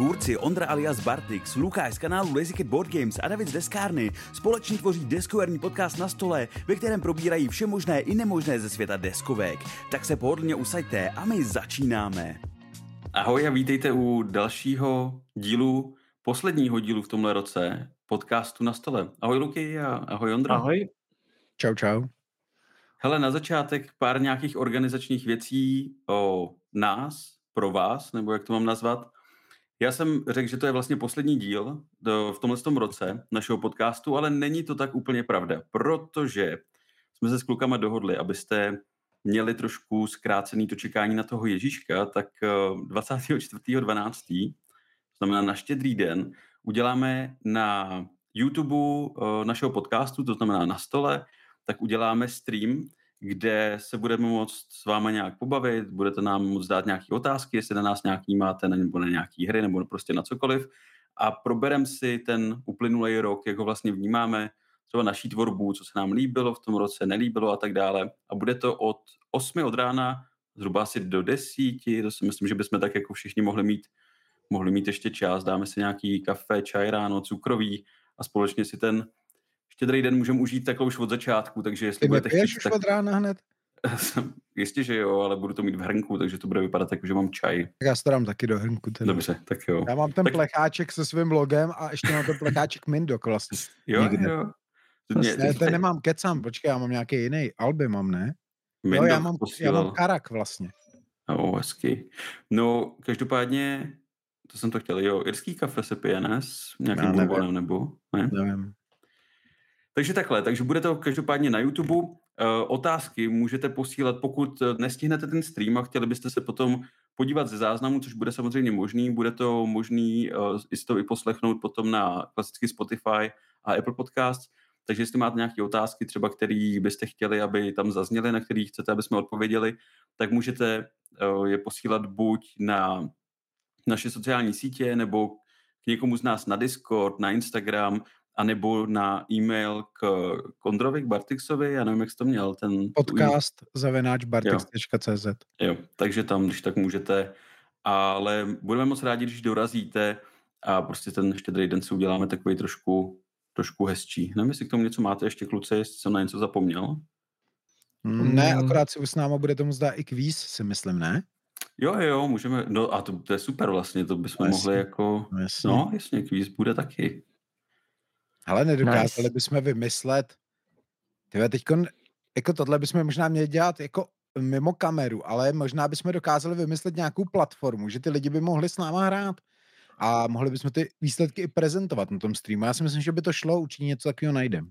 tvůrci Ondra alias Bartix, Lukáš z kanálu Lazy Kid Board Games a David z Deskárny společně tvoří deskoherní podcast na stole, ve kterém probírají vše možné i nemožné ze světa deskovek. Tak se pohodlně usaďte a my začínáme. Ahoj a vítejte u dalšího dílu, posledního dílu v tomhle roce podcastu na stole. Ahoj Luky a ahoj Ondra. Ahoj. Čau, čau. Hele, na začátek pár nějakých organizačních věcí o nás, pro vás, nebo jak to mám nazvat. Já jsem řekl, že to je vlastně poslední díl do, v tomhle tom roce našeho podcastu, ale není to tak úplně pravda, protože jsme se s klukama dohodli, abyste měli trošku zkrácený to čekání na toho Ježíška, tak 24.12., to znamená na štědrý den, uděláme na YouTube eh, našeho podcastu, to znamená na stole, tak uděláme stream, kde se budeme moct s váma nějak pobavit, budete nám moct dát nějaké otázky, jestli na nás nějaký máte, nebo na nějaké hry, nebo prostě na cokoliv. A proberem si ten uplynulý rok, jak ho vlastně vnímáme, třeba naší tvorbu, co se nám líbilo v tom roce, nelíbilo a tak dále. A bude to od 8 od rána zhruba asi do 10, to si myslím, že bychom tak jako všichni mohli mít, mohli mít ještě čas, dáme si nějaký kafe, čaj ráno, cukrový a společně si ten štědrý den můžeme užít takhle už od začátku, takže jestli Ty budete chtít, už tak... od rána hned? Jistě, že jo, ale budu to mít v hrnku, takže to bude vypadat tak, že mám čaj. Tak já to dám taky do hrnku. Teda. Dobře, tak jo. Já mám ten tak... plecháček se svým logem a ještě mám ten plecháček Mindok vlastně. Jo, Někde. jo. Mě, ne, ten nemám kecam, počkej, já mám nějaký jiný. Alby mám, ne? Mindok jo, já mám, já mám karak vlastně. No, hezky. No, každopádně, to jsem to chtěl, jo, irský kafe se pije, ne? S nějakým bourbonem, nebo? Ne? Nevím. Takže takhle, takže bude to každopádně na YouTube. Uh, otázky můžete posílat, pokud nestihnete ten stream a chtěli byste se potom podívat ze záznamu, což bude samozřejmě možný. Bude to možný uh, si to i poslechnout potom na klasický Spotify a Apple Podcasts. Takže jestli máte nějaké otázky, třeba které byste chtěli, aby tam zazněly, na které chcete, aby jsme odpověděli, tak můžete je posílat buď na naše sociální sítě, nebo k někomu z nás na Discord, na Instagram, anebo na e-mail k Kondrovi, k Bartixovi, já nevím, jak jsi to měl. Ten Podcast zavenáč bartix.cz jo. jo, takže tam, když tak můžete, ale budeme moc rádi, když dorazíte a prostě ten štědrý den si uděláme takový trošku, trošku hezčí. Nevím, jestli k tomu něco máte ještě, kluci, jestli jsem na něco zapomněl. Hmm. Ne, akorát si s náma bude tomu zdá i kvíz, si myslím, ne? Jo, jo, můžeme, no a to, to je super vlastně, to bychom jasně. mohli jako, jasně. no jasně, kvíz bude taky. Ale nedokázali nice. bychom vymyslet, tyhle teďko, jako tohle bychom možná měli dělat jako mimo kameru, ale možná bychom dokázali vymyslet nějakou platformu, že ty lidi by mohli s náma hrát a mohli bychom ty výsledky i prezentovat na tom streamu. Já si myslím, že by to šlo, určitě něco takového najdem.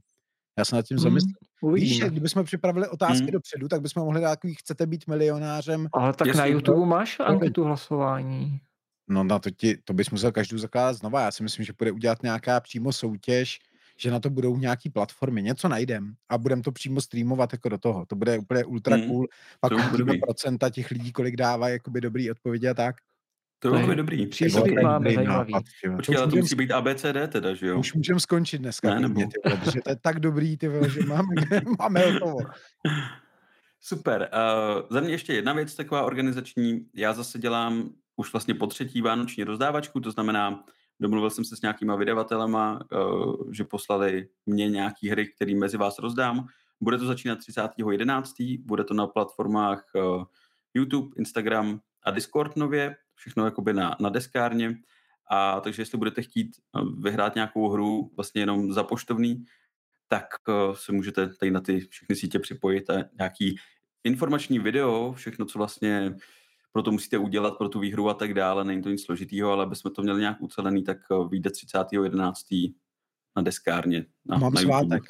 Já se nad tím mm, zamyslím. Víš, kdybychom připravili otázky mm. dopředu, tak bychom mohli dát takový, chcete být milionářem. Ale tak na YouTube to... máš anketu hlasování. No na to, ti, to bys musel každou zakládat znova. Já si myslím, že bude udělat nějaká přímo soutěž, že na to budou nějaký platformy, něco najdem a budeme to přímo streamovat jako do toho. To bude úplně ultra mm, cool. Pak uvidíme procenta těch lidí, kolik dává jakoby dobrý odpovědi a tak. To je dobrý. Příslip máme zajímavý. Počkej, ale to musí být ABCD teda, že jo? Už můžeme skončit dneska. Ne, nebo... Mě, ty vole, že to je tak dobrý, ty vole, že máme, máme hotovo. Super. Uh, za mě ještě jedna věc taková organizační. Já zase dělám už vlastně po třetí vánoční rozdávačku, to znamená, domluvil jsem se s nějakýma vydavatelema, uh, že poslali mě nějaký hry, které mezi vás rozdám. Bude to začínat 30.11., bude to na platformách uh, YouTube, Instagram a Discord nově, všechno jakoby na, na deskárně. A takže jestli budete chtít vyhrát nějakou hru vlastně jenom za poštovný, tak se můžete tady na ty všechny sítě připojit a nějaký informační video, všechno, co vlastně pro to musíte udělat, pro tu výhru a tak dále, není to nic složitýho, ale aby jsme to měli nějak ucelený, tak eh, vyjde 30.11. na deskárně. Na, Mám na svátek.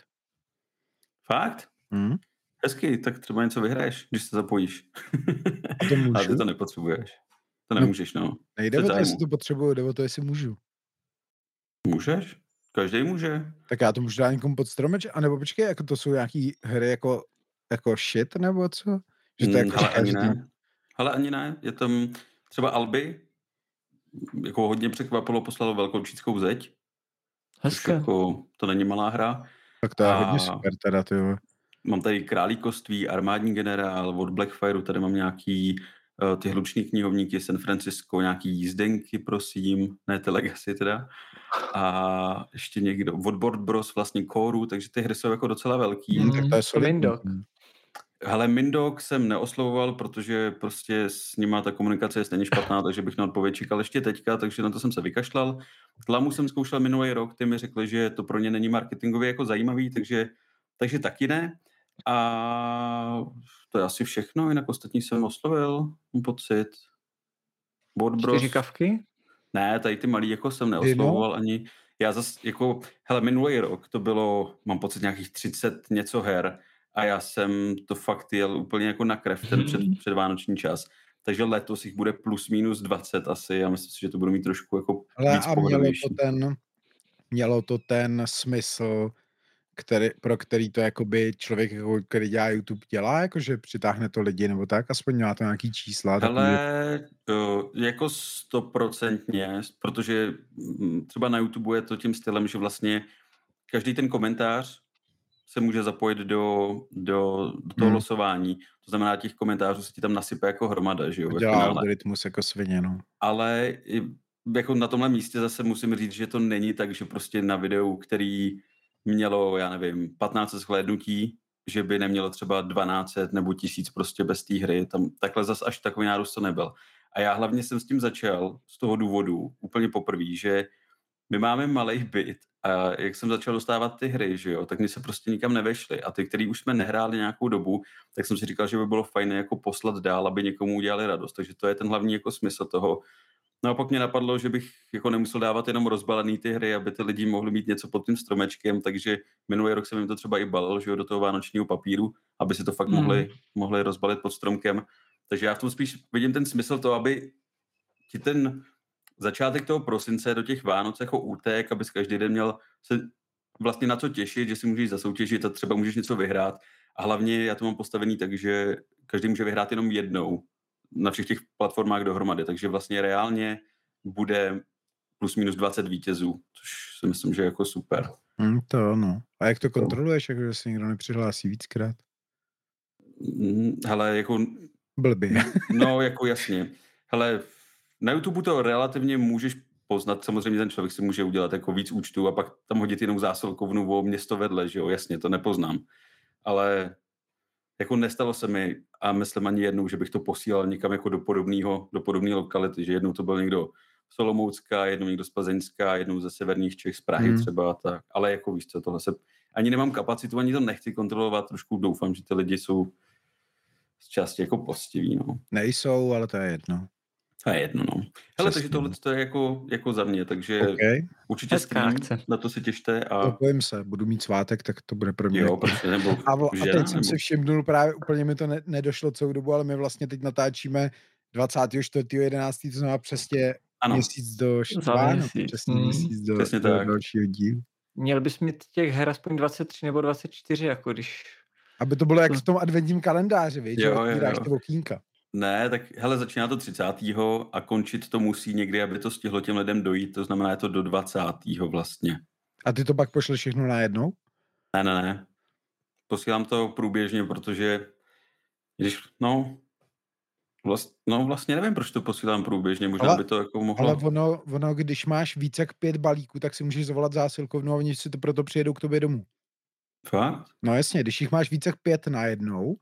Fakt? Hmm? Hezky, tak třeba něco vyhraješ, když se zapojíš. A to můžu? Ale ty to nepotřebuješ. To no, nemůžeš, no. Nejde o to, jestli to potřebuju, jde o to, jestli můžu. Můžeš? Každý může. Tak já to můžu dát někomu pod stromeč, anebo počkej, jako to jsou nějaký hry jako, jako shit, nebo co? Že to mm, jako ale ani ne. Ale ani ne. Je tam třeba Alby, jako hodně překvapilo, poslalo velkou čínskou zeď. Hezké. Jako, to není malá hra. Tak to je a hodně super teda, ty Mám tady Králíkoství, armádní generál, od Blackfireu tady mám nějaký uh, ty hluční knihovníky San Francisco, nějaký jízdenky, prosím, ne ty Legacy teda. A ještě někdo, Woodboard Bros, vlastně Koru, takže ty hry jsou jako docela velký. Hmm, tak to je solidní. Hele, Mindok jsem neoslovoval, protože prostě s nima ta komunikace je stejně špatná, takže bych na odpověď čekal ještě teďka, takže na to jsem se vykašlal. Tlamu jsem zkoušel minulý rok, ty mi řekli, že to pro ně není marketingově jako zajímavý, takže, takže taky ne. A to je asi všechno, jinak ostatní jsem oslovil, mám pocit. Board Bros. Čtyři kavky? Ne, tady ty malý jako jsem neoslovoval ani. Já zase jako, hele, minulý rok to bylo, mám pocit, nějakých 30 něco her a já jsem to fakt jel úplně jako na krev ten před, před vánoční čas. Takže letos jich bude plus minus 20 asi a myslím si, že to budu mít trošku jako Ale víc a mělo to ten, mělo to ten smysl, který, pro který to jakoby člověk, jako, který dělá YouTube, dělá, jakože přitáhne to lidi nebo tak, aspoň má to nějaký čísla. Ale takový... jako stoprocentně, protože mm, třeba na YouTube je to tím stylem, že vlastně každý ten komentář se může zapojit do, do, do toho hmm. losování. To znamená, těch komentářů se ti tam nasype jako hromada, že jo? Dělá algoritmus jako svině, no. Ale jako na tomhle místě zase musím říct, že to není tak, že prostě na videu, který mělo, já nevím, 15 shlédnutí, že by nemělo třeba 12 nebo 1000 prostě bez té hry. Tam takhle zase až takový nárůst to nebyl. A já hlavně jsem s tím začal z toho důvodu úplně poprvé, že my máme malý byt a jak jsem začal dostávat ty hry, že jo, tak mi se prostě nikam nevešly. A ty, který už jsme nehráli nějakou dobu, tak jsem si říkal, že by bylo fajn jako poslat dál, aby někomu udělali radost. Takže to je ten hlavní jako smysl toho. No a pak mě napadlo, že bych jako nemusel dávat jenom rozbalený ty hry, aby ty lidi mohli mít něco pod tím stromečkem, takže minulý rok jsem jim to třeba i balil, že jo, do toho vánočního papíru, aby si to fakt mm. mohli, mohli rozbalit pod stromkem. Takže já v tom spíš vidím ten smysl to, aby ti ten začátek toho prosince do těch Vánoc jako útek, abys každý den měl se vlastně na co těšit, že si můžeš zasoutěžit a třeba můžeš něco vyhrát. A hlavně já to mám postavený tak, že každý může vyhrát jenom jednou na všech těch platformách dohromady, takže vlastně reálně bude plus minus 20 vítězů, což si myslím, že je jako super. Hmm, to ano. A jak to kontroluješ, jako že se někdo nepřihlásí víckrát? Hmm, hele, jako... Blbě. no, jako jasně. Hele, na YouTube to relativně můžeš poznat, samozřejmě ten člověk si může udělat jako víc účtů a pak tam hodit jinou zásilkovnu o město vedle, že jo, jasně, to nepoznám. Ale jako nestalo se mi a myslím ani jednou, že bych to posílal někam jako do podobného, do podobné lokality, že jednou to byl někdo z Solomoucka, jednou někdo z Plzeňska, jednou ze severních Čech, z Prahy hmm. třeba, tak. ale jako víš co, tohle se, ani nemám kapacitu, ani to nechci kontrolovat, trošku doufám, že ty lidi jsou z části jako postiví, no. Nejsou, ale to je jedno. To je jedno, no. Hele, takže tohle to je jako, jako za mě, takže okay. určitě stream, na to se těšte. A... Opojím se, budu mít svátek, tak to bude pro mě. Jo, prostě, nebo a, a teď nebo... jsem si všimnul, právě úplně mi to ne, nedošlo celou dobu, ale my vlastně teď natáčíme 24.11., to znamená přesně ano. měsíc do Štvánu, přesně hmm. měsíc do, přesně do dalšího dílu. Měl bys mít těch her aspoň 23 nebo 24, jako když... Aby to bylo jak v tom adventním kalendáři, víš, jo, že jo, jo. ty okýnka. Ne, tak hele, začíná to 30. a končit to musí někdy, aby to stihlo těm lidem dojít, to znamená je to do 20. vlastně. A ty to pak pošleš všechno najednou? Ne, ne, ne. Posílám to průběžně, protože když, no, vlast, no vlastně nevím, proč to posílám průběžně, možná ale, by to jako mohlo... Ale ono, ono, když máš více jak pět balíků, tak si můžeš zavolat zásilkovnu a oni si to proto přijedou k tobě domů. Fakt? No jasně, když jich máš více jak pět najednou,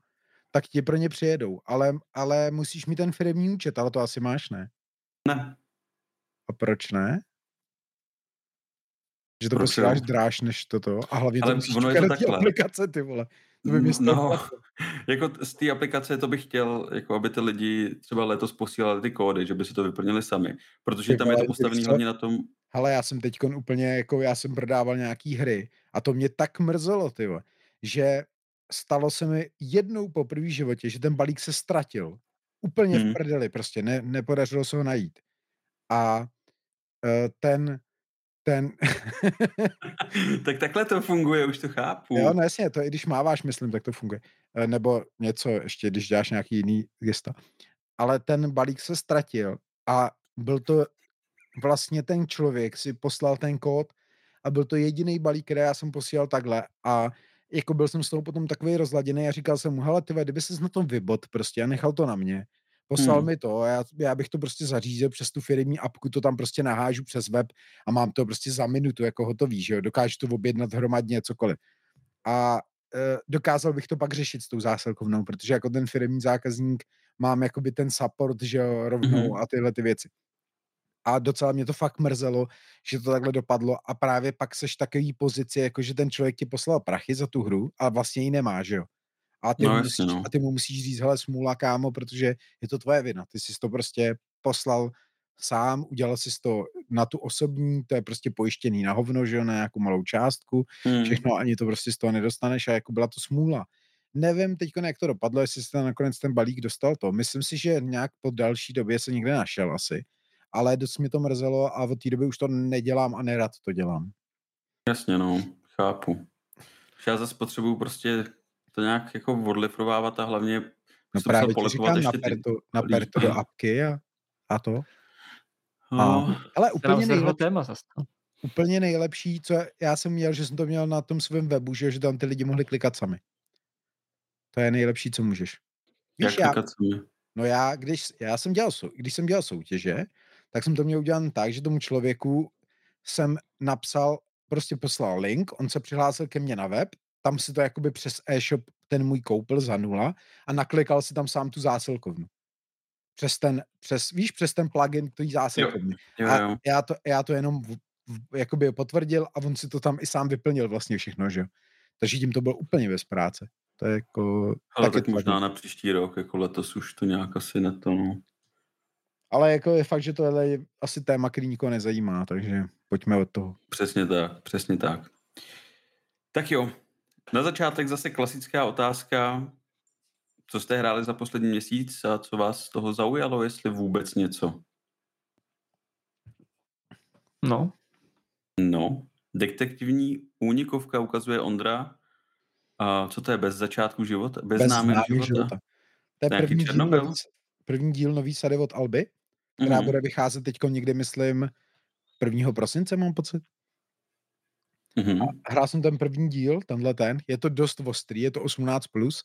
tak ti pro ně přijedou. Ale, ale musíš mít ten firmní účet, ale to asi máš, ne? Ne. A proč ne? Že to proč posíláš dráž než toto a hlavně ale to musíš ono je to takhle. aplikace, ty vole. To by no, jako z té aplikace to bych chtěl, jako aby ty lidi třeba letos posílali ty kódy, že by si to vyplnili sami, protože ty tam vole, je to postavené hlavně na tom... Ale já jsem teď úplně, jako já jsem prodával nějaký hry a to mě tak mrzelo, ty že stalo se mi jednou po první životě, že ten balík se ztratil. Úplně hmm. v prdeli prostě, ne, nepodařilo se ho najít. A uh, ten, ten... tak takhle to funguje, už to chápu. Jo, no jasně, to i když máváš, myslím, tak to funguje. Uh, nebo něco ještě, když děláš nějaký jiný gesta. Ale ten balík se ztratil a byl to vlastně ten člověk si poslal ten kód a byl to jediný balík, který já jsem posílal takhle a jako byl jsem z toho potom takový rozladěný a říkal jsem mu, hele, ty kdyby ses na tom vybot prostě a nechal to na mě, Poslal Hmm. mi to, já, já bych to prostě zařídil přes tu firmní apku, to tam prostě nahážu přes web a mám to prostě za minutu jako hotový, že jo, dokážu to objednat hromadně, cokoliv. A e, dokázal bych to pak řešit s tou zásilkovnou, protože jako ten firmní zákazník mám jakoby ten support, že jo, rovnou Mhm. a tyhle ty věci. A docela mě to fakt mrzelo, že to takhle dopadlo a právě pak seš takový pozici, jako že ten člověk ti poslal prachy za tu hru a vlastně ji nemá, že jo. A ty, No mu, musíš, no. a ty mu musíš říct, hele smůla kámo, protože je to tvoje vina. Ty jsi to prostě poslal sám, udělal jsi to na tu osobní, to je prostě pojištěný na hovno, že jo, na nějakou malou částku, Hmm. všechno, ani to prostě z toho nedostaneš a jako byla to smůla. Nevím teď, jak to dopadlo, jestli se nakonec ten balík dostal to. Myslím si, že nějak po další době se někde našel asi. Ale dost mě to mrzelo a od té doby už to nedělám a nerad to dělám. Jasně, no, chápu. Já zase potřebuju prostě to nějak jako odlifrovávat a hlavně No právě ti říkám, ještě ty naper to, naper to do apky a, a to. No, Ale To nám úplně, zvrhlo nejlep, téma zase. úplně nejlepší, co já jsem měl, že jsem to měl na tom svém webu, že, že tam ty lidi mohli klikat sami. To je nejlepší, co můžeš. jak Víš, já, klikat sami. No já, když, já jsem dělal, když jsem dělal soutěže, tak jsem to měl udělat tak, že tomu člověku jsem napsal, prostě poslal link, on se přihlásil ke mně na web, tam si to jakoby přes e-shop ten můj koupil za nula a naklikal si tam sám tu zásilkovnu. Přes ten, přes, víš, přes ten plugin tý zásilkovny. Jo, A jo. já to, já to jenom v, v, jakoby potvrdil a on si to tam i sám vyplnil vlastně všechno, že jo. Takže tím to bylo úplně bez práce. To je jako... Ale taky tak možná na příští rok, jako letos už to nějak asi neto, no. Ale jako je fakt, že tohle je asi téma, který nikoho nezajímá, takže pojďme od toho. Přesně tak, přesně tak. Tak jo, na začátek zase klasická otázka, co jste hráli za poslední měsíc a co vás z toho zaujalo, jestli vůbec něco. No, No, detektivní únikovka ukazuje Ondra. A co to je bez začátku života? Bez, bez známého života? života. To je Nějaký první díl, Černobyl? nový, první díl nový sady od Alby, která Mhm, bude vycházet teď někdy, myslím, 1. prosince, mám pocit. mhm. Hrál jsem ten první díl, tenhle ten, je to dost ostrý, je to 18+, plus,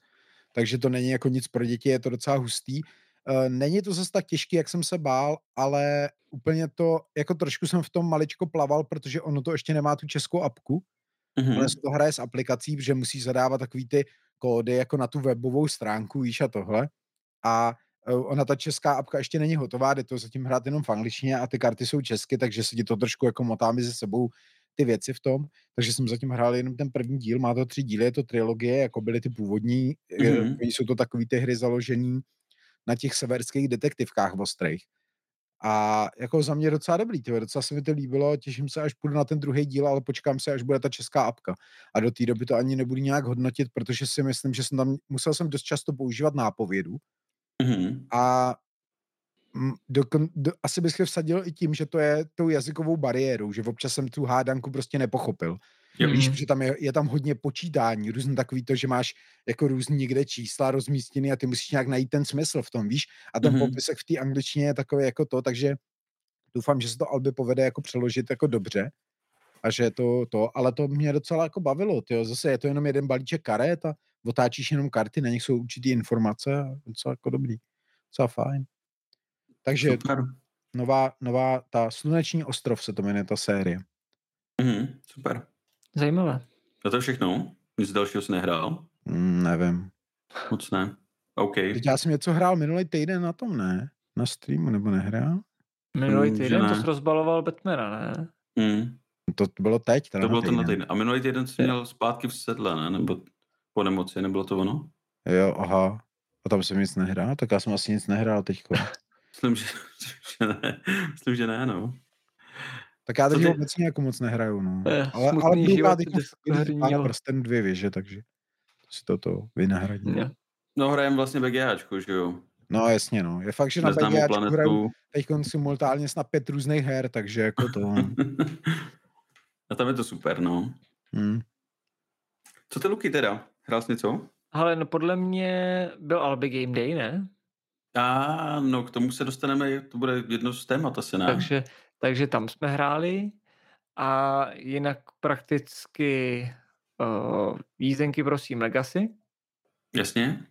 takže to není jako nic pro děti, je to docela hustý. Eh, Není to zase tak těžký, jak jsem se bál, ale úplně to, jako trošku jsem v tom maličko plaval, protože ono to ještě nemá tu českou apku, mhm. Ono se to hraje s aplikací, protože musíš zadávat takový ty kódy jako na tu webovou stránku, víš a tohle. A ona ta česká apka ještě není hotová, jde to zatím hrát jenom v angličtině a ty karty jsou česky, takže se ti to trošku jako motá mezi sebou ty věci v tom. Takže jsem zatím hrál jenom ten první díl, má to tři díly, je to trilogie, jako byly ty původní. Mhm. Mm-hmm. Jsou to takový ty hry založený na těch severských detektivkách ostrých. A jako za mě docela dobrý, tyhle, docela se mi to líbilo, těším se, až půjdu na ten druhý díl, ale počkám se, až bude ta česká apka. A do té doby to ani nebudu nějak hodnotit, protože si myslím, že jsem tam, musel jsem dost často používat nápovědu Mhm. a dokon, do, asi bych se vsadil i tím, že to je tou jazykovou bariérou, že občas jsem tu hádanku prostě nepochopil. Jo. Víš, Mhm. že tam je, je tam hodně počítání, různý takový to, že máš jako různý někde čísla rozmístěný a ty musíš nějak najít ten smysl v tom, víš? A ten Mhm. mm-hmm. popisek v té angličtině je takový jako to, takže doufám, že se to Alby povede jako přeložit jako dobře a že to, to, ale to mě docela jako bavilo, tyjo. zase je to jenom jeden balíček karet a otáčíš jenom karty, na nich jsou určitý informace a docela jako dobrý, docela fajn. Takže Super. nová, nová, ta Sluneční ostrov se to jmenuje ta série. Mhm. Super. zajímavé. A to je všechno? Nic dalšího jsi nehrál? Mm, nevím. Moc ne. OK. Teď já jsem něco hrál minulý týden na tom, ne? Na streamu, nebo nehrál? Minulý Mm, týden to ne. jsi rozbaloval Batmana, ne? Mm. To bylo teď, teda To bylo na ten na týden. týden. A minulý týden jsi měl zpátky v sedle, ne? Nebo po nemoci, nebylo to ono? Jo, aha. A tam jsem nic nehrál, tak já jsem asi nic nehrál teďko. Myslím, že, že ne. Myslím, že ne, no. Tak já teď ty? obecně jako moc nehraju, no. Je Ale, ale život teď deskoherního. prsten dvě věže, takže si toto vynahradím. Jo. No hrajeme vlastně BGAčko, že jo? No jasně, no. Je fakt, že na BGAčku hraju planetu. teď simultánně snad pět různých her, takže jako to... A tam je to super, no. hm. Co ty Luky teda? Hrál jsi něco? Ale no podle mě byl Albi Game Day, ne? A no, k tomu se dostaneme, to bude jedno z témat asi, ne? Takže, takže tam jsme hráli a jinak prakticky uh, jízdenky prosím Legacy. Jasně?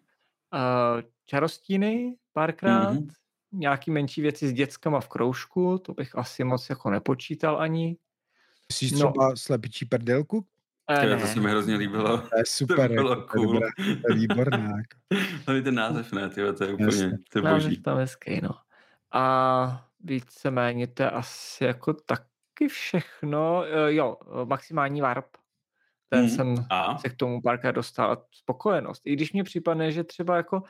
Uh, čarostíny párkrát, mm-hmm. nějaký menší věci s dětskama v kroužku, to bych asi moc jako nepočítal ani. Myslíš no. třeba slepičí perdelku? Ne. To se mi hrozně líbilo. To je super. To bylo jako, cool. To je výborná. to je ten název, ne? Tyjo, to je úplně to je boží. Název tam hezký, no. A víceméně to je asi jako taky všechno. E, jo, maximální warp. Ten hmm. jsem a? se k tomu párkrát dostal. Spokojenost. I když mi připadne, že třeba jako uh,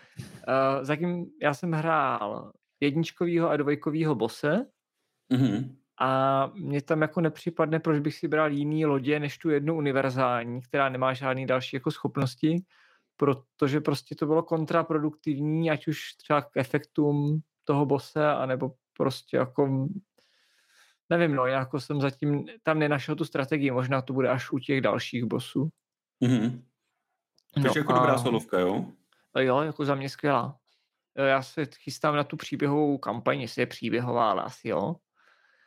zatím já jsem hrál jedničkovýho a dvojkovýho bose, mm-hmm. A mně tam jako nepřipadne, proč bych si bral jiný lodě, než tu jednu univerzální, která nemá žádný další jako schopnosti, protože prostě to bylo kontraproduktivní, ať už třeba k efektům toho bose, anebo prostě jako nevím, no, jako jsem zatím tam nenašel tu strategii, možná to bude až u těch dalších bosů. Mm-hmm. Takže no jako a... dobrá solovka, jo? Jo, jako za mě skvělá. Já se chystám na tu příběhovou kampaň, jestli je příběhová, ale asi jo.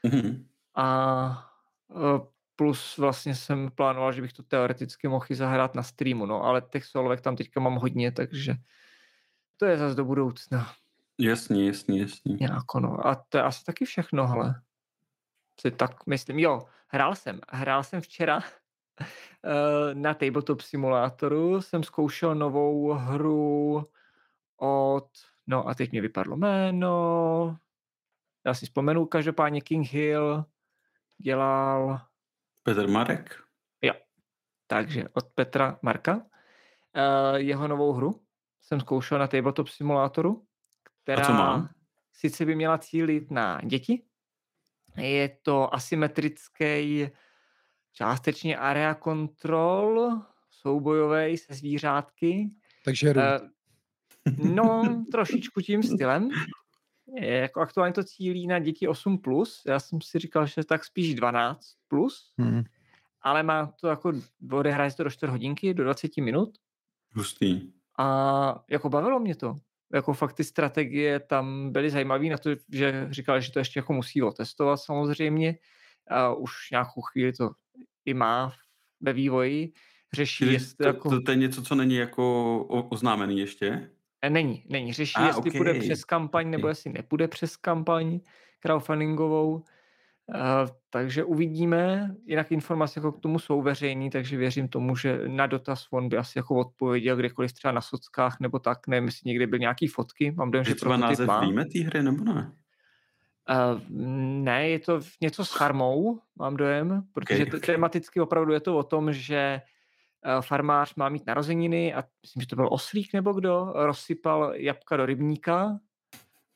Mm-hmm. A e, plus vlastně jsem plánoval, že bych to teoreticky mohl i zahrát na streamu, no ale těch solovek tam teďka mám hodně, takže to je zase do budoucna. Jasně, jasně, jasně. Jako no. A to je asi taky všechno, hele. Si tak myslím, jo, hrál jsem. Hrál jsem včera e, na Tabletop simulátoru, jsem zkoušel novou hru od, no a teď mi vypadlo jméno, já si vzpomenu, každopádně King Hill dělal... Petr Marek? Jo, takže od Petra Marka. Uh, jeho novou hru jsem zkoušel na Tabletop simulátoru, která A co má? sice by měla cílit na děti, je to asymetrický částečně area control, soubojový se zvířátky. Takže uh, No, trošičku tím stylem jako aktuálně to cílí na děti 8+, plus. já jsem si říkal, že tak spíš 12+, plus, hmm. ale má to jako, odehraje se to do 4 hodinky, do 20 minut. Hustý. A jako bavilo mě to. Jako fakt ty strategie tam byly zajímavé na to, že říkal, že to ještě jako musí otestovat samozřejmě. A už nějakou chvíli to i má ve vývoji. Řeší, jestli to, jako... to, to je něco, co není jako oznámený ještě? Eh, není, není. Řeší, ah, jestli okay. půjde přes kampaň, nebo jestli nepůjde přes kampaň crowdfundingovou. Uh, takže uvidíme. Jinak informace jako k tomu jsou veřejný, takže věřím tomu, že na dotaz on by asi jako odpověděl kdekoliv třeba na sockách nebo tak. Nevím, jestli někdy byl nějaký fotky. Mám dojem, že třeba název má. víme té hry nebo ne? Uh, ne, je to něco s farmou, mám dojem, protože okay, okay. tematicky opravdu je to o tom, že farmář má mít narozeniny a myslím, že to byl oslík nebo kdo, rozsypal jabka do rybníka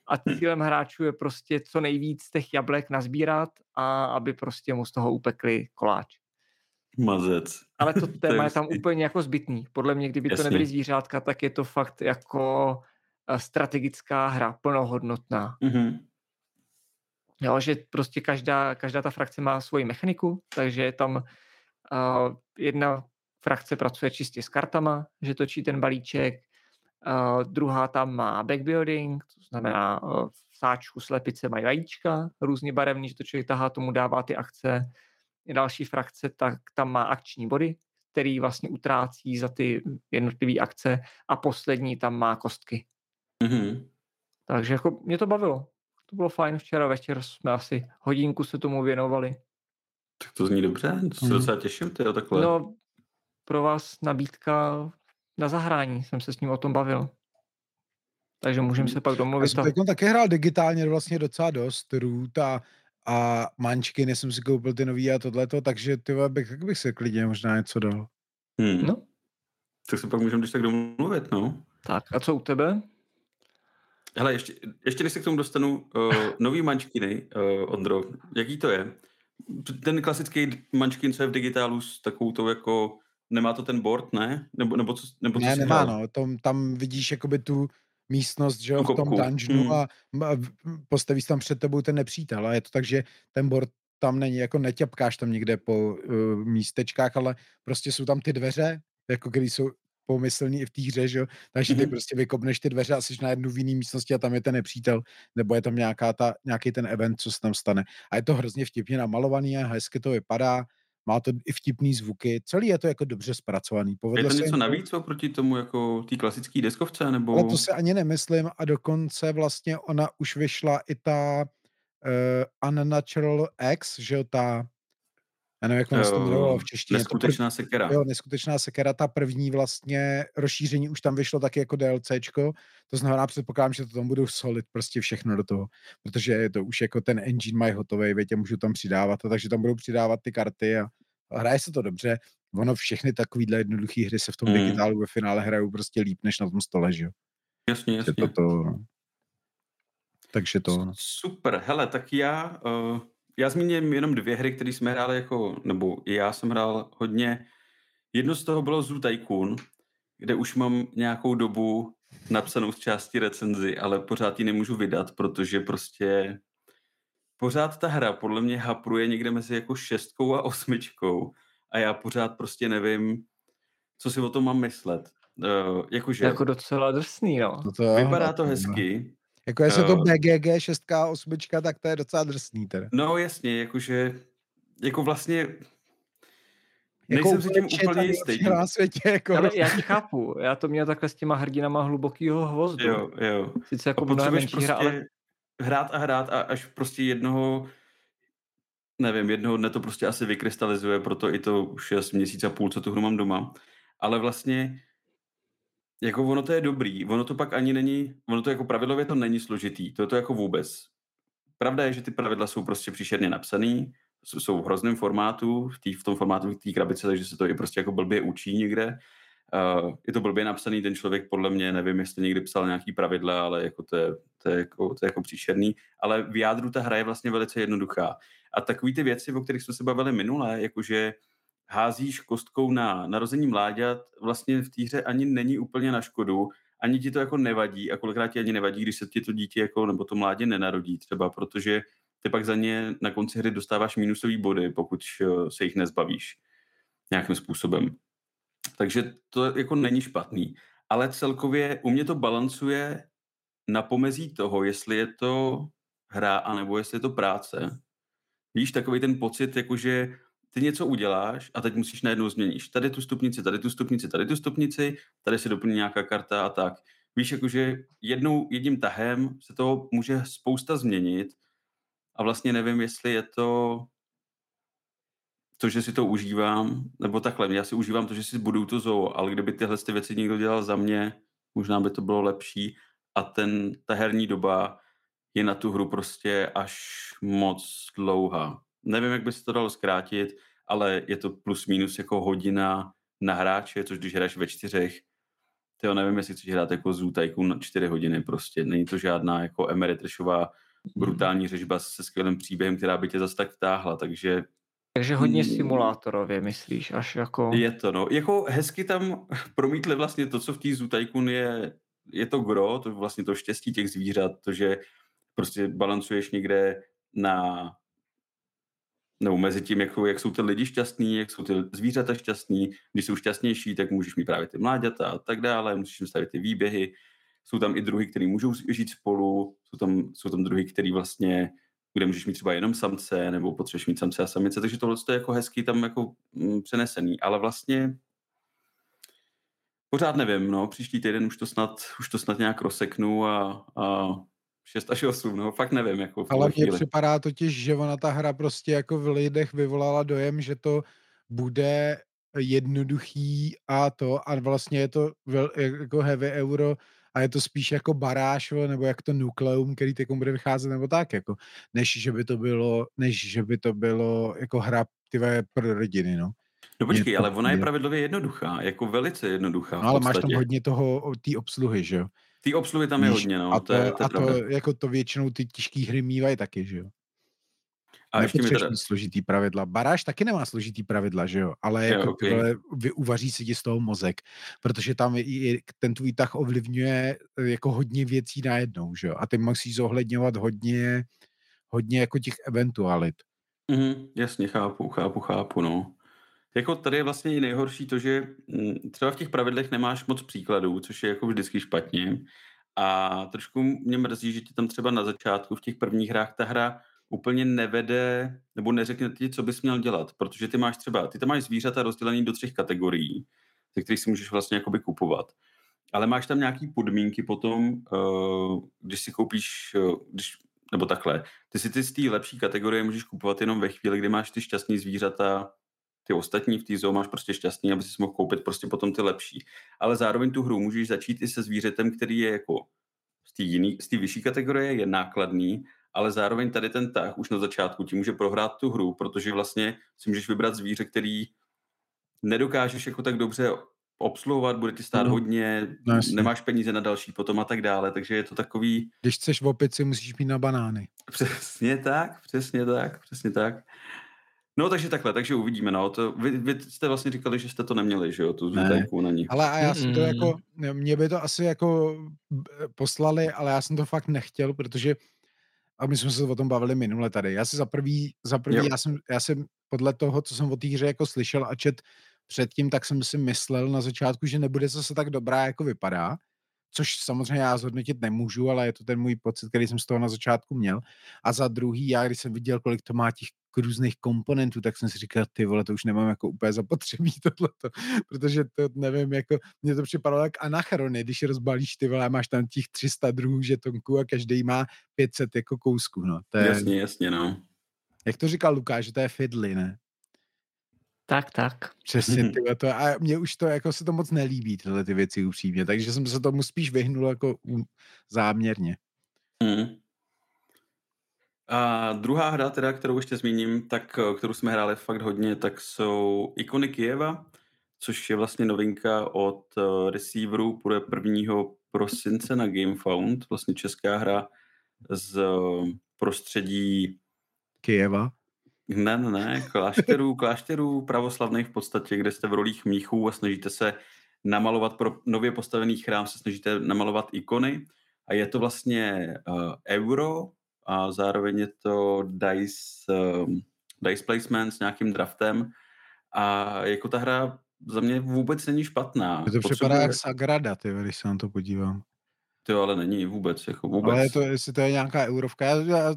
a cílem hráčů je prostě co nejvíc těch jablek nazbírat a aby prostě mu z toho upekli koláč. Mazec. Ale to téma je tam úplně jako zbytný. Podle mě, kdyby Jasně. to nebyly zvířátka, tak je to fakt jako eh, strategická hra, plnohodnotná. Mm-hmm. Jo, že prostě každá, každá ta frakce má svoji mechaniku, takže je tam uh, jedna frakce pracuje čistě s kartama, že točí ten balíček, uh, druhá tam má backbuilding, to znamená uh, v sáčku slepice mají vajíčka, různě barevný, že to člověk tahá, tomu dává ty akce. Další frakce, tak tam má akční body, který vlastně utrácí za ty jednotlivé akce a poslední tam má kostky. Mm-hmm. Takže jako mě to bavilo. To bylo fajn včera večer, jsme asi hodinku se tomu věnovali. Tak to zní dobře, to se mm. docela těším, ty takhle. No, pro vás nabídka na zahrání, jsem se s ním o tom bavil. Takže můžeme se pak domluvit. Já jsem taky hrál digitálně vlastně docela dost, Root a, a Mančky, než jsem si koupil ty nový a tohleto, takže ty bych, tak bych se klidně možná něco dal. Hmm. No. Tak se pak můžeme když tak domluvit, no. Tak a co u tebe? Hele, ještě, ještě než se k tomu dostanu, uh, nový mančkiny, uh, Ondro, jaký to je? Ten klasický mančkin, co je v digitálu s takovou tou jako Nemá to ten board, ne? Nebo, nebo co, nebo co ne, nemá, hrál? no. Tom, tam vidíš jakoby tu místnost, že jo, v tom dungeonu hmm. a, a postavíš tam před tebou ten nepřítel a je to tak, že ten board tam není, jako neťapkáš tam někde po uh, místečkách, ale prostě jsou tam ty dveře, jako když jsou pomyslný i v té hře, že jo? takže ty mm-hmm. prostě vykopneš ty dveře a jsi na jednu v jiný místnosti a tam je ten nepřítel, nebo je tam nějaká ta, nějaký ten event, co se tam stane. A je to hrozně vtipně namalovaný a hezky to vypadá má to i vtipný zvuky, celý je to jako dobře zpracovaný. Povedlo je to něco navíc oproti tomu jako té klasické deskovce? Nebo... Ale to si ani nemyslím a dokonce vlastně ona už vyšla i ta uh, Unnatural X, že jo, ta já nevím, jak to jmenovalo v češtině. Neskutečná sekera. Jo, neskutečná sekera, ta první vlastně rozšíření už tam vyšlo taky jako DLCčko, to znamená, předpokládám, že to tam budou solid prostě všechno do toho, protože je to už jako ten engine mají hotový, větě můžu tam přidávat, a takže tam budou přidávat ty karty a, a hraje se to dobře. Ono všechny takovýhle jednoduché hry se v tom mm. digitálu ve finále hrajou prostě líp, než na tom stole, že jo. Jasně, jasně. To, to, no. Takže to... No. Super, hele, tak já uh já zmíním jenom dvě hry, které jsme hráli jako, nebo i já jsem hrál hodně. Jedno z toho bylo Zoo Tycoon, kde už mám nějakou dobu napsanou z části recenzi, ale pořád ji nemůžu vydat, protože prostě pořád ta hra podle mě hapruje někde mezi jako šestkou a osmičkou a já pořád prostě nevím, co si o tom mám myslet. Uh, jakože, jako docela drsný, no. To to vypadá to hezky, jako jestli uh, to BGG 6 8, tak to je docela drsný teda. No jasně, jakože, jako vlastně jako Nejsem si tím úplně jistý. Na světě, jako Ale já ti chápu, já to měl takhle s těma hrdinama hlubokýho hvozdu. Jo, jo. Sice jako mnohem menší prostě hra, ale... hrát a hrát a až prostě jednoho nevím, jednoho dne to prostě asi vykrystalizuje, proto i to už je asi měsíc a půl, co tu hru mám doma. Ale vlastně jako ono to je dobrý, ono to pak ani není, ono to jako pravidlově to není složitý, to je to jako vůbec. Pravda je, že ty pravidla jsou prostě příšerně napsaný, jsou v hrozném formátu, v, tý, v tom formátu v té krabice, takže se to i prostě jako blbě učí někde. Uh, je to blbě napsaný, ten člověk podle mě, nevím, jestli někdy psal nějaký pravidla, ale jako to, je, to, je jako, to je jako příšerný. Ale v jádru ta hra je vlastně velice jednoduchá. A takové ty věci, o kterých jsme se bavili minule, jakože házíš kostkou na narození mláďat, vlastně v té hře ani není úplně na škodu, ani ti to jako nevadí a kolikrát ti ani nevadí, když se ti to dítě jako, nebo to mládě nenarodí třeba, protože ty pak za ně na konci hry dostáváš minusové body, pokud eh, se jich nezbavíš nějakým způsobem. Takže to jako není špatný. Ale celkově u mě to balancuje na pomezí toho, jestli je to hra, anebo jestli je to práce. Víš, takový ten pocit, jakože ty něco uděláš a teď musíš najednou změníš tady tu stupnici, tady tu stupnici, tady tu stupnici, tady se doplní nějaká karta a tak. Víš, jakože jednou, jedním tahem se to může spousta změnit a vlastně nevím, jestli je to to, že si to užívám, nebo takhle, já si užívám to, že si budu to zoo, ale kdyby tyhle ty věci někdo dělal za mě, možná by to bylo lepší a ten, ta herní doba je na tu hru prostě až moc dlouhá. Nevím, jak by se to dalo zkrátit, ale je to plus minus jako hodina na hráče, což když hraješ ve čtyřech, to nevím, jestli chceš hrát jako Zoo Tycoon na čtyři hodiny prostě. Není to žádná jako Emeritrešová mhm. brutální řežba se skvělým příběhem, která by tě zase tak vtáhla, takže takže hodně mm. simulátorově, myslíš, až jako... Je to, no. Jako hezky tam promítli vlastně to, co v té Zoo Tycoon je, je to gro, to vlastně to štěstí těch zvířat, to, že prostě balancuješ někde na nebo mezi tím, jak, jak jsou ty lidi šťastní, jak jsou ty zvířata šťastní. Když jsou šťastnější, tak můžeš mít právě ty mláďata a tak dále, musíš jim stavit ty výběhy. Jsou tam i druhy, které můžou žít spolu, jsou tam, jsou tam druhy, které vlastně, kde můžeš mít třeba jenom samce, nebo potřebuješ mít samce a samice, takže tohle je jako hezký tam jako mm, přenesený, ale vlastně pořád nevím, no, příští týden už to snad, už to snad nějak rozseknu a, a 6 až 8, no fakt nevím. Jako Ale mně připadá totiž, že ona ta hra prostě jako v lidech vyvolala dojem, že to bude jednoduchý a to a vlastně je to vel, jako heavy euro a je to spíš jako baráž, nebo jak to nukleum, který teď bude vycházet, nebo tak, jako, než že by to bylo, než že by to bylo jako hra tyve pro rodiny, no. No počkej, ale ona je pravidlově jednoduchá, jako velice jednoduchá. No, ale máš tam hodně toho, té obsluhy, že jo? Ty obsluhy tam je hodně, no. A to, to, je, to, a to jako to většinou ty těžké hry mývají taky, že jo. A ještě mi teda... složitý pravidla. Baráž taky nemá složitý pravidla, že jo? Ale jo, jako okay. tyhle, vy, uvaří si ti z toho mozek, protože tam je, ten tvůj tah ovlivňuje eh, jako hodně věcí najednou, že jo? A ty musíš zohledňovat hodně, hodně jako těch eventualit. Mm, jasně, chápu, chápu, chápu, no. Jako tady je vlastně i nejhorší to, že mm, třeba v těch pravidlech nemáš moc příkladů, což je jako vždycky špatně. A trošku mě mrzí, že ti tam třeba na začátku v těch prvních hrách ta hra úplně nevede, nebo neřekne ti, co bys měl dělat, protože ty máš třeba, ty tam máš zvířata rozdělený do třech kategorií, ze kterých si můžeš vlastně jakoby kupovat. Ale máš tam nějaký podmínky potom, uh, když si koupíš, uh, když, nebo takhle, ty si ty z té lepší kategorie můžeš kupovat jenom ve chvíli, kdy máš ty šťastný zvířata, ty ostatní v té zoo máš prostě šťastný, aby si mohl koupit prostě potom ty lepší. Ale zároveň tu hru můžeš začít i se zvířetem, který je jako z té jiný, z té vyšší kategorie, je nákladný, ale zároveň tady ten tah už na začátku ti může prohrát tu hru, protože vlastně si můžeš vybrat zvíře, který nedokážeš jako tak dobře obsluhovat, bude ti stát no, hodně, no, nemáš peníze na další potom a tak dále, takže je to takový... Když chceš v opici, musíš mít na banány. Přesně tak, přesně tak, přesně tak. No takže takhle, takže uvidíme, no. To, vy, vy jste vlastně říkali, že jste to neměli, že jo, tu ne. na ní. Ale a já jsem to jako, mě by to asi jako poslali, ale já jsem to fakt nechtěl, protože a my jsme se o tom bavili minule tady. Já si za prvý, za prvý já, jsem, já jsem podle toho, co jsem o té hře jako slyšel a čet předtím, tak jsem si myslel na začátku, že nebude zase tak dobrá, jako vypadá, což samozřejmě já zhodnotit nemůžu, ale je to ten můj pocit, který jsem z toho na začátku měl. A za druhý, já když jsem viděl, kolik to má těch různých komponentů, tak jsem si říkal, ty vole, to už nemám jako úplně zapotřebí tohleto, protože to nevím, jako mně to připadalo jak anachrony, když rozbalíš ty vole, máš tam těch 300 druhů žetonků a každý má 500 jako kousků, no. To je, jasně, jasně, no. Jak to říkal Lukáš, že to je fidly, ne? Tak, tak. Přesně, tyhle, to, a mně už to jako se to moc nelíbí, tyhle ty věci upřímně, takže jsem se tomu spíš vyhnul jako záměrně. Hmm. A druhá hra, teda, kterou ještě zmíním, tak, kterou jsme hráli fakt hodně, tak jsou Ikony Kieva, což je vlastně novinka od uh, Receiveru, bude 1. prosince na GameFound, vlastně česká hra z uh, prostředí Kieva. Ne, ne, ne, klášterů, klášterů pravoslavných v podstatě, kde jste v rolích mníchů a snažíte se namalovat pro nově postavený chrám, se snažíte namalovat ikony a je to vlastně uh, euro a zároveň je to dice, um, dice placement s nějakým draftem a jako ta hra za mě vůbec není špatná. To Potřebuje... připadá jak Sagrada, ty, když se na to podívám. To ale není vůbec, jako vůbec. Ale je to, jestli to je nějaká eurovka, já, já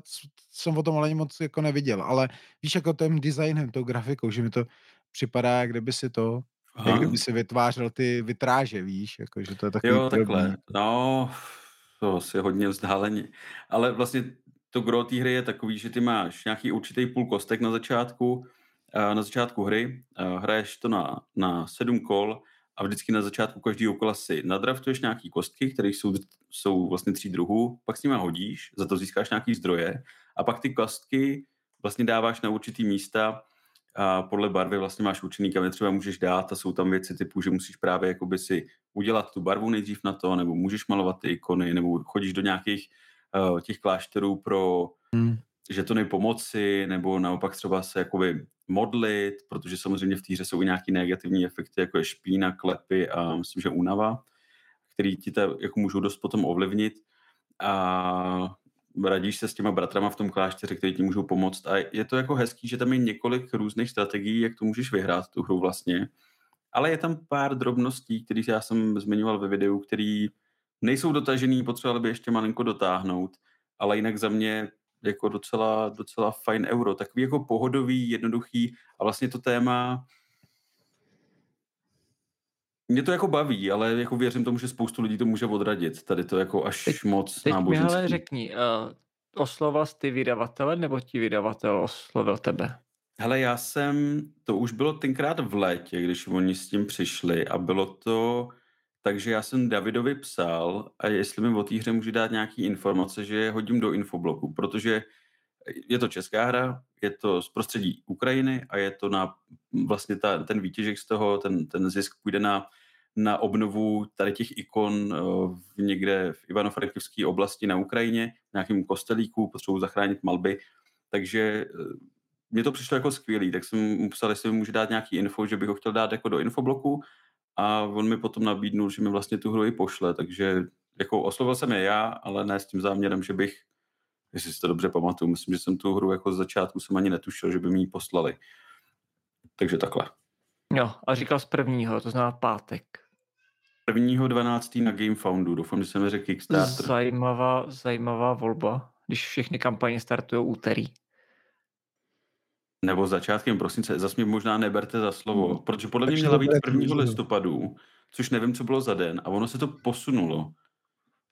jsem o tom ale moc jako neviděl, ale víš, jako tím designem, tou grafikou, že mi to připadá, jak kdyby si to, Aha. jak kdyby si vytvářel ty vitráže, víš, jako, že to je takový Jo, takhle, no, to asi hodně vzdáleně, ale vlastně to gro té hry je takový, že ty máš nějaký určitý půl kostek na začátku, eh, na začátku hry, eh, hraješ to na, na sedm kol a vždycky na začátku každého kola si nadraftuješ nějaký kostky, které jsou, jsou vlastně tří druhů, pak s nimi hodíš, za to získáš nějaký zdroje a pak ty kostky vlastně dáváš na určitý místa a podle barvy vlastně máš určený, kam třeba můžeš dát a jsou tam věci typu, že musíš právě jakoby si udělat tu barvu nejdřív na to, nebo můžeš malovat ty ikony, nebo chodíš do nějakých uh, těch klášterů pro hmm. Žetony pomoci, nebo naopak třeba se jakoby modlit, protože samozřejmě v týře jsou i nějaké negativní efekty, jako je špína, klepy a myslím, že únava, který ti to jako můžou dost potom ovlivnit. A radíš se s těma bratrama v tom klášteře, kteří ti můžou pomoct. A je to jako hezký, že tam je několik různých strategií, jak to můžeš vyhrát, tu hru vlastně. Ale je tam pár drobností, které já jsem zmiňoval ve videu, který nejsou dotažený, potřebovali by ještě malinko dotáhnout, ale jinak za mě jako docela, docela fajn euro. Takový jako pohodový, jednoduchý a vlastně to téma mě to jako baví, ale jako věřím tomu, že spoustu lidí to může odradit. Tady to jako až teď, moc teď náboženský. Teď mi ale řekni, uh, osloval jsi ty vydavatele nebo ti vydavatel oslovil tebe? Hele, já jsem, to už bylo tenkrát v létě, když oni s tím přišli a bylo to takže já jsem Davidovi psal, a jestli mi o té hře může dát nějaký informace, že je hodím do infobloku, protože je to česká hra, je to z prostředí Ukrajiny a je to na vlastně ta, ten výtěžek z toho, ten, ten zisk půjde na, na obnovu tady těch ikon v někde v Ivano-Frankivské oblasti na Ukrajině, v nějakém kostelíku, potřebuji zachránit malby, takže e, mně to přišlo jako skvělý, tak jsem mu psal, jestli mi může dát nějaký info, že bych ho chtěl dát jako do infobloku a on mi potom nabídnul, že mi vlastně tu hru i pošle, takže jako oslovil jsem je já, ale ne s tím záměrem, že bych, jestli si to dobře pamatuju, myslím, že jsem tu hru jako z začátku jsem ani netušil, že by mi ji poslali. Takže takhle. Jo, a říkal z prvního, to znamená pátek. Prvního 12. na GameFoundu, doufám, že jsem řekl Kickstarter. Zajímavá, zajímavá volba, když všechny kampaně startují úterý. Nebo začátkem prosince, zase mě možná neberte za slovo, hmm. protože podle mě měla být 1. listopadu, což nevím, co bylo za den, a ono se to posunulo.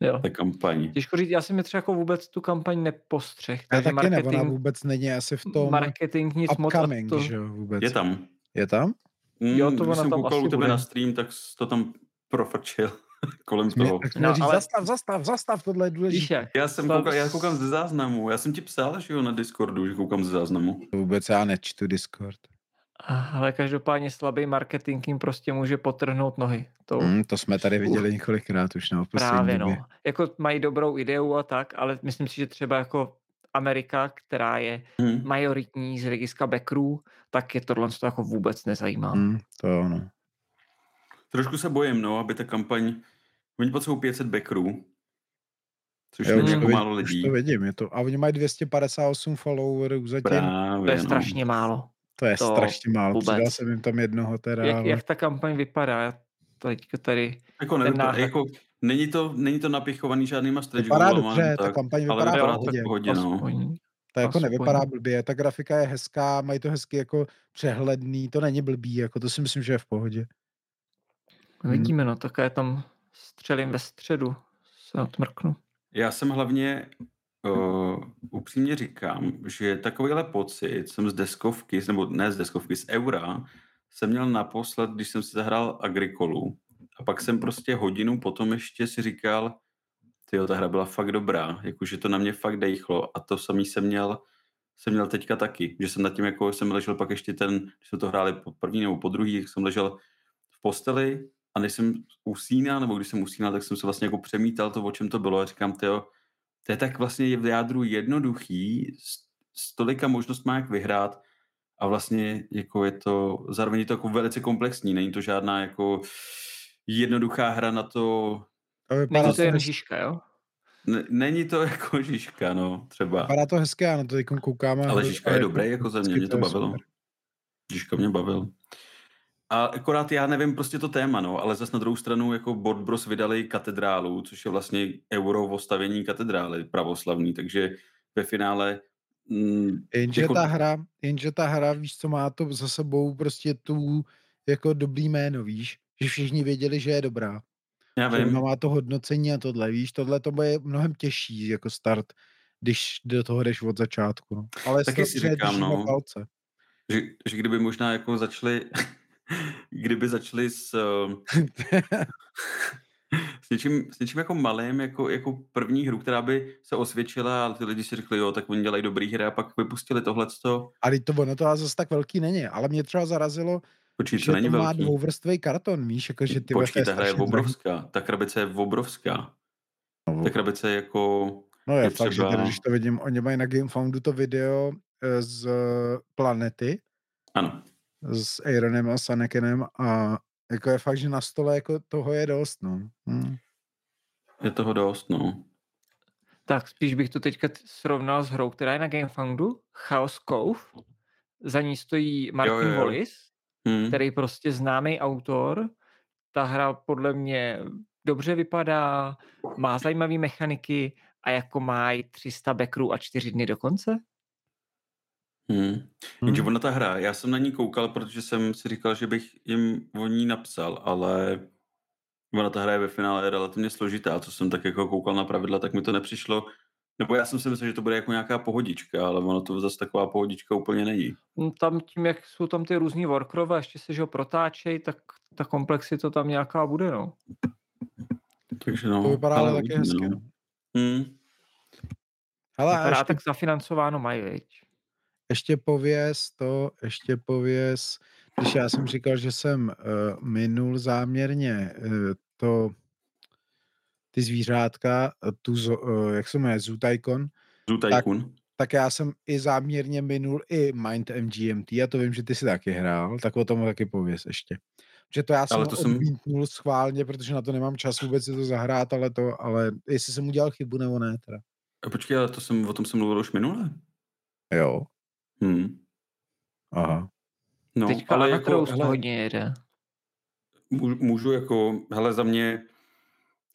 Jo. Ta kampaň. Těžko říct, já jsem mi třeba jako vůbec tu kampaň nepostřeh. Já taky marketing, ne, ona vůbec není asi v tom marketing nic moc. To... Že vůbec. Je tam. Je tam? Mm, jo, to Když jsem koukal u tebe bude. na stream, tak to tam profrčil kolem toho. Tak no, ale... Zastav, zastav, zastav, tohle je důležité. Já jsem koukal, já koukám ze záznamu. Já jsem ti psal, že jo, na Discordu, že koukám ze záznamu. Vůbec já nečtu Discord. Ale každopádně slabý marketing jim prostě může potrhnout nohy. To, mm, to jsme tady viděli uh, několikrát už. No, právě době. no. Jako mají dobrou ideu a tak, ale myslím si, že třeba jako Amerika, která je hmm. majoritní z hlediska backrů, tak je tohle to jako vůbec nezajímá. Hmm, to ano. Trošku se bojím, no, aby ta kampaň... Oni potřebují 500 backrů, což jo, není jako vidím, málo lidí. to vidím, je to, a oni mají 258 followerů zatím. Právě, to je no. strašně málo. To je to strašně málo. Vůbec. Přidal jsem jim tam jednoho teda. Jak, ale... jak ta kampaň vypadá? Teďka tady... Jako, ne, jako není, to, není to napichovaný žádnýma stretch Vypadá dobře, tak, ta kampaň vypadá, ale vypadá tak pohodě, no. To jako nevypadá blbě, ta grafika je hezká, mají to hezky jako přehledný, to není blbý, jako to si myslím, že je v pohodě. Vidíme, hmm. no, tak je tam střelím ve středu, se odmrknu. Já jsem hlavně uh, upřímně říkám, že takovýhle pocit jsem z deskovky, nebo ne z deskovky, z eura, jsem měl naposled, když jsem si zahrál Agrikolu. A pak jsem prostě hodinu potom ještě si říkal, tyjo, ta hra byla fakt dobrá, jakože to na mě fakt dejchlo. A to samý jsem měl, jsem měl teďka taky, že jsem nad tím, jako jsem ležel pak ještě ten, když jsme to hráli po první nebo po druhý, jsem ležel v posteli a než jsem usínal, nebo když jsem usínal, tak jsem se vlastně jako přemítal to, o čem to bylo a říkám, tyjo, to je tak vlastně v jádru jednoduchý, s tolika možnost má jak vyhrát a vlastně jako je to, zároveň je to jako velice komplexní, není to žádná jako jednoduchá hra na to... Není to jen Žižka, jo? není to jako Žižka, no, třeba. Vypadá to hezké, já na to teď koukáme. Ale Žižka je dobrý jako ze mě, mě to bavilo. Žižka mě bavil. A akorát já nevím prostě to téma, no, ale zase na druhou stranu jako Board Bros vydali katedrálu, což je vlastně euro v ostavění katedrály pravoslavný, takže ve finále mm, jenže, jako... ta hra, jenže ta hra, víš, co má to za sebou prostě tu jako dobrý jméno, víš, že všichni věděli, že je dobrá. Já vím. Že má to hodnocení a tohle, víš, tohle to bude mnohem těžší jako start, když do toho jdeš od začátku. No. Ale Taky si říkám, no, palce. Že, že kdyby možná jako začali kdyby začali s, s, něčím, s něčím jako malým, jako, jako první hru, která by se osvědčila, ale ty lidi si řekli, jo, tak oni dělají dobrý hry a pak vypustili tohleto. Ale to ono to zase tak velký není, ale mě třeba zarazilo, Počkej, že to není to velký. má dvouvrstvý karton, víš, jako, že ty Počkej, ta hra je obrovská, ta krabice je obrovská. No, ta krabice je jako... No je, je fakt, třeba... že tady, když to vidím, oni mají na GameFoundu to video eh, z Planety. Ano s Aaronem a Sanekinem a jako je fakt, že na stole jako toho je dost, no. Hmm. Je toho dost, no. Tak spíš bych to teďka srovnal s hrou, která je na GameFoundu, Chaos Cove. Za ní stojí Martin jo, jo, jo. Wallis, hmm. který prostě známý autor. Ta hra podle mě dobře vypadá, má zajímavé mechaniky a jako má 300 backrů a 4 dny do konce. Hmm. Jenže hmm. ona ta hra, já jsem na ní koukal, protože jsem si říkal, že bych jim o ní napsal, ale ona ta hra je ve finále relativně složitá, co jsem tak jako koukal na pravidla, tak mi to nepřišlo, nebo já jsem si myslel, že to bude jako nějaká pohodička, ale ono to zase taková pohodička úplně není. No, tam tím, jak jsou tam ty různý workrové, ještě se ho protáčej, tak ta komplexita tam nějaká bude, no. Takže no. To vypadá ale taky hezky. No. Hmm. Hele, vypadá ještě... tak zafinancováno mají, veď ještě pověz to, ještě pověz, když já jsem říkal, že jsem uh, minul záměrně uh, to ty zvířátka, tu, uh, jak se jmenuje, Zoo Tycoon, Zoo Tycoon. Tak, tak já jsem i záměrně minul i Mind MGMT, a to vím, že ty si taky hrál, tak o tom taky pověz ještě. Že to já jsem ale to jsem... schválně, protože na to nemám čas vůbec si to zahrát, ale to, ale jestli jsem udělal chybu nebo ne teda. A počkej, ale to jsem, o tom jsem mluvil už minule. Jo. Hmm. Aha. No, Teďka ale jako, hele, hodně jede. Můžu jako, hele, za mě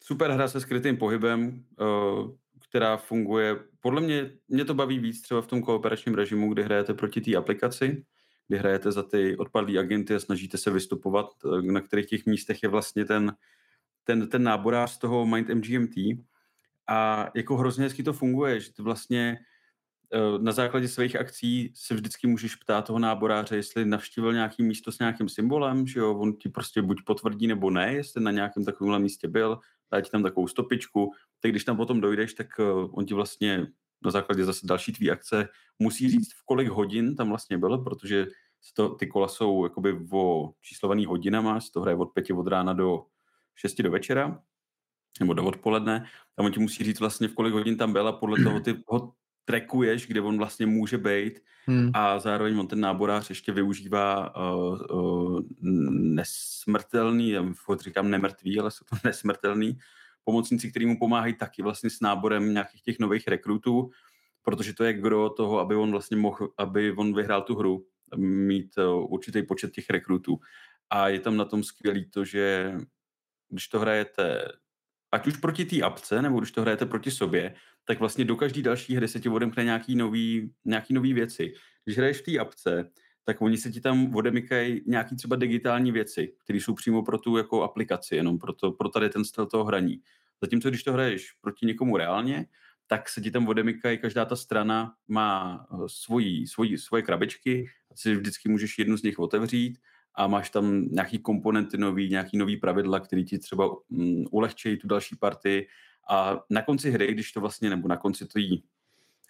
super hra se skrytým pohybem, uh, která funguje, podle mě, mě to baví víc třeba v tom kooperačním režimu, kdy hrajete proti té aplikaci, kdy hrajete za ty odpadlé agenty a snažíte se vystupovat, eh, na kterých těch místech je vlastně ten, ten, ten náborář z toho Mind MGMT. A jako hrozně hezky to funguje, že ty vlastně Eh, na základě svých akcí se vždycky můžeš ptát toho náboráře, jestli navštívil nějaký místo s nějakým symbolem, že jo, on ti prostě buď potvrdí nebo ne, jestli na nějakém takovémhle místě byl, dá ti tam takovou stopičku, tak když tam potom dojdeš, tak eh, on ti vlastně na základě zase další tvý akce musí říct, v kolik hodin tam vlastně byl, protože to, ty kola jsou jakoby o číslovaný hodinama, z toho hraje od pěti od rána do šesti do večera, nebo do odpoledne, a on ti musí říct vlastně, v kolik hodin tam byl a podle toho ty ho trackuješ, kde on vlastně může být hmm. a zároveň on ten náborář ještě využívá uh, uh, nesmrtelný, já říkám nemrtvý, ale jsou to nesmrtelný pomocníci, který mu pomáhají taky vlastně s náborem nějakých těch nových rekrutů, protože to je gro toho, aby on vlastně mohl, aby on vyhrál tu hru, mít uh, určitý počet těch rekrutů. A je tam na tom skvělý to, že když to hrajete ať už proti té apce, nebo když to hrajete proti sobě, tak vlastně do každé další hry se ti odemkne nějaký nový, nějaký nový věci. Když hraješ v té apce, tak oni se ti tam odemykají nějaký třeba digitální věci, které jsou přímo pro tu jako aplikaci, jenom pro, to, pro tady ten styl toho hraní. Zatímco když to hraješ proti někomu reálně, tak se ti tam odemykají, každá ta strana má eh, svoji, svoji, svoje krabičky, a si vždycky můžeš jednu z nich otevřít a máš tam nějaký komponenty nový, nějaký nový pravidla, který ti třeba um, ulehčejí tu další partii. A na konci hry, když to vlastně, nebo na konci to jí,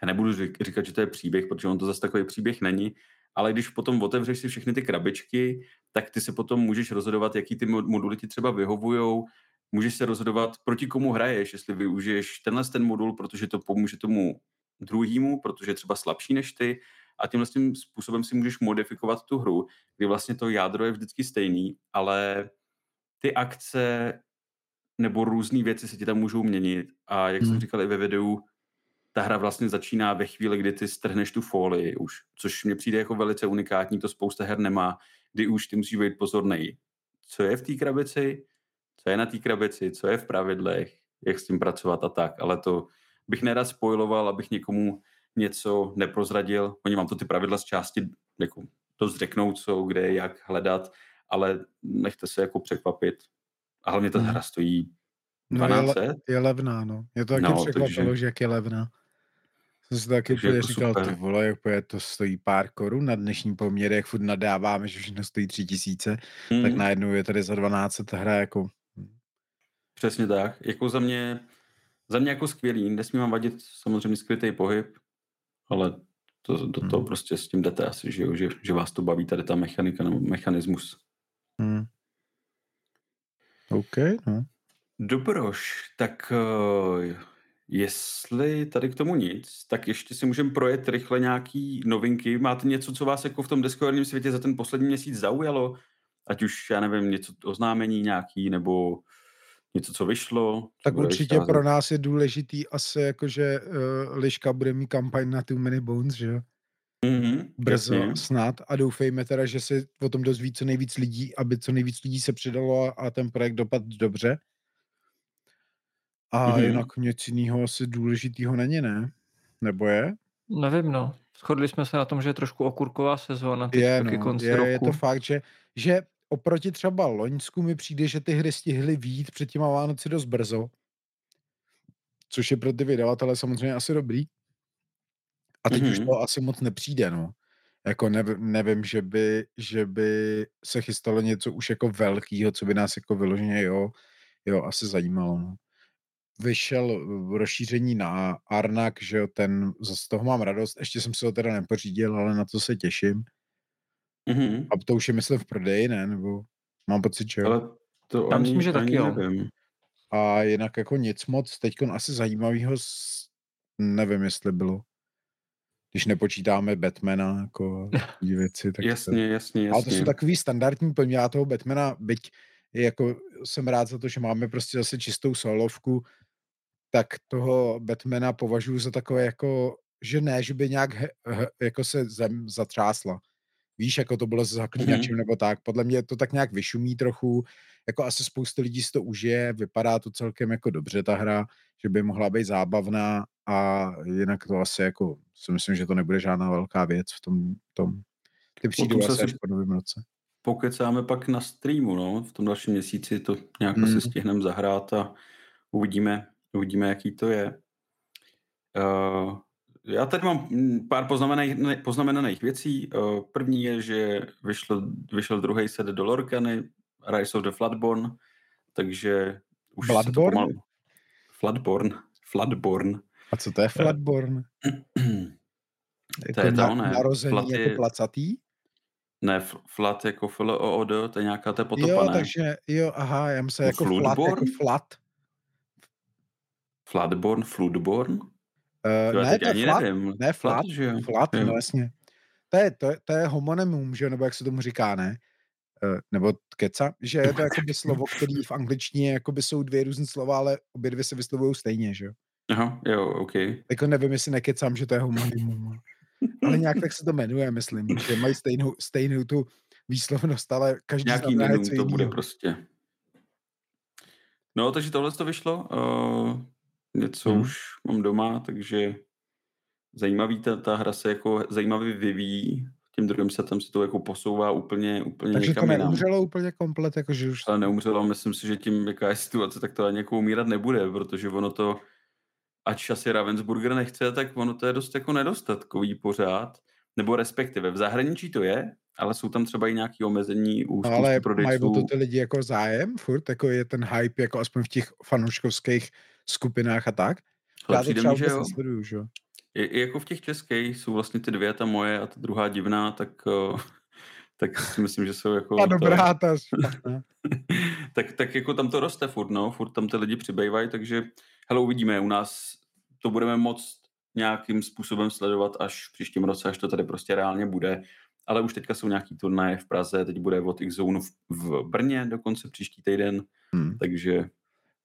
já nebudu říkat, že to je příběh, protože on to zase takový příběh není, ale když potom otevřeš si všechny ty krabičky, tak ty se potom můžeš rozhodovat, jaký ty moduly ti třeba vyhovujou, můžeš se rozhodovat, proti komu hraješ, jestli využiješ tenhle ten modul, protože to pomůže tomu druhému, protože je třeba slabší než ty, a tímhle tím způsobem si můžeš modifikovat tu hru, kdy vlastně to jádro je vždycky stejný, ale ty akce nebo různé věci se ti tam můžou měnit a jak hmm. jsem říkal i ve videu, ta hra vlastně začíná ve chvíli, kdy ty strhneš tu folii už, což mně přijde jako velice unikátní, to spousta her nemá, kdy už ty musíš být pozorný, co je v té krabici, co je na té krabici, co je v pravidlech, jak s tím pracovat a tak, ale to bych nerad spoiloval, abych někomu něco neprozradil. Oni vám to ty pravidla z části jako dost řeknou, co, kde, jak hledat, ale nechte se jako překvapit. A hlavně ta hmm. hra stojí 12 no je, le, je levná, no. Je to taky no, překvapilo, takže... že jak je levná. Jsem si taky jako říkal, super. ty vole, jak to stojí pár korun na dnešní poměry, jak furt nadáváme, že všechno stojí tři tisíce, hmm. tak najednou je tady za 12 ta hra jako... Přesně tak. Jako za mě, za mě jako skvělý. Nesmí vám vadit samozřejmě skrytý pohyb, ale to, to, to hmm. prostě s tím jdete asi, že, jo? Že, že vás to baví tady ta mechanika nebo mechanismus. Hmm. OK, no. Dobroš, tak uh, jestli tady k tomu nic, tak ještě si můžeme projet rychle nějaký novinky. Máte něco, co vás jako v tom deskoherním světě za ten poslední měsíc zaujalo? Ať už, já nevím, něco oznámení nějaký, nebo něco, co vyšlo. Tak určitě vycházet. pro nás je důležitý asi jako, že uh, Liška bude mít kampaň na Too Many Bones, že jo? Mm-hmm, Brzo jasně. snad a doufejme teda, že se o tom dozví co nejvíc lidí, aby co nejvíc lidí se přidalo a, a ten projekt dopadl dobře. A mm-hmm. jinak nic jiného asi důležitýho není, ne? Nebo je? Nevím, no. Shodli jsme se na tom, že je trošku okurková sezóna. Je, no, je, je to fakt, že, že oproti třeba Loňsku mi přijde, že ty hry stihly výjít před těma Vánoci dost brzo, což je pro ty vydavatele samozřejmě asi dobrý. A teď mm-hmm. už to asi moc nepřijde, no. Jako nevím, nevím že, by, že by se chystalo něco už jako velkýho, co by nás jako vyloženě, jo, jo, asi zajímalo, no. Vyšel rozšíření na Arnak, že jo, ten, z toho mám radost, ještě jsem si ho teda nepořídil, ale na to se těším. Mm-hmm. A to už je myslím v prodeji, ne? Nebo mám pocit, že jo. Ale to Já myslím, že taky jo. Nevím. A jinak jako nic moc, teď asi zajímavého, nevím, jestli bylo. Když nepočítáme Batmana, jako věci. Tak jasně, to... jasně, jasně. Ale to jsou takový standardní plně. Já toho Batmana, byť jako jsem rád za to, že máme prostě zase čistou solovku, tak toho Batmana považuji za takové jako, že ne, že by nějak he, he, jako se zem zatřásla víš, jako to bylo s zaklínačem mm-hmm. nebo tak, podle mě to tak nějak vyšumí trochu, jako asi spoustu lidí si to užije, vypadá to celkem jako dobře ta hra, že by mohla být zábavná a jinak to asi jako si myslím, že to nebude žádná velká věc v tom, tom ty přijdou asi až po novém roce. Pokecáme pak na streamu, no, v tom dalším měsíci to nějak mm. asi stihneme zahrát a uvidíme, uvidíme, jaký to je. Uh, já tady mám pár poznamenaných, poznamenaných věcí. Uh, první je, že vyšel, vyšel druhý set do Lorkany, Rise of the Floodborn, takže už Bloodborne? Pomalu... Floodborn. Floodborn. A co to je Floodborn? to je to, ne. Narození Flat jako je... placatý? Ne, flat jako f l o o d to je nějaká ta potopa, Jo, ne? takže, jo, aha, já myslím jako flat, jako flat. Flatborn, Floodborn? Uh, ne, to je flat, nevím. ne, flat, flat, že jo? flat no jasně. To je, to, je, to je homonymum, že nebo jak se tomu říká, ne? Uh, nebo keca, že je to jakoby slovo, který v angličtině jakoby jsou dvě různé slova, ale obě dvě se vyslovují stejně, že jo? Aha, jo, OK. Jako nevím, jestli nekecám, že to je homonymum. ale nějak tak se to jmenuje, myslím, že mají stejnou, stejnou tu výslovnost, ale každý Nějaký znamená to bude prostě. No, takže tohle to vyšlo. Uh, něco hmm. už mám doma, takže zajímavý, ta, ta hra se jako zajímavě vyvíjí. Tím druhým setem se to jako posouvá úplně, úplně Takže to neumřelo úplně komplet, jakože už... Ale neumřelo, myslím si, že tím, jaká je situace, tak to ani jako umírat nebude, protože ono to, ač asi Ravensburger nechce, tak ono to je dost jako nedostatkový pořád. Nebo respektive v zahraničí to je, ale jsou tam třeba i nějaké omezení u no, Ale prodejců. mají to ty lidi jako zájem furt? Jako je ten hype jako aspoň v těch fanouškovských skupinách a tak? Ale Já to třeba mi, že jo. Nesleduju, že? I, I, jako v těch českých jsou vlastně ty dvě, ta moje a ta druhá divná, tak, uh, tak si myslím, že jsou jako... A dobrá, to, ta tak, tak jako tam to roste furt, no, furt tam ty lidi přibývají, takže hele, uvidíme, u nás to budeme moc nějakým způsobem sledovat až v příštím roce, až to tady prostě reálně bude. Ale už teďka jsou nějaký turnaje v Praze, teď bude od X-Zone v, v Brně dokonce příští týden, hmm. takže...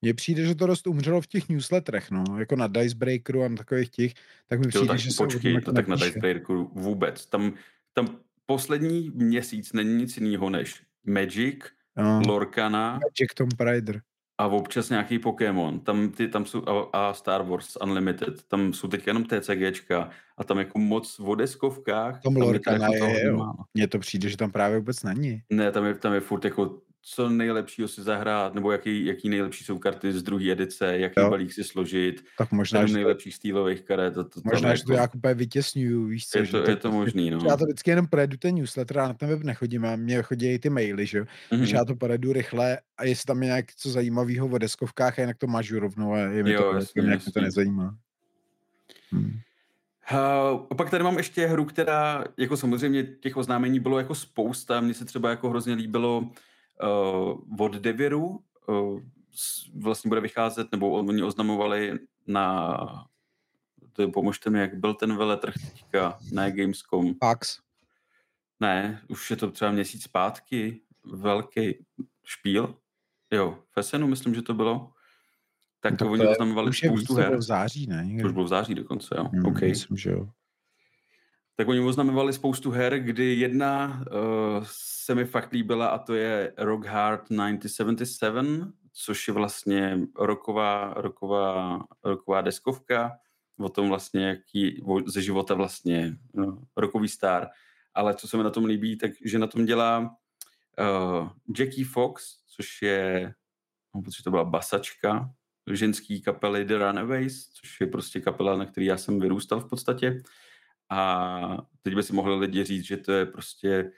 Mně přijde, že to dost umřelo v těch newsletterech, no, jako na Dicebreakeru a na takových těch, tak mi přijde, jo, tak že počkej, se to tak na Dicebreakeru vůbec. Tam, tam poslední měsíc není nic jiného než Magic, no. Lorcana, Magic Tomb Raider a občas nějaký Pokémon, tam, ty, tam jsou, a, a Star Wars Unlimited, tam jsou teď jenom TCGčka a tam jako moc v deskovkách. Tom Lorcana je, je jo. Mně to přijde, že tam právě vůbec není. Ne, tam je, tam je furt jako co nejlepšího si zahrát, nebo jaký, jaký nejlepší jsou karty z druhé edice, jaký jo. balík si složit, tak možná, že nejlepších stýlových karet. To, to možná, že to jako... úplně vytěsňuju, víš co, je to, že je to možný, no. Já to vždycky jenom projedu ten newsletter a na ten web nechodím a mě chodí i ty maily, že jo, mm-hmm. takže já to projedu rychle a jestli tam je nějak co zajímavého o deskovkách a jinak to mažu rovnou a je mi jo, to, jasný, nějak jasný. to nezajímá. Hmm. Uh, pak tady mám ještě hru, která, jako samozřejmě těch oznámení bylo jako spousta, mně se třeba jako hrozně líbilo od Deviru, uh, vlastně bude vycházet, nebo oni oznamovali na, to pomožte mi, jak byl ten veletrh teďka, ne Gamescom. PAX. Ne, už je to třeba měsíc zpátky, velký špíl. Jo, Fesenu myslím, že to bylo. Tak, to oni oznamovali spoustu her. v září, ne? To už bylo v září dokonce, jo. Hmm, okay. Myslím, že jo. Tak oni oznamovali spoustu her, kdy jedna uh, se mi fakt líbila a to je Rock Hard 1977, což je vlastně roková, roková, roková deskovka o tom vlastně, jaký ze života vlastně no, rokový star. Ale co se mi na tom líbí, tak že na tom dělá uh, Jackie Fox, což je, mám pocit, že to byla basačka ženský kapely The Runaways, což je prostě kapela, na který já jsem vyrůstal v podstatě. A teď by si mohli lidi říct, že to je prostě,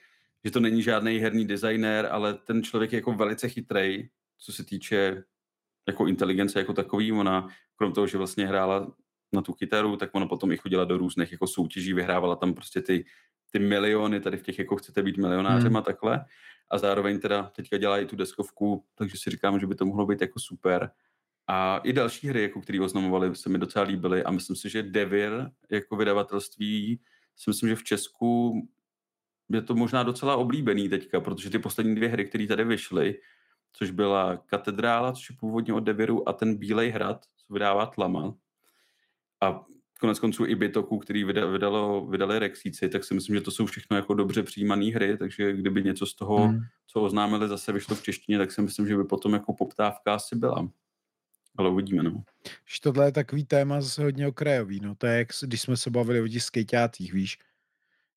že to není žádný herní designer, ale ten člověk je jako velice chytrý, co se týče jako inteligence jako takový. Ona, krom toho, že vlastně hrála na tu kytaru, tak ona potom i chodila do různých jako soutěží, vyhrávala tam prostě ty, ty miliony, tady v těch jako chcete být milionářem hmm. a takhle. A zároveň teda teďka dělá i tu deskovku, takže si říkám, že by to mohlo být jako super. A i další hry, jako které oznamovali, se mi docela líbily a myslím si, že Devir jako vydavatelství si myslím, že v Česku je to možná docela oblíbený teďka, protože ty poslední dvě hry, které tady vyšly, což byla Katedrála, což je původně od Deviru, a ten Bílej hrad, co vydává Tlama. A konec konců i Bitoku, který vydalo, vydali Rexíci, tak si myslím, že to jsou všechno jako dobře přijímané hry, takže kdyby něco z toho, hmm. co oznámili, zase vyšlo v češtině, tak si myslím, že by potom jako poptávka asi byla. Ale uvidíme, no. Tohle je takový téma zase hodně okrajový, no. To je, jak, když jsme se bavili o těch skejťátích, víš,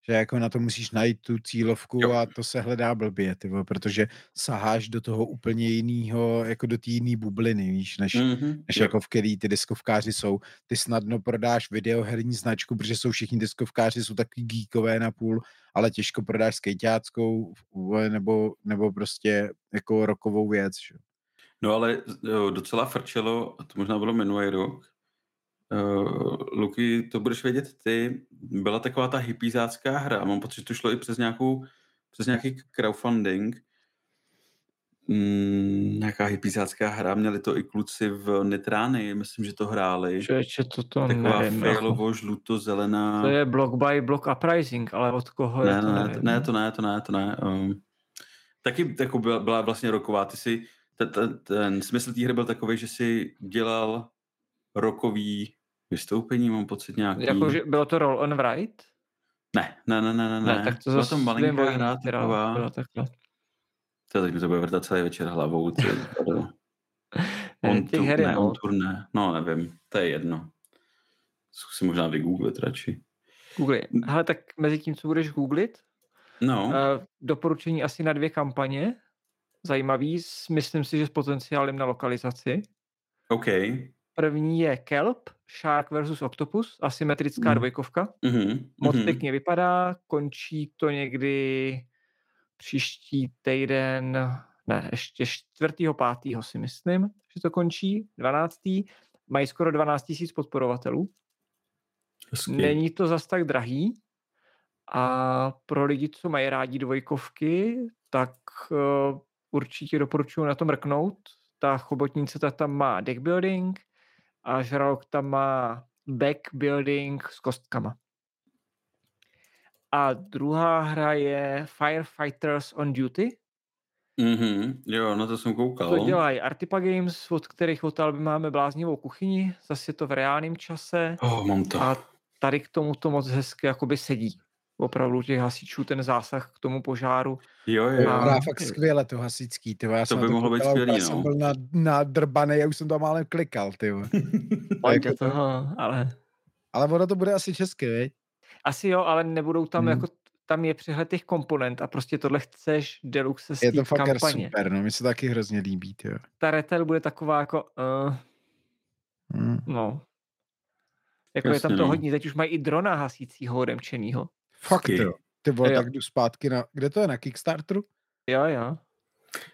že jako na to musíš najít tu cílovku jo. a to se hledá blbě, ty protože saháš do toho úplně jiného, jako do té jiné bubliny, víš, než, mm-hmm. než jako v který ty diskovkáři jsou. Ty snadno prodáš videoherní značku, protože jsou všichni diskovkáři, jsou takový geekové na půl, ale těžko prodáš skejťáckou nebo, nebo prostě jako rokovou věc. Že? No ale jo, docela frčelo, a to možná bylo minulý rok, Uh, Luky, to budeš vědět ty, byla taková ta hypízácká hra, mám pocit, že to šlo i přes nějakou, přes nějaký crowdfunding, mm, nějaká hypízácká hra, měli to i kluci v Nitrány, myslím, že to hráli. Čeče, to to Taková nevím. failovo, žluto-zelená. To je block by block uprising, ale od koho ne, je to ne, nevím. ne, to ne, to ne, to ne. Um, taky jako byla, byla vlastně roková, ty si, ten, ten, ten smysl té hry byl takový, že si dělal rokový vystoupení, mám pocit nějaký. Jako, že bylo to roll on write? Ne, ne, ne, ne, ne. ne tak to zase malinká hra taková. byla takhle. To teď mi to bude vrtat celý večer hlavou. Ty, on tu, je ne, on tur ne. No, nevím, to je jedno. Zkusím možná vygooglit radši. Google. Hele, tak mezi tím, co budeš googlit, No, uh, doporučení asi na dvě kampaně. Zajímavý, myslím si, že s potenciálem na lokalizaci. OK. První je Kelp, Shark versus Octopus, asymetrická Mm. dvojkovka. Mhm, Moc mhm. pěkně vypadá, končí to někdy příští týden, ne, ještě 4. 5. si myslím, že to končí, 12. Mají skoro 12 000 podporovatelů. Hezky. Není to zas tak drahý a pro lidi, co mají rádi dvojkovky, tak uh, určitě doporučuji na to mrknout. Ta chobotnice ta tam má deck building a žralok tam má back building s kostkama. A druhá hra je Firefighters on Duty. Mhm, jo, na to jsem koukal. To dělají Artipa Games, od kterých od Alby máme bláznivou kuchyni, zase je to v reálném čase Oh, mám to. a tady k tomu to moc hezky jakoby sedí. Opravdu těch hasičů ten zásah k tomu požáru. Jo, jo. A- Hra fakt skvěle, to hasičský, ty já To jsem by mohlo být skvělý, no. jsem byl na, na drbanej, já už jsem tam málem klikal, ty jako to- toho, ale Ale ono to bude asi česky, viď? asi jo, ale nebudou tam Hmm. jako tam je přehled těch komponent a prostě tohle chceš deluxe z Je to fakt kampaně. super, no, mi se taky hrozně líbí, ty jo. Ta retail bude taková jako, uh, Hmm. no. Jako je Jasně, tam to no. hodně, teď už mají i drona hasícího odemčenýho. Fakt, jo. Ty vole, Jo. tak jdu zpátky na, kde to je, na Kickstarteru? Jo, jo.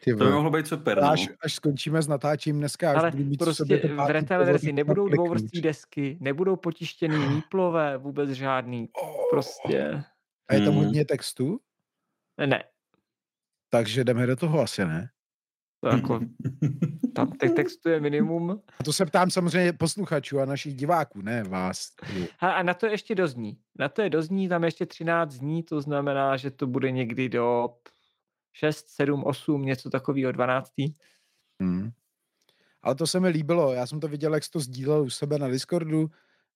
Ty To by mohlo být super, no. až, až skončíme s natáčím dneska, až Ale budu mít prostě v pivo, verzi nebudou dvouvrství desky, nebudou potištěný míplové, vůbec žádný. Prostě A je tam Mhm. hodně textu, ne. takže jdeme do toho asi, ne? To jako, tam těch textů je minimum. A to se ptám samozřejmě posluchačů a našich diváků, ne vás. A, a na to ještě dozní. Na to je dozní, tam ještě 13 dní, to znamená, že to bude někdy do 6, 7, 8, něco takového, 12. Hmm. Ale to se mi líbilo, já jsem to viděl, jak jsi to sdílel u sebe na Discordu,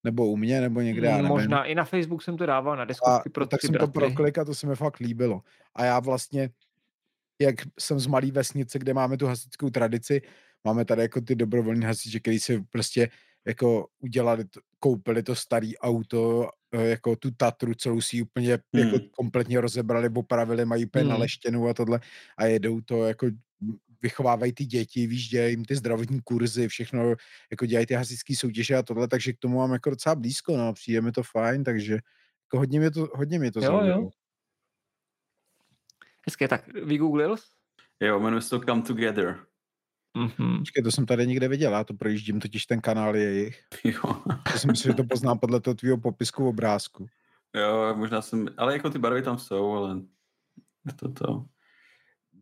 nebo u mě, nebo někde, já nevím. Možná i na Facebook jsem to dával na A pro tak jsem to bratry. proklik a to se mi fakt líbilo. A já vlastně, jak jsem z malé vesnice, kde máme tu hasičskou tradici, máme tady jako ty dobrovolní hasiče, který si prostě jako udělali, to, koupili to starý auto, eh, jako tu Tatru, celou si úplně jako Hmm. kompletně rozebrali, opravili, mají úplně Hmm. naleštěnou a tohle a jedou to jako vychovávají ty děti, víš, dělají jim ty zdravotní kurzy, všechno, jako dělají ty hasičské soutěže a tohle, takže k tomu mám jako docela blízko, no, přijde mi to fajn, takže jako hodně mě to, hodně mě to Jo, zaujalo. jo. Hezké, tak vygooglil jsi? Jo, jmenuje se to Come Together. Mhm. Počkej, to jsem tady někde viděl, já to projíždím, totiž ten kanál je jejich. Jo. To si myslím, že to poznám podle toho tvýho popisku obrázku. Jo, možná jsem, ale jako ty barvy tam jsou, ale je to to.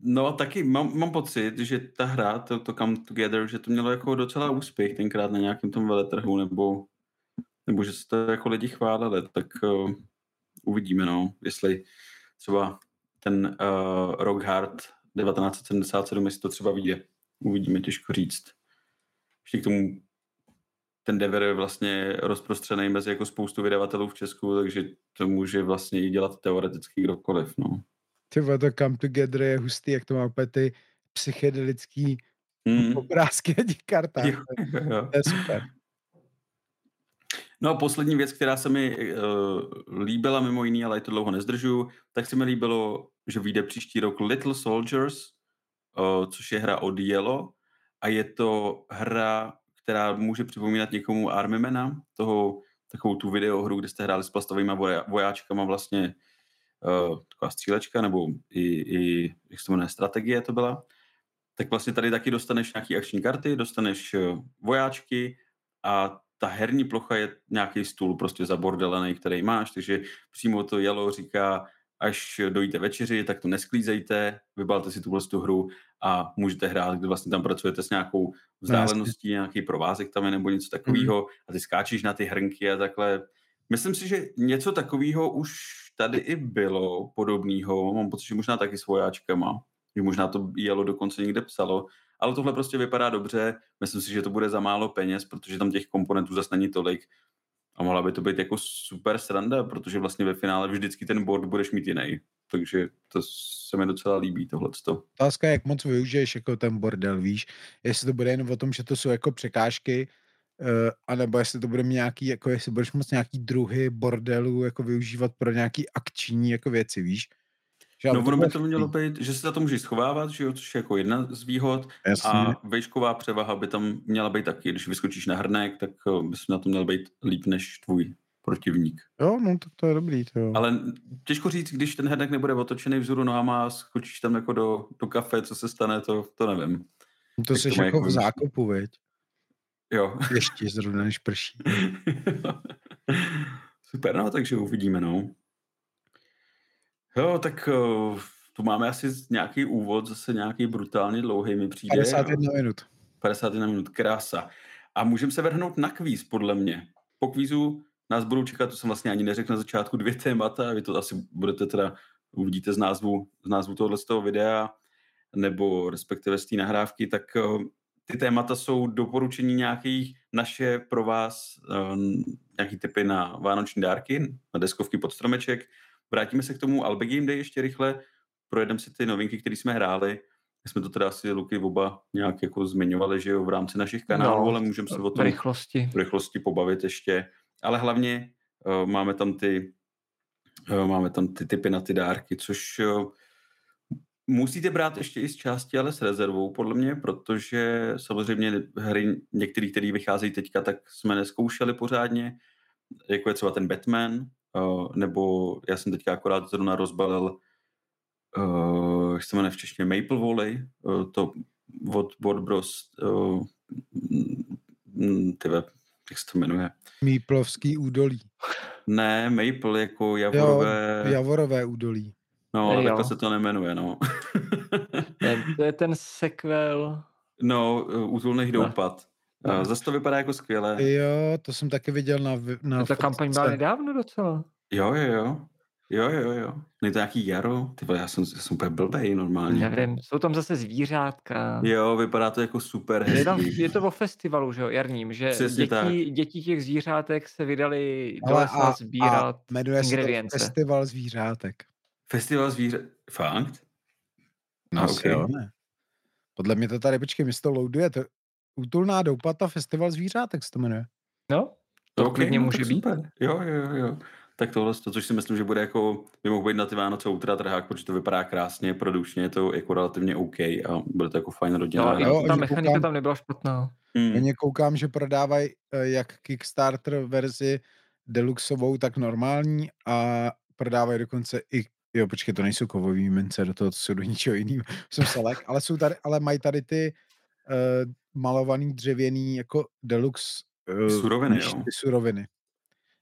No taky mám, mám pocit, že ta hra, to, to Come Together, že to mělo jako docela úspěch tenkrát na nějakém tom veletrhu, nebo, nebo že se to jako lidi chválili, tak uh, uvidíme, no, jestli třeba ten uh, Rock Hard 1977, jestli to třeba vyjde. Uvidíme, těžko říct. Ještě k tomu ten Dever je vlastně rozprostřený mezi jako spoustu vydavatelů v Česku, takže to může vlastně i dělat teoreticky kdokoliv, no. Ty to Come Together je hustý, jak to má úplně ty psychedelický mm. obrázky na těch kartách. Jo, jo, jo. To je super. No a poslední věc, která se mi uh, líbila mimo jiný, ale to dlouho nezdržu, tak se mi líbilo, že vyjde příští rok Little Soldiers, uh, což je hra od Yellow a je to hra, která může připomínat někomu Armymana, toho takovou tu videohru, kde jste hráli s plastovými vojáčkama vlastně uh, taková střílečka, nebo i, i, jak se to jmenuje, strategie to byla. Tak vlastně tady taky dostaneš nějaký akční karty, dostaneš vojáčky a ta herní plocha je nějaký stůl prostě zabordelený, který máš, takže přímo to jelo říká, až dojíte večeři, tak to nesklízejte, vybalte si tuhle tu hru a můžete hrát, kdy vlastně tam pracujete s nějakou vzdáleností, nějaký provázek tam je nebo něco takového mm. a ty skáčíš na ty hrnky a takhle. Myslím si, že něco takového už tady i bylo podobného, mám pocit, že možná taky s vojáčkama, že možná to jelo dokonce někde psalo, ale tohle prostě vypadá dobře, myslím si, že to bude za málo peněz, protože tam těch komponentů zase není tolik a mohla by to být jako super sranda, protože vlastně ve finále vždycky ten board budeš mít jiný. Takže to se mi docela líbí tohleto. Otázka je, jak moc využiješ jako ten bordel, víš? Jestli to bude jen o tom, že to jsou jako překážky, uh, anebo jestli to bude nějaký, jako jestli budeš moc nějaký druhy bordelů jako využívat pro nějaký akční jako věci, víš? Že no ono by to mělo být, že se za to můžeš schovávat, že jo, což je jako jedna z výhod Jasně. a vejšková převaha by tam měla být taky. Když vyskočíš na hrnek, tak eh, bys na to měl být líp než tvůj protivník. Jo, no tak to je dobrý. To jo. Ale těžko říct, když ten hrnek nebude otočený vzhůru nohama a skočíš tam jako do, do kafe, co se stane, to, to nevím. To jsi jako v zákopu, veď? Jo. Ještě zrovna, než prší. Super, no, takže uvidíme, no. Jo, tak uh, tu máme asi nějaký úvod, zase nějaký brutálně dlouhý mi přijde. 51 minut. 51 minut, krása. A můžeme se vrhnout na kvíz, podle mě. Po kvízu nás budou čekat, to jsem vlastně ani neřekl na začátku, dvě témata, vy to asi budete teda, uvidíte z názvu, z názvu tohohle z toho videa, nebo respektive z té nahrávky, tak uh, ty témata jsou doporučení nějakých naše pro vás, uh, nějaký typy na vánoční dárky, na deskovky pod stromeček, Vrátíme se k tomu Albe Game Day ještě rychle, projedeme si ty novinky, které jsme hráli. My jsme to teda asi Luky oba nějak jako zmiňovali, že jo, v rámci našich kanálů, no, ale můžeme se o tom rychlosti. v rychlosti pobavit ještě. Ale hlavně uh, máme tam ty uh, máme tam ty typy na ty dárky, což uh, musíte brát ještě i z části, ale s rezervou, podle mě, protože samozřejmě hry některé, které vycházejí teďka, tak jsme neskoušeli pořádně, jako je třeba ten Batman, Uh, nebo já jsem teďka akorát zrovna rozbalil, uh, jak se jmenuje v češtině, Maple Volley, uh, to od Board Bros, uh, tyve, jak se to jmenuje? Maplovský údolí. Ne, Maple jako javorové... Jo, javorové údolí. No, ale takhle se to nemenuje, no. to je ten sequel. No, útulných doupad. No. Zase to vypadá jako skvěle. Jo, to jsem taky viděl na... na ta kampaň byla nedávno docela. Jo, jo, jo. Jo, jo, jo. Není to nějaký jaro? Ty já jsem, já jsem úplně blbej normálně. Nevím, jsou tam zase zvířátka. Jo, vypadá to jako super hezký. Je, tam, je to o festivalu, že jo, jarním, že děti, děti těch zvířátek se vydali do lesa sbírat a jmenuje ingredience. se to Festival zvířátek. Festival zvířátek? Fakt? No, okay. jo, ne. Podle mě to tady, počkej, mi to loaduje, to Útulná doupata Festival zvířátek se to jmenuje. No, to okay, klidně no, může být. Super. Jo, jo, jo. Tak tohle, to, což si myslím, že bude jako, by mohl být na ty Vánoce ultra trhák, protože to vypadá krásně, produkčně je to jako relativně OK a bude to jako fajn rodina. No, jo, ta mechanika koukám, tam nebyla špatná. Hmm. Oni koukám, že prodávají eh, jak Kickstarter verzi deluxovou, tak normální a prodávají dokonce i Jo, počkej, to nejsou kovový mince, do toho to jsou do ničeho jiného. Jsem selek, ale, jsou tady, ale mají tady ty uh, malovaný dřevěný jako deluxe uh, suroviny, jo. Ty suroviny.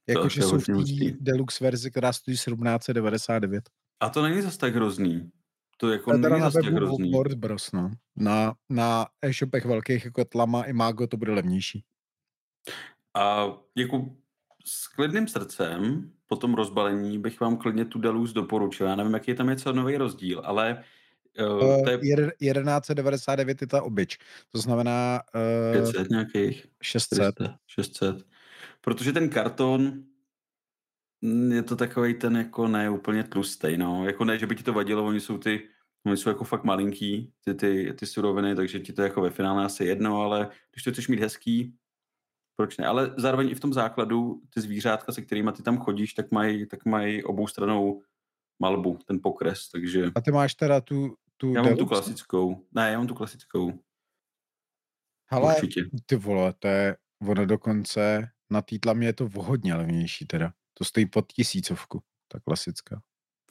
Jakože jsou v té deluxe verzi, která stojí 1799. A to není zase tak hrozný. To jako to není zase tak hrozný. Board Bros, no. Na, na e-shopech velkých jako Tlama i Mago to bude levnější. A jako s klidným srdcem po tom rozbalení bych vám klidně tu Deluxe doporučil. Já nevím, jaký je tam je co nový rozdíl, ale Uh, to je... 1199 je ta obyč. To znamená... Uh, 500 nějakých? 600. 600. Protože ten karton mm, je to takový ten jako ne úplně tlustý, no. Jako ne, že by ti to vadilo, oni jsou ty Oni jsou jako fakt malinký, ty, ty, ty suroviny, takže ti to jako ve finále asi jedno, ale když to chceš mít hezký, proč ne? Ale zároveň i v tom základu ty zvířátka, se kterými ty tam chodíš, tak mají tak mají obou stranou malbu, ten pokres, takže... A ty máš teda tu, tu Já mám tu klasickou. Ne, já mám tu klasickou. Hele, Určitě. ty vole, to je, ono dokonce na té tlamě je to hodně levnější teda. To stojí pod tisícovku, ta klasická.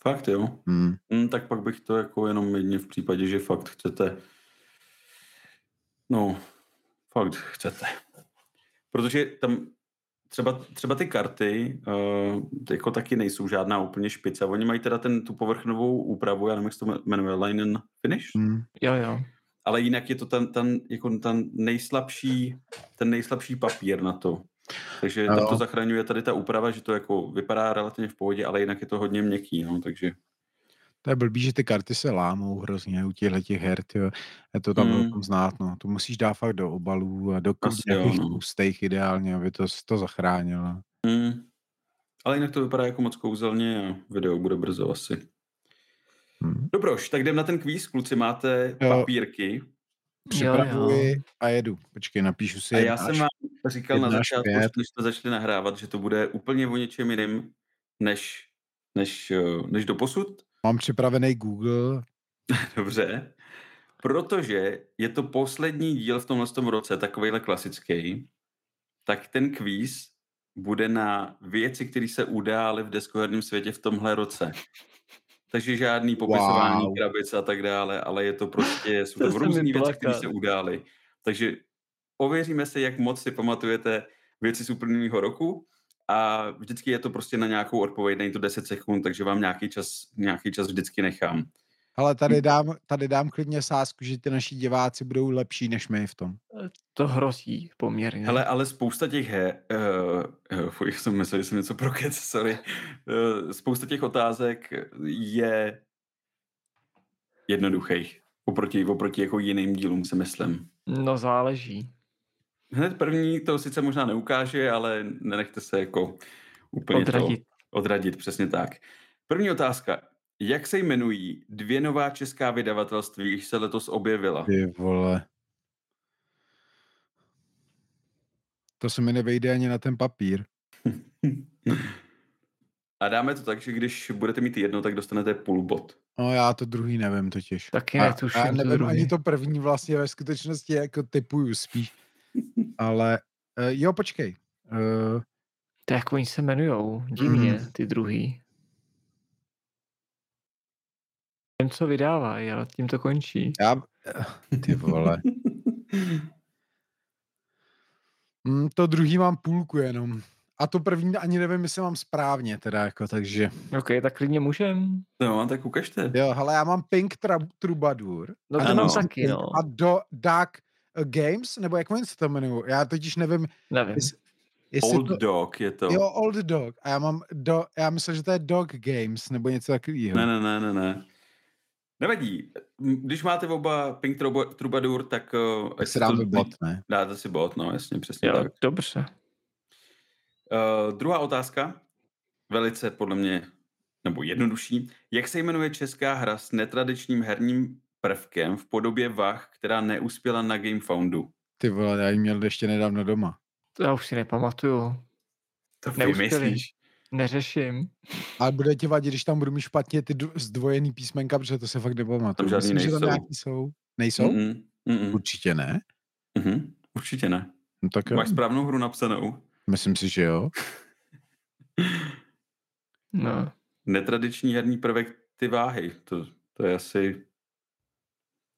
Fakt jo? Hmm. Hmm, tak pak bych to jako jenom jedně v případě, že fakt chcete no, fakt chcete. Protože tam třeba, třeba ty karty uh, jako taky nejsou žádná úplně špica. Oni mají teda ten, tu povrchnovou úpravu, já nevím, jak se to jmenuje, line and finish? Mm. Jo, jo. Ale jinak je to ten, ten, jako ten nejslabší, ten nejslabší papír na to. Takže tam to zachraňuje tady ta úprava, že to jako vypadá relativně v pohodě, ale jinak je to hodně měkký, no, takže... To je blbý, že ty karty se lámou hrozně u těchto těch her, tyjo. Je to tam mm. znát, no. To musíš dát fakt do obalů a do nějakých no. ideálně, aby to, to zachránilo. Mm. Ale jinak to vypadá jako moc kouzelně a video bude brzo asi. Hmm. Dobroš, tak jdem na ten kvíz, kluci, máte jo. papírky. Připravuji jo, jo. a jedu. Počkej, napíšu si. A já jsem vám říkal na začátku, než jste začali nahrávat, že to bude úplně o něčem jiným, než, než, eh, než do posud. Mám připravený Google. Dobře. Protože je to poslední díl v tomhle tom roce, takovýhle klasický, tak ten kvíz bude na věci, které se udály v deskoherním světě v tomhle roce. Takže žádný popisování wow. krabic a tak dále, ale je to prostě, jsou to, to různé věci, které se udály. Takže ověříme se, jak moc si pamatujete věci z úplného roku a vždycky je to prostě na nějakou odpověď, není to 10 sekund, takže vám nějaký čas, nějaký čas vždycky nechám. Ale tady dám, tady dám klidně sásku, že ty naši diváci budou lepší než my v tom. To hrozí poměrně. Ale, ale spousta těch he, uh, uh, fuj, jsem myslel, že jsem něco prokec, sorry. Uh, spousta těch otázek je jednoduchých. Oproti, oproti jako jiným dílům, si myslím. No záleží. Hned první to sice možná neukáže, ale nenechte se jako úplně odradit. To odradit, přesně tak. První otázka. Jak se jmenují dvě nová česká vydavatelství, když se letos objevila? Ty vole. To se mi nevejde ani na ten papír. A dáme to tak, že když budete mít jedno, tak dostanete půl bod. No já to druhý nevím totiž. Taky netuším. Já nevím to ani to první vlastně ve skutečnosti jako typuju spíš. Ale uh, jo, počkej. Uh, to jak oni se jmenujou, divně, mm. ty druhý. Vím, co vydávají, ale tím to končí. Já, ty vole. mm, to druhý mám půlku jenom. A to první ani nevím, jestli mám správně teda, jako, takže... OK, tak klidně můžem. No, tak ukažte. Jo, ale já mám Pink tra- Troubadour. No to mám taky, no. A do Dark Games, nebo jak se to jmenují? Já totiž nevím. Nevím. Jestli, jestli Old to... Dog je to. Jo, Old Dog. A já mám, do, já myslím, že to je Dog Games, nebo něco takového. Ne, ne, ne, ne, ne. Nevadí. Když máte oba Pink Troubadour, tak... Uh, tak si dáme bot, ne? Dáte si bot, no jasně, přesně jo, tak. Dobře. Uh, druhá otázka, velice podle mě, nebo jednodušší. Jak se jmenuje česká hra s netradičním herním prvkem v podobě vach, která neuspěla na GameFoundu? Ty vole, já ji měl ještě nedávno doma. To já už si nepamatuju. To vymyslíš. Neřeším. Ale bude ti vadit, když tam budu mít špatně ty zdvojený písmenka, protože to se fakt nepamatuju. Tam žádný Myslím, nejsou. že tam nějaký jsou. Nejsou? Mm-mm, mm-mm. Určitě ne. Mm-hmm, určitě ne. No tak Máš správnou hru napsanou. Myslím si, že jo. no. Netradiční herní prvek ty váhy. To, to je asi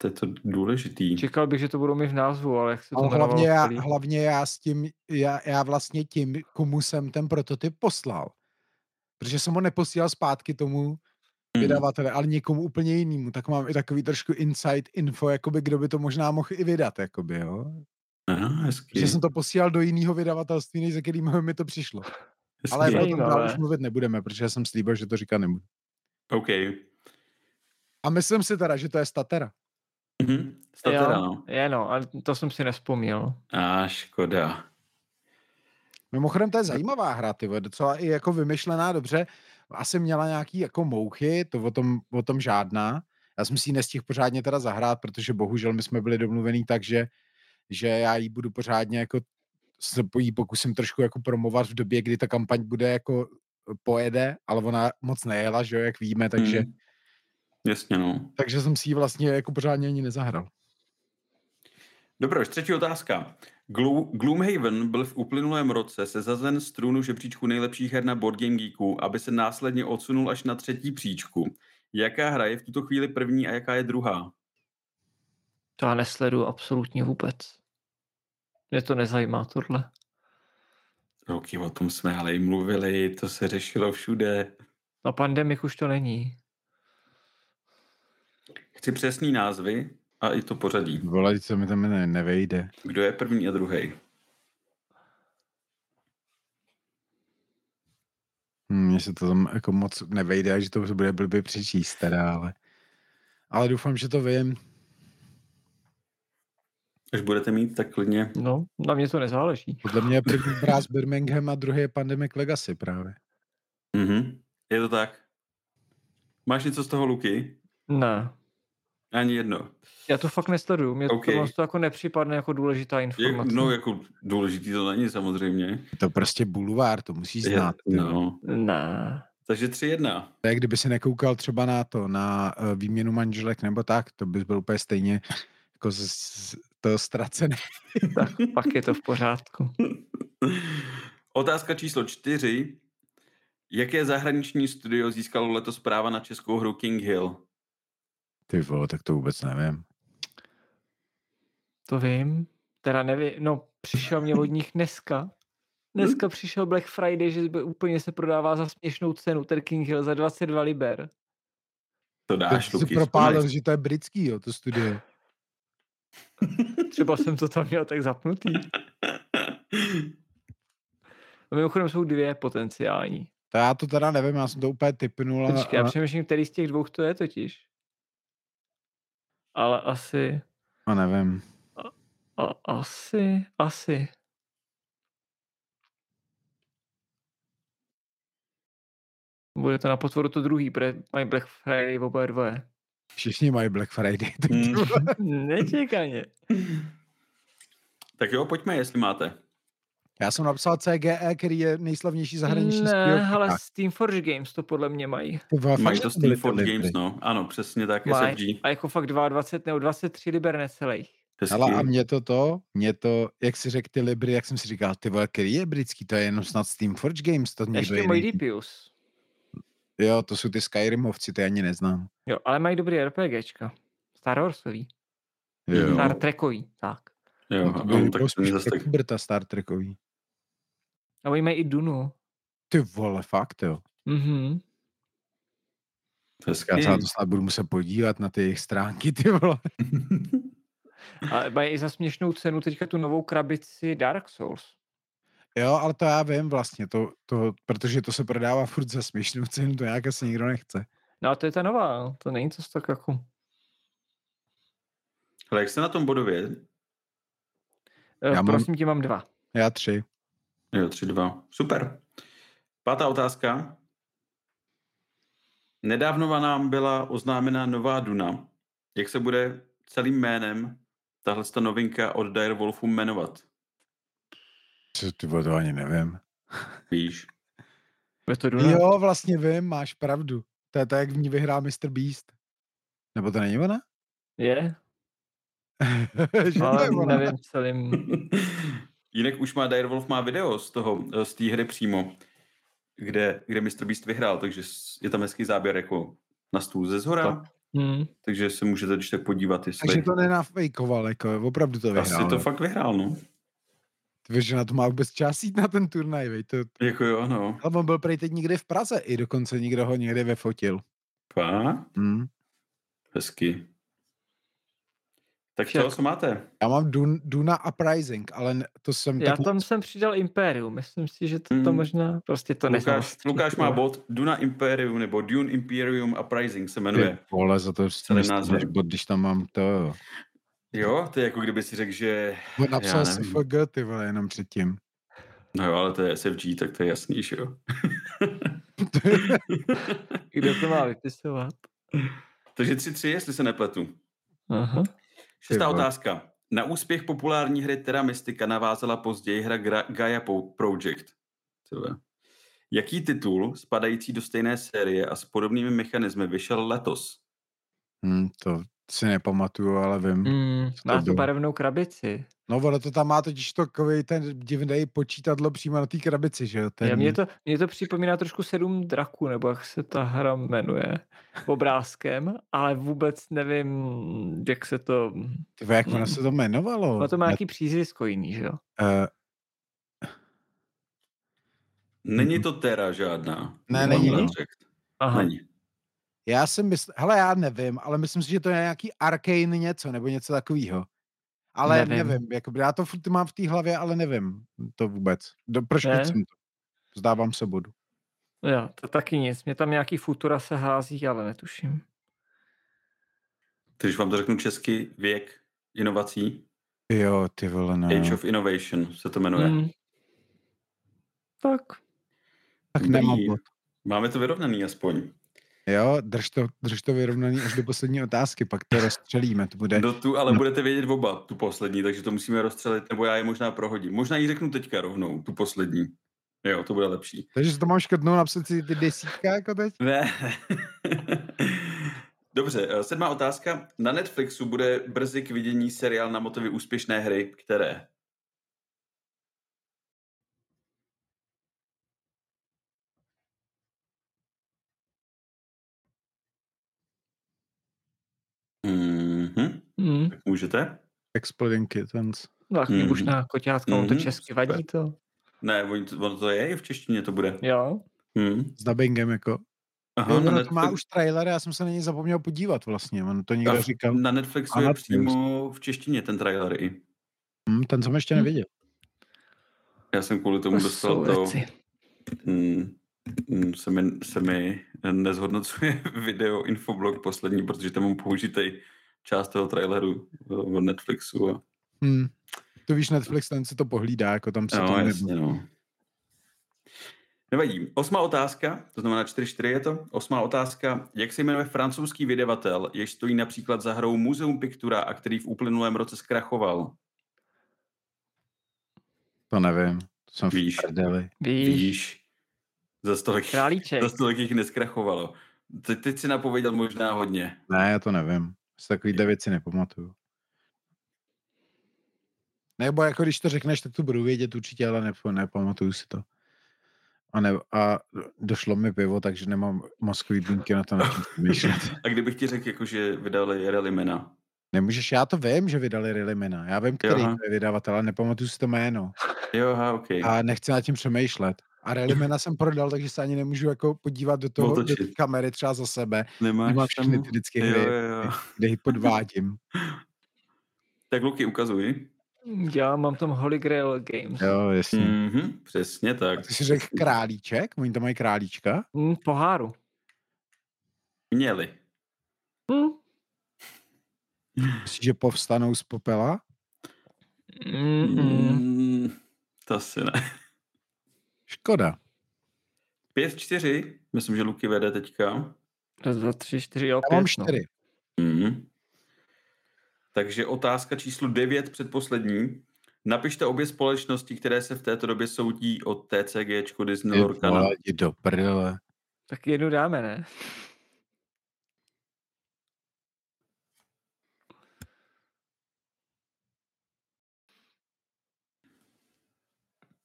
to je to důležitý. Čekal bych, že to budou mi v názvu, ale jak se to ale hlavně já, hlavně já s tím, já, já vlastně tím, komu jsem ten prototyp poslal. Protože jsem ho neposílal zpátky tomu hmm. vydavatele, ale někomu úplně jinému, tak mám i takový trošku insight info, jakoby kdo by to možná mohl i vydat, jakoby, jo. Aha, hezký. Že jsem to posílal do jiného vydavatelství, než za kterým mi to přišlo. Hezký. Ale o tom dál už mluvit nebudeme, protože jsem slíbil, že to říkat nebudu. OK. A myslím si teda, že to je Statera. Mhm, Statera, jo, no. Je no, ale to jsem si nespomněl. A škoda. Mimochodem, to je zajímavá hra, ty docela i jako vymyšlená dobře. Asi měla nějaký jako mouchy, to o tom, o tom žádná. Já jsem si ji nestihl pořádně teda zahrát, protože bohužel my jsme byli domluvení tak, že, že já ji budu pořádně jako se jí pokusím trošku jako promovat v době, kdy ta kampaň bude jako pojede, ale ona moc nejela, že jo, jak víme, takže hmm. Jasně, no. Takže jsem si ji vlastně jako pořádně ani nezahrál. Dobrá, třetí otázka. Gloomhaven byl v uplynulém roce sezazen z trůnu žebříčku nejlepších her na Board Game Geeku, aby se následně odsunul až na třetí příčku. Jaká hra je v tuto chvíli první a jaká je druhá? To já nesledu absolutně vůbec. Mě to nezajímá tohle. Roky o tom jsme ale i mluvili, to se řešilo všude. Na pandemik už to není. Chci přesný názvy a i to pořadí. Volej, co mi tam ne, nevejde. Kdo je první a druhý? Hmm, mně se to tam jako moc nevejde, že to bude blbě přečíst teda, ale, ale doufám, že to vím. Až budete mít, tak klidně. No, na mě to nezáleží. Podle mě je první Brass Birmingham a druhý je Pandemic Legacy právě. Mhm, je to tak. Máš něco z toho, Luky? Ne. Ani jedno. Já to fakt nesleduju. Mě okay. to, to jako nepřipadne jako důležitá informace. Je, no, jako důležitý to není samozřejmě. To prostě bulvár, to musíš znát. Je, no. Ne. Takže 3-1. Tak kdyby si nekoukal třeba na to, na uh, výměnu manželek nebo tak, to bys byl úplně stejně jako z, z to ztracený. tak pak je to v pořádku. Otázka číslo čtyři. Jaké zahraniční studio získalo letos práva na českou hru King Hill? Ty vole, tak to vůbec nevím. To vím. Teda nevím, no přišel mě od nich dneska. Dneska přišel Black Friday, že úplně se prodává za směšnou cenu, ten King Hill za 22 liber. To dáš, to si propálil, že to je britský, jo, to studio. Třeba jsem to tam měl tak zapnutý. A mimochodem jsou dvě potenciální. To já to teda nevím, já jsem to úplně typnul. Počkej, já přemýšlím, který z těch dvou to je totiž ale asi... A nevím. A, a, asi, asi. Bude to na potvoru to druhý, protože mají Black Friday v oba dvoje. Všichni mají Black Friday. Mm. Nečekaně. Tak jo, pojďme, jestli máte. Já jsem napsal CGE, který je nejslavnější zahraniční Ne, ale Steamforge Games to podle mě mají. mají to Steamforge Games, no. Ano, přesně tak, Maj, SFG. A jako fakt 22 nebo 23 liber necelých. Ale a mě to to, mě to, jak si řekl ty libry, jak jsem si říkal, ty vole, který je britský, to je jenom snad Steamforge Games, to Ještě mají Deepius. Jo, to jsou ty Skyrimovci, ty ani neznám. Jo, ale mají dobrý RPGčka. Star Warsový. Jo. Star Trekový, tak. Jo, no, to byl tak spíš tak... Brta Star Trekový. A oni mají i Dunu. Ty vole, fakt jo. Mhm. Já se na to snad budu muset podívat na ty jejich stránky, ty vole. A mají i za směšnou cenu teďka tu novou krabici Dark Souls. Jo, ale to já vím vlastně, to, to, protože to se prodává furt za směšnou cenu, to nějak asi nikdo nechce. No a to je ta nová, to není to tak jako... Ale jak jste na tom bodově? Eh, já Prosím mám... tě, mám dva. Já tři. Jo, tři, dva. Super. Pátá otázka. Nedávno nám byla oznámena nová Duna. Jak se bude celým jménem tahle ta novinka od Dire Wolfu jmenovat? Co ty to ani nevím. Víš. Je to Duna? Jo, vlastně vím, máš pravdu. To je to, jak v ní vyhrá Mr. Beast. Nebo to není ona? Je. Ale nevím celým. Jinak už má Direwolf má video z toho, eh, z té hry přímo, kde, kde Mr. Beast vyhrál, takže je tam hezký záběr jako na stůl ze zhora. Hmm. Takže se můžete když tak podívat, jestli... Takže to nenafejkoval, jako opravdu to vyhrál. Asi to fakt vyhrál, no. Ty víš, že na to má vůbec čas jít na ten turnaj, vej. To... Jako jo, no. Ale on byl prej teď někde v Praze, i dokonce někdo ho někde vyfotil. Fakt? Hmm. Hezky. Tak co, co máte? Já mám Dun, Duna Uprising, ale to jsem... Já tam jsem přidal Imperium, myslím si, že to, to mm. možná prostě to Lukáš, Lukáš má bod Duna Imperium, nebo Dune Imperium Uprising se jmenuje. Ty vole, za to celý bod, když tam mám to... Jo, to je jako kdyby si řekl, že... Bo napsal si FG, ty vole, jenom předtím. No jo, ale to je SFG, tak to je jasný, že jo. Kdo to má vypisovat? Takže 3-3, jestli se nepletu. Aha. Šestá otázka. Na úspěch populární hry Terra Mystica navázala později hra Gaia Project. Jaký titul, spadající do stejné série a s podobnými mechanismy, vyšel letos? Hmm, to si nepamatuju, ale vím. Mm, má to barevnou krabici. No ono to tam má totiž takový ten divný počítadlo přímo na té krabici, že jo? Ten... Já, mě, to, mě to připomíná trošku sedm draků, nebo jak se ta hra jmenuje, obrázkem, ale vůbec nevím, jak se to... Ty jak ono se to jmenovalo? No to má nějaký přízvisko jiný, že jo? Uh... Není to Terra žádná. Ne, není. Aha. Není. Já si myslím, hele, já nevím, ale myslím si, že to je nějaký arcane něco, nebo něco takového. Ale nevím, nevím jakoby, já to furt mám v té hlavě, ale nevím to vůbec. Do, proč ne? jsem to? Zdávám se bodu. Jo, to taky nic. Mě tam nějaký futura se hází, ale netuším. Když vám to řeknu česky, věk inovací. Jo, ty vole, ne. Age of Innovation se to jmenuje. Hmm. Tak. Tak nemám bod. Máme to vyrovnaný aspoň. Jo, drž to, drž to vyrovnaný až do poslední otázky, pak to rozstřelíme. To bude... Do tu, ale no. budete vědět oba, tu poslední, takže to musíme rozstřelit, nebo já je možná prohodím. Možná ji řeknu teďka rovnou, tu poslední. Jo, to bude lepší. Takže to mám škrtnout napsat si ty desítka jako teď? Ne. Dobře, eh, sedmá otázka. Na Netflixu bude brzy k vidění seriál na motivy úspěšné hry, které? Mm-hmm. Mm. Tak můžete? Exploding Kittens. No, mm. už na koťátka, mm-hmm. to česky vadí to. Ne, ono to je i v češtině, to bude. Jo. Mm. S dubbingem jako. Aha, jo, no, Netflix... to má už trailer, já jsem se na něj zapomněl podívat vlastně, on to někdo říkal. Na Netflixu je přímo v češtině ten trailer i. Hmm, ten jsem ještě neviděl. Já jsem kvůli tomu to dostal to... Mm, mm, se, mi, se mi nezhodnocuje video infoblog poslední, protože tam mám použitý část toho traileru od Netflixu. A... Hmm. To víš, Netflix ten si to pohlídá, jako tam se no, to jasně, no. Nevadí. Osmá otázka, to znamená 4-4 je to. Osmá otázka. Jak se jmenuje francouzský vydavatel, jež stojí například za hrou Muzeum Pictura a který v uplynulém roce zkrachoval? To nevím. To jsem víš, v Víš. víš. Za stolik, za stolik jich neskrachovalo. Teď, teď si napověděl možná hodně. Ne, já to nevím. Z takovýhle věci nepamatuju. Nebo jako když to řekneš, tak to budu vědět určitě, ale nep- nepamatuju si to. A, ne, a došlo mi pivo, takže nemám mozkový bunky na to, na myšlet. a kdybych ti řekl, jako, že vydali Relimena? Nemůžeš, já to vím, že vydali Relimena. Já vím, který jo, je vydavatel, ale nepamatuju si to jméno. Jo, aha, okay. A nechci nad tím přemýšlet. A Relimena jsem prodal, takže se ani nemůžu jako podívat do toho, do kamery třeba za sebe. Nemáš Nemám všechny ty vždycky hry, jo, jo. kde ji podvádím. tak Luky, ukazuj. Já mám tam Holy Grail Games. Jo, jasně. Mm-hmm, přesně tak. A ty jsi řekl králíček? Oni tam mají králíčka? Mm, poháru. Měli. Mm. Myslíš, že povstanou z popela? Mm-mm. Mm, to asi ne. Škoda. 5-4, myslím, že Luky vede teďka. Raz, dva, tři, čtyři, jo, Já mám no. čtyři. No. Mm. Takže otázka číslo 9 předposlední. Napište obě společnosti, které se v této době soudí od TCG Disney Lorcana. do prdele. Tak jednu dáme, ne?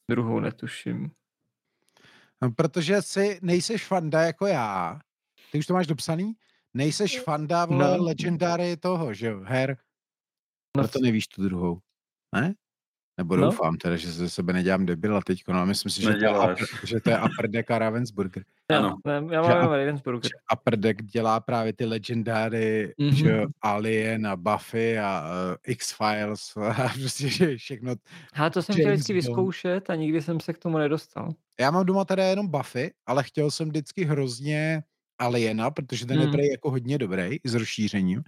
Druhou netuším. No, protože si nejseš fanda jako já. Ty už to máš dopsaný? Nejseš fanda vole no. legendary toho, že her. No. to nevíš tu druhou. Ne? Nebo no. doufám teda, že se sebe nedělám debila teď, no myslím si, že to, je, že to je Upper Deck a Ravensburger. Ano. Ne, já mám Ravensburger. Upper Deck dělá právě ty legendáry, mm-hmm. že Alien a Buffy a uh, X-Files a prostě, že všechno. A to jsem chtěl vždycky vyzkoušet a nikdy jsem se k tomu nedostal. Já mám doma teda jenom Buffy, ale chtěl jsem vždycky hrozně Aliena, protože ten mm. je jako hodně dobrý s rozšířením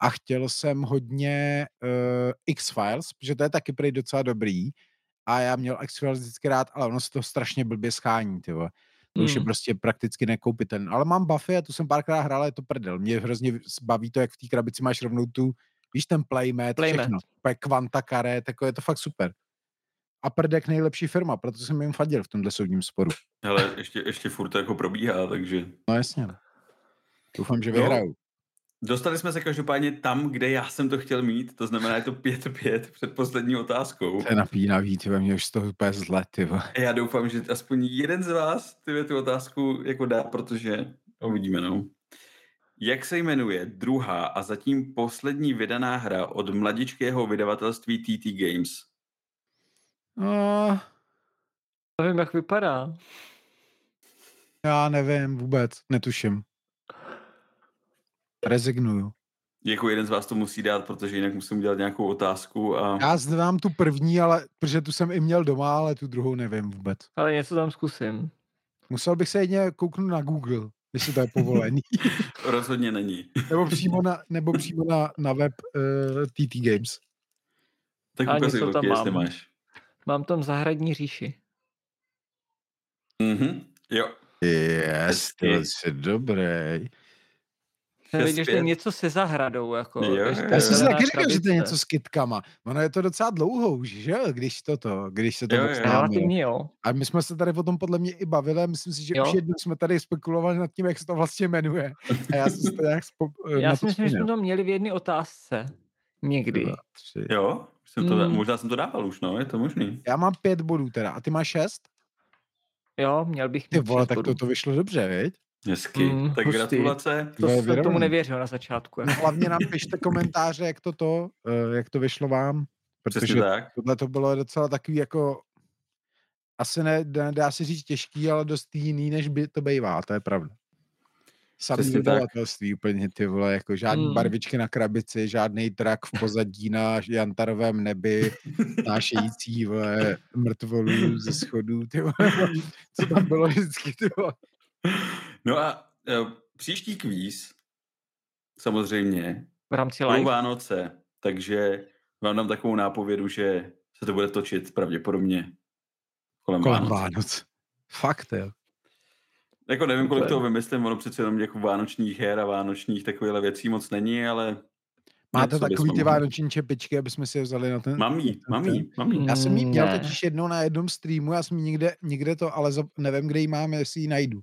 a chtěl jsem hodně uh, X-Files, protože to je taky prý docela dobrý a já měl X-Files vždycky rád, ale ono se to strašně blbě schání, tyvo. To už je hmm. prostě prakticky nekoupitelný. Ale mám Buffy a tu jsem párkrát hrál, je to prdel. Mě hrozně baví to, jak v té krabici máš rovnou tu, víš, ten playmat, playmat. všechno. Kvanta karet, jako je to fakt super. A Prdek nejlepší firma, proto jsem jim fadil v tomhle soudním sporu. Ale ještě, ještě furt to jako probíhá, takže... No jasně. Doufám, že vyhraju. Dostali jsme se každopádně tam, kde já jsem to chtěl mít, to znamená, je to 5-5 před poslední otázkou. To je napínavý, ty mě už z toho úplně zle, ty Já doufám, že aspoň jeden z vás ty tu otázku jako dá, protože uvidíme, no. Jak se jmenuje druhá a zatím poslední vydaná hra od mladičkého vydavatelství TT Games? No, nevím, jak vypadá. Já nevím vůbec, netuším. Rezignuju. Jako jeden z vás to musí dát, protože jinak musím udělat nějakou otázku. A... Já znám tu první, ale protože tu jsem i měl doma, ale tu druhou nevím vůbec. Ale něco tam zkusím. Musel bych se jedně kouknout na Google, jestli to je povolený. Rozhodně není. nebo přímo na, nebo přímo na, na web uh, eh, TT Games. Tak ukazuj, tam jestli mám. máš. Mám tam zahradní říši. Mhm, jo. Yes, to je dobrý. Viděš, to je něco se zahradou. Jako, jo, jo, já jsem si taky říkal, že to je něco s kytkama. Ono je to docela dlouho už, že jo, když toto, když se to jo, Relativně jo. A my jsme se tady o tom podle mě i bavili myslím si, že jo. už jednou jsme tady spekulovali nad tím, jak se to vlastně jmenuje. A já jsem se to nějak spo- Já si myslím, že jsme to měli v jedné otázce. Někdy. Dva, tři. Jo, jsem to, hmm. možná jsem to dával už, no, je to možný. Já mám pět bodů teda, a ty máš šest? Jo, měl bych Ty vole, tak to, to vyšlo dobře, viď? Hezky, mm, tak hustý. gratulace. To jsem tomu nevěřil na začátku. Jako. Hlavně nám pište komentáře, jak to to, eh, jak to vyšlo vám, protože tak. tohle to bylo docela takový jako asi ne, dá se říct těžký, ale dost jiný, než by to bývá, to je pravda. Samý vydavatelství úplně, ty vole, jako žádný mm. barvičky na krabici, žádný trak v pozadí na jantarovém nebi, nášející, vole, mrtvolů ze schodů, ty vole, co tam bylo vždycky, ty vole. No a uh, příští kvíz, samozřejmě, v rámci live. Vánoce, takže vám dám takovou nápovědu, že se to bude točit pravděpodobně kolem, kolem Vánoc. Vánoc. Fakt, jo. Jako nevím, kolik toho vymyslím, ono přece jenom jako vánočních her a vánočních takovýchhle věcí moc není, ale... Máte takový ty vánoční čepičky, aby jsme si je vzali na ten... Mám jí, mám jí, mám jí. Já jsem jí měl totiž jednou na jednom streamu, já jsem jí někde, někde to, ale nevím, kde ji mám, jestli ji najdu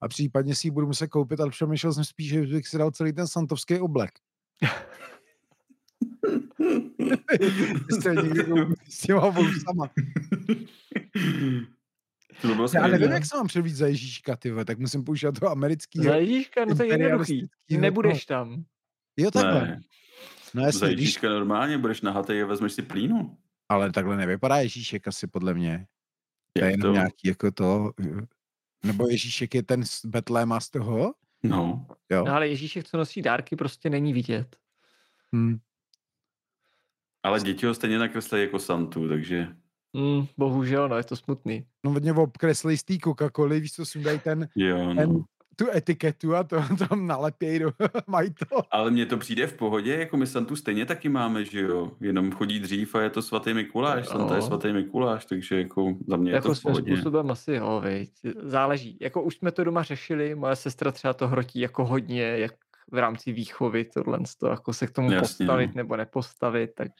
a případně si ji budu muset koupit, ale přemýšlel jsem spíš, že bych si dal celý ten santovský oblek. Jste někdy s těma vousama. Já nevím, jak se mám převíc za Ježíška, ty tak musím používat to americký. Za Ježíška, no to je jednoduchý. Nebudeš tam. Jo, takhle. Ne. No jasně, za Ježíška když... normálně, budeš nahatý a vezmeš si plínu. Ale takhle nevypadá Ježíšek asi podle mě. To je jenom nějaký jako to, nebo Ježíšek je ten z Betléma z toho? No. Jo. no ale Ježíšek, co nosí dárky, prostě není vidět. Hmm. Ale děti ho stejně nakreslí jako Santu, takže... Mm, bohužel, no, je to smutný. No hodně obkreslí z té Coca-Coly, víš, co si dají ten, jo, no. ten tu etiketu a to tam nalepějí, do, mají to. Ale mně to přijde v pohodě, jako my Santu stejně taky máme, že jo, jenom chodí dřív a je to svatý Mikuláš, no. Santa je svatý Mikuláš, takže jako za mě jako je to v pohodě. způsobem asi jo, viď. záleží. Jako už jsme to doma řešili, moje sestra třeba to hrotí jako hodně, jak v rámci výchovy tohle, to, jako se k tomu Jasně, postavit no. nebo nepostavit, takže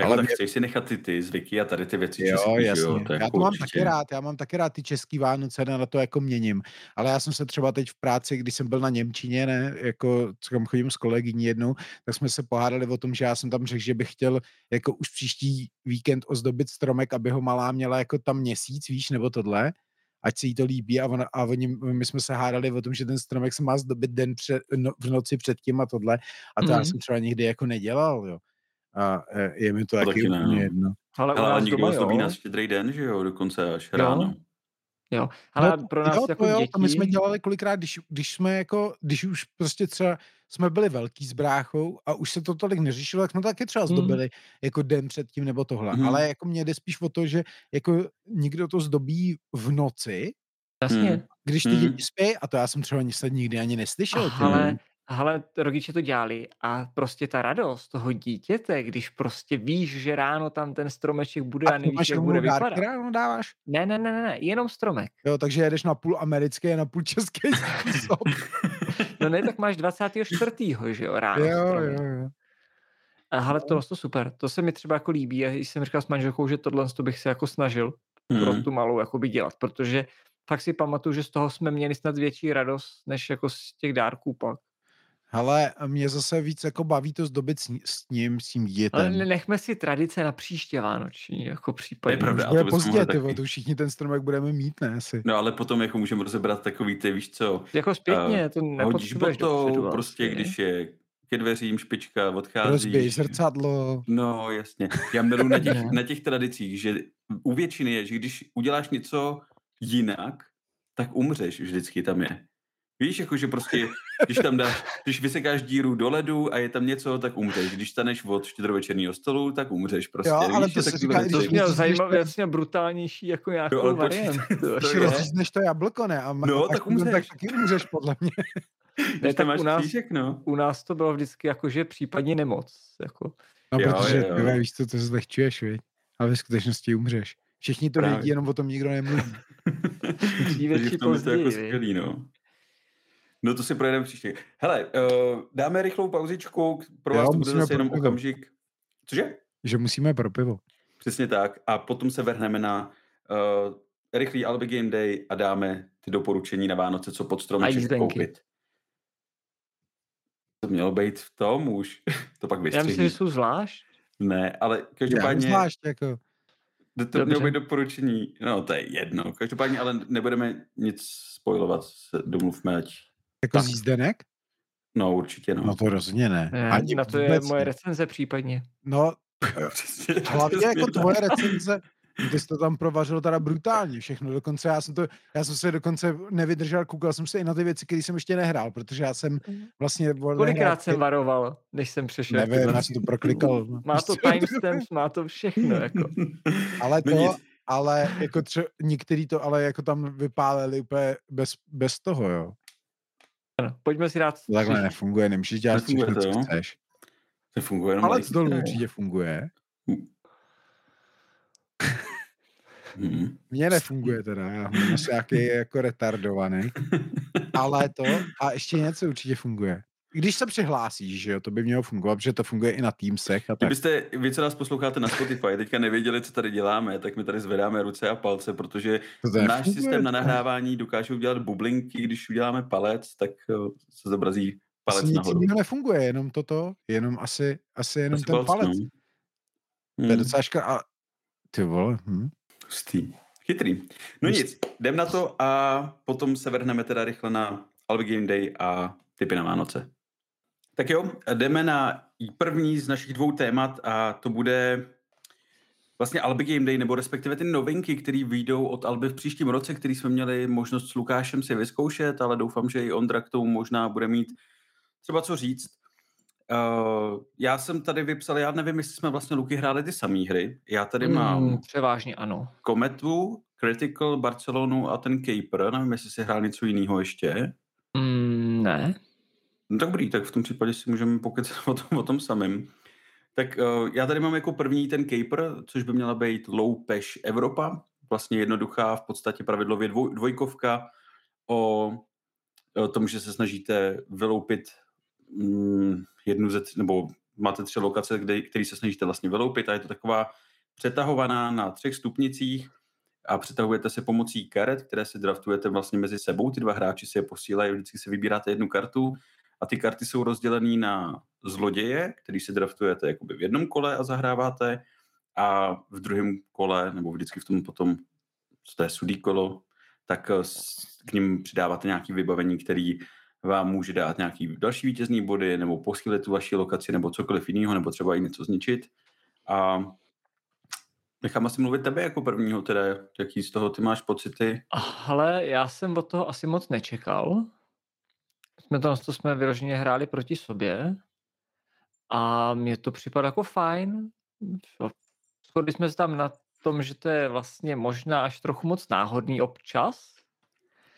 jako ale tak mě... chceš si nechat ty, ty zvyky a tady ty věci jo, český, jasně. jo? To já jako to mám určitě. taky rád, já mám taky rád ty český Vánoce, na to jako měním. Ale já jsem se třeba teď v práci, když jsem byl na Němčině, ne, jako kam chodím s kolegyní jednou, tak jsme se pohádali o tom, že já jsem tam řekl, že bych chtěl jako už příští víkend ozdobit stromek, aby ho malá měla jako tam měsíc, víš, nebo tohle ať se jí to líbí a, on, a oni, my jsme se hádali o tom, že ten stromek se má zdobit den před, no, v noci předtím a tohle a to mm. já mhm. jsem třeba nikdy jako nedělal, jo a e, je mi to, to taky, úplně jedno. Ale, ale, ale někdo ozdobí na štědrý den, že jo, dokonce až jo. ráno. Jo, ale no, pro nás jo, jako jo, děti... to my jsme dělali kolikrát, když, když jsme jako, když už prostě třeba jsme byli velký s bráchou a už se to tolik neřešilo, tak jsme to taky třeba hmm. zdobili mm. jako den předtím nebo tohle. Mm. Ale jako mě jde spíš o to, že jako někdo to zdobí v noci, Jasně. Když ty mm. děti spí, a to já jsem třeba nikdy ani neslyšel. Ale ale rodiče to dělali a prostě ta radost toho dítěte, když prostě víš, že ráno tam ten stromeček bude a, a nevíš, jak bude vypadat. ráno dáváš? Ne, ne, ne, ne, jenom stromek. Jo, takže jedeš na půl americký a na půl český způsob. no ne, tak máš 24. že jo, ráno jo, stromek. jo, jo. A hele, to to super. To se mi třeba jako líbí a jsem říkal s manželkou, že tohle to bych se jako snažil mm. pro tu malou jakoby dělat, protože fakt si pamatuju, že z toho jsme měli snad větší radost, než jako z těch dárků pak. Ale mě zase víc jako baví to zdobit s, s ním, s tím dítětem. Ale nechme si tradice na příště vánoční, jako případně. Je pravda, bude pozdě, ty, to všichni ten stromek budeme mít, ne asi. No ale potom jako můžeme rozebrat takový, ty víš co. Jako zpětně, uh, to nepotřebuješ to prostě, když je ke dveřím špička, odcházíš. Rozbij zrcadlo. No, jasně. Já miluji na těch, na těch tradicích, že u většiny je, že když uděláš něco jinak, tak umřeš, vždycky tam je. Víš, jako, že prostě, když tam dáš, když vysekáš díru do ledu a je tam něco, tak umřeš. Když staneš od štědrovečerního stolu, tak umřeš prostě. Jo, ale víš, to se říká, když měl zajímavě, jasně brutalnější jako nějakou jo, variantu. Když rozřízneš to jablko, ne? A no, tak umřeš. Tak taky umřeš, podle mě. Ne, tak u nás, křížek, no. u nás to bylo vždycky jako, že případně nemoc. Jako. No, jo, protože jo, jo. víš, co to zlehčuješ, viď? ale ve skutečnosti umřeš. Všichni to vědí, jenom o tom nikdo nemluví. Dříve či později. To jako skvělý, no. No to si projedeme příště. Hele, uh, dáme rychlou pauzičku, pro vás jo, to bude zase jenom pivo. okamžik. Cože? Že musíme pro pivo. Přesně tak. A potom se vrhneme na uh, rychlý Albi Game Day a dáme ty doporučení na Vánoce, co pod stromeček koupit. To mělo být v tom už. to pak vystřihni. Já myslím, že jsou zvlášť. Ne, ale každopádně... Já zvlášť, jako... To, to mělo být doporučení, no to je jedno. Každopádně ale nebudeme nic spojovat, domluvme, ať... Jako z jízdenek? No určitě, no. No to rozhodně ne. ne Ani na to je moje recenze případně. No, hlavně jako tvoje recenze, ty jsi to tam provařil teda brutálně všechno, dokonce já jsem to, já jsem se dokonce nevydržel, koukal jsem se i na ty věci, které jsem ještě nehrál, protože já jsem mhm. vlastně... Kolikrát nehrál, jsem varoval, než jsem přešel? Nevím, já jsem to proklikal. Má to timestamps, má to všechno, jako. Ale to, ale jako tře, některý to ale jako tam vypálili úplně bez, bez toho, jo. Ano, pojďme si dát... To takhle nefunguje, nemůžeš dělat všechno, co chceš. To funguje Ale to určitě funguje. Hm. Hmm. Mně nefunguje teda, já asi nějaký jako retardovaný, ale to a ještě něco určitě funguje. Když se přihlásíš, že jo, to by mělo fungovat, protože to funguje i na Teamsech. A tak. Kdybyste, vy co nás posloucháte na Spotify, teďka nevěděli, co tady děláme, tak my tady zvedáme ruce a palce, protože náš funguje. systém na nahrávání dokáže udělat bublinky, když uděláme palec, tak se zobrazí palec asi nahoru. Nic nefunguje, jenom toto, jenom asi, asi jenom asi ten palec. palec. No. Hmm. To je docela ška... a ty vole, hm. Hustý. Chytrý. No Hustý. nic, jdem na to a potom se vrhneme teda rychle na Albi Game Day a typy na Vánoce. Tak jo, jdeme na první z našich dvou témat a to bude vlastně Albi Game Day, nebo respektive ty novinky, které vyjdou od Alby v příštím roce, který jsme měli možnost s Lukášem si vyzkoušet, ale doufám, že i Ondra k tomu možná bude mít třeba co říct. Uh, já jsem tady vypsal, já nevím, jestli jsme vlastně Luky hráli ty samé hry. Já tady mm, mám... Převážně ano. Kometu, Critical, Barcelonu a ten Caper. Nevím, jestli si hrál něco jiného ještě. Mm, ne. No dobrý, tak v tom případě si můžeme pokecat o tom, o tom samém. Tak uh, já tady mám jako první ten Caper, což by měla být low peš Evropa. Vlastně jednoduchá, v podstatě pravidlově dvoj, dvojkovka o, o tom, že se snažíte vyloupit mm, jednu ze, nebo máte tři lokace, kde, který se snažíte vlastně vyloupit a je to taková přetahovaná na třech stupnicích a přetahujete se pomocí karet, které si draftujete vlastně mezi sebou. Ty dva hráči si je posílají, vždycky si vybíráte jednu kartu a ty karty jsou rozdělené na zloděje, který si draftujete jakoby v jednom kole a zahráváte a v druhém kole, nebo vždycky v tom potom, co to je sudý kolo, tak eh, k ním přidáváte nějaké vybavení, který vám může dát nějaký další vítězný body, nebo posílit tu vaši lokaci, nebo cokoliv jiného, nebo třeba i něco zničit. A nechám asi mluvit tebe jako prvního, teda jaký z toho ty máš pocity? Ale já jsem od toho asi moc nečekal. Jsme to, to jsme vyloženě hráli proti sobě a mně to připadá jako fajn. Shodli jsme se tam na tom, že to je vlastně možná až trochu moc náhodný občas,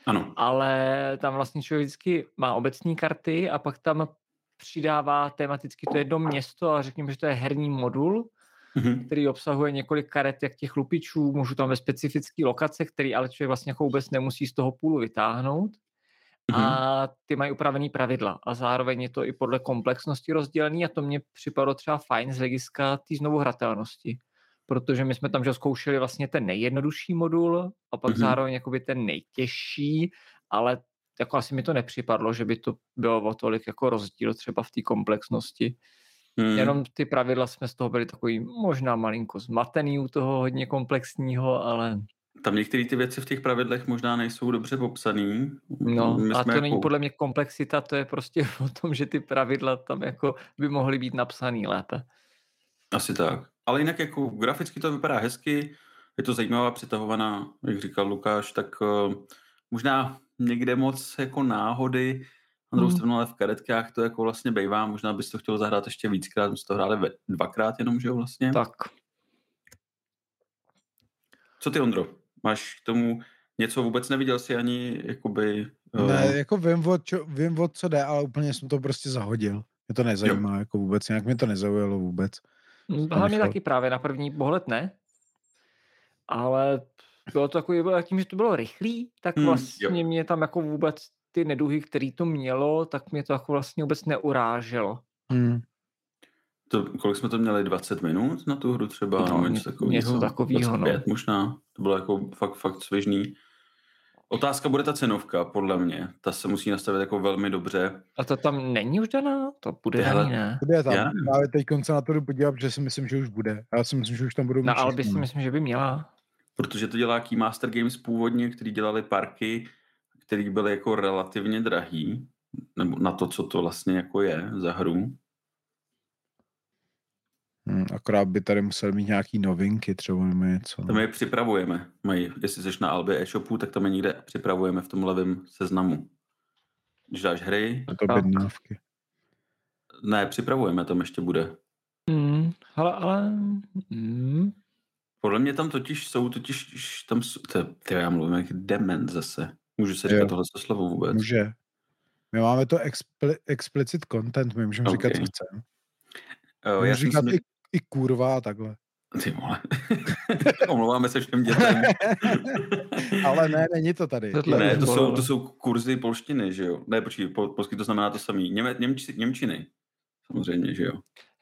Ano. Ale tam vlastně člověk vždycky má obecní karty a pak tam přidává tematicky to jedno město a řekněme, že to je herní modul, mm-hmm. který obsahuje několik karet jak těch lupičů, můžu tam ve specifické lokace, který ale člověk vlastně jako vůbec nemusí z toho půlu vytáhnout. Mm-hmm. A ty mají upravený pravidla a zároveň je to i podle komplexnosti rozdělený a to mě připadlo třeba fajn z hlediska té znovu hratelnosti protože my jsme tam že zkoušeli vlastně ten nejjednodušší modul a pak mm-hmm. zároveň jakoby ten nejtěžší, ale jako asi mi to nepřipadlo, že by to bylo o tolik jako rozdíl třeba v té komplexnosti. Hmm. Jenom ty pravidla jsme z toho byli takový možná malinko zmatený u toho hodně komplexního, ale... Tam některé ty věci v těch pravidlech možná nejsou dobře popsaný. No My a to jako... není podle mě komplexita, to je prostě o tom, že ty pravidla tam jako by mohly být napsaný lépe. Asi tak. Ale jinak jako graficky to vypadá hezky, je to zajímavá přetahovaná, jak říkal Lukáš, tak uh, možná někde moc jako náhody, na druhou hmm. stranu ale v karetkách to jako vlastně bejvá, možná bys to chtěl zahrát ještě víckrát, my jsme to hráli ve, dvakrát jenom, že jo vlastně? Tak. Co ty, Ondro? Máš k tomu něco, vůbec neviděl si ani, jakoby... Uh... Ne, jako vím o, čo, vím o co jde, ale úplně jsem to prostě zahodil. Mě to nezajímá, jo. jako vůbec, nějak mě to nezaujalo vůbec. Hlavně taky právě na první pohled ne, ale bylo to takový, bylo tím, že to bylo rychlý, tak hmm, vlastně hmm, mě tam jako vůbec ty neduhy, který to mělo, tak mě to jako vlastně vůbec neuráželo. Hmm. To, kolik jsme to měli? 20 minut na tu hru třeba? No, něco takového. Něco takového, no. možná. To bylo jako fakt, fakt svěžný. Otázka bude ta cenovka, podle mě. Ta se musí nastavit jako velmi dobře. A to tam není už daná? To bude daný, ne? Bude tam. Já Právě teď konce na to jdu podívat, že si myslím, že už bude. Já si myslím, že už tam budou Na Albi si myslím, že by měla. Protože to dělá Keymaster Games původně, který dělali parky, který byly jako relativně drahý, nebo na to, co to vlastně jako je za hru. Hmm, akorát by tady musel mít nějaký novinky třeba nebo něco. To my je připravujeme. Mají, jestli jsi na Albi e-shopu, tak tam je někde připravujeme v tom levém seznamu. Když dáš hry... A to bednávky. Ne, připravujeme, tam ještě bude. Hmm, ale, ale... Hmm. Podle mě tam totiž jsou, totiž tam jsou, ty, já mluvím jak dement zase. Můžu se říkat tohle slovo vůbec? Může. My máme to expli, explicit content, my můžeme okay. říkat, co chceme. Uh, já říkat i i kurva a takhle. Ty vole. Omlouváme se všem dětem. Ale ne, není to tady. Tohle ne, to jsou, to jsou kurzy polštiny, že jo? Ne, počkej, po, polsky to znamená to samý. Něme, němči, němčiny. Samozřejmě, že jo.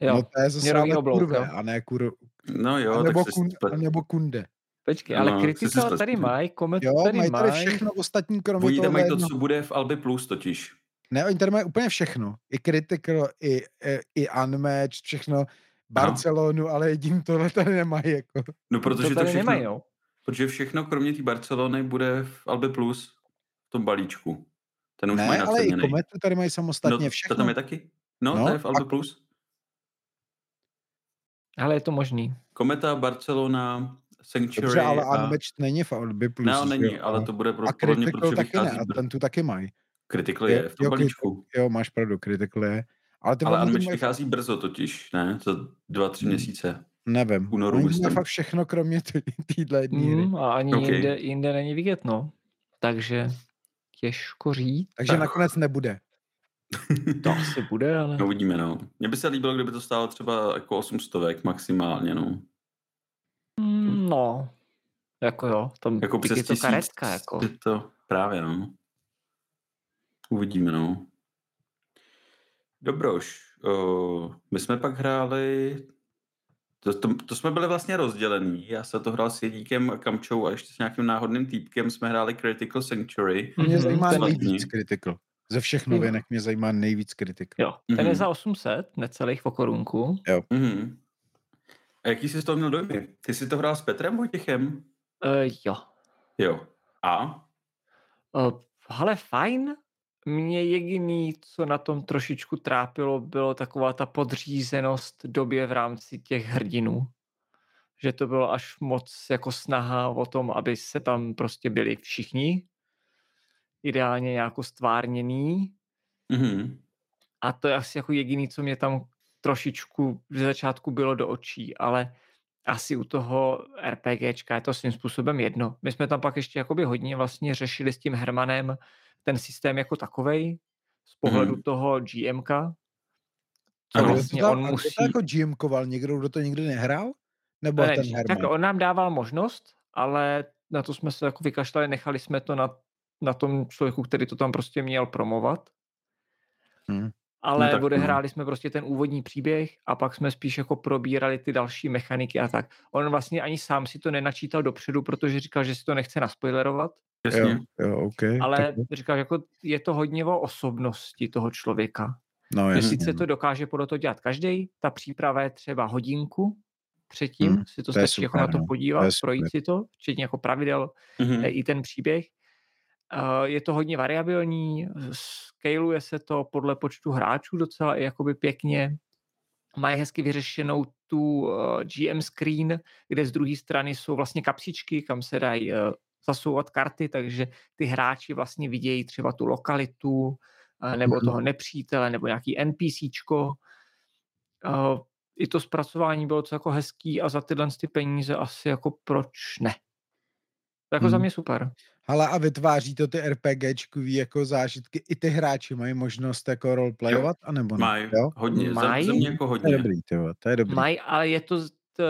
jo. No to je zase ale kurve, a ne kur... No jo, a nebo, tak kun, a nebo kunde. Počkej, ale no, Critical tady mají, Comet jo, tady mají. tady všechno ostatní, kromě Oni toho. mají to, co bude v Albi Plus totiž. Ne, oni tady mají úplně všechno. I Critical, i, i, i Unmatched, všechno. Barcelonu, no. ale jediný tohle tady nemají. Jako. No protože to, to všechno, nemají, jo? Protože všechno kromě té Barcelony bude v Albe Plus v tom balíčku. Ten už ne, mají ale i Kometu tady mají samostatně no, všechno. To tam je taky? No, no to je v Albe a... Plus. Ale je to možný. Kometa, Barcelona, Sanctuary. Dobře, ale a... Unmatched není v Albe Plus. No, není, jo, ale to bude pro, a pro mě, protože taky ne, a ten tu taky mají. Critical je, je v tom jo, balíčku. Jo, máš pravdu, Critical je. Ale, ty ale mají... vychází brzo totiž, ne? Za dva, tři hmm. měsíce. Nevím. Únoru, Oni fakt všechno, kromě téhle jedné mm, A ani okay. jinde, jinde není vidět, no. Takže těžko říct. Takže tak. nakonec nebude. to asi bude, ale... No uvidíme, no. Mně by se líbilo, kdyby to stálo třeba jako 800 maximálně, no. Mm, no, jako jo. Tam jako přes to karetka, jako. To právě, no. Uvidíme, no. Dobroš, uh, my jsme pak hráli, to, to, to jsme byli vlastně rozdělení, já se to hrál s Jedíkem a Kamčou a ještě s nějakým náhodným týpkem jsme hráli Critical Sanctuary. Mě mhm. zajímá nejvíc Critical. Ze všech novinek mě zajímá nejvíc Critical. Jo, ten mm-hmm. je za 800, necelých po korunku. Jo. Mm-hmm. A jaký jsi z toho měl dojmy? Ty jsi to hrál s Petrem Vojtěchem? Uh, jo. Jo. A? Uh, ale fajn. Mě jediný, co na tom trošičku trápilo, bylo taková ta podřízenost době v rámci těch hrdinů. Že to bylo až moc jako snaha o tom, aby se tam prostě byli všichni. Ideálně nějak stvárněný. Mm-hmm. A to je asi jako jediný, co mě tam trošičku ze začátku bylo do očí, ale asi u toho RPGčka je to svým způsobem jedno. My jsme tam pak ještě jakoby hodně vlastně řešili s tím Hermanem ten systém jako takovej z pohledu mm. toho GMka. Co vlastně to, on musí... to jako GMkoval někdo, kdo to nikdy nehrál? Nebo ne, ten Herman? Tak on nám dával možnost, ale na to jsme se jako vykašlali, nechali jsme to na, na tom člověku, který to tam prostě měl promovat. Hmm. Ale no odehráli jsme prostě ten úvodní příběh a pak jsme spíš jako probírali ty další mechaniky a tak. On vlastně ani sám si to nenačítal dopředu, protože říkal, že si to nechce naspoilerovat. Jasně. Jo, jo, okay, ale tak... říkal, že jako je to hodně o osobnosti toho člověka. No, jasně. Sice to dokáže podle toho dělat každý, ta příprava je třeba hodinku předtím, hmm, si to, to stačí jako na to no. podívat, to projít si to, včetně jako pravidel, hmm. i ten příběh. Je to hodně variabilní, scaluje se to podle počtu hráčů docela i jakoby pěkně. Mají hezky vyřešenou tu GM screen, kde z druhé strany jsou vlastně kapsičky, kam se dají zasouvat karty, takže ty hráči vlastně vidějí třeba tu lokalitu, nebo mhm. toho nepřítele, nebo nějaký NPCčko. I to zpracování bylo to jako hezký a za tyhle ty peníze asi jako proč ne. To jako hmm. za mě super. Ale a vytváří to ty RPGčkový jako zážitky, i ty hráči mají možnost jako roleplayovat, jo. anebo ne? Mají, hodně, Maj, za, za mě jako hodně. To je dobrý, tyvo, to je dobrý. Mají, ale je to,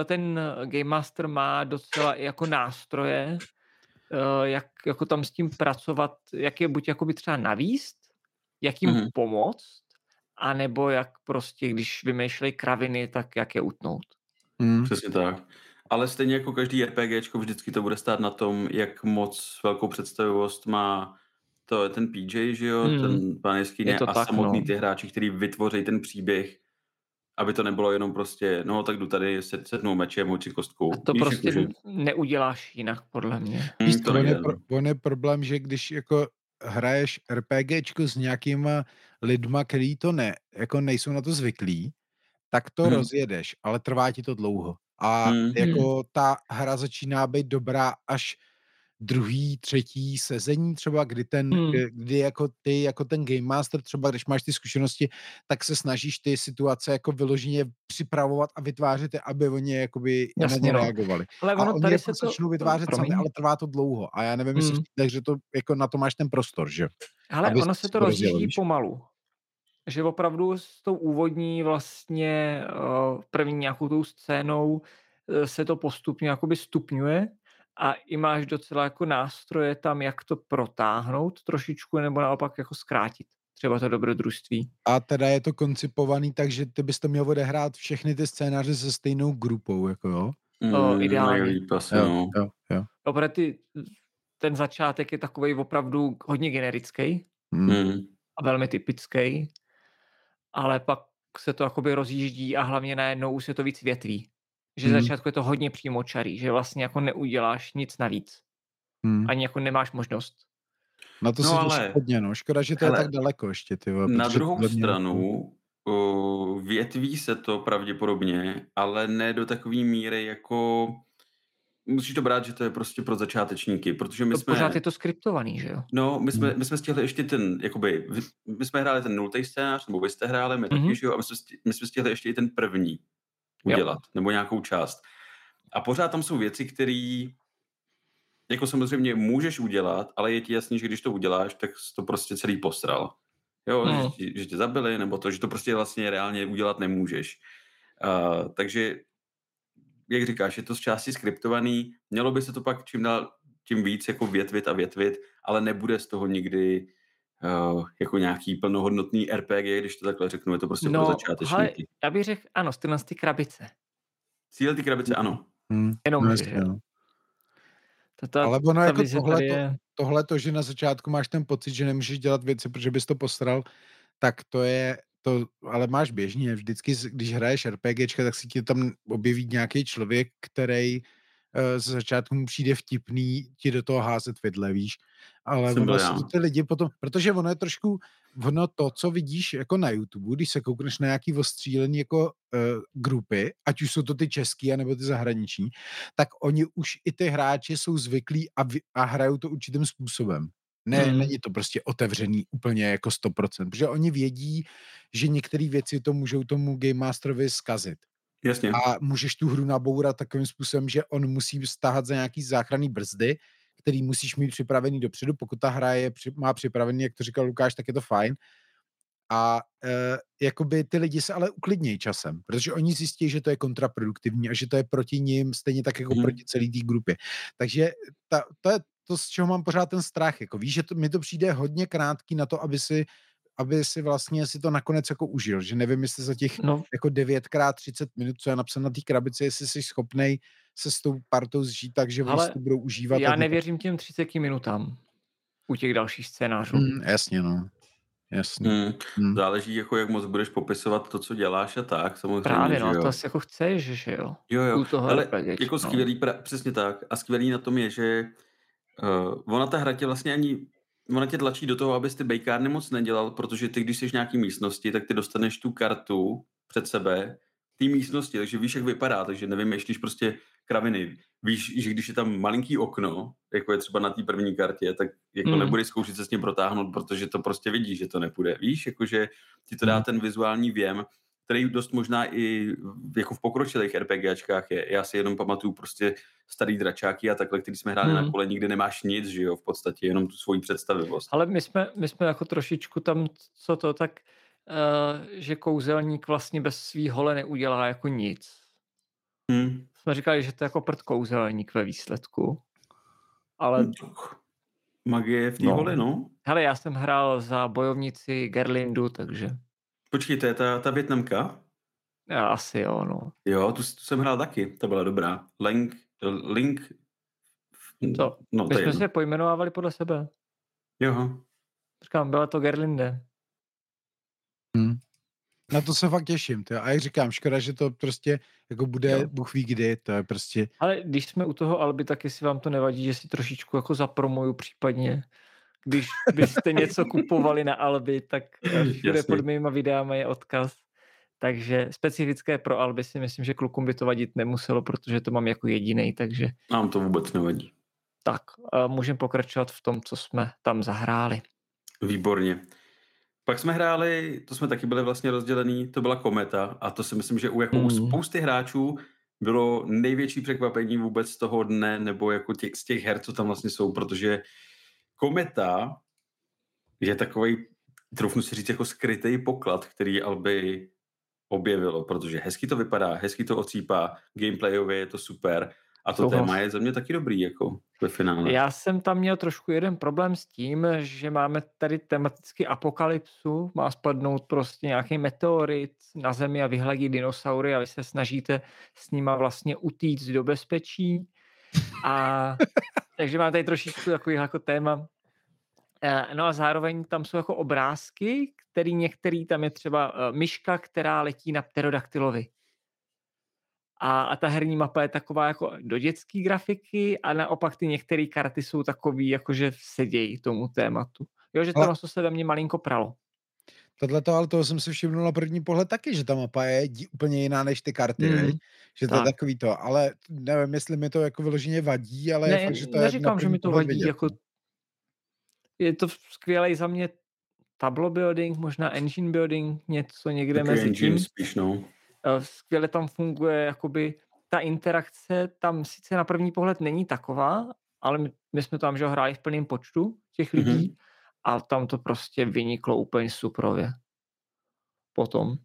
ten Game Master má docela jako nástroje, eh, jak jako tam s tím pracovat, jak je buď jakoby třeba navíst, jak jim mm-hmm. pomoct, anebo jak prostě, když vymýšlejí kraviny, tak jak je utnout. Mm. Přesně tak. Ale stejně jako každý RPGčko, vždycky to bude stát na tom, jak moc velkou představivost má to je ten PJ, že jo, hmm. ten pán jeskyně a tak, samotný no. ty hráči, kteří vytvoří ten příběh, aby to nebylo jenom prostě, no tak jdu tady setnou mečem, hoči kostkou. A to Víš, prostě jako, že... neuděláš jinak, podle mě. Hmm, to on, je pro, on je problém, že když jako hraješ RPGčko s nějakýma lidma, který to ne, jako nejsou na to zvyklí, tak to hmm. rozjedeš, ale trvá ti to dlouho. A hmm. jako ta hra začíná být dobrá až druhý, třetí sezení třeba, kdy ten, hmm. kdy, kdy jako ty, jako ten Game Master třeba, když máš ty zkušenosti, tak se snažíš ty situace jako vyloženě připravovat a vytvářet je, aby oni jakoby Jasně, na ně no. reagovali. Ale ono a oni tady jako se to... začnou vytvářet sami, ale trvá to dlouho. A já nevím, hmm. jestli že to jako na to máš ten prostor, že? Ale ono se to rozjíždí pomalu že opravdu s tou úvodní vlastně uh, první nějakou tou scénou uh, se to postupně jakoby stupňuje a i máš docela jako nástroje tam, jak to protáhnout trošičku nebo naopak jako zkrátit třeba to dobrodružství. A teda je to koncipovaný tak, že ty bys to měl odehrát všechny ty scénáře se stejnou grupou, jako jo? Mm, ideálně. Nejlíp asi, jo, no. jo, jo. Dobre, ty, ten začátek je takový opravdu hodně generický mm. a velmi typický ale pak se to jakoby rozjíždí a hlavně najednou už se to víc větví. Že hmm. začátku je to hodně přímočarý, že vlastně jako neuděláš nic navíc. Hmm. Ani jako nemáš možnost. Na to no, se ale, hodně, no. Škoda, že to hele, je tak daleko ještě, ty Na druhou stranu o, větví se to pravděpodobně, ale ne do takové míry jako musíš to brát, že to je prostě pro začátečníky, protože my to jsme... Pořád je to skriptovaný, že jo? No, my jsme, my jsme stihli ještě ten, jakoby, my jsme hráli ten nultý scénář, nebo vy jste hráli, my mm-hmm. taky, že jo, a my jsme, my jsme stihli ještě i ten první udělat, jo. nebo nějakou část. A pořád tam jsou věci, které jako samozřejmě můžeš udělat, ale je ti jasný, že když to uděláš, tak to prostě celý posral. Jo, mm. že, že tě zabili, nebo to, že to prostě vlastně reálně udělat nemůžeš. Uh, takže jak říkáš, je to z části skriptovaný, mělo by se to pak čím dál tím víc jako větvit a větvit, ale nebude z toho nikdy uh, jako nějaký plnohodnotný RPG, když to takhle řeknu, je to prostě no, pro začátečníky. Ale já bych řekl, ano, z ty krabice. Cíle ty krabice, ano. Hmm, Jenom, no, že, no. Tato, Ale ono jako tohle, je... to, tohle to, že na začátku máš ten pocit, že nemůžeš dělat věci, protože bys to postral, tak to je to ale máš běžně. Vždycky, když hraješ RPGčka, tak si ti tam objeví nějaký člověk, který uh, z začátku mu přijde vtipný ti do toho házet vidle, víš. Ale Jsem ono jsou ty lidi potom, protože ono je trošku, ono to, co vidíš jako na YouTube, když se koukneš na nějaký ostřílený jako uh, grupy, ať už jsou to ty český, anebo ty zahraniční, tak oni už i ty hráči jsou zvyklí a, vy, a hrajou to určitým způsobem. Ne, hmm. není to prostě otevřený úplně jako 100%, protože oni vědí, že některé věci to můžou tomu Game Masterovi zkazit. Jasně. A můžeš tu hru nabourat takovým způsobem, že on musí stáhat za nějaký záchranný brzdy, který musíš mít připravený dopředu. Pokud ta hra je, má připravený, jak to říkal Lukáš, tak je to fajn. A e, jakoby ty lidi se ale uklidnějí časem, protože oni zjistí, že to je kontraproduktivní a že to je proti ním stejně tak jako hmm. proti celé té grupě. Takže ta, to je to, z čeho mám pořád ten strach. Jako víš, že to, mi to přijde hodně krátký na to, aby si aby si vlastně si to nakonec jako užil, že nevím, jestli za těch no. jako 9x30 minut, co je napsáno na té krabici, jestli jsi schopnej se s tou partou zžít tak, že oni to budou užívat. Já nevěřím těm 30 minutám u těch dalších scénářů. Mm, jasně, no. Jasně. Hmm. Hmm. Záleží, jako jak moc budeš popisovat to, co děláš a tak, samozřejmě. Právě, no, jo. to asi jako chceš, že jo. Jo, jo, toho ale jako no. skvělý, pra, přesně tak. A skvělý na tom je, že uh, ona ta hra tě vlastně ani, ona tě tlačí do toho, abys ty bejkárny moc nedělal, protože ty, když jsi v nějaký místnosti, tak ty dostaneš tu kartu před sebe, té místnosti, takže víš, jak vypadá, takže nevím, ještě prostě kraviny. Víš, že když je tam malinký okno, jako je třeba na té první kartě, tak jako hmm. nebudeš zkoušet se s ním protáhnout, protože to prostě vidíš, že to nepůjde. Víš, jakože ti to dá hmm. ten vizuální věm, který dost možná i jako v pokročilých RPGčkách je. Já si jenom pamatuju prostě starý dračáky a takhle, který jsme hráli hmm. na kole, nikdy nemáš nic, že jo, v podstatě jenom tu svoji představivost. Ale my jsme, my jsme jako trošičku tam, co to, tak uh, že kouzelník vlastně bez svý hole neudělá jako nic. Hmm. Jsme říkali, že to je jako prd kouzelník ve výsledku. Ale... Hmm. Magie v té no. hole, no. Hele, já jsem hrál za bojovnici Gerlindu, takže... Počkej, to je ta, ta Větnamka? Já asi jo, no. Jo, tu, tu jsem hrál taky, to byla dobrá. Link, Link... To, no, my jsme jedno. se pojmenovávali podle sebe. Jo. Říkám, byla to Gerlinde. Hmm. Na to se fakt těším. Tě. A jak říkám, škoda, že to prostě jako bude, jo. Bůh ví kdy, to je prostě... Ale když jsme u toho Alby, tak jestli vám to nevadí, že si trošičku jako zapromuju případně, když byste něco kupovali na Alby, tak všude pod mýma videama je odkaz. Takže specifické pro Alby si myslím, že klukům by to vadit nemuselo, protože to mám jako jediný, takže... Nám to vůbec nevadí. Tak, můžeme pokračovat v tom, co jsme tam zahráli. Výborně. Pak jsme hráli, to jsme taky byli vlastně rozdělený, to byla Kometa a to si myslím, že u jako mm. u spousty hráčů bylo největší překvapení vůbec z toho dne, nebo jako těch, z těch her, co tam vlastně jsou, protože Kometa je takový, troufnu si říct, jako skrytý poklad, který Alby objevilo, protože hezky to vypadá, hezky to ocípá, gameplayově je to super a to Souhlas. téma je za mě taky dobrý, jako ve finále. Já jsem tam měl trošku jeden problém s tím, že máme tady tematicky apokalypsu, má spadnout prostě nějaký meteorit na Zemi a vyhladit dinosaury a vy se snažíte s nima vlastně utíct do bezpečí. A takže mám tady trošičku takový jako téma. Eh, no a zároveň tam jsou jako obrázky, který některý, tam je třeba eh, myška, která letí na pterodaktylovi. A, a ta herní mapa je taková jako do dětské grafiky a naopak ty některé karty jsou takový, jakože sedějí tomu tématu. Jo, že to ale... se ve mně malinko pralo. Tohle to, ale toho jsem si všiml na první pohled taky, že ta mapa je úplně jiná než ty karty, mm. že to tak. je takový to, ale nevím, jestli mi to jako vyloženě vadí, ale ne, je fakt, že to neříkám, je že mi to vadí, vidět. jako je to skvělé za mě tableau building, možná engine building, něco někde Taky mezi tím. Spíš, no. Eh, skvěle tam funguje jakoby ta interakce tam sice na první pohled není taková, ale my, my jsme tam že hráli v plném počtu těch lidí mm-hmm. A tam to prostě vyniklo úplně suprově. Potom.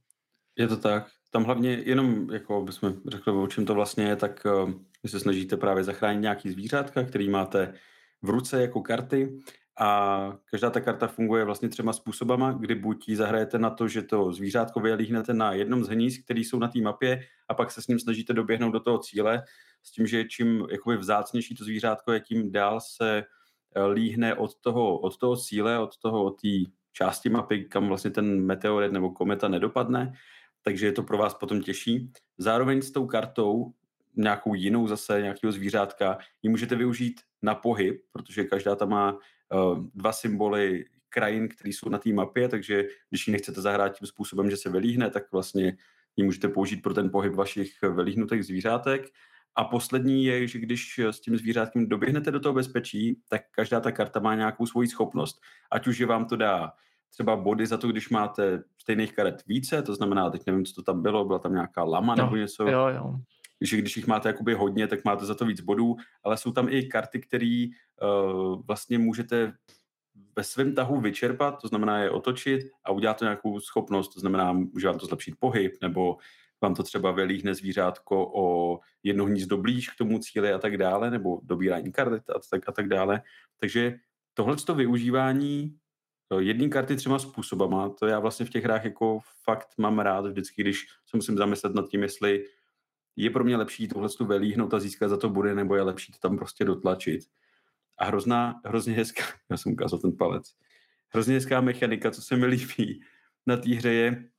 Je to tak. Tam hlavně jenom, jako bychom řekli, o čem to vlastně je, tak uh, vy se snažíte právě zachránit nějaký zvířátka, který máte v ruce jako karty a každá ta karta funguje vlastně třema způsobama, kdy buď ji zahrajete na to, že to zvířátko vylíhnete na jednom z hnízd, který jsou na té mapě a pak se s ním snažíte doběhnout do toho cíle, s tím, že čím jakoby vzácnější to zvířátko je, tím dál se eh, líhne od toho, od toho cíle, od toho, od té části mapy, kam vlastně ten meteorit nebo kometa nedopadne, takže je to pro vás potom těžší. Zároveň s tou kartou nějakou jinou zase, nějakého zvířátka, ji můžete využít na pohyb, protože každá tam má uh, dva symboly krajin, které jsou na té mapě, takže když ji nechcete zahrát tím způsobem, že se vylíhne, tak vlastně ji můžete použít pro ten pohyb vašich vylíhnutých zvířátek. A poslední je, že když s tím zvířátkem doběhnete do toho bezpečí, tak každá ta karta má nějakou svoji schopnost. Ať už je vám to dá třeba body za to, když máte stejných karet více, to znamená, teď nevím, co to tam bylo, byla tam nějaká lama no, nebo něco. Jo, jo. Když, když jich máte jakoby hodně, tak máte za to víc bodů, ale jsou tam i karty, které uh, vlastně můžete ve svém tahu vyčerpat, to znamená je otočit a udělat to nějakou schopnost, to znamená, může vám to zlepšit pohyb, nebo vám to třeba vylíhne zvířátko o jedno hnízdo blíž k tomu cíli a tak dále, nebo dobírání karet a tak, a tak dále. Takže tohle to využívání jedné karty třema způsobama, to já vlastně v těch hrách jako fakt mám rád vždycky, když se musím zamyslet nad tím, jestli je pro mě lepší tohle tu velíhnout a získat za to bude, nebo je lepší to tam prostě dotlačit. A hrozná, hrozně hezká, já jsem ukázal ten palec, hrozně hezká mechanika, co se mi líbí na té hře je,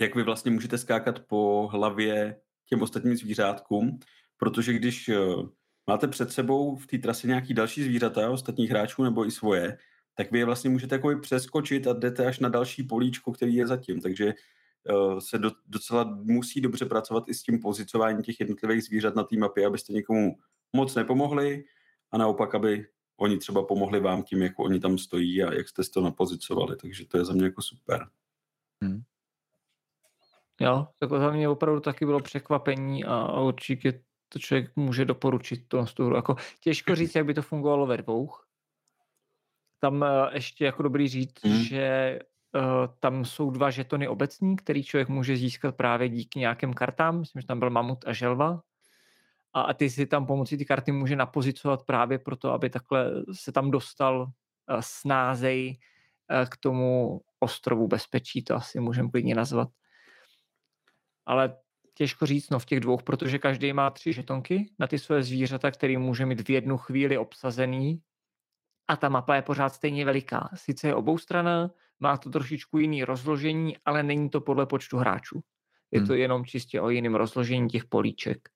jak vy vlastně můžete skákat po hlavě těm ostatním zvířátkům, protože když eh, máte před sebou v té trase nějaký další zvířata, ostatních hráčů nebo i svoje, tak vy je vlastně můžete jako přeskočit a jdete až na další políčko, který je zatím. Takže uh, se do, docela musí dobře pracovat i s tím pozicováním těch jednotlivých zvířat na té mapě, abyste někomu moc nepomohli a naopak, aby oni třeba pomohli vám tím, jak oni tam stojí a jak jste to napozicovali. Takže to je za mě jako super. Hmm. Jo, tak za mě opravdu taky bylo překvapení a určitě to člověk může doporučit to, tu hru. Jako, těžko říct, jak by to fungovalo ve dvou. Tam uh, ještě jako dobrý říct, hmm. že uh, tam jsou dva žetony obecní, který člověk může získat právě díky nějakým kartám. Myslím, že tam byl mamut a želva. A, a ty si tam pomocí ty karty může napozicovat právě proto, aby takhle se tam dostal uh, snázej uh, k tomu ostrovu bezpečí, to asi můžeme klidně nazvat ale těžko říct no v těch dvou, protože každý má tři žetonky na ty své zvířata, který může mít v jednu chvíli obsazený a ta mapa je pořád stejně veliká. Sice je oboustrana, má to trošičku jiný rozložení, ale není to podle počtu hráčů. Je hmm. to jenom čistě o jiném rozložení těch políček.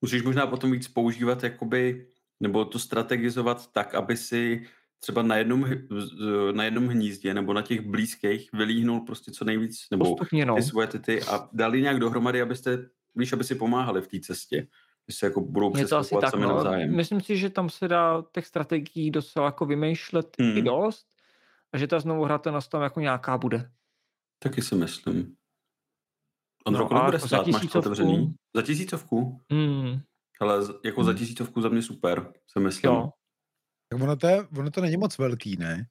Musíš možná potom víc používat jakoby, nebo to strategizovat tak, aby si třeba na jednom, na jednom hnízdě nebo na těch blízkých vylíhnul prostě co nejvíc, nebo Postupně, no. ty svoje tyty a dali nějak dohromady, abyste, víš, aby si pomáhali v té cestě. Že se jako budou Je to asi tak, no. navzájem. Myslím si, že tam se dá těch strategií docela jako vymýšlet hmm. i dost a že ta znovu hratelnost tam jako nějaká bude. Taky si myslím. On no, bude jako stát? Máš to otevřený? Za tisícovku? Hmm. Ale jako hmm. za tisícovku za mě super, se myslím. Jo. Tak ono to, je, ono to není moc velký, ne?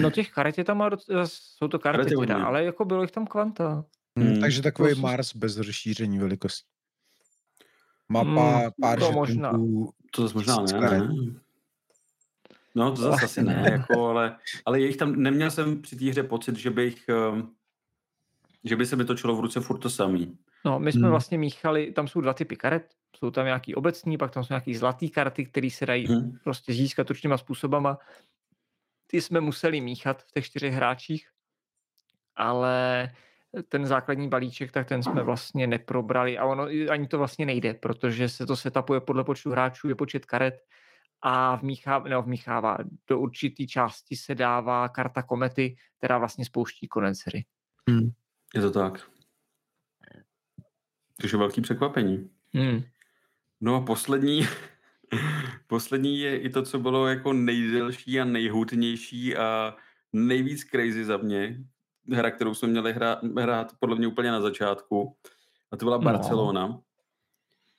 No těch karet je tam má docela, jsou to karty teda, ale jako bylo jich tam kvanta. Hmm, hmm. Takže takový to Mars bez rozšíření velikostí. Mapa, hmm, pár to možná. To zase možná ne, ne. No to zase asi ne, jako, ale, ale jejich tam, neměl jsem při té hře pocit, že bych, ehm, že by se mi točilo v ruce furt to samý. No, my jsme hmm. vlastně míchali, tam jsou dva typy karet, jsou tam nějaký obecní, pak tam jsou nějaký zlatý karty, které se dají hmm. prostě získat určitýma způsobama. Ty jsme museli míchat v těch čtyřech hráčích, ale ten základní balíček, tak ten jsme vlastně neprobrali a ono ani to vlastně nejde, protože se to setapuje podle počtu hráčů, je počet karet a vmíchává, nebo vmíchává, do určité části se dává karta komety, která vlastně spouští konec hry. Hmm. Je to tak. Takže velký překvapení. Hmm. No a poslední, poslední je i to, co bylo jako nejdelší a nejhutnější a nejvíc crazy za mě. Hra, kterou jsme měli hrát, hrát podle mě úplně na začátku. A to byla no. Barcelona,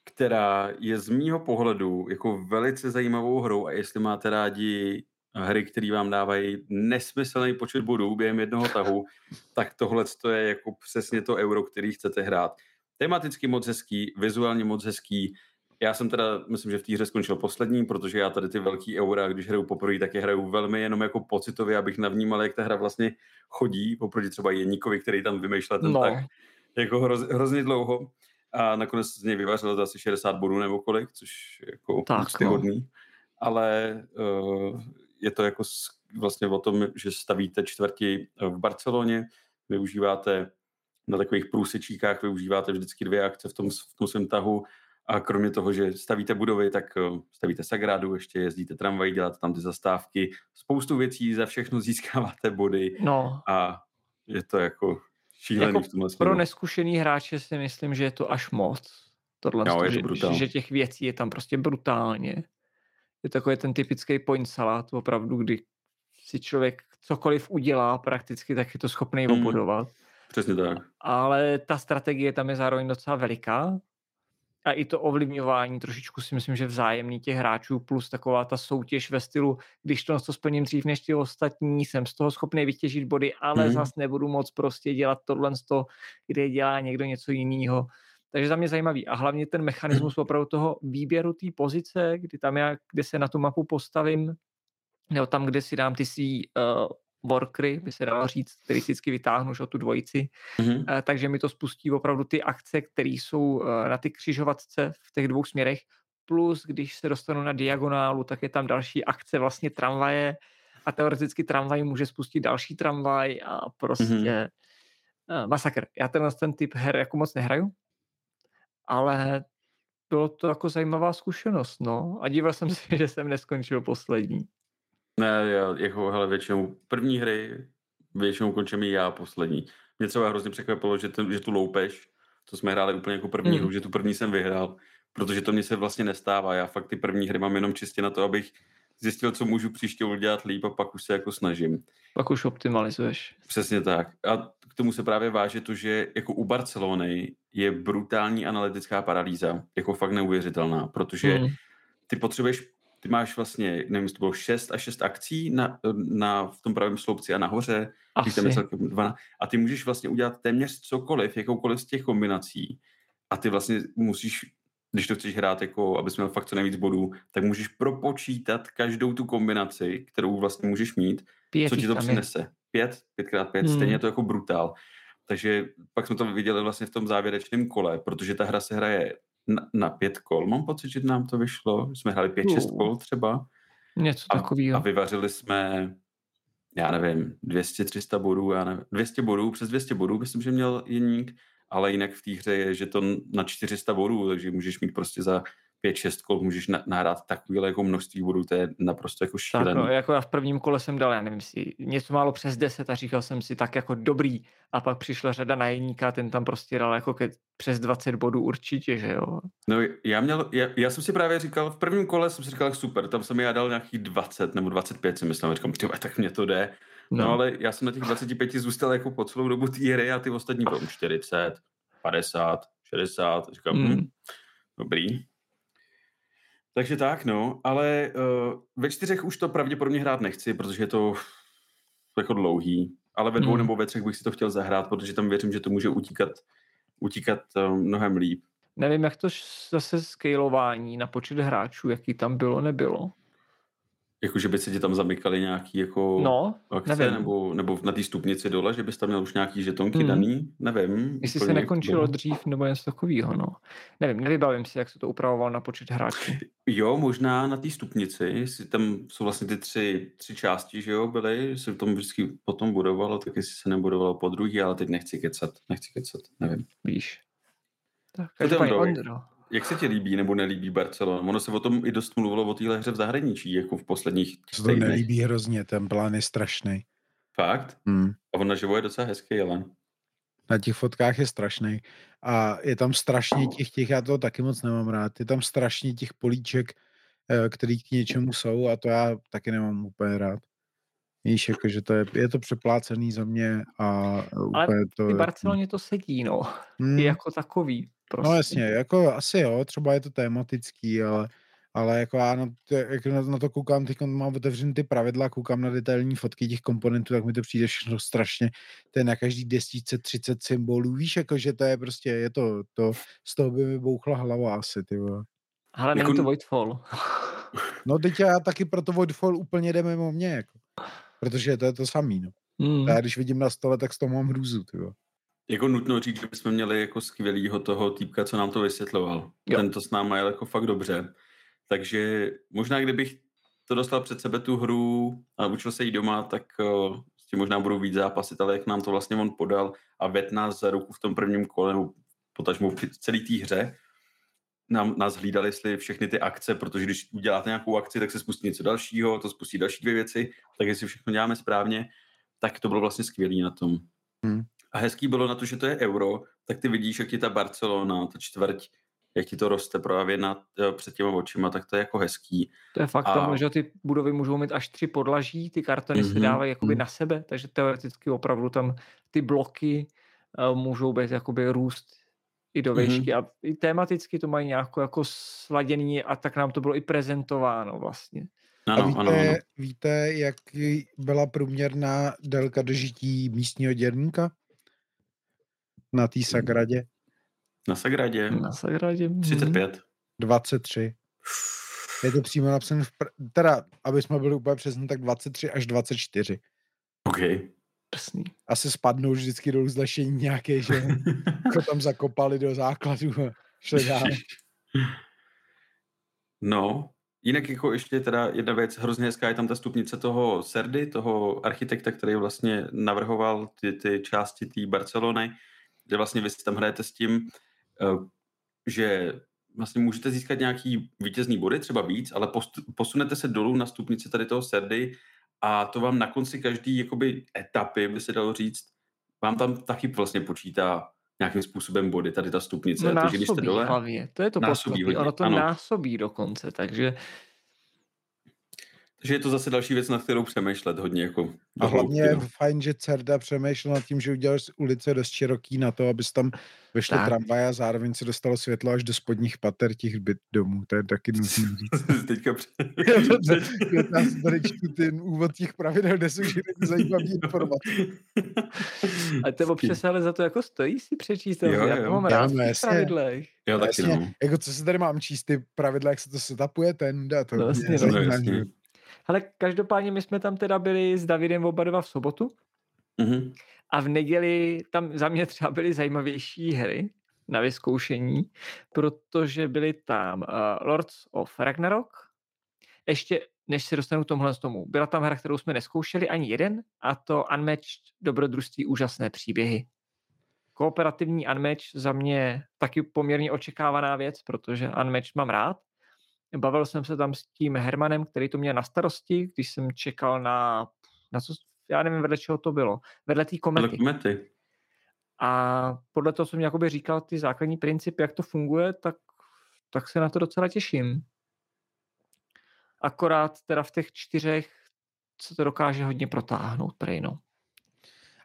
která je z mýho pohledu jako velice zajímavou hrou a jestli máte rádi hry, které vám dávají nesmyslný počet bodů během jednoho tahu, tak tohle je jako přesně to euro, který chcete hrát. Tematicky moc hezký, vizuálně moc hezký. Já jsem teda, myslím, že v té hře skončil poslední, protože já tady ty velký eura, když hraju poprvé, tak je hraju velmi jenom jako pocitově, abych navnímal, jak ta hra vlastně chodí, oproti třeba Jeníkovi, který tam vymýšlel ten no. tak jako hroz, hrozně dlouho. A nakonec z něj vyvařilo asi 60 bodů nebo kolik, což je jako tak, hodný. No. Ale uh, je to jako vlastně o tom, že stavíte čtvrti v Barceloně, využíváte na takových průsečíkách využíváte vždycky dvě akce v tom, v tom svém tahu a kromě toho, že stavíte budovy, tak eh, stavíte Sagradu, ještě jezdíte tramvají, děláte tam ty zastávky, spoustu věcí, za všechno získáváte body no. a je to jako šílený jako v tomhle Pro neskušený hráče si myslím, že je to až moc. Tohle, no, je to že, že těch věcí je tam prostě brutálně. Je takový ten typický point salát, opravdu, kdy si člověk cokoliv udělá prakticky, tak je to schopný hmm. Přesně tak. Ale ta strategie tam je zároveň docela veliká a i to ovlivňování trošičku si myslím, že vzájemný těch hráčů plus taková ta soutěž ve stylu, když to, to splním dřív než ty ostatní, jsem z toho schopný vytěžit body, ale mm. zas nebudu moc prostě dělat tohle, kde dělá někdo něco jiného. Takže za mě zajímavý. A hlavně ten mechanismus opravdu toho výběru té pozice, kdy tam já, kde se na tu mapu postavím, nebo tam, kde si dám ty svý uh, workery, by se dalo říct, který vždycky vytáhnu o tu dvojici, mm-hmm. takže mi to spustí opravdu ty akce, které jsou eh, na ty křižovatce v těch dvou směrech, plus když se dostanu na diagonálu, tak je tam další akce vlastně tramvaje a teoreticky tramvaj může spustit další tramvaj a prostě mm-hmm. masakr. Já tenhle ten typ her jako moc nehraju, ale bylo to jako zajímavá zkušenost, no. A díval jsem si, že jsem neskončil poslední. Ne, já jako, hele, většinou první hry, většinou končím i já poslední. Mě třeba hrozně překvapilo, že, ten, že tu loupež, co jsme hráli úplně jako první mm. hru, že tu první jsem vyhrál, protože to mně se vlastně nestává. Já fakt ty první hry mám jenom čistě na to, abych zjistil, co můžu příště udělat líp a pak už se jako snažím. Pak už optimalizuješ. Přesně tak. A k tomu se právě váže to, že jako u Barcelony je brutální analytická paralýza, jako fakt neuvěřitelná, protože mm. ty potřebuješ ty máš vlastně, nevím, jestli to bylo 6 a 6 akcí na, na, v tom pravém sloupci a nahoře. Tam je celkem dva, a ty můžeš vlastně udělat téměř cokoliv, jakoukoliv z těch kombinací. A ty vlastně musíš, když to chceš hrát, jako, abys měl fakt co nejvíc bodů, tak můžeš propočítat každou tu kombinaci, kterou vlastně můžeš mít, pět co ti to přinese. Pět, pětkrát pět, hmm. stejně je to jako brutál. Takže pak jsme to viděli vlastně v tom závěrečném kole, protože ta hra se hraje na, na pět kol. Mám pocit, že nám to vyšlo. Jsme hráli pět, šest kol třeba. Něco takového. A vyvařili jsme, já nevím, 200-300 bodů, já nevím, 200 bodů, přes 200 bodů, myslím, že měl Jeník, ale jinak v té hře je, že to na 400 bodů, takže můžeš mít prostě za 5-6 kol můžeš nahrát takové jako množství bodů, to je naprosto jako šílený. Tak no, jako já v prvním kole jsem dal, já nevím si, něco málo přes 10 a říkal jsem si tak jako dobrý a pak přišla řada najeníka, ten tam prostě dal jako ke, přes 20 bodů určitě, že jo. No já měl, já, já, jsem si právě říkal, v prvním kole jsem si říkal, super, tam jsem já dal nějakých 20 nebo 25 si myslím, říkám, tyhle, tak mě to jde. No. no. ale já jsem na těch 25 zůstal jako po celou dobu té hry a ty ostatní bylo 40, 50, 60, říkám, mm. hm, dobrý, takže tak, no, ale uh, ve čtyřech už to pravděpodobně hrát nechci, protože je to jako dlouhý, ale ve dvou hmm. nebo ve třech bych si to chtěl zahrát, protože tam věřím, že to může utíkat, utíkat uh, mnohem líp. Nevím, jak to zase scalování na počet hráčů, jaký tam bylo, nebylo. Jako, že by se ti tam zamykali nějaký jako no, akce, nevím. nebo, nebo na té stupnici dole, že bys tam měl už nějaký žetonky hmm. daný, nevím. Jestli se nekončilo nebo... dřív, nebo něco takového, no. Nevím, nevybavím si, jak se to upravoval na počet hráčů. Jo, možná na té stupnici, si tam jsou vlastně ty tři, tři části, že jo, byly, se tom vždycky potom budovalo, tak jestli se nebudovalo po druhý, ale teď nechci kecat, nechci kecat, nevím. Víš. Tak, Ondro, jak se ti líbí nebo nelíbí Barcelona? Ono se o tom i dost mluvilo o téhle hře v zahraničí, jako v posledních To to nelíbí hrozně, ten plán je strašný. Fakt? Hmm. A on naživo je docela hezký, ale... Na těch fotkách je strašný. A je tam strašně těch, těch, já to taky moc nemám rád, je tam strašně těch políček, eh, který k něčemu jsou a to já taky nemám úplně rád. Víš, jako, že to je, je to přeplácený za mě a Ale úplně to... Ale Barceloně to sedí, no. Hmm. Je jako takový. Prostě. No jasně, jako asi jo, třeba je to tematický, ale, ale jako já na, to, jak na, na to koukám, teď mám otevřený ty pravidla, koukám na detailní fotky těch komponentů, tak mi to přijde všechno strašně, to je na každý desítce 30 symbolů, víš, jako že to je prostě, je to, to z toho by mi bouchla hlava asi, ty vole. Ale jako... není to Voidfall. no teď já taky pro to Voidfall úplně jde mimo mě, jako. Protože to je to samý, no. Mm. Já když vidím na stole, tak z toho mám hrůzu, ty vole. Jako nutno říct, že bychom měli jako skvělýho toho týpka, co nám to vysvětloval. Jo. Ten to s náma jel jako fakt dobře. Takže možná kdybych to dostal před sebe tu hru a učil se jí doma, tak uh, s tím možná budu víc zápasit, ale jak nám to vlastně on podal a ved nás za ruku v tom prvním kole, nebo potažmo v celé té hře, nám, nás hlídali, jestli všechny ty akce, protože když uděláte nějakou akci, tak se spustí něco dalšího, to spustí další dvě věci, tak jestli všechno děláme správně, tak to bylo vlastně skvělé na tom. Hmm. A hezký bylo na to, že to je euro, tak ty vidíš, jak ti ta Barcelona, ta čtvrť, jak ti to roste právě na, eh, před těma očima, tak to je jako hezký. To je fakt, a... tam, že ty budovy můžou mít až tři podlaží, ty kartony mm-hmm. se mhm, dávají jakoby mm. na sebe, takže teoreticky opravdu tam ty bloky uh, můžou být jakoby růst i do výšky mm-hmm. a i tematicky to mají nějak jako sladěný a tak nám to bylo i prezentováno vlastně. Ano, a víte, ano, ano. víte, jak byla průměrná délka dožití místního děrníka na té Sagradě? Na Sagradě? Na Sagradě. 35. 23. Je to přímo napsané, v pr- teda, aby jsme byli úplně přesně, tak 23 až 24. OK. Prsný. Asi spadnou vždycky dolů zlešení nějaké, že to tam zakopali do základu a šli dál. No, jinak jako ještě teda jedna věc, hrozně hezká je tam ta stupnice toho Serdy, toho architekta, který vlastně navrhoval ty, ty části té Barcelony, kde vlastně vy si tam hrajete s tím, eh, že vlastně můžete získat nějaký vítězný body, třeba víc, ale posunete se dolů na stupnici tady toho Serdy a to vám na konci každý jakoby etapy, by se dalo říct, vám tam taky vlastně počítá nějakým způsobem body, tady ta stupnice. No násobí, když jste dole, hlavně. To je to násobí, ono to ano. násobí dokonce, takže takže je to zase další věc, na kterou přemýšlet hodně. Jako a hlavně je no. fajn, že Cerda přemýšlel nad tím, že udělal z ulice dost široký na to, aby tam vyšly tramvaje a zároveň se dostalo světlo až do spodních pater těch byt domů. To je taky nutné říct. Teďka Já tady čtu ten úvod těch pravidel, kde jsou všechny zajímavé informace. A to občas ale za to jako stojí si přečíst. Jo. Já to mám rád pravidlech. Jo, taky no. Jako co se tady mám číst, ty pravidla, jak se to setupuje, ten, dá to. No, vlastně, no, ale každopádně my jsme tam teda byli s Davidem oba dva v sobotu mm-hmm. a v neděli tam za mě třeba byly zajímavější hry na vyzkoušení, protože byly tam uh, Lords of Ragnarok, ještě než se dostanu k tomhle z tomu, byla tam hra, kterou jsme neskoušeli ani jeden, a to Unmatched Dobrodružství úžasné příběhy. Kooperativní Unmatched za mě taky poměrně očekávaná věc, protože Unmatched mám rád Bavil jsem se tam s tím Hermanem, který to měl na starosti, když jsem čekal na, na co, já nevím, vedle čeho to bylo, vedle té komety. komety. A podle toho, co mi jakoby říkal ty základní principy, jak to funguje, tak, tak se na to docela těším. Akorát teda v těch čtyřech se to dokáže hodně protáhnout, prej no.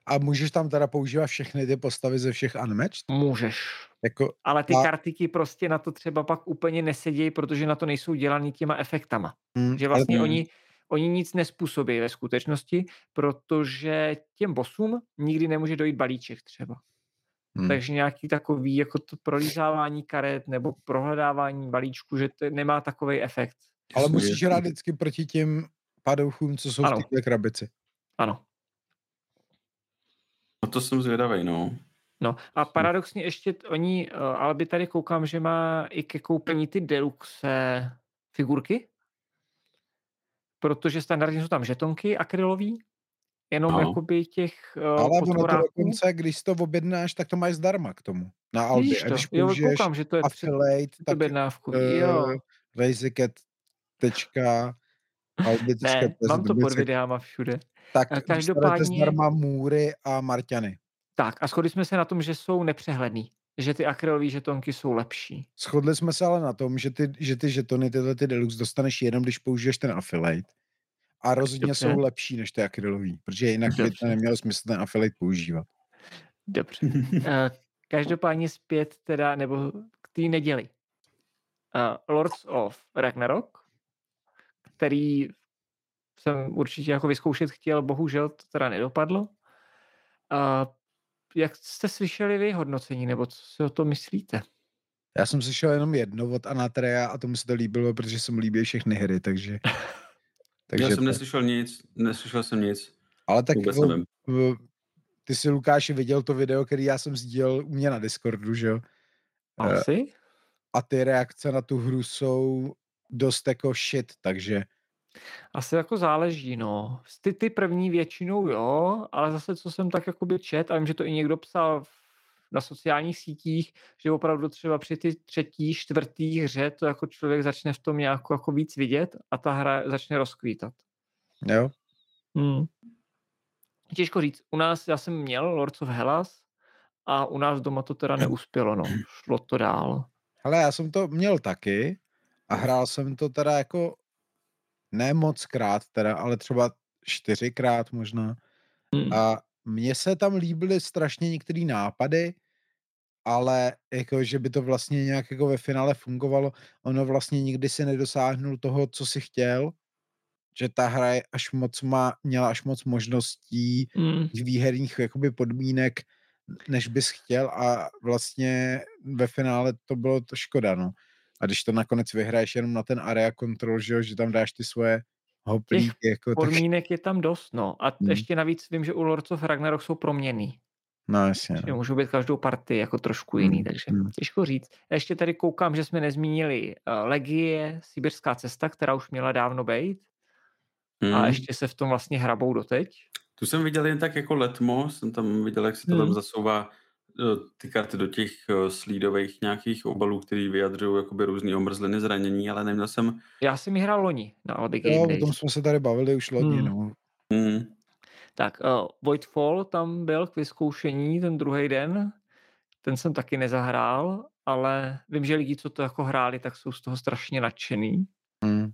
A můžeš tam teda používat všechny ty postavy ze všech Unmatched? Můžeš. Jako, Ale ty a... kartiky prostě na to třeba pak úplně nesedí, protože na to nejsou dělaný těma efektama. Hmm, že vlastně ale... oni, oni nic nespůsobí ve skutečnosti, protože těm bosům nikdy nemůže dojít balíček třeba. Hmm. Takže nějaký takový jako to prolízávání karet nebo prohledávání balíčku, že to nemá takový efekt. Ale musíš hrát vždycky proti těm padouchům, co jsou ano. v té krabici. Ano. No to jsem zvědavý, no. No a paradoxně ještě oni, eh, ale by tady koukám, že má i ke koupení ty deluxe figurky, protože standardně jsou tam žetonky akrylový, jenom no. jakoby těch uh, Ale ono to dokonce, když to objednáš, tak to máš zdarma k tomu. Na. Víš to? A když jo, koukám, že to je affiliate, tak objednávku. Uh, jo. Raziket.albi. ne, mám to pod videama všude. Tak každopádně... zdarma Můry a Marťany. Tak a shodli jsme se na tom, že jsou nepřehledný, že ty akrylové žetonky jsou lepší. Shodli jsme se ale na tom, že ty, že ty žetony, tyhle ty deluxe dostaneš jenom, když použiješ ten affiliate. A rozhodně Dobře. jsou lepší než ty akrylový, protože jinak Dobře. by to nemělo smysl ten affiliate používat. Dobře. Eh, každopádně zpět teda, nebo k té neděli. Uh, Lords of Ragnarok, který jsem určitě jako vyzkoušet chtěl, bohužel to teda nedopadlo. Uh, jak jste slyšeli vy hodnocení, nebo co si o to myslíte? Já jsem slyšel jenom jedno od Anatrea a tomu se to líbilo, protože jsem líbil všechny hry, takže... takže Já jsem to... neslyšel nic, neslyšel jsem nic. Ale tak v, v, ty si, Lukáši, viděl to video, který já jsem sdílel u mě na Discordu, že jo? Asi? A ty reakce na tu hru jsou dost jako shit, takže asi jako záleží, no. Ty, ty první většinou jo, ale zase co jsem tak jakoby čet, a vím, že to i někdo psal na sociálních sítích, že opravdu třeba při ty třetí, čtvrtý hře to jako člověk začne v tom nějak jako víc vidět a ta hra začne rozkvítat. Jo. Hmm. Těžko říct. U nás, já jsem měl Lords of Hellas a u nás doma to teda neuspělo, no. Šlo to dál. Ale já jsem to měl taky a hrál jsem to teda jako ne moc krát teda, ale třeba čtyřikrát možná. Hmm. A mně se tam líbily strašně některé nápady, ale jako, že by to vlastně nějak jako ve finále fungovalo, ono vlastně nikdy si nedosáhnul toho, co si chtěl, že ta hra je až moc má, měla až moc možností mm. výherních jakoby podmínek, než bys chtěl a vlastně ve finále to bylo to škoda, no. A když to nakonec vyhraješ jenom na ten area control, že, jo, že tam dáš ty svoje hoplíky. Těch jako, podmínek tak... je tam dost, no. A hmm. ještě navíc vím, že u Lords of Ragnarok jsou proměny. No jasně. No. Můžou být každou partii jako trošku jiný, hmm. takže hmm. těžko říct. Ještě tady koukám, že jsme nezmínili uh, Legie, Sibirská cesta, která už měla dávno být. Hmm. A ještě se v tom vlastně hrabou doteď. Tu jsem viděl jen tak jako letmo, jsem tam viděl, jak se to hmm. tam zasouvá eh, ty karty do těch eh, slídových nějakých obalů, který vyjadřují jakoby různý omrzliny, zranění, ale neměl jsem... Já jsem ji hrál loni na Aldi Game Jo, o tom jsme se tady bavili už loni, hmm. no. Hmm. Tak, uh, Voidfall tam byl k vyzkoušení ten druhý den, ten jsem taky nezahrál, ale vím, že lidi, co to jako hráli, tak jsou z toho strašně nadšený. Hmm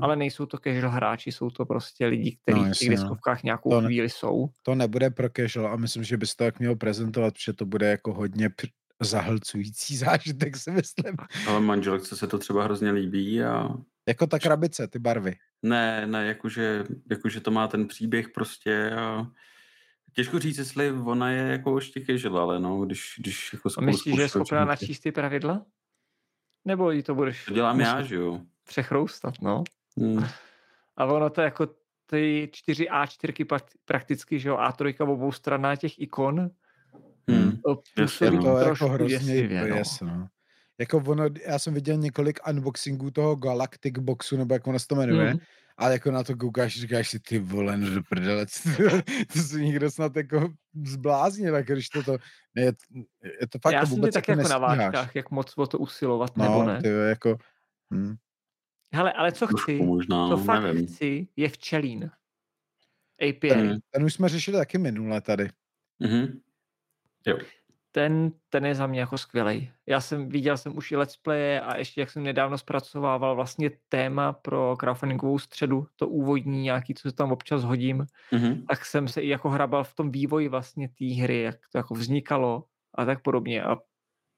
ale nejsou to casual hráči, jsou to prostě lidi, kteří no, v těch no. deskovkách no. nějakou to chvíli ne, jsou. To nebude pro casual a myslím, že bys to tak měl prezentovat, protože to bude jako hodně pr- zahlcující zážitek, si myslím. Ale manželce se to třeba hrozně líbí a... Jako ta krabice, ty barvy. Ne, ne, jakože, jakože to má ten příběh prostě a těžko říct, jestli ona je jako ještě casual, ale no, když, když jako spolu Myslíš, že je schopná načíst ty pravidla? Nebo jí to budeš... To dělám já, že jo přechroustat, no. Hmm. A ono to jako ty čtyři A4 prakticky, že jo, A3 v obou stranách těch ikon, hmm. působí to jako hrozně děsivě, no. Yes, no. Jako ono, já jsem viděl několik unboxingů toho Galactic Boxu, nebo jak ono se to jmenuje, hmm. ale jako na to koukáš, říkáš si, ty vole, no do prdele, to se někdo snad jako zbláznil, jako když to to, je, je to fakt Já to jsem tak jako na vážkách, jak moc o to usilovat, no, nebo ne. Ty, jako, hm. Hele, ale co chci, možná, co fakt nevím. chci, je včelín. API. Ten, ten už jsme řešili taky minule tady. Mm-hmm. Jo. Ten, ten je za mě jako skvělý. Já jsem viděl jsem už i let's play a ještě jak jsem nedávno zpracovával vlastně téma pro crowdfundingovou středu, to úvodní nějaký, co se tam občas hodím, mm-hmm. tak jsem se i jako hrabal v tom vývoji vlastně té hry, jak to jako vznikalo a tak podobně a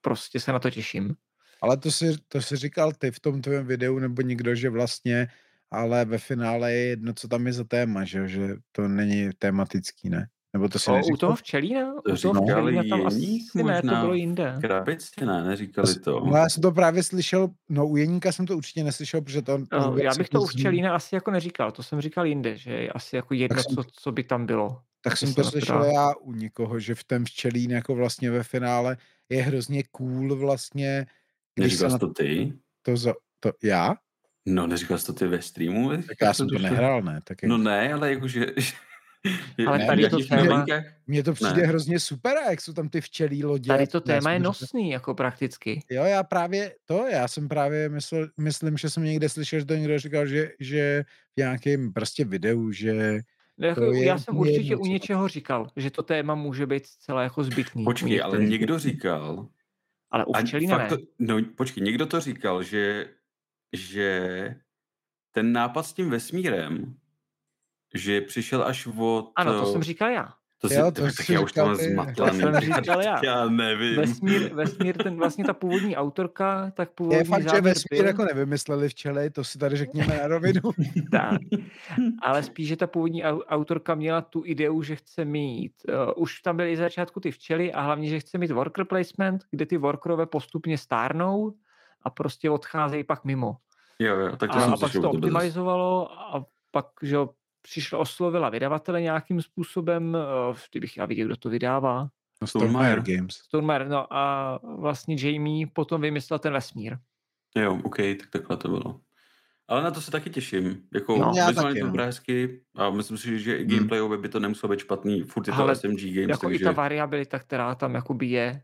prostě se na to těším. Ale to si, to si říkal ty v tom tvém videu, nebo někdo, že vlastně, ale ve finále je jedno, co tam je za téma, že, že to není tematický, ne? Nebo to si o, U toho včelína? To u toho včelína tam asi ne, to bylo jinde. Krabici ne, neříkali to. No já jsem to právě slyšel, no u Jeníka jsem to určitě neslyšel, protože to... No, já bych to u včelína asi jako neříkal, to jsem říkal jinde, že je asi jako jedno, jsem, co, co by tam bylo. Tak jsem to slyšel já u někoho, že v tom včelín jako vlastně ve finále je hrozně cool vlastně Neříkal jsi to ty? To, za, to já? No, neříkal jsi to ty ve streamu? Tak já jsem to nehrál, ne? Tak jak... No ne, ale jakože... ale tady to téma... Mně to přijde ne. hrozně super, jak jsou tam ty včelí lodě. Tady to téma je nosný, jako prakticky. Jo, já právě to, já jsem právě myslel, myslím, že jsem někde slyšel, že to někdo říkal, že, že v nějakém prostě videu, že jako, já jsem určitě u něčeho říkal, že to téma může být celé jako zbytný. Počkej, ale někdo říkal, ale u včelína ne. To, no počkej, někdo to říkal, že, že ten nápad s tím vesmírem, že přišel až od... Ano, to jsem říkal já. To si, jo, to tak já už tam zmatlaný. To jsem říkal já. já nevím. Vesmír, vesmír, ten vlastně ta původní autorka, tak původní Je fakt, že vesmír byl... jako nevymysleli včely, to si tady řekněme na rovinu. tak, ale spíš, že ta původní autorka měla tu ideu, že chce mít, uh, už tam byly i začátku ty včely a hlavně, že chce mít worker placement, kde ty workerové postupně stárnou a prostě odcházejí pak mimo. Jo, jo, tak to a, jsem a pak se to optimalizovalo a pak, že přišla, oslovila vydavatele nějakým způsobem, eh, kdybych já viděl, kdo to vydává. No, Stonemeyer Games. Stonemeyer, no a vlastně Jamie potom vymyslel ten vesmír. Jo, OK, tak takhle to bylo. Ale na to se taky těším. Jako no, vizuálně to hezky a myslím si, že i hmm. gameplayově by to nemuselo být špatný. Furt je to Ale SMG Games, jako takže... i ta variabilita, která tam jakoby je,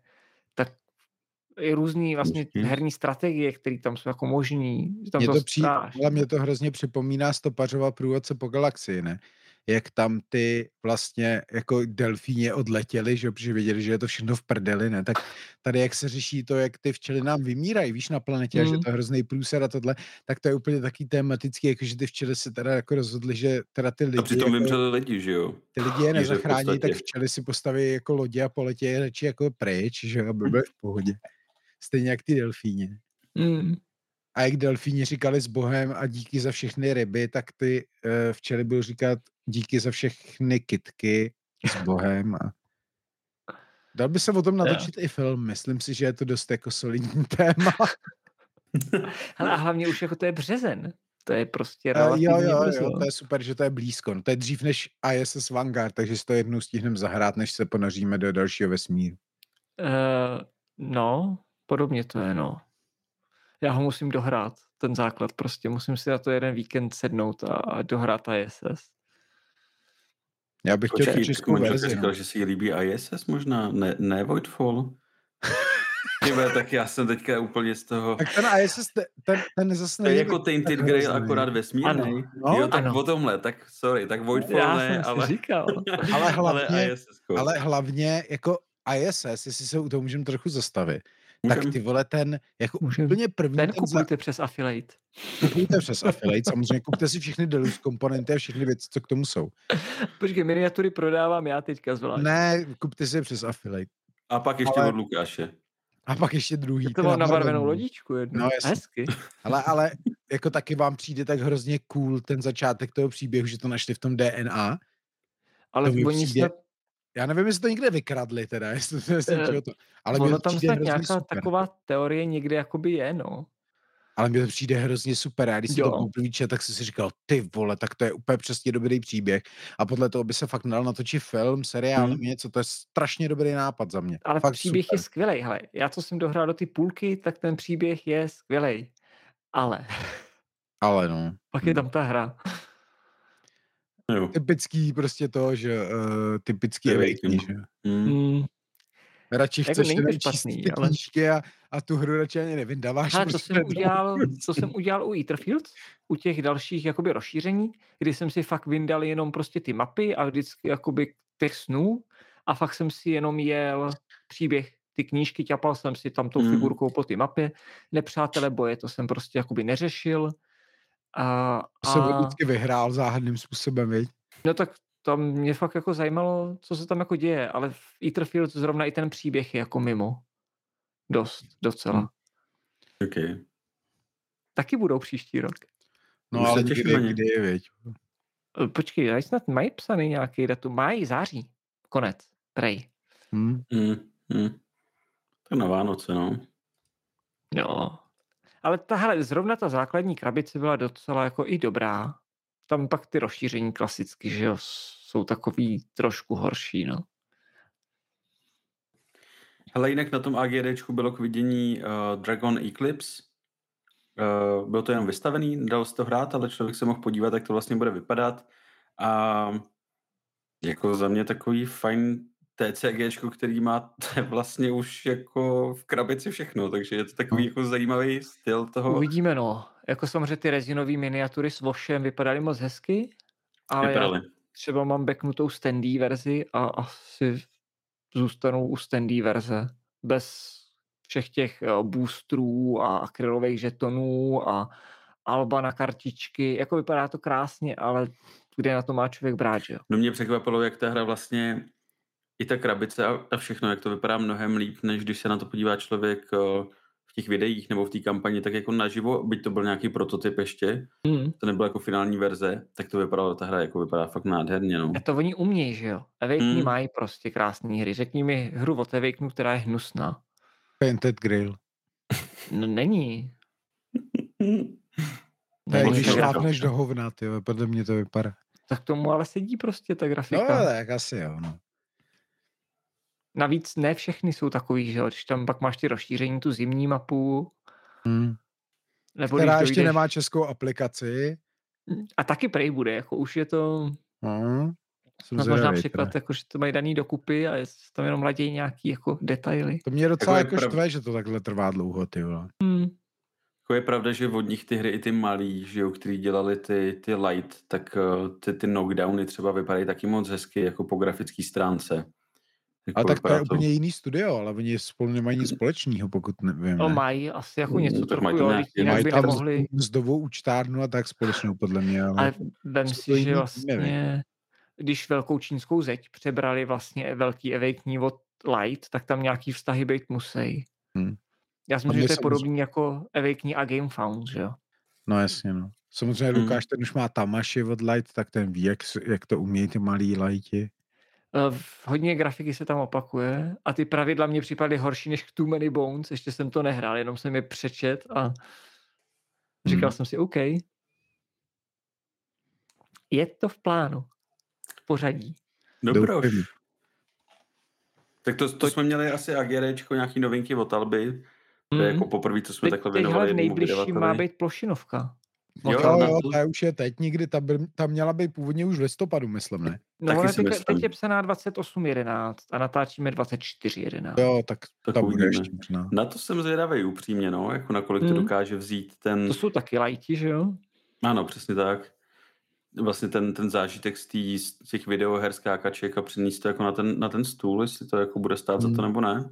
i různý vlastně hmm. herní strategie, které tam jsou jako možný. Tam mě to, přijde, ale mě to hrozně připomíná stopařová průvodce po galaxii, ne? jak tam ty vlastně jako delfíně odletěli, že protože věděli, že je to všechno v prdeli, ne? Tak tady, jak se řeší to, jak ty včely nám vymírají, víš, na planetě, mm. a že to je hrozný průser a tohle, tak to je úplně taký tematický, jako že ty včely se teda jako rozhodli, že teda ty lidi... A přitom jako, vymřeli lidi, že jo? Ty lidi je nezachrání, tak včely si postaví jako lodě a poletí je radši jako pryč, že aby byly v pohodě. Stejně jak ty delfíně. Mm. A jak delfíni říkali s Bohem a díky za všechny ryby, tak ty uh, včely byl říkat díky za všechny kitky s Bohem. A... Dal by se o tom natočit yeah. i film. Myslím si, že je to dost jako solidní téma. Ale a hlavně už jako to je březen. To je prostě relativně uh, jo, jo, brzo. jo, to je super, že to je blízko. No, to je dřív než ISS Vanguard, takže si to jednou stihneme zahrát, než se ponoříme do dalšího vesmíru. Uh, no, podobně to je, no já ho musím dohrát, ten základ prostě. Musím si na to jeden víkend sednout a, a dohrát ISS. Já bych chtěl českou verzi. Říkal, no. že si líbí ISS možná, ne, ne Voidfall? Tybe, tak já jsem teďka úplně z toho... Tak ten ISS, ten, ten zase To je jako Tainted Grail akorát vesmírný. No, jo, tak ano. o tomhle, tak sorry, tak Voidfall já ne, jsem ale... říkal. ale hlavně, ale, ISS, ale hlavně jako ISS, jestli se u toho můžeme trochu zastavit, tak ty vole ten, jako Můžem. úplně první... Ten, ten kupujte za... přes affiliate. Kupujte přes affiliate, samozřejmě kupte si všechny Deluxe komponenty a všechny věci, co k tomu jsou. Počkej, miniatury prodávám já teďka zvlášť. Ne, kupte si přes affiliate. A pak ještě Ale... od Lukáše. A pak ještě druhý. To mám nabarvenou lodičku jednu. No, jasný. Hezky. Ale, ale jako taky vám přijde tak hrozně cool ten začátek toho příběhu, že to našli v tom DNA. Ale oni přijde... snad já nevím, jestli to někde vykradli teda, jestli to, jestli uh, to ale ono tam snad nějaká super. taková teorie někde jakoby je, no. Ale mi to přijde hrozně super. Já když jsem to poprvé tak jsem si říkal, ty vole, tak to je úplně přesně dobrý příběh. A podle toho by se fakt dal natočit film, seriál, hmm. něco, to je strašně dobrý nápad za mě. Ale fakt příběh super. je skvělý. Hele, já co jsem dohrál do ty půlky, tak ten příběh je skvělý. Ale. Ale no. Pak je tam ta hra. Jo. Typický prostě to, že uh, typický Awakening, že? Mm. Mm. Radši jako chceš jenom špatný, ty ale... knížky a, a tu hru radši ani nevydáváš. Ale prostě jsem udělal, co jsem udělal u Etherfield, u těch dalších jakoby rozšíření, kdy jsem si fakt vyndal jenom prostě ty mapy a vždycky jakoby těch snů a fakt jsem si jenom jel příběh ty knížky, ťapal jsem si tam tou mm. figurkou po ty mapě. Nepřátelé boje, to jsem prostě jakoby neřešil. A, a... Jsem vždycky vyhrál záhadným způsobem, viď? No tak tam mě fakt jako zajímalo, co se tam jako děje, ale v Etherfield zrovna i ten příběh je jako mimo. Dost, docela. Hmm. OK. Taky budou příští rok. No Už ale kdy, kdy je, viď? Eh, počkej, já snad mají psaný nějaký datum. Mají září. Konec. Prej. Hmm. Hmm. Hmm. To na Vánoce, no. No, ale tahle, zrovna ta základní krabice byla docela jako i dobrá. Tam pak ty rozšíření klasicky, že jo, jsou takový trošku horší, no. Ale jinak na tom AGDčku bylo k vidění uh, Dragon Eclipse. Uh, bylo to jenom vystavený, dalo se to hrát, ale člověk se mohl podívat, jak to vlastně bude vypadat. A jako za mě takový fajn TCG, který má vlastně už jako v krabici všechno, takže je to takový no. jako zajímavý styl toho. Uvidíme, no. Jako samozřejmě ty rezinové miniatury s Voshem vypadaly moc hezky, ale Vypadaly. já třeba mám backnutou standy verzi a asi zůstanou u standy verze. Bez všech těch eh, boostrů a akrylových žetonů a alba na kartičky. Jako vypadá to krásně, ale kde na to má člověk brát, že jo? No mě překvapilo, jak ta hra vlastně i ta krabice a, a všechno, jak to vypadá mnohem líp, než když se na to podívá člověk eh, v těch videích nebo v té kampani, tak jako naživo, byť to byl nějaký prototyp ještě, mm. to nebylo jako finální verze, tak to vypadalo, ta hra jako vypadá fakt nádherně. No. A to oni umějí, že jo? Awakening mm. mají prostě krásné hry. Řekni mi hru od Awakeningu, která je hnusná. Painted Grill. No není. není když šlápneš do hovna, ty, podle mě to vypadá. Tak tomu ale sedí prostě ta grafika. No, tak asi jo, no. Navíc ne všechny jsou takový, že když tam pak máš ty rozšíření, tu zimní mapu. Hmm. Nebo Která ještě dojdeš... nemá českou aplikaci. A taky prej bude, jako už je to... Hmm. No, možná příklad, jako, že to mají daný dokupy a je tam jenom ladějí nějaký jako detaily. To mě docela jako, jako prav... štve, že to takhle trvá dlouho, ty vole. Hmm. Jako je pravda, že od nich ty hry i ty malý, že jo, který dělali ty, ty light, tak uh, ty, ty knockdowny třeba vypadají taky moc hezky, jako po grafické stránce. Jako a tak to je to... úplně jiný studio, ale oni spolu nemají nic společného, pokud nevím. No ne? mají asi jako něco no, trochu, mají jo, jinak mají by tam nemohli... mzdovou účtárnu a tak společnou, podle mě. Ale, ale vem si, že vlastně, nevím. když velkou čínskou zeď přebrali vlastně velký Awakening od Light, tak tam nějaký vztahy být musí. Hmm. Já si myslím, že to je podobný jako Awakening a Gamefound, že jo? No jasně, no. Samozřejmě hmm. Lukáš, ten už má Tamaši od Light, tak ten ví, jak, jak to umějí ty malí Lighti. Uh, hodně grafiky se tam opakuje a ty pravidla mě připadly horší než Too Many Bones, ještě jsem to nehrál, jenom jsem je přečet a říkal hmm. jsem si, OK. Je to v plánu. V pořadí. Dobro. Tak to, to, to jsme měli asi AGRčko, nějaký novinky od Alby. To je jako poprvé, co jsme teď, takhle věnovali. Teď v nejbližší má být plošinovka. Jo, jo, jo ta už je teď nikdy, ta, by, ta měla být původně už v listopadu, myslím, ne? No, ale teď, teď je psaná 28.11 a natáčíme 24.11. Jo, tak, tak ta bude ještě možná. Na to jsem zvědavý upřímně, no, jako nakolik hmm. to dokáže vzít ten... To jsou taky lajti, že jo? Ano, přesně tak. Vlastně ten, ten zážitek z, tý, z těch videoher skákaček a přinést to jako na ten, na ten stůl, jestli to jako bude stát hmm. za to hmm. nebo ne.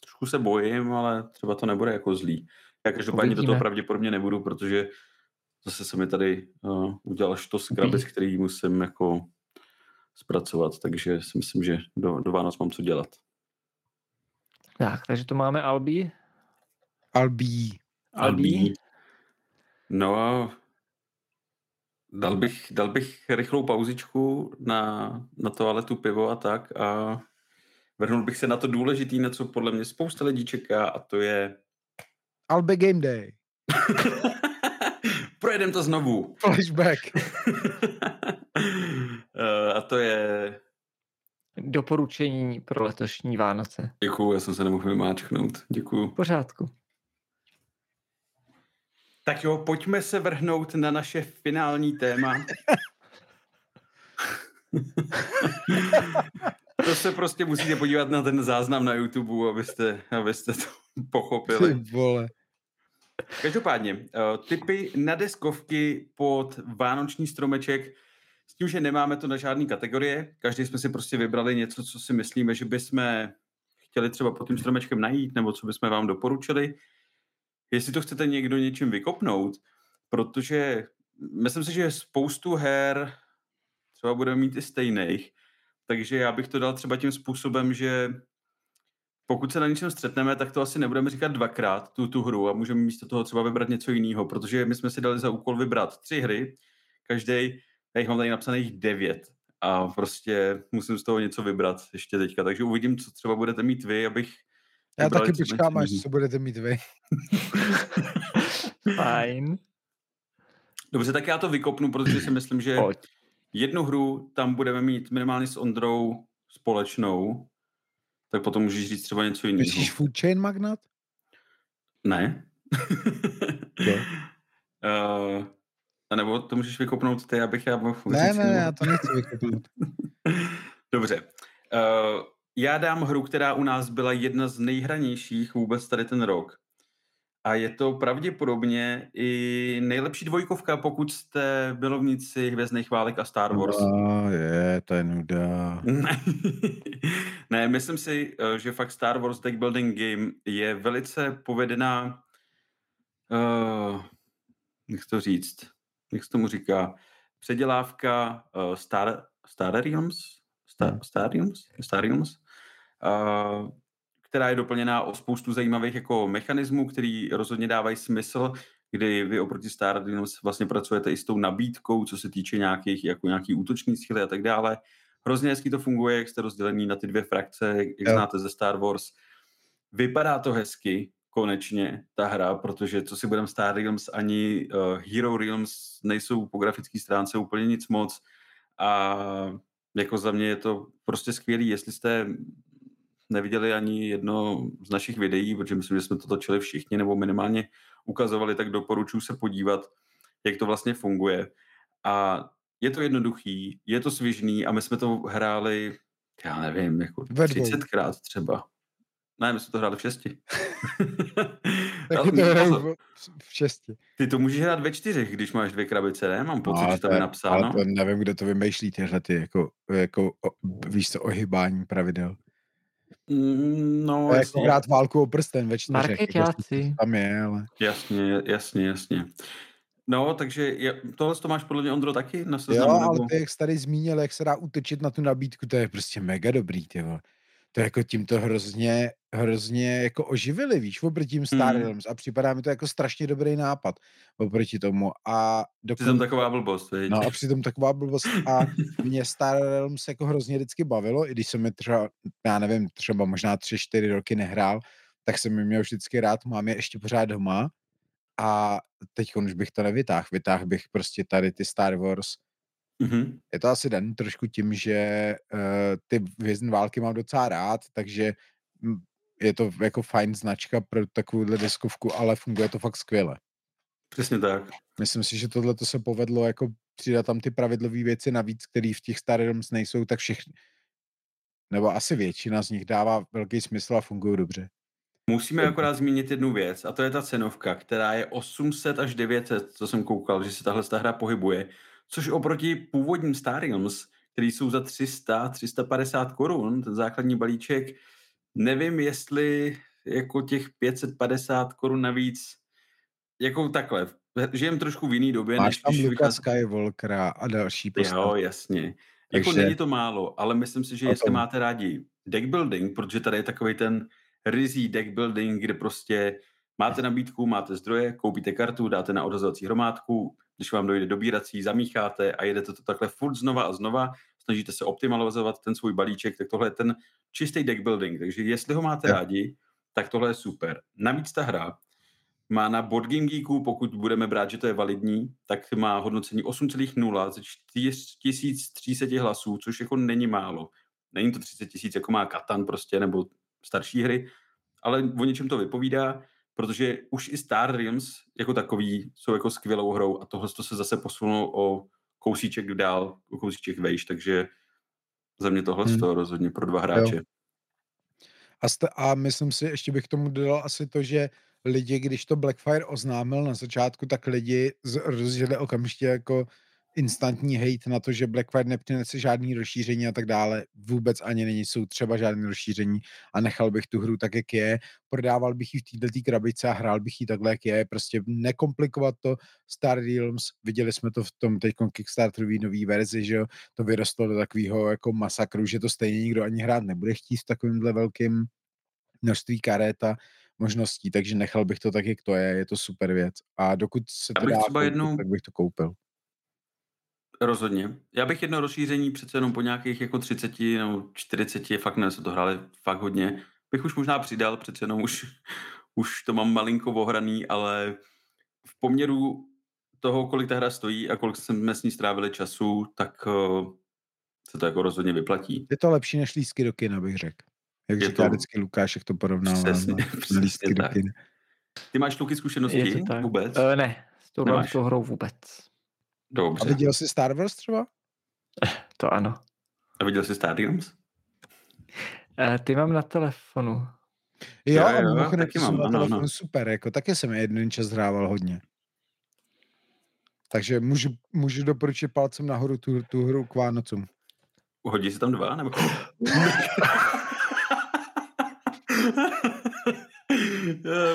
Trošku se bojím, ale třeba to nebude jako zlý. Já každopádně do toho pravděpodobně nebudu, protože zase se mi tady uh, udělal štos krabic, který musím jako zpracovat, takže si myslím, že do, do Vánoc mám co dělat. Tak, takže to máme Albi. Albi. Albi. No a dal bych, dal bych rychlou pauzičku na, na toaletu pivo a tak a vrhnul bych se na to důležitý, na co podle mě spousta lidí čeká a to je Albi Game Day. Projedem to znovu. Flashback. uh, a to je... Doporučení pro letošní Vánoce. Děkuju, já jsem se nemohl vymáčknout. Děkuju. V pořádku. Tak jo, pojďme se vrhnout na naše finální téma. to se prostě musíte podívat na ten záznam na YouTube, abyste, abyste to pochopili. Ty vole. Každopádně, uh, typy na deskovky pod vánoční stromeček, s tím, že nemáme to na žádné kategorie, každý jsme si prostě vybrali něco, co si myslíme, že bychom chtěli třeba pod tím stromečkem najít, nebo co bychom vám doporučili. Jestli to chcete někdo něčím vykopnout, protože myslím si, že spoustu her třeba budeme mít i stejných, takže já bych to dal třeba tím způsobem, že pokud se na něčem střetneme, tak to asi nebudeme říkat dvakrát, tu, tu hru, a můžeme místo toho třeba vybrat něco jiného, protože my jsme si dali za úkol vybrat tři hry, každý, já jich mám tady napsaných devět a prostě musím z toho něco vybrat ještě teďka, takže uvidím, co třeba budete mít vy, abych já taky počkám, až co budete mít vy. Fajn. Dobře, tak já to vykopnu, protože si myslím, že Pojď. jednu hru tam budeme mít minimálně s Ondrou společnou, tak potom můžeš říct třeba něco jiného. Myslíš Food Chain Magnat? Ne. uh, a nebo to můžeš vykopnout ty, abych já mohl Ne, ne, já to nechci vykopnout. Dobře. Uh, já dám hru, která u nás byla jedna z nejhranějších vůbec tady ten rok. A je to pravděpodobně i nejlepší dvojkovka, pokud jste bylovníci Hvězdných válek a Star Wars. No, je, to je nuda. Ne, myslím si, eh, že fakt Star Wars Deck Building Game je velice povedená, uh, jak to říct, jak se tomu říká, předělávka uh, Star, Star Realms? Star, hmm. Star Realms? Star Realms? Uh, která je doplněná o spoustu zajímavých jako mechanismů, který rozhodně dávají smysl, kdy vy oproti Stardust vlastně pracujete i s tou nabídkou, co se týče nějakých jako nějaký útoční síly a tak dále. Hrozně hezky to funguje, jak jste rozdělení na ty dvě frakce, jak jo. znáte ze Star Wars. Vypadá to hezky, konečně, ta hra, protože co si budeme Star Realms ani uh, Hero Realms nejsou po grafické stránce úplně nic moc a jako za mě je to prostě skvělý, jestli jste neviděli ani jedno z našich videí, protože myslím, že jsme to točili všichni, nebo minimálně ukazovali, tak doporučuji se podívat, jak to vlastně funguje. A je to jednoduchý, je to svižný a my jsme to hráli, já nevím, jako 30krát třeba. Ne, my jsme to hráli v šesti. Taky to hraju v šesti. Ty to můžeš hrát ve čtyřech, když máš dvě krabice, ne? Mám pocit, no, že tam je napsáno. Ale to nevím, kdo to vymýšlí, tyhle ty, jako, jako o, víš co, ohybání pravidel. Mm, no, to je jako hrát válku o prsten ve čtyřech. Jako, tam je, ale... Jasně, jasně, jasně. No, takže je, tohle to máš podle mě, Ondro, taky na seznamu? Jo, ale ty, jak jsi tady zmínil, jak se dá utočit na tu nabídku, to je prostě mega dobrý, ty To jako tím to hrozně, hrozně jako oživili, víš, oproti tím Star hmm. Realms a připadá mi to jako strašně dobrý nápad oproti tomu a dokon... Přitom taková blbost, viď? No a přitom taková blbost a mě Star Realms jako hrozně vždycky bavilo, i když jsem mi třeba, já nevím, třeba možná tři, čtyři roky nehrál, tak jsem mi měl vždycky rád, mám je ještě pořád doma a teď už bych to nevytáhl. Vytáhl bych prostě tady ty Star Wars. Mm-hmm. Je to asi den trošku tím, že uh, ty vězné války mám docela rád, takže je to jako fajn značka pro takovouhle diskovku, ale funguje to fakt skvěle. Přesně tak. Myslím si, že tohle to se povedlo jako přidat tam ty pravidlové věci navíc, které v těch Star Realms nejsou, tak všechny, nebo asi většina z nich dává velký smysl a fungují dobře. Musíme akorát zmínit jednu věc, a to je ta cenovka, která je 800 až 900, co jsem koukal, že se tahle hra pohybuje, což oproti původním Star Realms, který jsou za 300, 350 korun, ten základní balíček, nevím, jestli jako těch 550 korun navíc, jako takhle, žijem trošku v jiný době. Máš než tam Luka vychází... Skywalkera a další postavy. Jo, jasně. Jako Takže... Jako není to málo, ale myslím si, že jestli máte rádi deck building, protože tady je takový ten rizí deck building, kde prostě máte nabídku, máte zdroje, koupíte kartu, dáte na odhazovací hromádku, když vám dojde dobírací, zamícháte a jedete to takhle furt znova a znova, snažíte se optimalizovat ten svůj balíček, tak tohle je ten čistý deck building. Takže jestli ho máte rádi, tak tohle je super. Navíc ta hra má na Board Game Geeku, pokud budeme brát, že to je validní, tak má hodnocení 8,0 ze 4300 hlasů, což jako není málo. Není to 30 tisíc, jako má Katan prostě, nebo starší hry, ale o něčem to vypovídá, protože už i Star Realms jako takový jsou jako skvělou hrou a tohle to se zase posunulo o kousíček dál, o kousíček vejš, takže za mě tohle hmm. to rozhodně pro dva hráče. Jo. A, st- a myslím si, ještě bych tomu dodal asi to, že lidi, když to Blackfire oznámil na začátku, tak lidi rozjeli okamžitě jako instantní hate na to, že Blackfire nepřinese žádný rozšíření a tak dále, vůbec ani není, jsou třeba žádné rozšíření a nechal bych tu hru tak, jak je, prodával bych ji v této krabice a hrál bych ji takhle, jak je, prostě nekomplikovat to Star Realms, viděli jsme to v tom teď Kickstarterový nový verzi, že jo, to vyrostlo do takového jako masakru, že to stejně nikdo ani hrát nebude chtít v takovémhle velkým množství karet a možností, takže nechal bych to tak, jak to je, je to super věc. A dokud se to dá, koupit, jednou... tak bych to koupil. Rozhodně. Já bych jedno rozšíření přece jenom po nějakých jako 30 nebo 40, fakt ne, se to hráli fakt hodně, bych už možná přidal, přece jenom už, už to mám malinko ohraný, ale v poměru toho, kolik ta hra stojí a kolik jsme s ní strávili času, tak uh, se to jako rozhodně vyplatí. Je to lepší než lísky do kina, bych řekl. Jak je říká to... vždycky Lukáš, jak to porovnává. Přesně, přesně lístky tak. do kina. Ty máš Luky zkušenosti vůbec? Uh, ne, s tou hrou vůbec. Dobře. A viděl jsi Star Wars třeba? To ano. A viděl jsi Star Wars? Uh, ty mám na telefonu. Jo, jo, jo mimochodem taky mám, na ano, telefonu ano. super, jako taky jsem jeden čas hrával hodně. Takže můžu, můžu doporučit palcem nahoru tu, tu hru k Vánocům. Hodí se tam dva, nebo?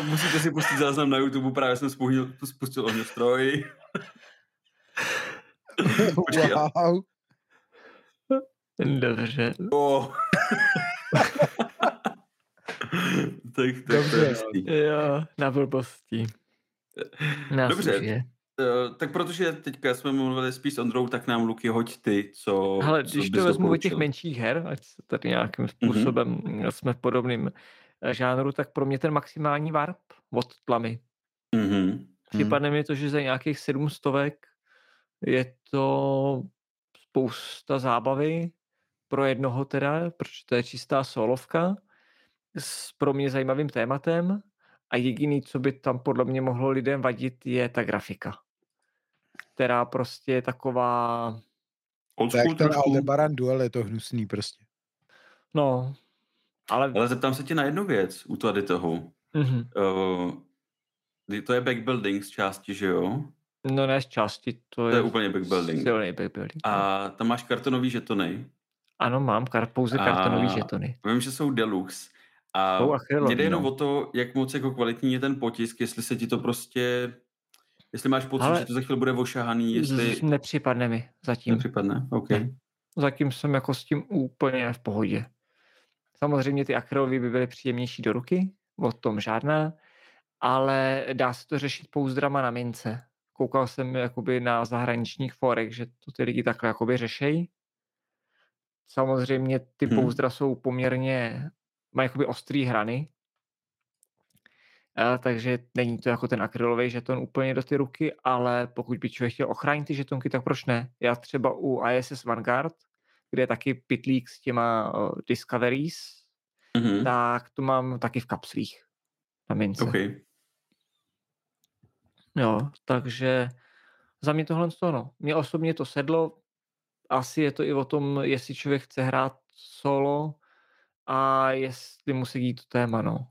Musíte si pustit záznam na YouTube, právě jsem spustil, spustil ohňostroj. wow. Dobře. Oh. tak to Dobře. je Jo, na blbosti. Na Dobře. Uh, tak protože teďka jsme mluvili spíš s Ondrou, tak nám Luky hoď ty, co Ale když to vezmu o těch menších her, ať se tady nějakým mhm. způsobem mm-hmm. jsme v podobným eh, žánru, tak pro mě ten maximální warp od tlamy. Mm-hmm. Připadne mm. mi to, že za nějakých sedm stovek je to spousta zábavy pro jednoho teda, protože to je čistá solovka s pro mě zajímavým tématem a jediný, co by tam podle mě mohlo lidem vadit, je ta grafika, která prostě je taková... School ten Aldebaran Duel je to hnusný prostě. No, ale... Ale zeptám se tě na jednu věc u tady toho. Mm-hmm. Uh, To je backbuilding z části, že jo? No ne z části, to, to je, je úplně backbuilding. Silný backbuilding. A tam máš kartonový žetony. Ano, mám kar, pouze kartonový žetony. Vím, že jsou deluxe. A mě jde jenom no. o to, jak moc jako kvalitní je ten potisk, jestli se ti to prostě, jestli máš pocit, Ale že to za chvíli bude ošahaný, jestli... Nepřipadne mi zatím. Nepřipadne, OK. Ne. Zatím jsem jako s tím úplně v pohodě. Samozřejmě ty akrylový by byly příjemnější do ruky, o tom žádná, ale dá se to řešit pouzdrama na mince. Koukal jsem jakoby na zahraničních forech, že to ty lidi takhle jakoby řešejí. Samozřejmě ty hmm. pouzdra jsou poměrně, mají jakoby ostrý hrany, a, takže není to jako ten akrylový žeton úplně do ty ruky, ale pokud by člověk chtěl ochránit ty žetonky, tak proč ne? Já třeba u ISS Vanguard, kde je taky pitlík s těma uh, Discoveries, mm-hmm. tak to mám taky v kapslích na mince. Okay. Jo, takže za mě tohle to no. Mně osobně to sedlo, asi je to i o tom, jestli člověk chce hrát solo a jestli mu sedí to téma, no.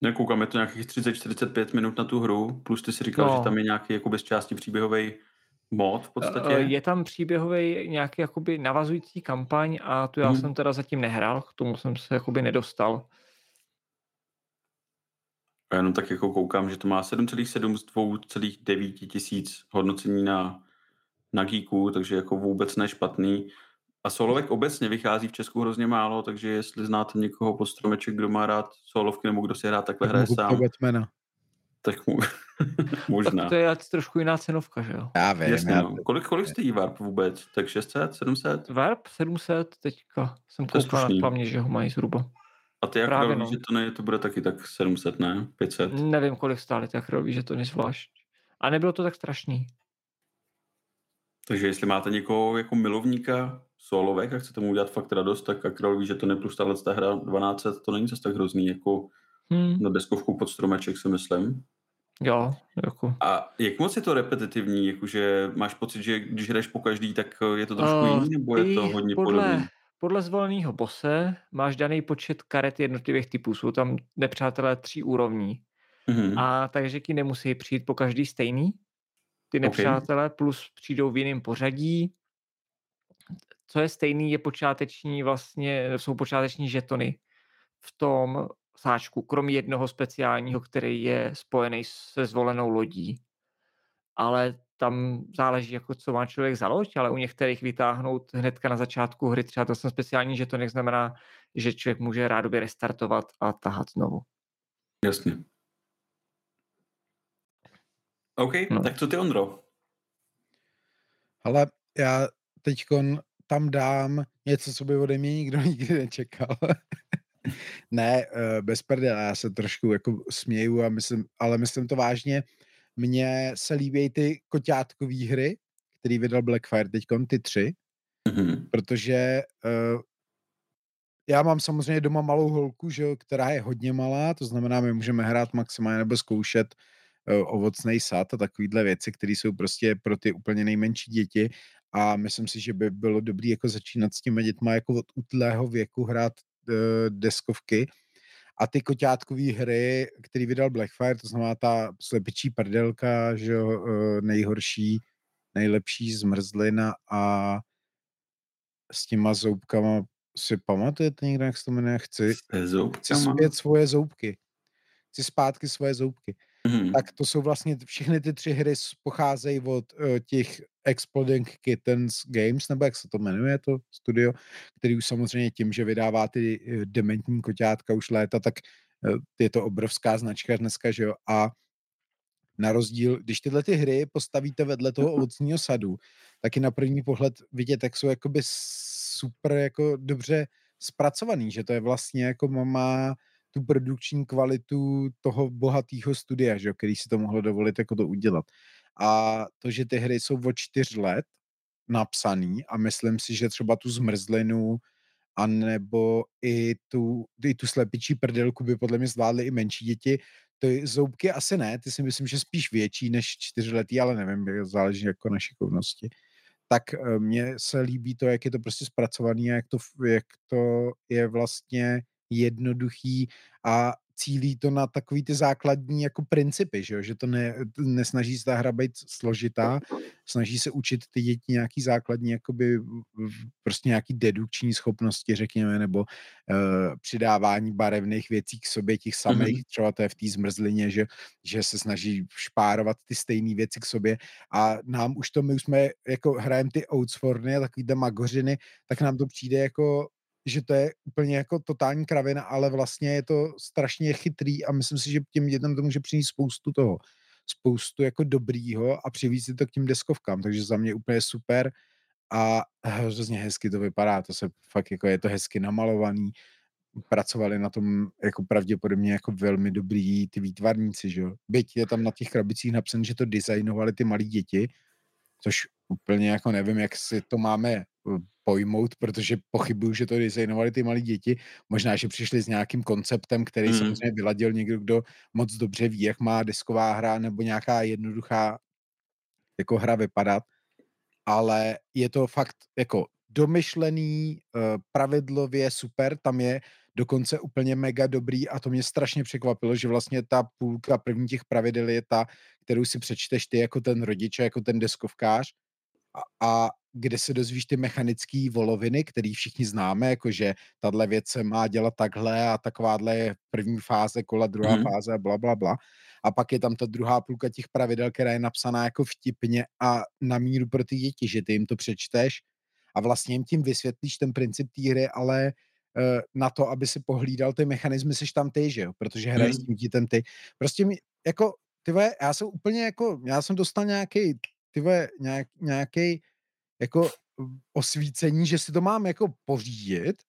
Nekoukám, je to nějakých 30-45 minut na tu hru, plus ty si říkal, no. že tam je nějaký jako bez části příběhový mod v podstatě. Je tam příběhový nějaký jakoby navazující kampaň a tu já hmm. jsem teda zatím nehrál, k tomu jsem se jakoby nedostal. A jenom tak jako koukám, že to má 7,7 z 2,9 tisíc hodnocení na, na Geeku, takže jako vůbec nešpatný. A solovek obecně vychází v Česku hrozně málo, takže jestli znáte někoho pod stromeček, kdo má rád solovky nebo kdo si hrá takhle hraje sám. Batmana. Tak mu... možná. Tak to je trošku jiná cenovka, že jo? Já vím. Jasně, já... No. Kolik, kolik stojí Warp vůbec? Tak 600, 700? Warp 700 teďka. Jsem koukal na paměť, že ho mají zhruba. A ty akrylový no. žetony, to bude taky tak 700, ne? 500? Nevím, kolik stály ty akrylový žetony zvlášť. A nebylo to tak strašný. Takže jestli máte někoho jako milovníka solovek a chcete mu udělat fakt radost, tak akrylový žetony plus tahle ta hra 1200, to není zase tak hrozný jako hmm. na deskovku pod stromeček, si myslím. Jo, jako. A jak moc je to repetitivní, jakože máš pocit, že když hraješ po každý, tak je to trošku uh, jiný, nebo je to hodně podle, podobný? Podle zvoleného bose máš daný počet karet jednotlivých typů. Jsou tam nepřátelé tří úrovní. Mm-hmm. A takže ti nemusí přijít po každý stejný. Ty nepřátelé okay. plus přijdou v jiném pořadí. Co je stejný, je počáteční vlastně, jsou počáteční žetony v tom sáčku, kromě jednoho speciálního, který je spojený se zvolenou lodí. Ale tam záleží, jako co má člověk za loď, ale u některých vytáhnout hnedka na začátku hry třeba to jsem speciální, že to neznamená, že člověk může rádoby restartovat a tahat znovu. Jasně. OK, no. tak co ty, Ondro? Ale já teď tam dám něco, co by ode mě nikdo nikdy nečekal. ne, eh, bez prdele, já se trošku jako směju, a myslím, ale myslím to vážně. Mně se líbí ty koťátkové hry, který vydal Blackfire teď, ty tři, mm-hmm. protože uh, já mám samozřejmě doma malou holku, že, která je hodně malá, to znamená, my můžeme hrát maximálně nebo zkoušet uh, ovocný sad a takovýhle věci, které jsou prostě pro ty úplně nejmenší děti a myslím si, že by bylo dobré jako začínat s těmi dětma jako od útlého věku hrát uh, deskovky, a ty koťátkové hry, který vydal Blackfire, to znamená ta slepičí prdelka, že jo, e, nejhorší, nejlepší zmrzlina a s těma zoubkama si pamatujete někdo, jak se to jmenuje? Chci, chci zpět svoje zoubky. Chci zpátky svoje zoubky. Mm-hmm. Tak to jsou vlastně všechny ty tři hry pocházejí od uh, těch Exploding Kittens Games, nebo jak se to jmenuje, to studio, který už samozřejmě tím, že vydává ty uh, dementní koťátka už léta, tak uh, je to obrovská značka dneska, že jo, a na rozdíl, když tyhle ty hry postavíte vedle toho ovocního sadu, tak i na první pohled vidět, jak jsou jakoby super jako dobře zpracovaný, že to je vlastně jako má tu produkční kvalitu toho bohatého studia, že, který si to mohlo dovolit jako to udělat. A to, že ty hry jsou o čtyř let napsaný a myslím si, že třeba tu zmrzlinu a nebo i tu, i tu slepičí prdelku by podle mě zvládly i menší děti. Ty zoubky asi ne, ty si myslím, že spíš větší než čtyřletý, ale nevím, záleží jako na šikovnosti. Tak eh, mně se líbí to, jak je to prostě zpracovaný a jak to, jak to je vlastně jednoduchý a cílí to na takový ty základní jako principy, že, jo? že to ne, nesnaží se ta hra být složitá, snaží se učit ty děti nějaký základní, jakoby prostě nějaký dedukční schopnosti, řekněme, nebo uh, přidávání barevných věcí k sobě, těch samých, mm-hmm. třeba to je v té zmrzlině, že, že se snaží špárovat ty stejné věci k sobě a nám už to, my už jsme jako hrajeme ty Outsforny a takový magořiny, tak nám to přijde jako že to je úplně jako totální kravina, ale vlastně je to strašně chytrý a myslím si, že těm dětem to může přinést spoustu toho, spoustu jako dobrýho a přivízt to k těm deskovkám, takže za mě úplně super a hrozně hezky to vypadá, to se fakt jako je to hezky namalovaný, pracovali na tom jako pravděpodobně jako velmi dobrý ty výtvarníci, že jo. Byť je tam na těch krabicích napsané, že to designovali ty malí děti, což úplně jako nevím, jak si to máme eh, pojmout, protože pochybuju, že to designovali ty malí děti. Možná, že přišli s nějakým konceptem, který mm. samozřejmě vyladil někdo, kdo moc dobře ví, jak má desková hra nebo nějaká jednoduchá jako hra vypadat. Ale je to fakt jako domyšlený, eh, pravidlově super, tam je dokonce úplně mega dobrý a to mě strašně překvapilo, že vlastně ta půlka první těch pravidel je ta, kterou si přečteš ty jako ten rodič, jako ten deskovkář a, a kde se dozvíš ty mechanické voloviny, který všichni známe, jakože tahle věc se má dělat takhle a takováhle je první fáze kola, druhá mm. fáze a bla, bla, bla. A pak je tam ta druhá půlka těch pravidel, která je napsaná jako vtipně a na míru pro ty děti, že ty jim to přečteš a vlastně jim tím vysvětlíš ten princip té hry, ale na to, aby si pohlídal ty mechanismy, seš tam ty, že jo, protože hraješ mm. s tím dítem ty. Prostě mi, jako, ty vole, já jsem úplně jako, já jsem dostal nějaký, ty vole, nějak, nějaký jako osvícení, že si to mám jako pořídit,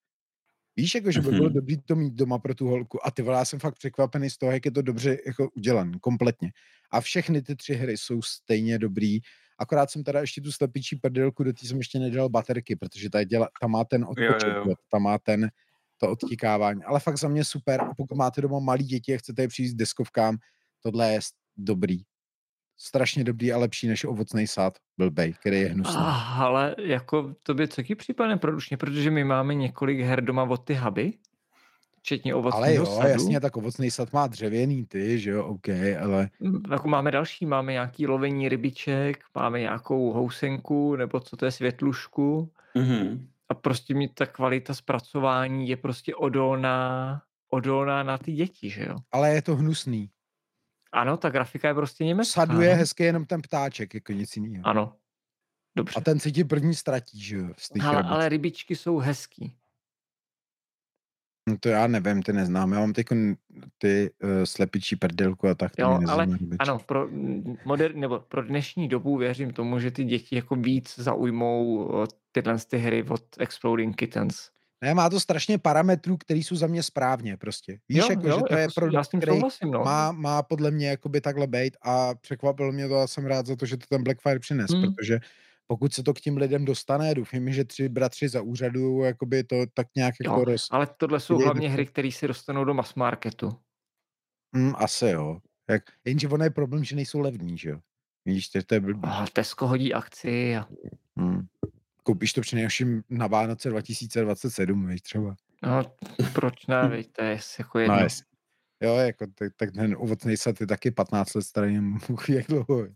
Víš, jako, že by bylo mhm. dobrý to mít doma pro tu holku. A ty vole, já jsem fakt překvapený z toho, jak je to dobře jako udělané, kompletně. A všechny ty tři hry jsou stejně dobrý. Akorát jsem teda ještě tu slepičí prdelku, do té jsem ještě nedal baterky, protože ta, děla, ta má ten odpočet, ta má ten, to odtíkávání. Ale fakt za mě super. A pokud máte doma malí děti a chcete je přijít s deskovkám, tohle je dobrý strašně dobrý a lepší než ovocný sad, blbej, který je hnusný. Ah, ale jako to by taky případně produčně, protože my máme několik her doma od ty huby, včetně ovocného Ale jo, sadu. jasně, tak ovocný sad má dřevěný ty, že jo, OK, ale... Mm, jako máme další, máme nějaký lovení rybiček, máme nějakou housenku, nebo co to je, světlušku. Mm-hmm. A prostě mi ta kvalita zpracování je prostě odolná, odolná na ty děti, že jo. Ale je to hnusný. Ano, ta grafika je prostě německá. Sadu je hezký jenom ten ptáček, jako nic jiného. Ano. Dobře. A ten se ti první ztratí, že jo? Ale, ale rybičky jsou hezký. No to já nevím, ty neznám. Já mám ty, ty uh, slepičí prdelku a tak. Jo, ale ano, pro, moder, nebo pro dnešní dobu věřím tomu, že ty děti jako víc zaujmou tyhle ty hry od Exploding Kittens. Ne, má to strašně parametrů, které jsou za mě správně prostě. Víš, jo, jako, jo, že to jako je produkt, který souhlasím, no. má, má podle mě jakoby takhle být a překvapilo mě to a jsem rád za to, že to ten Blackfire přines, hmm. protože pokud se to k tím lidem dostane, doufám, že tři bratři za úřadu, jakoby to tak nějak jo, jako roz... ale tohle jsou hlavně hry, které si dostanou do mass marketu. Hmm, asi jo. Jak, jenže ono je problém, že nejsou levní, že jo. Víš, to, to je blbý. Oh, Tesco hodí akci a... Hmm koupíš to přinejmenším na Vánoce 2027, víš, třeba. No, proč ne, víš, to je jako jedno. No, jest. Jo, jako, tak, tak ten ovocný sad je taky 15 let starý, jak dlouho.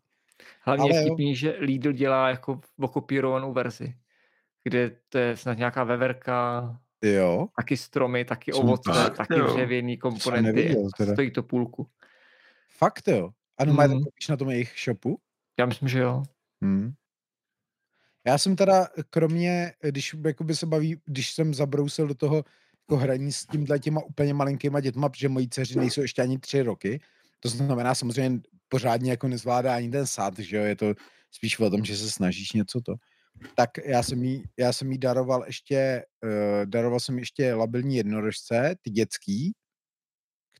Hlavně Ale vtipný, že Lidl dělá jako okopírovanou verzi, kde to je snad nějaká veverka, jo. taky stromy, taky ovoce, tak, taky jo. dřevěný komponenty, neviděl, teda. stojí to půlku. Fakt jo? Ano, hmm. máte na tom jejich shopu? Já myslím, že jo. Hmm. Já jsem teda, kromě, když jakoby se baví, když jsem zabrousil do toho jako hraní s tímhle těma úplně malinkýma dětma, protože moji dceři nejsou ještě ani tři roky, to znamená samozřejmě pořádně jako nezvládá ani ten sad, že jo, je to spíš o tom, že se snažíš něco to. Tak já jsem jí, já jsem jí daroval ještě, uh, daroval jsem ještě labilní jednorožce, ty dětský,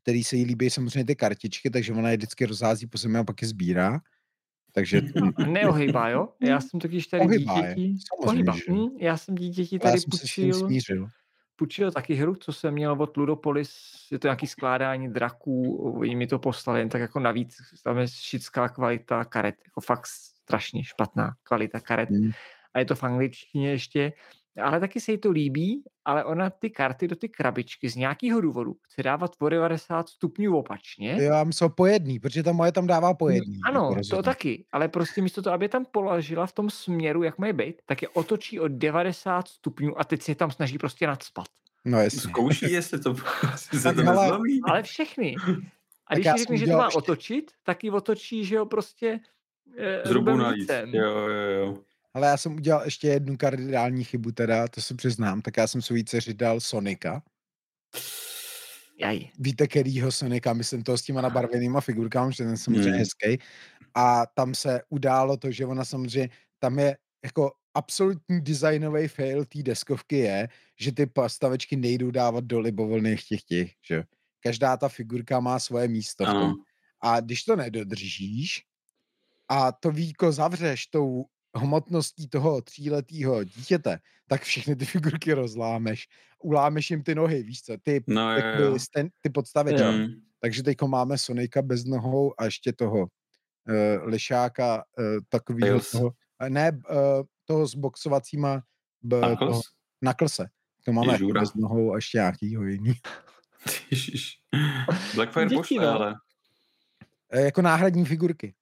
který se jí líbí samozřejmě ty kartičky, takže ona je vždycky rozhází po zemi a pak je sbírá. Takže... Neohýbá, jo? Já jsem totiž tady Ohybá dítěti... Ohýbá. Hm, já jsem dítěti tady. Půjčil taky hru, co jsem měl od Ludopolis, je to nějaký skládání draků, oni mi to poslali jen tak jako navíc, tam je šická kvalita karet, jako fakt strašně špatná kvalita karet. Hmm. A je to v angličtině ještě, ale taky se jí to líbí ale ona ty karty do ty krabičky z nějakého důvodu chce dávat o 90 stupňů opačně. Já myslím po jedný, protože ta moje tam dává po jedný. Ano, jako to taky, ale prostě místo toho, aby je tam položila v tom směru, jak mají být, tak je otočí o 90 stupňů a teď si je tam snaží prostě nadspat. No jestli. Zkouší, jestli to, jestli se to ale, ale všechny. A když si řekne, že to má otočit, tak ji otočí, že jo, prostě e, Zhrubu navíc. Jo, jo, jo. Ale já jsem udělal ještě jednu kardinální chybu teda, to se přiznám, tak já jsem svůj dceři dal Sonika. Jaj. Víte, kterýho Sonika, myslím toho s těma nabarvenýma figurkami, že ten samozřejmě hmm. hezký. A tam se událo to, že ona samozřejmě, tam je jako absolutní designový fail té deskovky je, že ty postavečky nejdou dávat do libovolných těch těch, že každá ta figurka má svoje místo tom. A když to nedodržíš a to víko zavřeš tou hmotností toho tříletého dítěte, tak všechny ty figurky rozlámeš. Ulámeš jim ty nohy, víš co, ty, no, jo, jo. Ten, ty podstavečky. Mm. Takže teď máme Sonika bez nohou a ještě toho uh, lišáka uh, takového toho, ne, uh, toho s boxovacíma b, toho, naklse. To máme bez nohou a ještě nějakýho jiný. Blackfire pošle, no. ale... Jako náhradní figurky.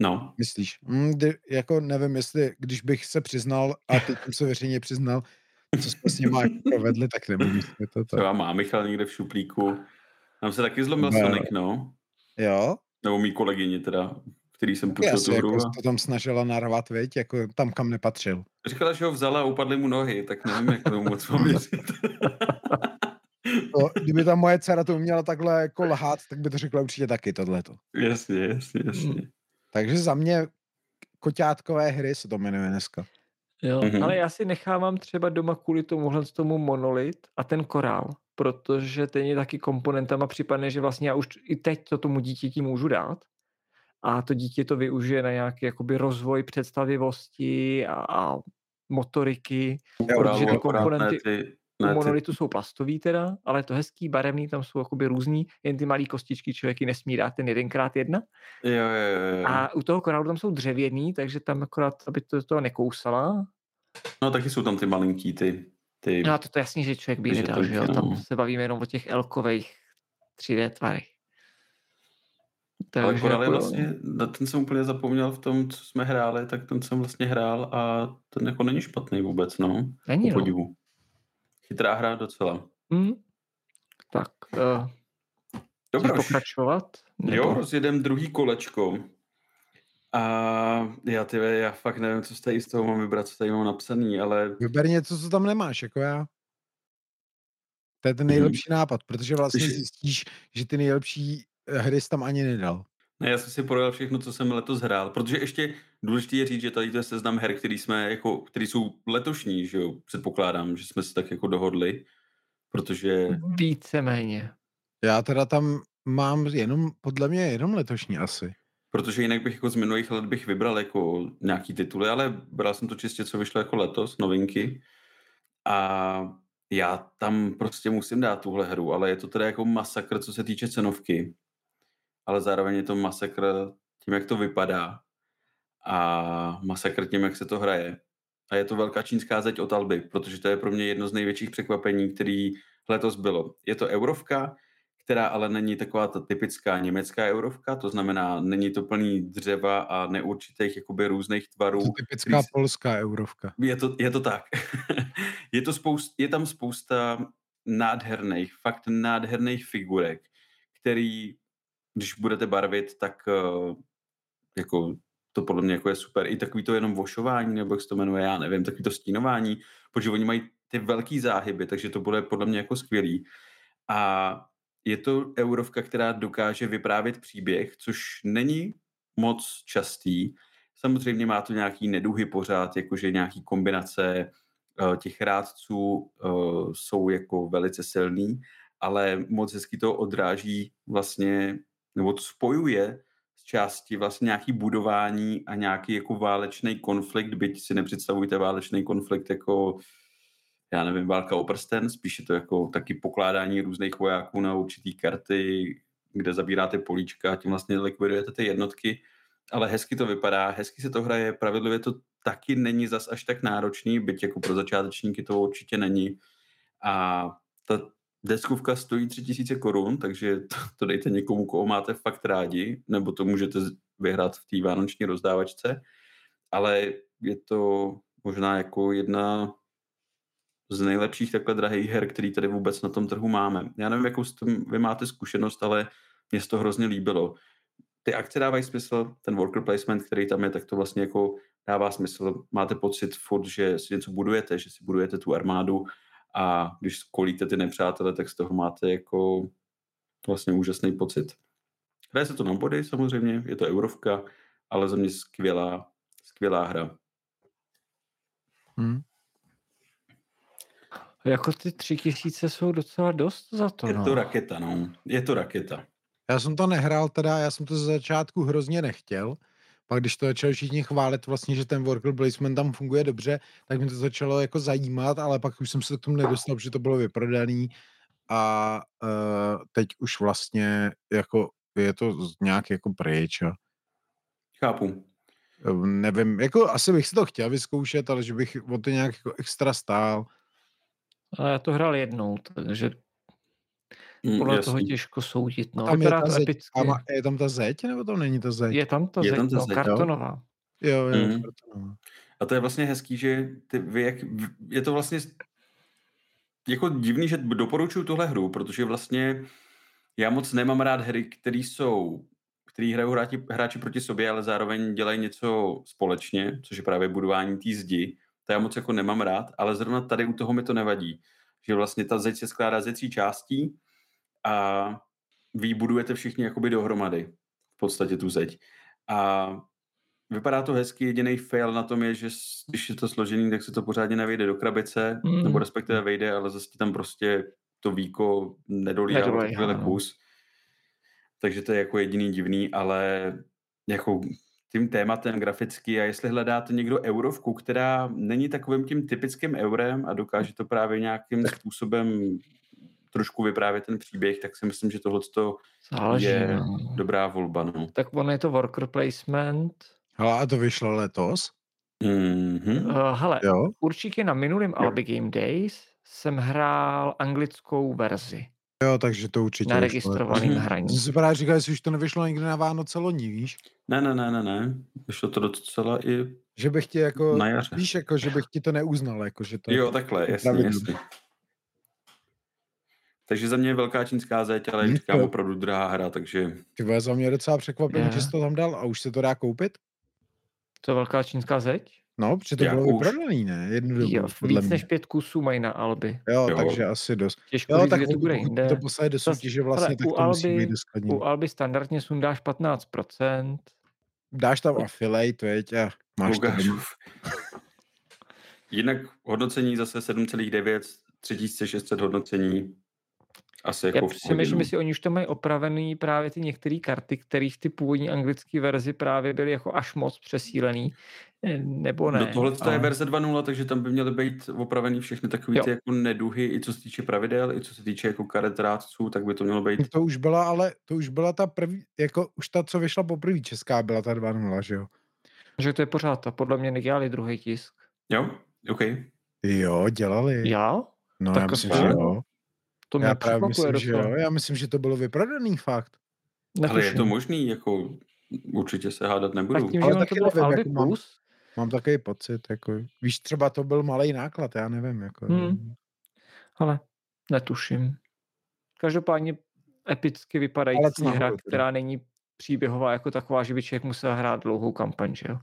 No. Myslíš? Mm, kdy, jako nevím, jestli, když bych se přiznal a teď jsem se veřejně přiznal, co jsme s nimi provedli, tak nevím, jestli to tak. Třeba má Michal někde v šuplíku. Tam se taky zlomil no. Sonic, no. Jo? Nebo mý kolegyně teda, který jsem pustil tu hru. Jako to tam snažila narvat, veď, jako tam, kam nepatřil. Říkala, že ho vzala a upadly mu nohy, tak nevím, jak to moc pověřit. to, kdyby ta moje dcera to uměla takhle jako lhát, tak by to řekla určitě taky tohleto. Jasně, jasně, jasně. Takže za mě koťátkové hry se to jmenuje dneska. Jo, mm-hmm. ale já si nechávám třeba doma kvůli tomuhle tomu monolit a ten korál, protože ten je taky komponentama připadne, že vlastně já už i teď to tomu dítěti můžu dát a to dítě to využije na nějaký jakoby rozvoj představivosti a, a motoriky, jo, protože ty komponenty, ty, ne, monolitu ty... jsou plastový teda, ale to hezký, barevný, tam jsou jakoby různý, jen ty malé kostičky člověk nesmí dát ten jedenkrát jedna. Jo, jo, jo. A u toho korálu tam jsou dřevěný, takže tam akorát, aby to toho nekousala. No taky jsou tam ty malinký, ty... ty... No a to, to jasně, že člověk by nedal, že jo, no. tam se bavíme jenom o těch elkových 3D tvarech. Takže Ale korály jako... vlastně, ten jsem úplně zapomněl v tom, co jsme hráli, tak ten jsem vlastně hrál a ten jako není špatný vůbec, no. Není, no. Chytrá hra docela. Mm. Tak, uh, Dobro, pokračovat? Nebo... Jo, rozjedem druhý kolečko. A já ty, já fakt nevím, co z tady z toho mám vybrat, co tady mám napsaný, ale... Vyber něco, co tam nemáš, jako já. To je ten nejlepší hmm. nápad, protože vlastně zjistíš, že ty nejlepší eh, hry jsi tam ani nedal. Ne, já jsem si projel všechno, co jsem letos hrál, protože ještě důležité je říct, že tady to je seznam her, který jsme jako, který jsou letošní, že jo, předpokládám, že jsme se tak jako dohodli, protože... Víceméně. Já teda tam mám jenom, podle mě jenom letošní asi. Protože jinak bych jako z minulých let bych vybral jako nějaký tituly, ale bral jsem to čistě, co vyšlo jako letos, novinky. A já tam prostě musím dát tuhle hru, ale je to teda jako masakr, co se týče cenovky ale zároveň je to masakr tím, jak to vypadá a masakr tím, jak se to hraje. A je to velká čínská zeď od Alby, protože to je pro mě jedno z největších překvapení, který letos bylo. Je to eurovka, která ale není taková ta typická německá eurovka, to znamená, není to plný dřeva a neurčitých jakoby různých tvarů. To typická který... polská eurovka. Je to, je to tak. je, to spoust, je tam spousta nádherných, fakt nádherných figurek, který když budete barvit, tak uh, jako to podle mě jako je super. I takový to jenom vošování, nebo jak se to jmenuje, já nevím, takový to stínování, protože oni mají ty velký záhyby, takže to bude podle mě jako skvělý. A je to eurovka, která dokáže vyprávět příběh, což není moc častý. Samozřejmě má to nějaký neduhy pořád, jakože nějaký kombinace uh, těch rádců uh, jsou jako velice silný, ale moc hezky to odráží vlastně nebo spojuje části vlastně nějaký budování a nějaký jako válečný konflikt, byť si nepředstavujte válečný konflikt jako já nevím, válka o prsten, spíše to jako taky pokládání různých vojáků na určitý karty, kde zabíráte políčka a tím vlastně likvidujete ty jednotky, ale hezky to vypadá, hezky se to hraje, pravidlově to taky není zas až tak náročný, byť jako pro začátečníky to určitě není. A ta deskovka stojí 3000 korun, takže to, to dejte někomu, koho máte fakt rádi, nebo to můžete vyhrát v té vánoční rozdávačce, ale je to možná jako jedna z nejlepších takhle drahých her, který tady vůbec na tom trhu máme. Já nevím, jakou s tím vy máte zkušenost, ale mě se to hrozně líbilo. Ty akce dávají smysl, ten worker placement, který tam je, tak to vlastně jako dává smysl. Máte pocit furt, že si něco budujete, že si budujete tu armádu a když skolíte ty nepřátele, tak z toho máte jako vlastně úžasný pocit. Hraje se to na body samozřejmě, je to eurovka, ale za mě skvělá, skvělá hra. Hmm. Jako ty tři tisíce jsou docela dost za to. Je no. to raketa, no. Je to raketa. Já jsem to nehrál teda, já jsem to ze začátku hrozně nechtěl, pak když to začali všichni chválit vlastně, že ten worker placement tam funguje dobře, tak mi to začalo jako zajímat, ale pak už jsem se k tomu nedostal, protože to bylo vyprodaný a uh, teď už vlastně jako je to nějak jako pryč. A... Chápu. Nevím, jako asi bych si to chtěl vyzkoušet, ale že bych o to nějak jako extra stál. Já to hrál jednou, takže Podle jasný. toho těžko soudit. No. Tam je, ta zeď, epicky. Tam, je tam ta zeď, nebo tam není ta zeď? Je tam ta je zeď, tam ta no, zeď kartonová. Jo, jo, mm. kartonová. A to je vlastně hezký, že ty, vy jak, je to vlastně jako divný, že doporučuju tuhle hru, protože vlastně já moc nemám rád hry, které jsou, které hrajou hráči, hráči proti sobě, ale zároveň dělají něco společně, což je právě budování té zdi. To já moc jako nemám rád, ale zrovna tady u toho mi to nevadí. Že vlastně ta zeď se skládá ze tří částí a vy budujete všichni jakoby dohromady, v podstatě tu zeď. A vypadá to hezky, jediný fail na tom je, že když je to složený, tak se to pořádně nevejde do krabice, mm. nebo respektive vejde, ale zase tam prostě to víko nedolí takovýhle no. kus. Takže to je jako jediný divný, ale jako tím tématem graficky a jestli hledáte někdo eurovku, která není takovým tím typickým eurem a dokáže to právě nějakým způsobem trošku vyprávět ten příběh, tak si myslím, že tohle je no. dobrá volba. No. Tak ono je to worker placement. Hele, a to vyšlo letos? Mm-hmm. Uh, hele, jo? určitě na minulém Albi Game Days jsem hrál anglickou verzi. Jo, takže to určitě Na registrovaným hraní. Jsem právě říkal, jestli už to nevyšlo někdy na Vánoce loni, víš? Ne, ne, ne, ne, ne. Vyšlo to docela i Že bych ti jako, víš, jako, že bych ti to neuznal, jako, že to... Jo, takhle, jasně, jasně. Takže za mě je velká čínská zeď, ale hmm, říkám opravdu drahá hra, takže... Ty za mě docela překvapení, yeah. že jsi to tam dal a už se to dá koupit? To je velká čínská zeď? No, protože to Já bylo už... vyprodaný, ne? Jednu dobu, jo, víc mě. než pět kusů mají na Alby. Jo, jo. takže asi dost. Těžko jo, říct, tak to bude jinde. To poslali do soutěže vlastně, tak to Alby, musí být U Alby standardně sundáš 15%. Dáš tam affiliate, veď, a máš to. Jinak hodnocení zase 7,9, 3600 hodnocení, asi jako Já přemýšlím, jestli oni už to mají opravený právě ty některé karty, které v ty původní anglické verzi právě byly jako až moc přesílený, eh, nebo ne. No tohle to je verze 2.0, takže tam by měly být opravený všechny takové ty jako neduhy, i co se týče pravidel, i co se týče jako karet rádců, tak by to mělo být. To už byla, ale to už byla ta první, jako už ta, co vyšla poprvé česká, byla ta 2.0, že jo? Že to je pořád, ta podle mě nedělali druhý tisk. Jo, OK. Jo, dělali. Já? No, tak já myslím, že jo. To já právě myslím, že jo. Já myslím, že to bylo vyprodaný fakt. Netuším. Ale je to možný, jako určitě se hádat nebudu. Tak tím, Ale taky to nevím, jako mám, mám takový pocit, jako, víš, třeba to byl malý náklad, já nevím. Jako, hmm. Ale netuším. Každopádně epicky vypadající hra, která není příběhová jako taková, že by člověk musel hrát dlouhou kampaň, že jo?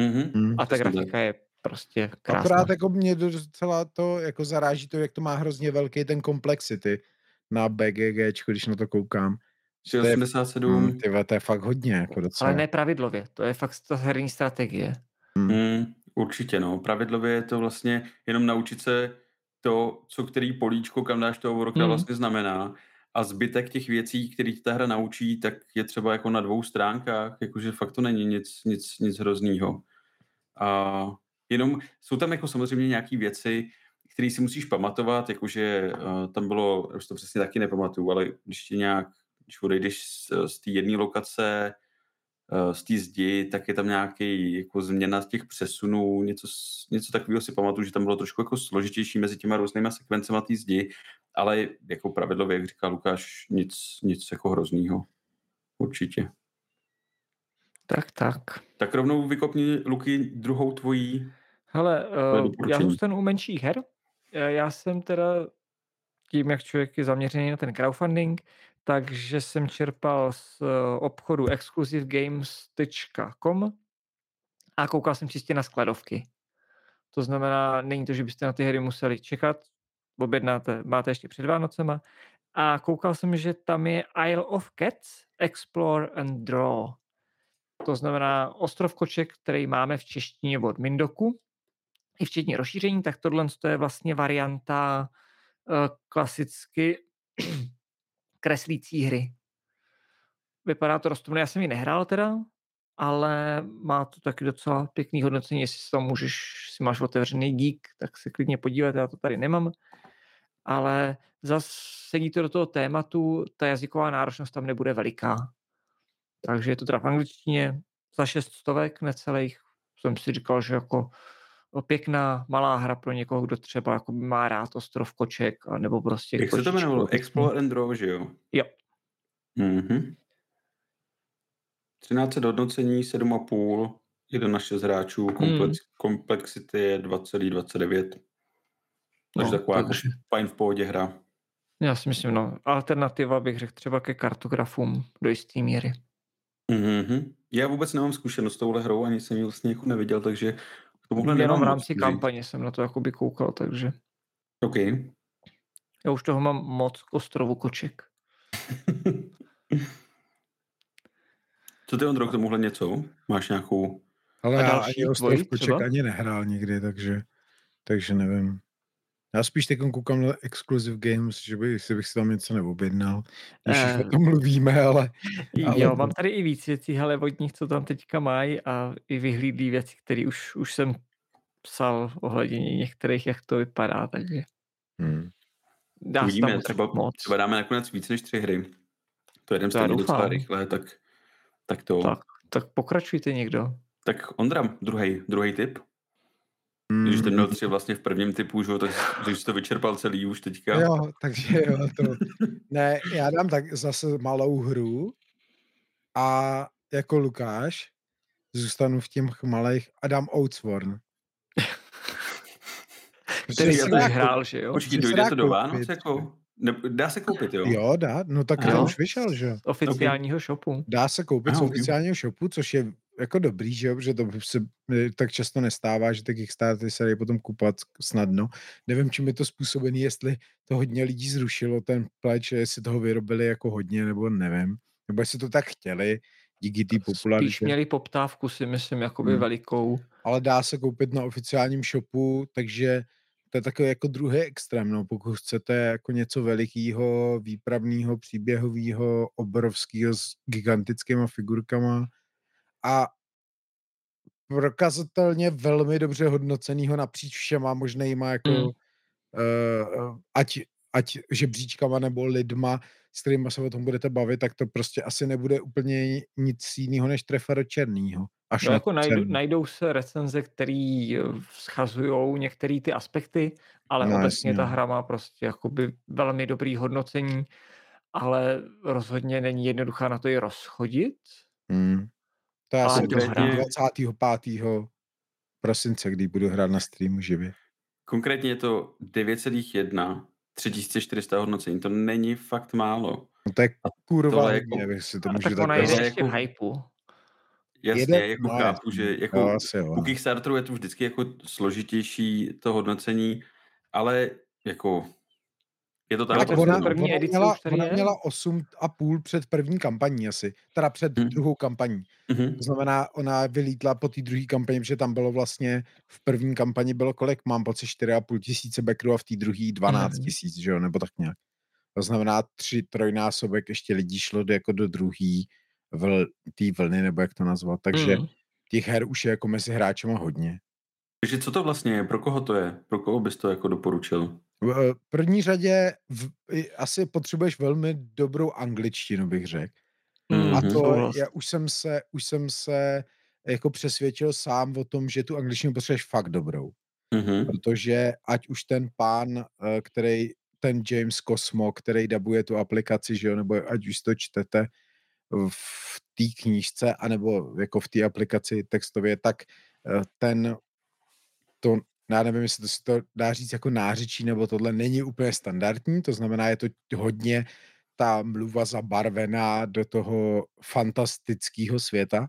Mm-hmm. A ta grafika je prostě krásná. Akorát jako mě docela to jako zaráží to, jak to má hrozně velký ten complexity na BGG, když na to koukám. 87. To je, tyhle, to je fakt hodně, jako docela. Ale ne pravidlově, to je fakt ta herní strategie. Hmm. Hmm, určitě, no. Pravidlově je to vlastně jenom naučit se to, co který políčko, kam dáš toho úroka, hmm. vlastně znamená. A zbytek těch věcí, které ta hra naučí, tak je třeba jako na dvou stránkách, jakože fakt to není nic, nic, nic hroznýho. A Jenom jsou tam jako samozřejmě nějaké věci, které si musíš pamatovat, jakože uh, tam bylo, už to přesně taky nepamatuju, ale když ti nějak, když odejdeš z, z té jedné lokace uh, z té zdi, tak je tam nějaký jako změna z těch přesunů, něco, něco takového si pamatuju, že tam bylo trošku jako složitější mezi těma různýma sekvencema té zdi, ale jako pravidlově, jak říká Lukáš, nic, nic jako hroznýho. Určitě. Tak, tak. Tak rovnou vykopni, Luky, druhou tvojí Hele, uh, já zůstanu u menších her. Já jsem teda tím, jak člověk je zaměřený na ten crowdfunding, takže jsem čerpal z eh, obchodu exclusivegames.com a koukal jsem čistě na skladovky. To znamená, není to, že byste na ty hry museli čekat, objednáte, máte ještě před Vánocema. A koukal jsem, že tam je Isle of Cats, Explore and Draw. To znamená ostrov koček, který máme v češtině od Mindoku, i včetně rozšíření, tak tohle je vlastně varianta uh, klasicky kreslící hry. Vypadá to roztomilé, já jsem ji nehrál teda, ale má to taky docela pěkný hodnocení, jestli si tam můžeš, si máš otevřený geek, tak se klidně podívat, já to tady nemám. Ale zase sedí to do toho tématu, ta jazyková náročnost tam nebude veliká. Takže je to teda v angličtině za šest stovek necelých. Jsem si říkal, že jako pěkná malá hra pro někoho, kdo třeba jako má rád ostrov koček, nebo prostě... Jak se to jmenovalo? Explore and Draw, že jo? Jo. Mhm. 13 hodnocení, 7,5, 1 na 6 hráčů, komplex, hmm. komplexity je 2,29. Takže no, taková takže... jako fajn v pohodě hra. Já si myslím, no, alternativa bych řekl třeba ke kartografům do jisté míry. Mm-hmm. Já vůbec nemám zkušenost s touhle hrou, ani jsem ji vlastně jako neviděl, takže tomuhle Jenom v rámci kampaně jsem na to jakoby koukal, takže... OK. Já už toho mám moc k ostrovu koček. Co ty, Ondro, k tomuhle něco? Máš nějakou... Ale já ani ostrov koček ani nehrál nikdy, takže, takže nevím. Já spíš teď koukám na Exclusive Games, že by, si bych si tam něco neobjednal, když uh, o tom mluvíme, ale, ale... Jo, mám tady i víc věcí, ale od nich, co tam teďka mají a i vyhlídlý věci, které už, už jsem psal ohledně některých, jak to vypadá, takže... Hmm. Dá Uvidíme, třeba, moc. třeba dáme nakonec víc než tři hry. To jedem stejně docela rychle, tak, tak to... Tak, tak pokračujte někdo. Tak Ondra, druhý, druhý tip. Mm. Když jste měl tři vlastně v prvním typu, že, tak když jsi to vyčerpal celý už teďka. Jo, takže jo, to... Ne, já dám tak zase malou hru a jako Lukáš zůstanu v těch malých a dám Outsworn. Který jsi hrál, že jo? Počkej, dojde to do Vánoc, jako? Ne, dá se koupit, jo? Jo, dá, no tak to už vyšel, že? Z oficiálního shopu. Dá se koupit z oficiálního shopu, což je jako dobrý, že jo, protože to se tak často nestává, že ty Kickstartery se dají potom kupovat snadno. Nevím, čím je to způsobený, jestli to hodně lidí zrušilo, ten pleč, jestli toho vyrobili jako hodně, nebo nevím. Nebo jestli to tak chtěli, díky té popularitě. Spíš měli poptávku, si myslím, jakoby hmm. velikou. Ale dá se koupit na oficiálním shopu, takže to je takový jako druhý extrém, no, pokud chcete jako něco velikého, výpravného, příběhového, obrovského s gigantickými figurkama, a prokazatelně velmi dobře hodnocenýho napříč všema možnýma jako mm. uh, ať, ať žebříčkama nebo lidma, s kterými se o tom budete bavit, tak to prostě asi nebude úplně nic jiného než trefero černýho. Až no, jako najdou, najdou se recenze, které eh, schazují některé ty aspekty, ale no, obecně jasně. ta hra má prostě jakoby velmi dobrý hodnocení, ale rozhodně není jednoduchá na to i rozchodit. Hmm. To je asi 25. prosince, kdy budu hrát na streamu živě. Konkrétně je to 9,1 3400 hodnocení, to není fakt málo. No to je kurva jako, hodně, si to můžu tak ona je ještě v hypeu. Jasně, Jede, jako no, chápu, že jako no, asi, u Kickstarteru je to vždycky jako složitější to hodnocení, ale jako je to tak? tak ona, první ona, edici měla, ona měla 8 a půl před první kampaní asi, teda před hmm. druhou kampaní. Hmm. To znamená, ona vylítla po té druhé kampani, protože tam bylo vlastně, v první kampani bylo kolik, mám pocit 4,5 tisíce backerů a v té druhé 12 hmm. tisíc, že jo, nebo tak nějak. To znamená tři, trojnásobek ještě lidí šlo do, jako do druhé vl, té vlny, nebo jak to nazvat. Takže hmm. těch her už je jako mezi hráčema hodně. Takže co to vlastně je? Pro koho to je? Pro koho bys to jako doporučil? V první řadě v, asi potřebuješ velmi dobrou angličtinu, bych řekl. Mm, a to já už jsem se, už jsem se jako přesvědčil sám o tom, že tu angličtinu potřebuješ fakt dobrou. Mm-hmm. Protože ať už ten pán, eh, který, ten James Cosmo, který dabuje tu aplikaci, že jo, nebo ať už to čtete v té knížce, anebo jako v té aplikaci textově, tak eh, ten, to, já nevím, jestli to si to dá říct jako nářečí, nebo tohle není úplně standardní, to znamená, je to hodně ta mluva zabarvená do toho fantastického světa,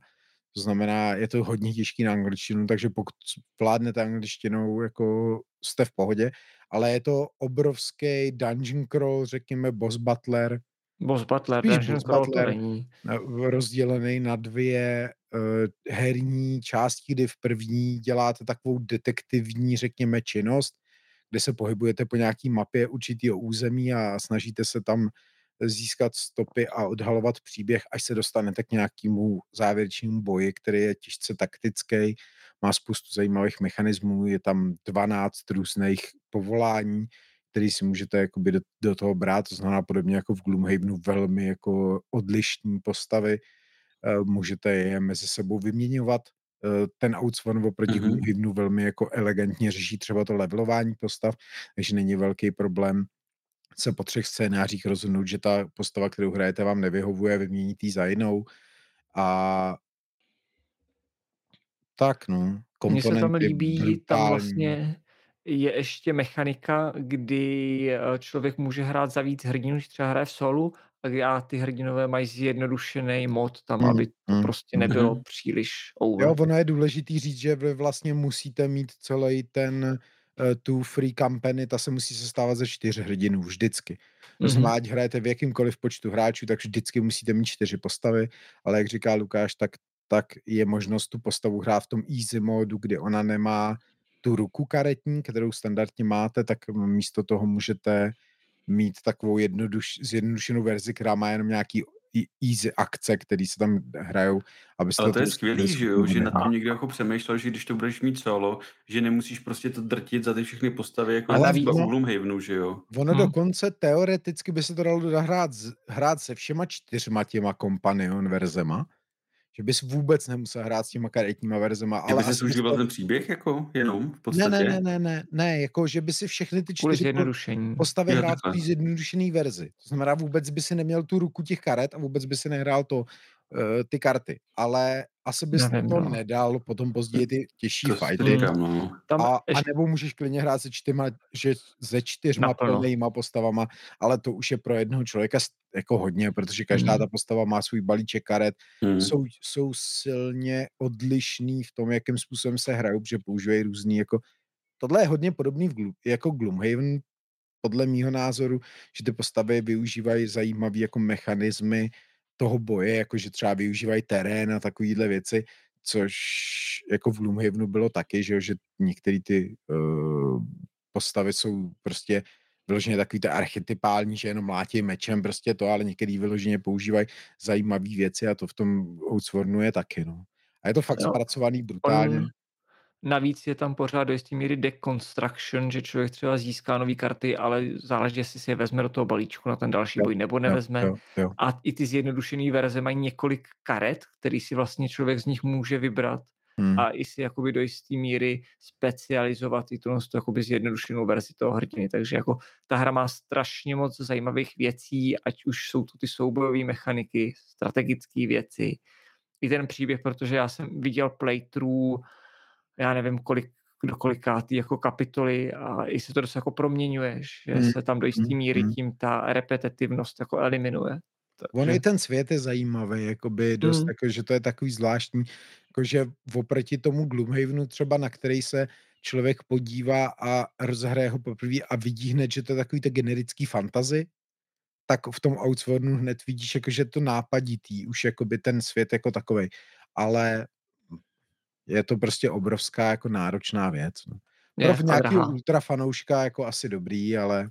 to znamená, je to hodně těžký na angličtinu, takže pokud vládnete angličtinou, jako jste v pohodě, ale je to obrovský dungeon crawl, řekněme boss butler. Boss butler, dungeon boss butler, to není. Rozdělený na dvě uh, herní části, kdy v první děláte takovou detektivní, řekněme, činnost, kde se pohybujete po nějaký mapě určitého území a snažíte se tam získat stopy a odhalovat příběh, až se dostanete k nějakému závěrečnému boji, který je těžce taktický, má spoustu zajímavých mechanismů, je tam 12 různých povolání, který si můžete jakoby do, do toho brát, to znamená podobně jako v Gloomhavenu velmi jako odlišní postavy, eh, můžete je mezi sebou vyměňovat. Eh, ten Outswan oproti mm-hmm. Gloomhavenu velmi jako elegantně řeší třeba to levelování postav, takže není velký problém se po třech scénářích rozhodnout, že ta postava, kterou hrajete, vám nevyhovuje, vyměníte za jinou. A tak, no. Mně se tam líbí, brutální. tam vlastně je ještě mechanika, kdy eh, člověk může hrát za víc hrdinů, když třeba hraje v solu, a ty hrdinové mají zjednodušený mod tam, mm, aby to mm, prostě nebylo mm. příliš over. Jo, ono je důležitý říct, že vy vlastně musíte mít celý ten Eh, tu free company, ta se musí sestávat ze čtyř hrdinů vždycky. To znamená, mm-hmm. ať hrajete v jakýmkoliv počtu hráčů, tak vždycky musíte mít čtyři postavy, ale jak říká Lukáš, tak, tak je možnost tu postavu hrát v tom easy modu, kdy ona nemá tu ruku karetní, kterou standardně máte, tak místo toho můžete mít takovou jednoduš, zjednodušenou verzi, která má jenom nějaký easy akce, které se tam hrajou. Aby Ale to, to je skvělý, že jo, že na tom někdo jako přemýšlel, že když to budeš mít solo, že nemusíš prostě to drtit za ty všechny postavy, jako Ale třeba u Gloomhavenu, že jo. Ono hmm. dokonce teoreticky by se to dalo hrát, hrát se všema čtyřma těma companion verzema, že bys vůbec nemusel hrát s těma karetníma verzema. Ale bys si užíval to... ten příběh jako jenom v podstatě? Ne, ne, ne, ne, ne, jako že by si všechny ty čtyři postavy hrát v té zjednodušené verzi. To znamená, vůbec by si neměl tu ruku těch karet a vůbec by si nehrál to, ty karty. Ale asi bys Nevím, to no. nedal potom později ty těžší to fighty. no. Tam a, ještě... a nebo můžeš klidně hrát se čtyřma, že se čtyřma plnýma postavama, ale to už je pro jednoho člověka jako hodně, protože každá mm. ta postava má svůj balíček karet, mm. jsou, jsou silně odlišný v tom, jakým způsobem se hrajou, protože používají různý jako Tohle je hodně podobný v jako Gloomhaven, podle mýho názoru, že ty postavy využívají zajímavé jako mechanismy, toho boje, jakože třeba využívají terén a takovýhle věci, což jako v Gloomhavenu bylo taky, že, že některé ty uh, postavy jsou prostě vyloženě takový ty archetypální, že jenom mlátí mečem prostě to, ale některý vyloženě používají zajímavé věci a to v tom Outswornu je taky, no. A je to fakt jo. zpracovaný brutálně. On, Navíc je tam pořád do jisté míry deconstruction, že člověk třeba získá nové karty, ale záleží, jestli si je vezme do toho balíčku na ten další jo, boj nebo nevezme. Jo, jo. A i ty zjednodušené verze mají několik karet, který si vlastně člověk z nich může vybrat hmm. a i si jakoby do jisté míry specializovat i tu jakoby zjednodušenou verzi toho hrdiny. Takže jako ta hra má strašně moc zajímavých věcí, ať už jsou to ty soubojové mechaniky, strategické věci, i ten příběh, protože já jsem viděl playthrough já nevím, kolik, do kolikátý jako kapitoly a i se to dost jako proměňuje, že hmm. se tam do jistý hmm, míry hmm. tím ta repetitivnost jako eliminuje. Takže... On i ten svět je zajímavý, jakoby dost, hmm. jako, že to je takový zvláštní, jakože oproti tomu Gloomhavenu třeba, na který se člověk podívá a rozhraje ho poprvé a vidí hned, že to je takový to generický fantazy, tak v tom Outswornu hned vidíš, jako, že to nápaditý, už jakoby ten svět jako takový. Ale je to prostě obrovská jako náročná věc. No. Je, Pro nějaký ultra fanouška jako asi dobrý, ale...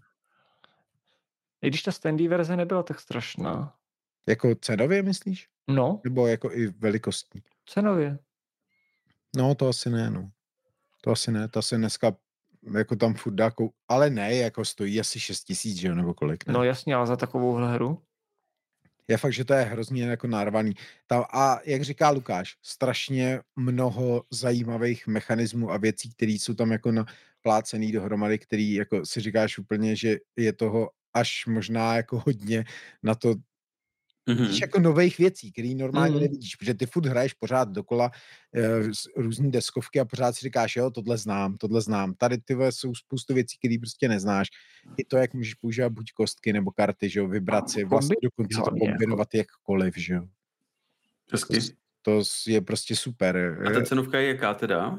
I když ta standy verze nebyla tak strašná. Jako cenově myslíš? No. Nebo jako i velikostní? Cenově. No, to asi ne, no. To asi ne, to asi dneska jako tam furt dá, kou... ale ne, jako stojí asi 6 tisíc, že jo, nebo kolik, ne? No jasně, ale za takovou hru? Je fakt, že to je hrozně jako narvaný. Tam, a jak říká Lukáš, strašně mnoho zajímavých mechanismů a věcí, které jsou tam jako naplácený dohromady, který jako si říkáš úplně, že je toho až možná jako hodně na to Mm-hmm. jako nových věcí, který normálně mm-hmm. nevidíš, protože ty furt hraješ pořád dokola e, různé deskovky a pořád si říkáš, jo, tohle znám, tohle znám. Tady ty jsou spoustu věcí, které prostě neznáš. I to, jak můžeš používat buď kostky nebo karty, že jo, si, vlastně dokonce to kombinovat jako. jakkoliv, že jo. Hezky. To, to je prostě super. A ta cenovka je jaká teda?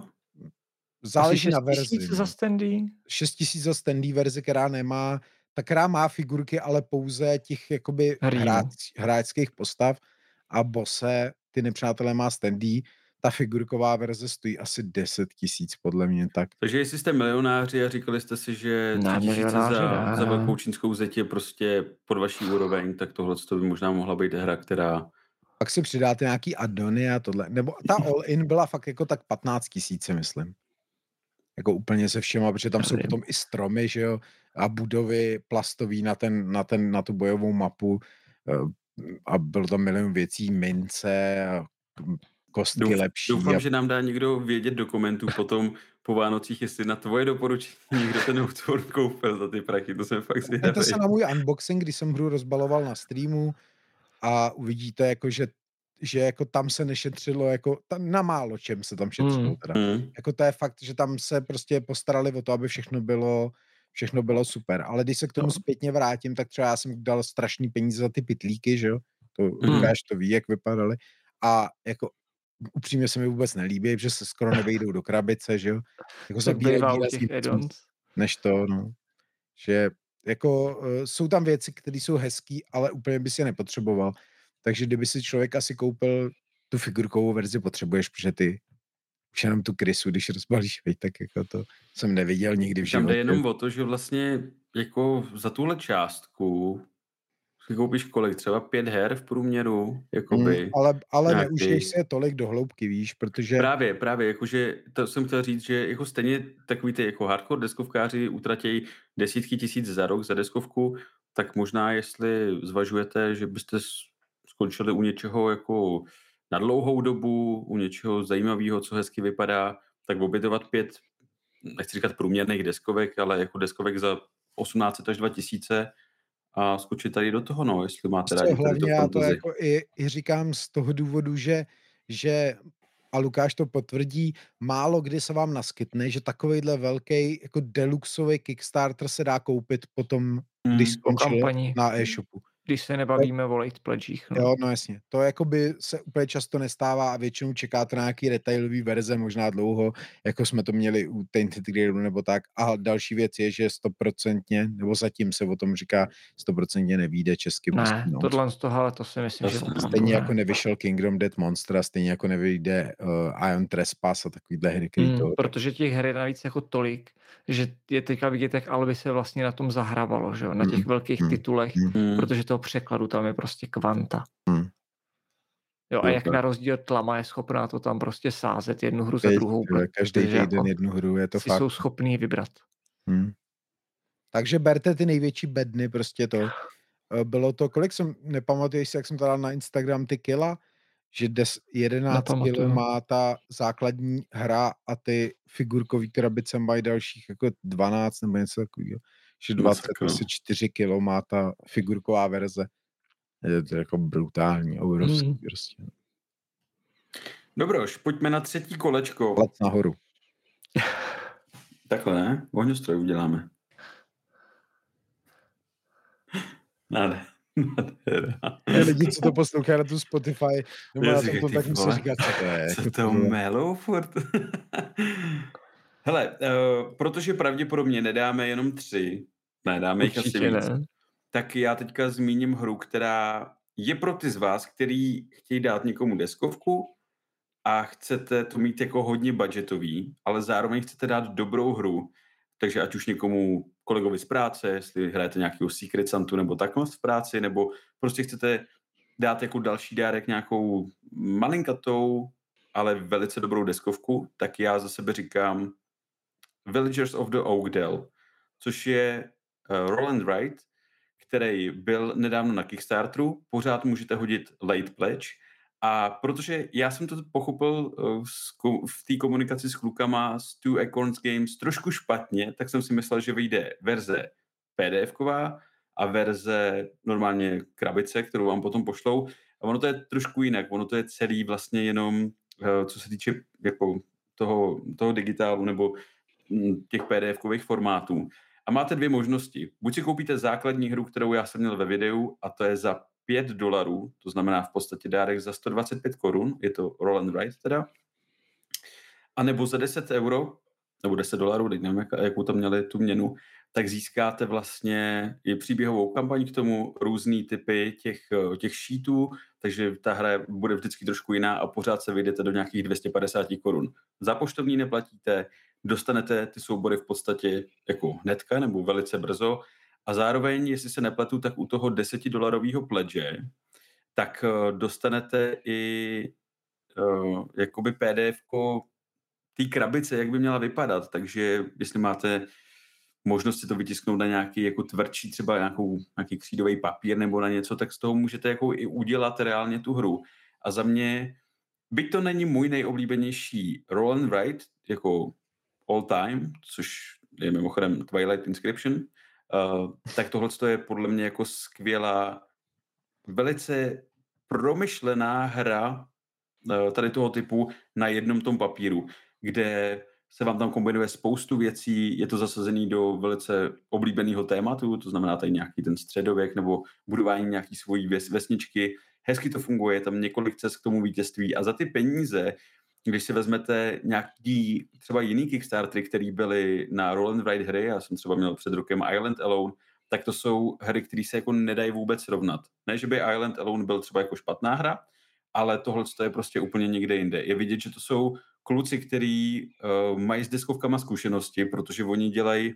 Záleží na verzi. 6 za standy? 6 za standy verzi, která nemá ta která má figurky, ale pouze těch jakoby hráč, hráčských postav a bose, ty nepřátelé má standy, ta figurková verze stojí asi 10 tisíc, podle mě. Tak. Takže jestli jste milionáři a říkali jste si, že 3 tisíce za, za velkou čínskou zeď je prostě pod vaší úroveň, tak tohle by možná mohla být hra, která... Pak si přidáte nějaký addony a tohle. Nebo ta all-in byla fakt jako tak 15 tisíce, myslím. Jako úplně se všema, protože tam jsou potom i stromy, že jo, a budovy plastový na, ten, na, ten, na tu bojovou mapu eh, a bylo tam milion věcí, mince a kostky Douf, lepší. Doufám, a... že nám dá někdo vědět dokumentů potom po Vánocích, jestli na tvoje doporučení někdo ten autor koupil za ty prachy, to jsem fakt zvědavý. To se na můj unboxing, když jsem hru rozbaloval na streamu a uvidíte, jako, že že jako tam se nešetřilo, jako tam, na málo čem se tam šetřilo. Mm. Teda. Mm. Jako to je fakt, že tam se prostě postarali o to, aby všechno bylo všechno bylo super. Ale když se k tomu no. zpětně vrátím, tak třeba já jsem dal strašný peníze za ty pitlíky, že jo? To mm. Lukáš to ví, jak vypadaly. A jako upřímně se mi vůbec nelíbí, že se skoro nevejdou do krabice, že jo? Jako zabírají než to, no. Že jako uh, jsou tam věci, které jsou hezký, ale úplně by si je nepotřeboval. Takže kdyby si člověk asi koupil tu figurkovou verzi, potřebuješ, protože ty už jenom tu krysu, když rozbalíš, veď, tak jako to jsem neviděl nikdy v životě. Tam jde jenom o to, že vlastně jako za tuhle částku si koupíš kolik, třeba pět her v průměru, jakoby. Mm, ale ale nějaký... neužiješ se tolik do hloubky, víš, protože... Právě, právě, jakože to jsem chtěl říct, že jako stejně takový ty jako hardcore deskovkáři utratějí desítky tisíc za rok za deskovku, tak možná jestli zvažujete, že byste skončili u něčeho jako na dlouhou dobu, u něčeho zajímavého, co hezky vypadá, tak obětovat pět, nechci říkat průměrných deskovek, ale jako deskovek za 18 až 2000 a skočit tady do toho, no, jestli máte rádi Hlavně to já to jako i, i říkám z toho důvodu, že, že a Lukáš to potvrdí, málo kdy se vám naskytne, že takovýhle velký jako deluxový Kickstarter se dá koupit potom, mm, když skončil na e-shopu když se nebavíme o late pledgích. No. Jo, no jasně. To jako by se úplně často nestává a většinou čekáte na nějaký retailový verze, možná dlouho, jako jsme to měli u Tainted Grailu nebo tak. A další věc je, že stoprocentně, nebo zatím se o tom říká, stoprocentně nevíde česky. Ne, prostě, no. tohle z toho, ale to si myslím, to že... Stejně jako nevyšel Kingdom Dead Monster, stejně jako nevyjde uh, Ion Trespass a takovýhle hry, hmm, to... Protože těch her je navíc jako tolik, že je teďka vidět, jak Alby se vlastně na tom zahrávalo, že jo? na těch hmm. velkých hmm. titulech, hmm. protože toho překladu tam je prostě kvanta. Hmm. Jo, a jak na rozdíl Tlama je schopná to tam prostě sázet jednu hru za druhou. Každý týden jako jednu hru, je to si fakt. jsou schopný vybrat. Hmm. Takže berte ty největší bedny, prostě to. Eh, bylo to, kolik jsem, nepamatuji si, jak jsem to dal na Instagram, ty kila, že des, 11 kg má ta základní hra a ty figurkový krabice mají dalších jako 12 nebo něco takového. Že 24 kg má ta figurková verze. Je to jako brutální, obrovský hmm. prostě. Dobroš, pojďme na třetí kolečko. Let nahoru. Takhle, ne? Ohňostroj uděláme. Nade. Lidi, co to poslouchají na tu Spotify, nebo na to, tak musí říkat, co to je. Co to melou furt? Hele, uh, protože pravděpodobně nedáme jenom tři, ne, dáme jich asi víc, ne. tak já teďka zmíním hru, která je pro ty z vás, který chtějí dát někomu deskovku a chcete to mít jako hodně budgetový, ale zároveň chcete dát dobrou hru, takže ať už někomu kolegovi z práce, jestli hrajete nějakého Secret Santu nebo takhle v práci, nebo prostě chcete dát jako další dárek nějakou malinkatou, ale velice dobrou deskovku, tak já za sebe říkám Villagers of the Oakdale, což je Roland Wright, který byl nedávno na Kickstarteru, pořád můžete hodit late pledge, a protože já jsem to pochopil uh, v té komunikaci s klukama z Two Acorns Games trošku špatně, tak jsem si myslel, že vyjde verze PDF-ková a verze normálně krabice, kterou vám potom pošlou. A ono to je trošku jinak. Ono to je celý vlastně jenom, uh, co se týče jako toho, toho digitálu nebo hm, těch PDF-kových formátů. Máte dvě možnosti. Buď si koupíte základní hru, kterou já jsem měl ve videu, a to je za 5 dolarů, to znamená v podstatě dárek za 125 korun, je to Roland Wright teda, a nebo za 10 euro, nebo 10 dolarů, teď nevím, jak, jakou tam měli tu měnu, tak získáte vlastně i příběhovou kampaň k tomu, různý typy těch, těch sheetů, takže ta hra bude vždycky trošku jiná a pořád se vyjdete do nějakých 250 korun. Za poštovní neplatíte, dostanete ty soubory v podstatě jako hnedka nebo velice brzo a zároveň, jestli se nepletu, tak u toho 10 dolarového pledge, tak uh, dostanete i uh, jakoby pdf té krabice, jak by měla vypadat. Takže jestli máte možnost si to vytisknout na nějaký jako tvrdší, třeba nějakou, nějaký křídový papír nebo na něco, tak z toho můžete jako i udělat reálně tu hru. A za mě, byť to není můj nejoblíbenější roll and write, jako all time, což je mimochodem Twilight Inscription, Uh, tak tohle je podle mě jako skvělá, velice promyšlená hra uh, tady toho typu na jednom tom papíru, kde se vám tam kombinuje spoustu věcí, je to zasazený do velice oblíbeného tématu, to znamená tady nějaký ten středověk nebo budování nějaký svojí ves, vesničky. Hezky to funguje, je tam několik cest k tomu vítězství a za ty peníze když si vezmete nějaký třeba jiný Kickstartery, který byly na Roll and Ride hry, já jsem třeba měl před rokem Island Alone, tak to jsou hry, které se jako nedají vůbec srovnat. Ne, že by Island Alone byl třeba jako špatná hra, ale tohle je prostě úplně někde jinde. Je vidět, že to jsou kluci, kteří uh, mají s deskovkama zkušenosti, protože oni dělají,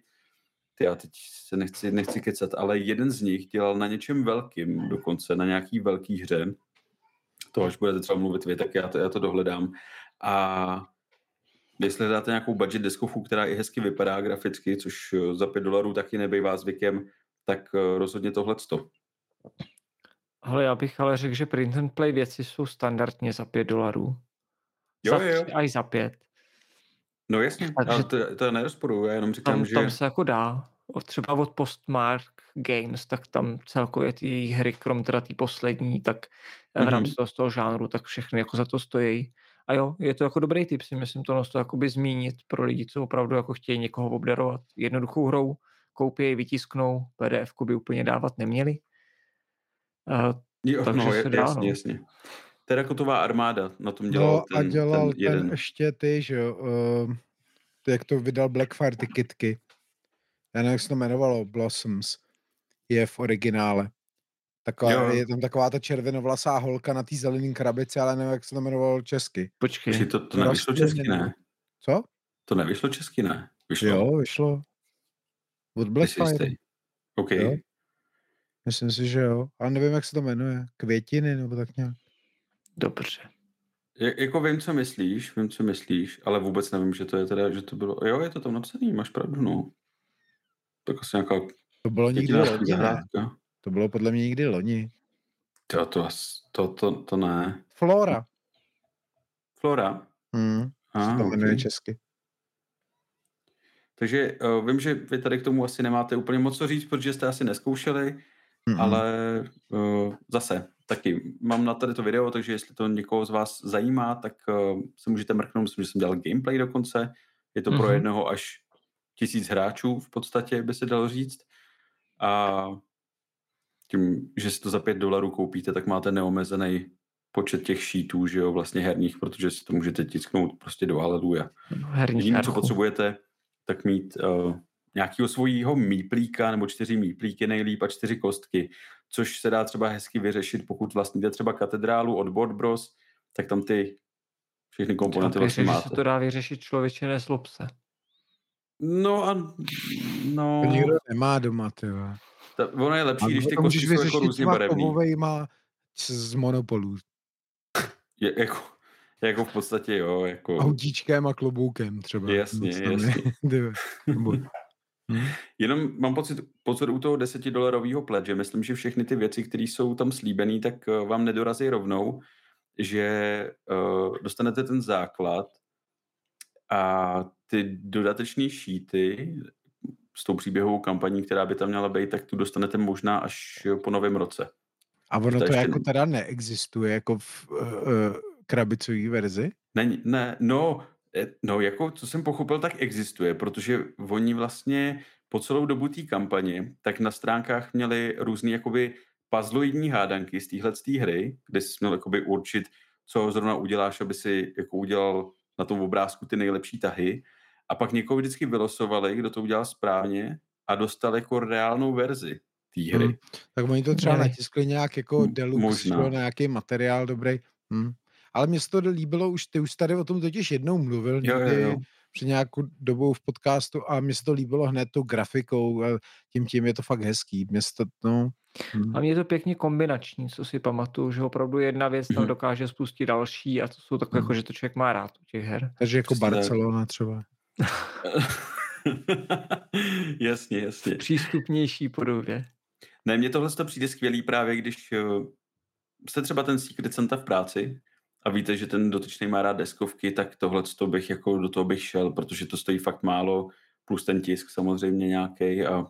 já teď se nechci, nechci kecat, ale jeden z nich dělal na něčem velkým, dokonce na nějaký velký hře, to až budete třeba mluvit vy, tak já to, já to dohledám. A jestli dáte nějakou budget deskovku, která i hezky vypadá graficky, což eh, za 5 dolarů taky nebývá zvykem, tak eh, rozhodně tohle to. Ale já bych ale řekl, že print and play věci jsou standardně za 5 dolarů. Jo, za jo. A i za 5. No jasně, Takže to, to nerozporuju, já jenom říkám, tam, že... Tam se jako dá. Třeba od Postmark Games, tak tam celkově ty hry, krom teda poslední, tak mm-hmm. v rámci toho, z toho žánru, tak všechny jako za to stojí. A jo, je to jako dobrý tip, si myslím to, to jakoby zmínit pro lidi, co opravdu jako chtějí někoho obdarovat jednoduchou hrou, koupí ji, vytisknou, PDF by úplně dávat neměli. Uh, jo, takže no, se dá, jasně, no. jasně. Terakotová armáda na tom dělal no, ten, a dělal ten, jeden. ten ještě ty, že jo, uh, jak to vydal Blackfire, ty kitky. Já nevím, jak se to jmenovalo, Blossoms, je v originále. Taková, jo. je tam taková ta červenovlasá holka na té zelený krabici, ale nevím, jak se to jmenovalo česky. Počkej, Počkej to, to nevyšlo česky, ne? Co? To nevyšlo česky, ne? Vyšlo. Jo, vyšlo. Od Blackfire. OK. Jo? Myslím si, že jo. Ale nevím, jak se to jmenuje. Květiny nebo tak nějak. Dobře. J- jako vím, co myslíš, vím, co myslíš, ale vůbec nevím, že to je teda, že to bylo, jo, je to tam napsaný, máš pravdu, no. Tak asi nějaká to bylo nikdy to bylo podle mě nikdy loni. To, to, to, to, to ne. Flora. Flora? Hmm, ah, to jmenuje okay. česky. Takže uh, vím, že vy tady k tomu asi nemáte úplně moc co říct, protože jste asi neskoušeli, mm-hmm. ale uh, zase taky mám na tady to video, takže jestli to někoho z vás zajímá, tak uh, se můžete mrknout, myslím, že jsem dělal gameplay dokonce. Je to mm-hmm. pro jednoho až tisíc hráčů v podstatě, by se dalo říct. A tím, že si to za pět dolarů koupíte, tak máte neomezený počet těch šítů, že jo, vlastně herních, protože si to můžete tisknout prostě do Haleluja. Jediné, co potřebujete, tak mít uh, nějakého svojího míplíka nebo čtyři míplíky nejlíp a čtyři kostky, což se dá třeba hezky vyřešit, pokud vlastníte třeba katedrálu od Board Bros, tak tam ty všechny komponenty vlastně máte. že se to dá vyřešit člověče, se. No a no... To nikdo nemá doma, ty ta, ono je lepší, když ty kostky jsou jako různě barevný. má z monopolů. Je, jako, jako v podstatě jo. Jako... Autíčkem a kloboukem třeba. Jasně, jasně. Hmm. Jenom mám pocit, pocit u toho desetidolarového pledge, myslím, že všechny ty věci, které jsou tam slíbené, tak uh, vám nedorazí rovnou, že uh, dostanete ten základ a ty dodatečné šíty s tou příběhovou kampaní, která by tam měla být, tak tu dostanete možná až po novém roce. A ono to, to jako teda neexistuje jako v uh, krabicové verzi? Ne, ne, no, e, no, jako co jsem pochopil, tak existuje, protože oni vlastně po celou dobu té kampaně, tak na stránkách měli různý jakoby puzzloidní hádanky z téhle hry, kde jsi měl jakoby určit, co zrovna uděláš, aby si jako udělal na tom obrázku ty nejlepší tahy. A pak někoho vždycky vylosovali, kdo to udělal správně a dostal jako reálnou verzi té hry. Hmm. Tak oni to třeba natiskli nějak jako deluxe, Možná. nějaký materiál dobrý. Hmm. Ale mně se to líbilo, už ty už tady o tom totiž jednou mluvil, jo, někdy jo, jo. před nějakou dobou v podcastu a mně se to líbilo hned tou grafikou a tím tím je to fakt hezký. Mně to, no, Hmm. A mě je to pěkně kombinační, co si pamatuju, že opravdu jedna věc tam dokáže spustit další a to jsou takové, jako, že to člověk má rád u těch her. Takže jako Přesně Barcelona třeba. jasně, jasně. Přístupnější podobě. Ne, mně tohle to přijde skvělý právě, když uh, jste třeba ten Secret Santa v práci a víte, že ten dotyčný má rád deskovky, tak tohle to bych jako do toho bych šel, protože to stojí fakt málo, plus ten tisk samozřejmě nějaký a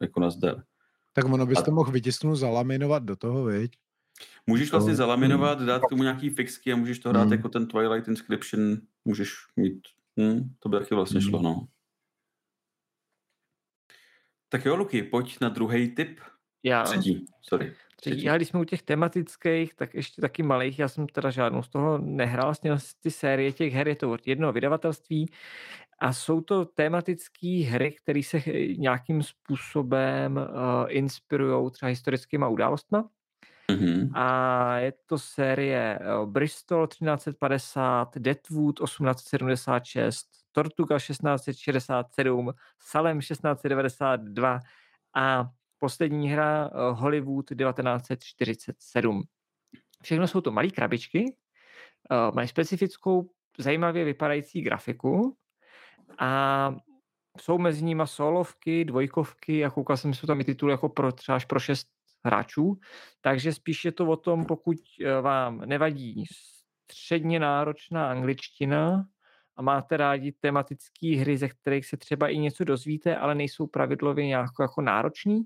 jako nazdar. Tak ono bys to mohl vytisknout, zalaminovat do toho, viď? Můžeš vlastně to... zalaminovat, dát tomu nějaký fixky a můžeš to hrát hmm. jako ten Twilight Inscription, můžeš mít, hm, to by taky vlastně hmm. šlo, no. Tak jo, Luky, pojď na druhý tip. Já. Třetí, sorry. Třetí. Já když jsme u těch tematických, tak ještě taky malých, já jsem teda žádnou z toho nehrál, vlastně ty série těch her je to od jednoho vydavatelství a jsou to tematické hry, které se nějakým způsobem uh, inspirují třeba historickýma událostma. Mm-hmm. A je to série uh, Bristol 1350, Deadwood 1876, Tortuga 1667, Salem 1692 a poslední hra uh, Hollywood 1947. Všechno jsou to malé krabičky, uh, mají specifickou zajímavě vypadající grafiku a jsou mezi nimi solovky, dvojkovky a koukal jsem, jsou tam i tituly jako pro, třeba až pro šest hráčů, takže spíš je to o tom, pokud eh, vám nevadí středně náročná angličtina a máte rádi tematické hry, ze kterých se třeba i něco dozvíte, ale nejsou pravidlově nějak jako náročný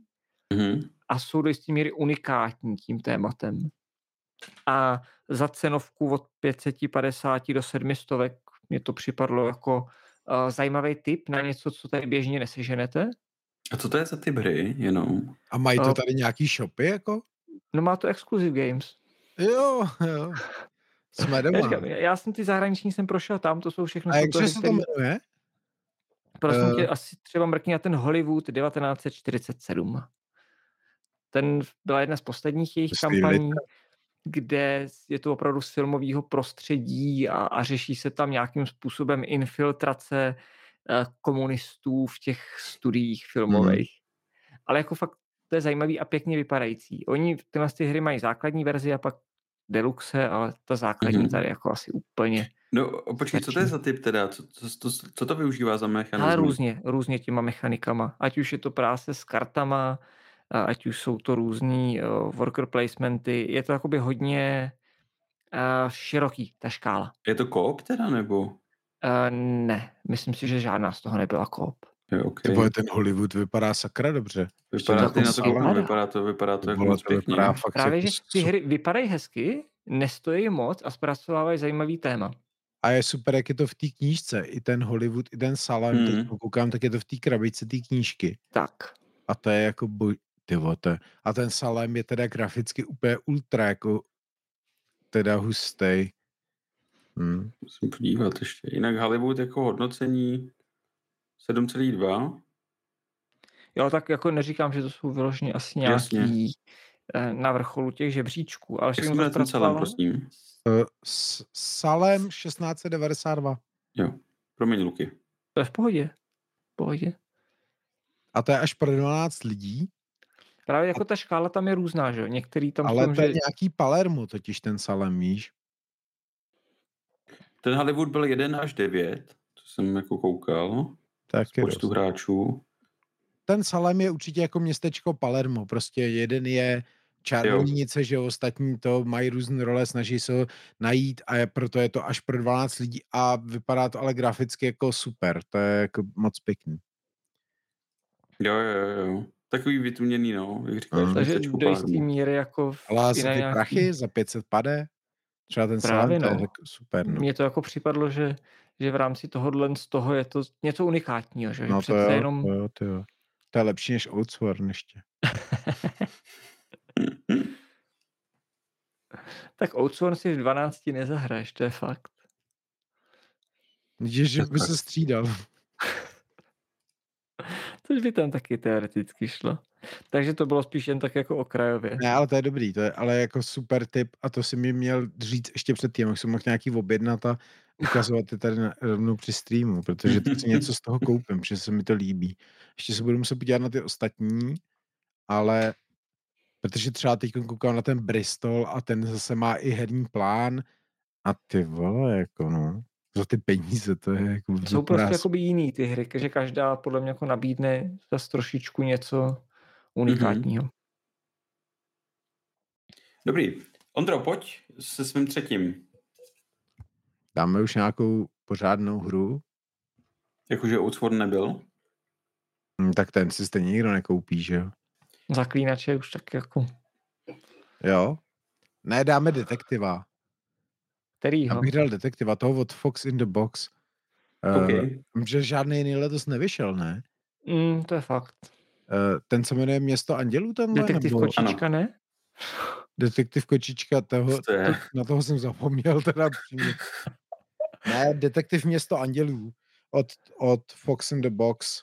mm-hmm. a jsou do jisté míry unikátní tím tématem. A za cenovku od 550 do 700 mě to připadlo jako uh, zajímavý tip na něco, co tady běžně neseženete. A co to je za typ hry jenom? A mají to tady nějaký shopy jako? No má to Exclusive Games. Jo, jo. Jsme doma. Já, říkám, já jsem ty zahraniční jsem prošel tam, to jsou všechno. A jak se to jmenuje? Prosím uh... tě, asi třeba mrkni na ten Hollywood 1947. Ten byla jedna z posledních jejich kampaní kde je to opravdu z filmového prostředí a, a řeší se tam nějakým způsobem infiltrace uh, komunistů v těch studiích filmových. Hmm. Ale jako fakt to je zajímavý a pěkně vypadající. Oni tyhle ty hry mají základní verzi a pak deluxe, ale ta základní hmm. tady jako asi úplně No, počkej, co to je za typ teda? Co, co, co, co to využívá za mechanismus? Ale různě, různě těma mechanikama. Ať už je to práce s kartama, ať už jsou to různý uh, worker placementy, je to jakoby hodně uh, široký, ta škála. Je to koop teda, nebo? Uh, ne, myslím si, že žádná z toho nebyla koop. Je, okay. Tybo, ten Hollywood vypadá sakra dobře. Vypadá, to, na to koukám, vypadá to, vypadá to jako moc pěkně. Právě, že ty hry vypadají hezky, nestojí moc a zpracovávají zajímavý téma. A je super, jak je to v té knížce. I ten Hollywood, i ten Salem, hmm. teď koukám, tak je to v té krabici té knížky. Tak. A to je jako boj, ty vote. A ten Salem je teda graficky úplně ultra jako teda hustý. Hmm. Musím podívat ještě. Jinak Hollywood jako hodnocení 7,2. Jo, tak jako neříkám, že to jsou vyloženě asi nějaký Jasně. Eh, na vrcholu těch žebříčků. Ale Jak jsme ten Salem, prosím? Uh, Salem 1692. Jo, promiň, Luky. To je v pohodě. V pohodě. A to je až pro 12 lidí? Právě jako ta škála tam je různá, že Některý tam Ale tom, to je že... nějaký Palermo, totiž ten Salem, víš? Ten Hollywood byl 1 až 9, to jsem jako koukal. Tak počtu hráčů. ten Salem je určitě jako městečko Palermo, prostě jeden je čarodějnice, že ostatní to mají různé role, snaží se ho najít a je, proto je to až pro 12 lidí a vypadá to ale graficky jako super, to je jako moc pěkný. Jo, jo, jo. Takový vytuněný, no, jak říkáš. Mm. Takže do jistý míry jako... Ale za ty nějaký... prachy, za 500 pade, třeba ten Právě, sám, no. to je super. No. Mně to jako připadlo, že, že v rámci tohohle z toho je to něco unikátního, že? No to jo, jenom... to jo, to jo. To je lepší než Outsworn ještě. tak Outsworn si v 12 nezahraješ, to je fakt. Vidíš, že by se střídal. Což by tam taky teoreticky šlo. Takže to bylo spíš jen tak jako okrajově. Ne, ale to je dobrý, to je ale jako super tip a to si mi měl říct ještě před tím, jak jsem mohl nějaký objednat a ukazovat je tady na, rovnou při streamu, protože to si něco z toho koupím, protože se mi to líbí. Ještě se budu muset podívat na ty ostatní, ale protože třeba teď koukám na ten Bristol a ten zase má i herní plán a ty vole, jako no, za ty peníze, to je jako... Jsou prostě jakoby jiný ty hry, že každá podle mě jako nabídne zase trošičku něco unikátního. Mm-hmm. Dobrý. Ondro, pojď se svým třetím. Dáme už nějakou pořádnou hru? Jakože Outsworn nebyl? Hmm, tak ten si stejně nikdo nekoupí, že jo? Zaklínače už tak jako... Jo? Ne, dáme detektiva. Kterýho? Já bych dal detektiva, toho od Fox in the Box. Okay. Uh, že žádný jiný letos nevyšel, ne? Mm, to je fakt. Uh, ten se jmenuje Město andělů tam Detektiv nebo... Kočička, ano. ne? Detektiv Kočička, toho, to, na toho jsem zapomněl teda Ne, Detektiv Město andělů od, od Fox in the Box.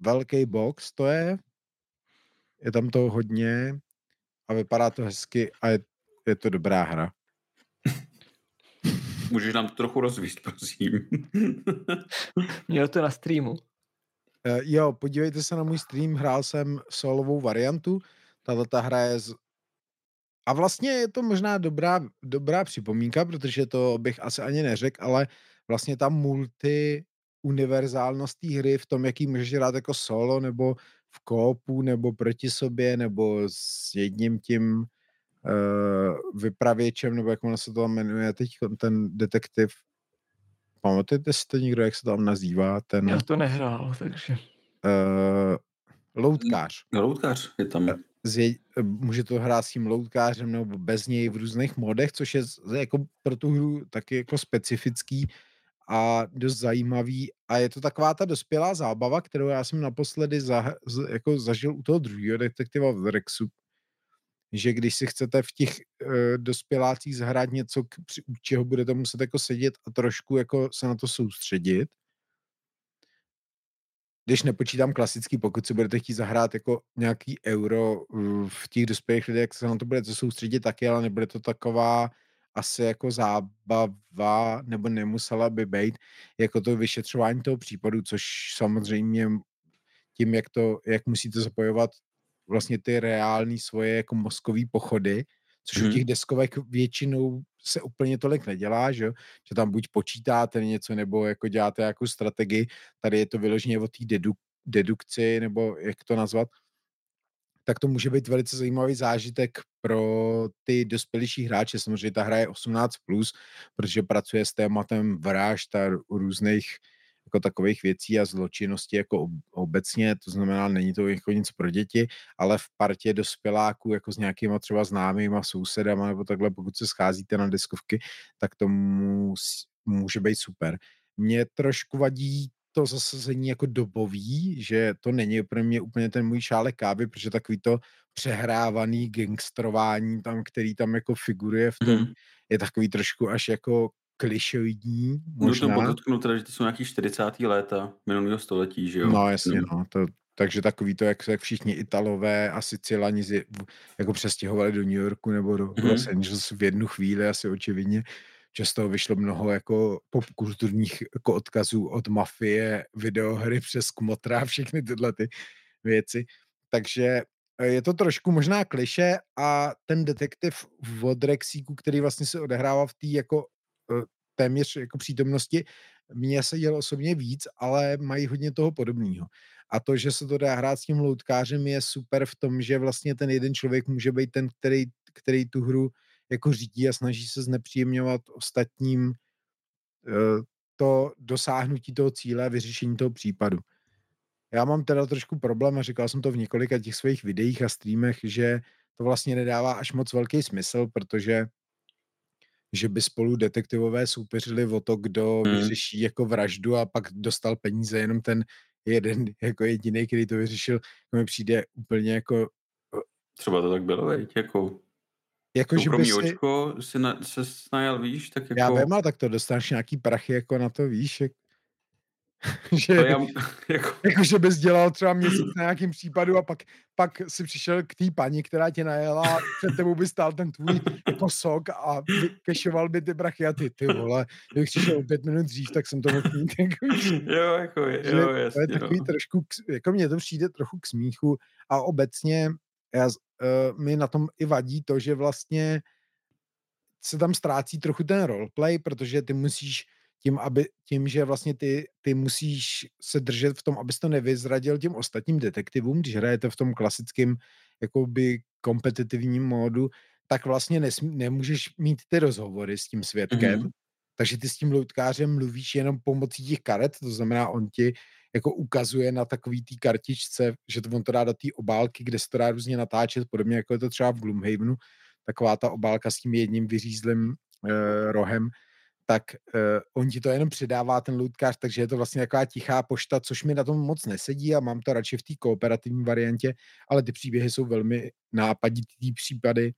Velký box to je. Je tam to hodně a vypadá to hezky a je, je to dobrá hra. Můžeš nám to trochu rozvíst, prosím. Měl to na streamu. Uh, jo, podívejte se na můj stream, hrál jsem solovou variantu, tato ta hra je z... A vlastně je to možná dobrá, dobrá připomínka, protože to bych asi ani neřekl, ale vlastně ta multi univerzálnost té hry v tom, jaký můžeš hrát jako solo, nebo v kópu, nebo proti sobě, nebo s jedním tím uh, vypravěčem, nebo jak ono se to tam jmenuje teď, ten detektiv. Pamatujete si to někdo, jak se to tam nazývá? Ten, Já to nehrál, takže... Uh, loutkář. No, loutkář je tam. Zje, může to hrát s tím loutkářem nebo bez něj v různých modech, což je jako pro tu hru taky jako specifický a dost zajímavý a je to taková ta dospělá zábava, kterou já jsem naposledy za, jako zažil u toho druhého detektiva v Rexu, že když si chcete v těch uh, dospělácích zahrát něco, k, při, čeho budete muset jako sedět a trošku jako se na to soustředit, když nepočítám klasický, pokud si budete chtít zahrát jako nějaký euro v těch dospělých lidech, jak se na to budete soustředit taky, ale nebude to taková asi jako zábava, nebo nemusela by být, jako to vyšetřování toho případu, což samozřejmě tím, jak, to, jak musíte zapojovat vlastně ty reální svoje jako mozkové pochody, což hmm. u mhm. těch deskovek většinou se úplně tolik nedělá, že, že tam buď počítáte něco, nebo jako děláte nějakou strategii, tady je to vyloženě o té dedu, dedukci, nebo jak to nazvat, tak to může být velice zajímavý zážitek pro ty dospělější hráče. Samozřejmě ta hra je 18+, plus, protože pracuje s tématem vražd a různých jako takových věcí a zločinnosti jako obecně, to znamená, není to jako nic pro děti, ale v partě dospěláků jako s nějakýma třeba známýma sousedama nebo takhle, pokud se scházíte na diskovky, tak to může být super. Mě trošku vadí to zasazení jako dobový, že to není pro mě úplně ten můj šálek kávy, protože takový to přehrávaný gangstrování tam, který tam jako figuruje v tom, mm. je takový trošku až jako klišoidní. Možná. No to podotknu teda, že to jsou nějaký 40. léta minulého století, že jo? No jasně, no. To, takže takový to, jak, jak všichni Italové a Sicilani jako přestěhovali do New Yorku nebo do mm-hmm. Los Angeles v jednu chvíli asi očividně, že z toho vyšlo mnoho jako popkulturních jako odkazů od mafie, videohry přes kmotra a všechny tyhle ty věci. Takže eh, je to trošku možná kliše a ten detektiv v Rexíku, který vlastně se odehrává v té jako téměř jako přítomnosti. Mně se dělo osobně víc, ale mají hodně toho podobného. A to, že se to dá hrát s tím loutkářem, je super v tom, že vlastně ten jeden člověk může být ten, který, který tu hru jako řídí a snaží se znepříjemňovat ostatním eh, to dosáhnutí toho cíle a vyřešení toho případu. Já mám teda trošku problém a říkal jsem to v několika těch svých videích a streamech, že to vlastně nedává až moc velký smysl, protože že by spolu detektivové soupeřili o to, kdo hmm. vyřeší jako vraždu a pak dostal peníze jenom ten jeden jako jediný, který to vyřešil, to mi přijde úplně jako... Třeba to tak bylo, veď, jako... Jako, že by si... očko si na, se snajal, víš, tak jako... Já vím, ale tak to dostaneš nějaký prachy jako na to, víš, jak... že, já, jako... jako, že bys dělal třeba měsíc na nějakým případu a pak, pak si přišel k té paní, která tě najela a před tebou by stál ten tvůj jako sok a kešoval by ty brachy a ty, ty vole, kdybych přišel o pět minut dřív, tak jsem to mohl mít. Jako, jo, jako, jo, jasně, To je takový no. trošku, jako mně to přijde trochu k smíchu a obecně já, uh, mi na tom i vadí to, že vlastně se tam ztrácí trochu ten roleplay, protože ty musíš tím, aby, tím, že vlastně ty, ty musíš se držet v tom, abys to nevyzradil těm ostatním detektivům, když hrajete v tom klasickém jakoby kompetitivním módu, tak vlastně nesmí, nemůžeš mít ty rozhovory s tím svědkem, mm-hmm. takže ty s tím loutkářem mluvíš jenom pomocí těch karet, to znamená, on ti jako ukazuje na takový té kartičce, že to on to dá do té obálky, kde se to dá různě natáčet, podobně jako je to třeba v Gloomhavenu, taková ta obálka s tím jedním vyřízlým e, rohem, tak uh, on ti to jenom přidává, ten lootkář, takže je to vlastně taková tichá pošta, což mi na tom moc nesedí a mám to radši v té kooperativní variantě, ale ty příběhy jsou velmi nápaditý případy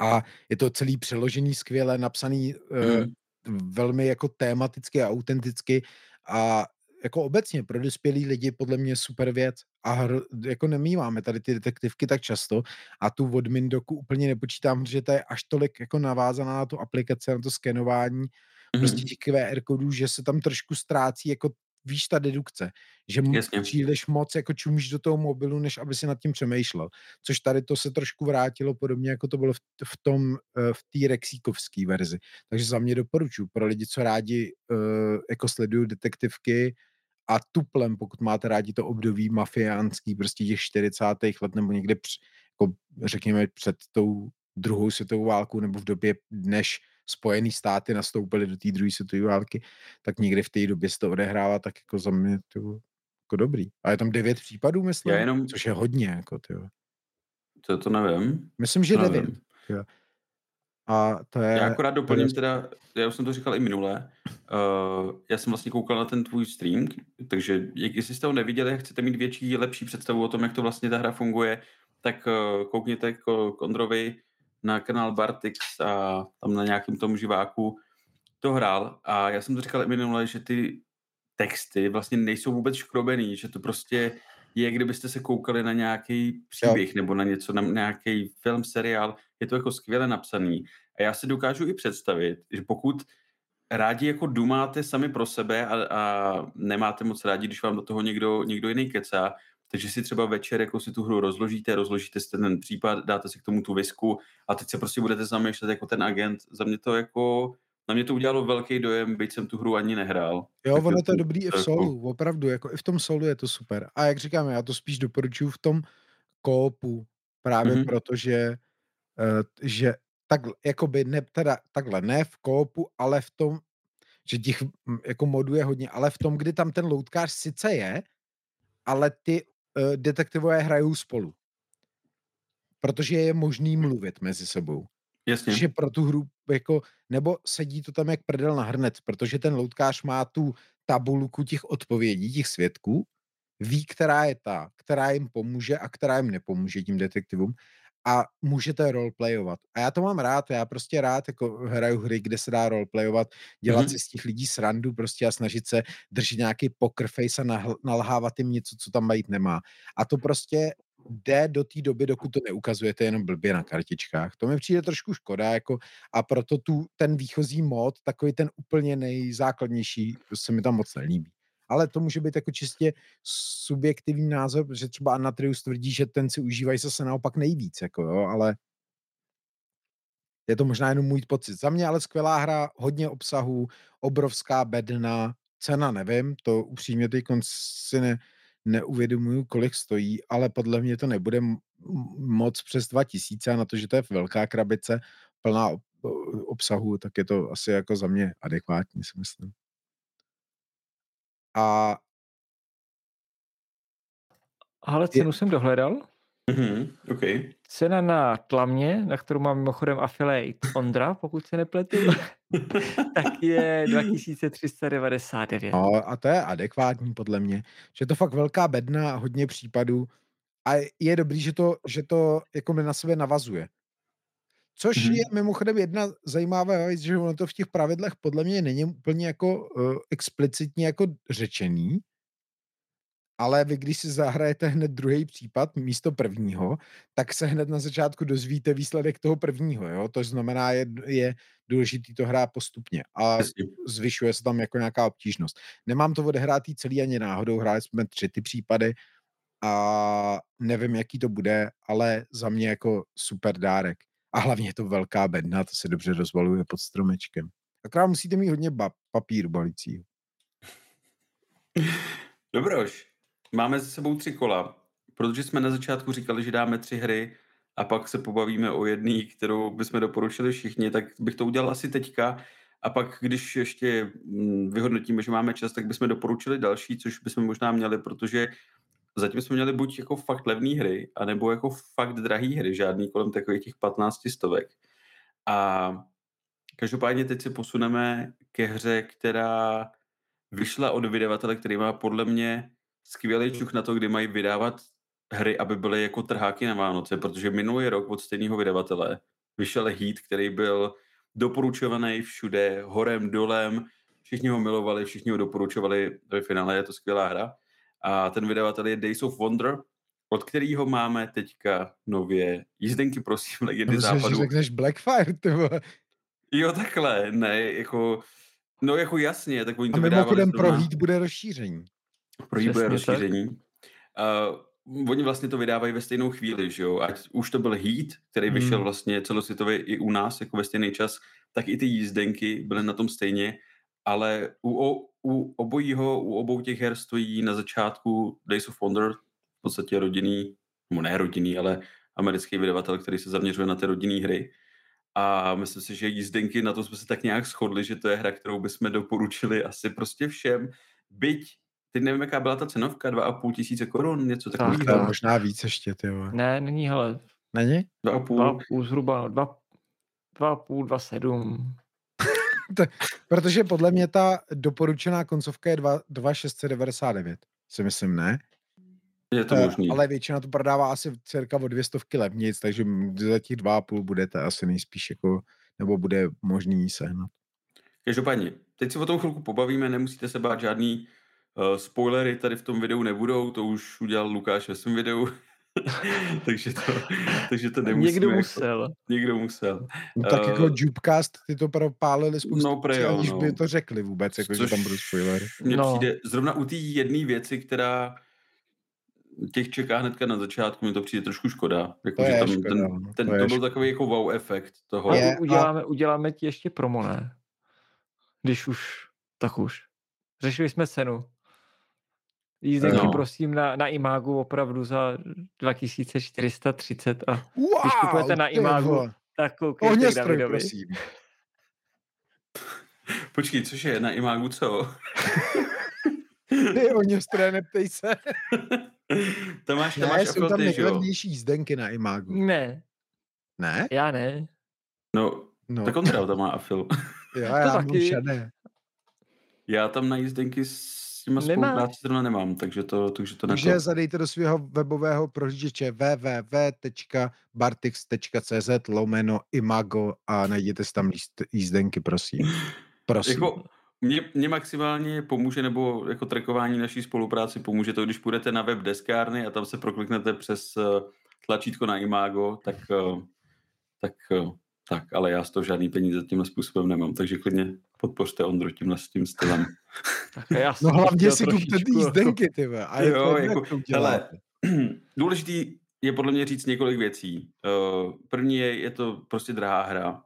a je to celý přeložený, skvěle napsaný, uh, mm. velmi jako tematicky a autenticky a jako obecně pro dospělý lidi podle mě super věc a hr, jako nemýváme tady ty detektivky tak často a tu od Mindoku úplně nepočítám, že to je až tolik jako navázaná na tu aplikaci, na to skenování mm-hmm. prostě těch QR kodů, že se tam trošku ztrácí jako víš ta dedukce, že Jasně. příliš moc jako čumíš do toho mobilu, než aby si nad tím přemýšlel. Což tady to se trošku vrátilo podobně, jako to bylo v, v tom, eh, v té Rexíkovské verzi. Takže za mě doporučuji pro lidi, co rádi uh, jako sledují detektivky, a tuplem, pokud máte rádi to období mafiánský, prostě těch 40. let nebo někde, při, jako řekněme, před tou druhou světovou válkou nebo v době, než Spojené státy nastoupily do té druhé světové války, tak někde v té době se to odehrává tak jako za mě to, jako dobrý. A je tam devět případů, myslím, Já jenom... což je hodně, jako ty. To, to nevím. Myslím, že devět. A to je... Já akorát doplním teda, já už jsem to říkal i minule, uh, já jsem vlastně koukal na ten tvůj stream, takže jak, jestli jste ho neviděli a chcete mít větší, lepší představu o tom, jak to vlastně ta hra funguje, tak uh, koukněte k, k Ondrovi na kanál Bartix a tam na nějakém tom živáku to hrál a já jsem to říkal i minule, že ty texty vlastně nejsou vůbec škrobený, že to prostě je, kdybyste se koukali na nějaký příběh jo. nebo na něco, na nějaký film, seriál, je to jako skvěle napsaný. A já si dokážu i představit, že pokud rádi jako dumáte sami pro sebe a, a nemáte moc rádi, když vám do toho někdo, někdo jiný kecá, takže si třeba večer jako si tu hru rozložíte, rozložíte si ten případ, dáte si k tomu tu visku a teď se prostě budete zamýšlet jako ten agent. Za mě to jako na mě to udělalo velký dojem, byť jsem tu hru ani nehrál. Jo, tak ono to je dobrý i v solu, jako... opravdu, jako i v tom solu je to super. A jak říkám, já to spíš doporučuji v tom kópu, právě mm-hmm. protože že tak, jakoby ne, teda takhle, ne v kópu, ale v tom, že těch jako modů je hodně, ale v tom, kdy tam ten loutkář sice je, ale ty uh, detektivové hrajou spolu. Protože je možný mluvit mezi sebou. Jasně. Že pro tu hru, jako, nebo sedí to tam jak prdel na hrnec, protože ten loutkář má tu tabulku těch odpovědí, těch svědků, ví, která je ta, která jim pomůže a která jim nepomůže tím detektivům a můžete roleplayovat. A já to mám rád, já prostě rád jako hraju hry, kde se dá roleplayovat, dělat mm-hmm. si z těch lidí srandu prostě a snažit se držet nějaký poker face a nalhávat jim něco, co tam být nemá. A to prostě jde do té doby, dokud to neukazujete jenom blbě na kartičkách. To mi přijde trošku škoda, jako, a proto tu, ten výchozí mod, takový ten úplně nejzákladnější, se mi tam moc nelíbí. Ale to může být jako čistě subjektivní názor, protože třeba Anatrius tvrdí, že ten si užívají zase naopak nejvíc, jako jo, ale Je to možná jenom můj pocit. Za mě ale skvělá hra, hodně obsahu, obrovská bedna, cena nevím, to upřímně teď si ne, neuvědomuju, kolik stojí, ale podle mě to nebude moc přes 2000 a na to, že to je velká krabice plná obsahu, tak je to asi jako za mě adekvátní, si myslím. A ale cenu je... jsem dohledal. Mm-hmm, okay. Cena na tlamě, na kterou mám mimochodem affiliate Ondra, pokud se nepletu, tak je 2399. No, a to je adekvátní podle mě. Že je to fakt velká bedna a hodně případů. A je dobrý, že to, že to jako na sebe navazuje. Což mm-hmm. je mimochodem jedna zajímavá věc, že ono to v těch pravidlech podle mě není úplně jako uh, explicitně jako řečený, ale vy, když si zahrajete hned druhý případ místo prvního, tak se hned na začátku dozvíte výsledek toho prvního, jo? To znamená, je, je důležitý to hrát postupně a zvyšuje se tam jako nějaká obtížnost. Nemám to odehrátý celý ani náhodou, hráli jsme tři ty případy a nevím, jaký to bude, ale za mě jako super dárek. A hlavně je to velká bedna, to se dobře rozvaluje pod stromečkem. Akorát musíte mít hodně ba- papíru balícího. Dobroš, máme za sebou tři kola, protože jsme na začátku říkali, že dáme tři hry a pak se pobavíme o jedné, kterou bychom doporučili všichni, tak bych to udělal asi teďka. A pak, když ještě mm, vyhodnotíme, že máme čas, tak bychom doporučili další, což bychom možná měli, protože zatím jsme měli buď jako fakt levné hry, anebo jako fakt drahé hry, žádný kolem takových těch 15 stovek. A každopádně teď se posuneme ke hře, která vyšla od vydavatele, který má podle mě skvělý čuch na to, kdy mají vydávat hry, aby byly jako trháky na Vánoce, protože minulý rok od stejného vydavatele vyšel Heat, který byl doporučovaný všude, horem, dolem, všichni ho milovali, všichni ho doporučovali, ve finále je to skvělá hra. A ten vydavatel je Days of Wonder, od kterého máme teďka nově jízdenky, prosím, legendy Myslím, západu. Že řekneš Blackfire, ty Jo, takhle, ne, jako, no jako jasně, tak oni to A mimochodem pro Heat bude rozšíření. Pro Heat bude rozšíření. Uh, oni vlastně to vydávají ve stejnou chvíli, že jo, ať už to byl Heat, který vyšel hmm. vlastně celosvětově i u nás, jako ve stejný čas, tak i ty jízdenky byly na tom stejně, ale u, u obojího, u obou těch her stojí na začátku Days of Wonder, v podstatě rodinný, nebo ne rodinný, ale americký vydavatel, který se zaměřuje na ty rodinné hry. A myslím si, že jízdenky, na to jsme se tak nějak shodli, že to je hra, kterou bychom doporučili asi prostě všem. Byť, teď nevím, jaká byla ta cenovka, 2,5 tisíce korun, něco takového. Tak, možná víc ještě, ty Ne, není, hele. Není? 2,5. 2,5 zhruba, 2,5, 2,7 protože podle mě ta doporučená koncovka je 2,699, si myslím, ne? Je to možný. Ale většina to prodává asi cirka o dvě stovky levnic, takže za těch dva a půl budete asi nejspíš jako, nebo bude možný sehnat. Každopádně, teď si o tom chvilku pobavíme, nemusíte se bát žádný uh, spoilery tady v tom videu nebudou, to už udělal Lukáš ve svém videu, takže, to, takže to nemusíme. Někdo jako, musel. Někdo musel. No, tak uh, jako Jupecast, ty to propálili spoustu no, pre, jo, aniž no. by to řekli vůbec, jako, Což že tam budou spoilery. Mně no. přijde zrovna u té jedné věci, která těch čeká hnedka na začátku, mi to přijde trošku škoda. Jako, to že tam škoda, ten, no, ten, to, to byl škoda. takový jako wow efekt toho. Je, uděláme, a... uděláme ti ještě promo, ne? Když už, tak už. Řešili jsme cenu. Jízdenky no. prosím na, na Imagu opravdu za 2430 a wow, když kupujete na Imagu, tak koukejte k Davidovi. prosím. Počkej, což je na Imagu co? Ty ohňostroje, neptej se. to máš, to ne, máš jsou tam nejlevnější jízdenky na Imagu. Ne. Ne? Já ne. No, no. tak on tam má afil. jo, já to mám taky. Já tam na jízdenky těma spolupráci zrovna nemám, takže to, takže to Takže zadejte do svého webového prohlížeče www.bartix.cz lomeno imago a najděte si tam jízdenky, prosím. Prosím. Jako, mě, mě maximálně pomůže, nebo jako trackování naší spolupráci pomůže to, když půjdete na web deskárny a tam se prokliknete přes uh, tlačítko na Imago, tak, uh, tak uh, tak, ale já z toho žádný peníze tímhle způsobem nemám, takže klidně podpořte Ondru tímhle s tím stylem. tak já no hlavně si kupte ty jízdenky, ty A je jo, jako, hele, důležitý je podle mě říct několik věcí. Uh, první je, je to prostě drahá hra.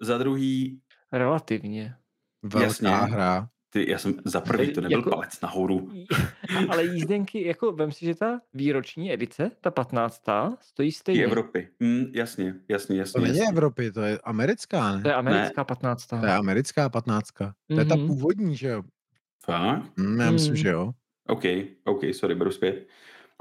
za druhý... Relativně. Velká Jasně. hra. Ty, já jsem za prvý, to nebyl jako, palec nahoru. ale jízdenky, jako vem si, že ta výroční edice, ta 15. stojí stejně. Je Evropy. Mm, jasně, jasně, jasně. To není jasně. Evropy, to je americká, ne? To je americká ne. 15. To je americká 15. Mm-hmm. To je ta mhm. původní, že jo? Fakt? Mm, já myslím, mm. že jo. OK, OK, sorry, beru zpět.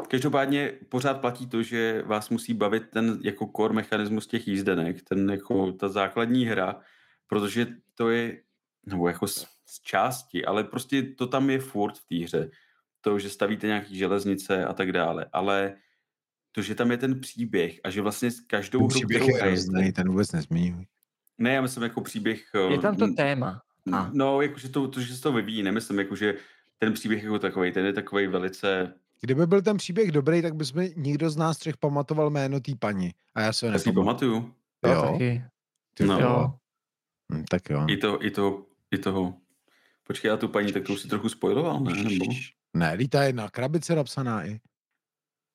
Každopádně pořád platí to, že vás musí bavit ten jako core mechanismus těch jízdenek, ten jako ta základní hra, protože to je, nebo jako z, části, ale prostě to tam je furt v té hře. To, že stavíte nějaký železnice a tak dále, ale to, že tam je ten příběh a že vlastně s každou ten hru, kterou je hrajete... ten vůbec nezmiňuj. Ne, já myslím jako příběh... Je tam to téma. A. No, jakože to, to, že se to vyvíjí, nemyslím, jako, že ten příběh jako takový, ten je takový velice Kdyby byl ten příběh dobrý, tak bychom nikdo z nás třech pamatoval jméno té paní. A já se ho nepamatuju. pamatuju. Jo, taky. Ty no. jo. Hm, tak jo. I, to, i, to, I toho. Počkej, já tu paní, tak to už si trochu spojiloval, ne? Nebo? Ne, ta je na krabice napsaná i.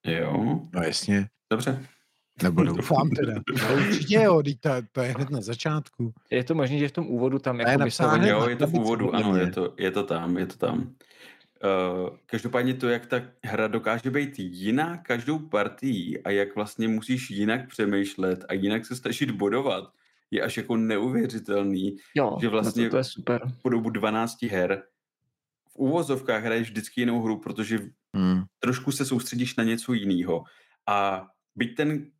Jo. No jasně. Dobře. Nebo doufám teda. No, určitě jo, to, to je hned na začátku. Je to možné, že v tom úvodu tam jako je napsáno, Jo, je to v úvodu, ano, je to, je to tam, je to tam. Uh, každopádně to, jak ta hra dokáže být jiná každou partii a jak vlastně musíš jinak přemýšlet a jinak se snažit bodovat, je až jako neuvěřitelný, jo, že vlastně to, to je super. po dobu 12 her v úvozovkách hraješ vždycky jinou hru, protože hmm. trošku se soustředíš na něco jiného. A byť ten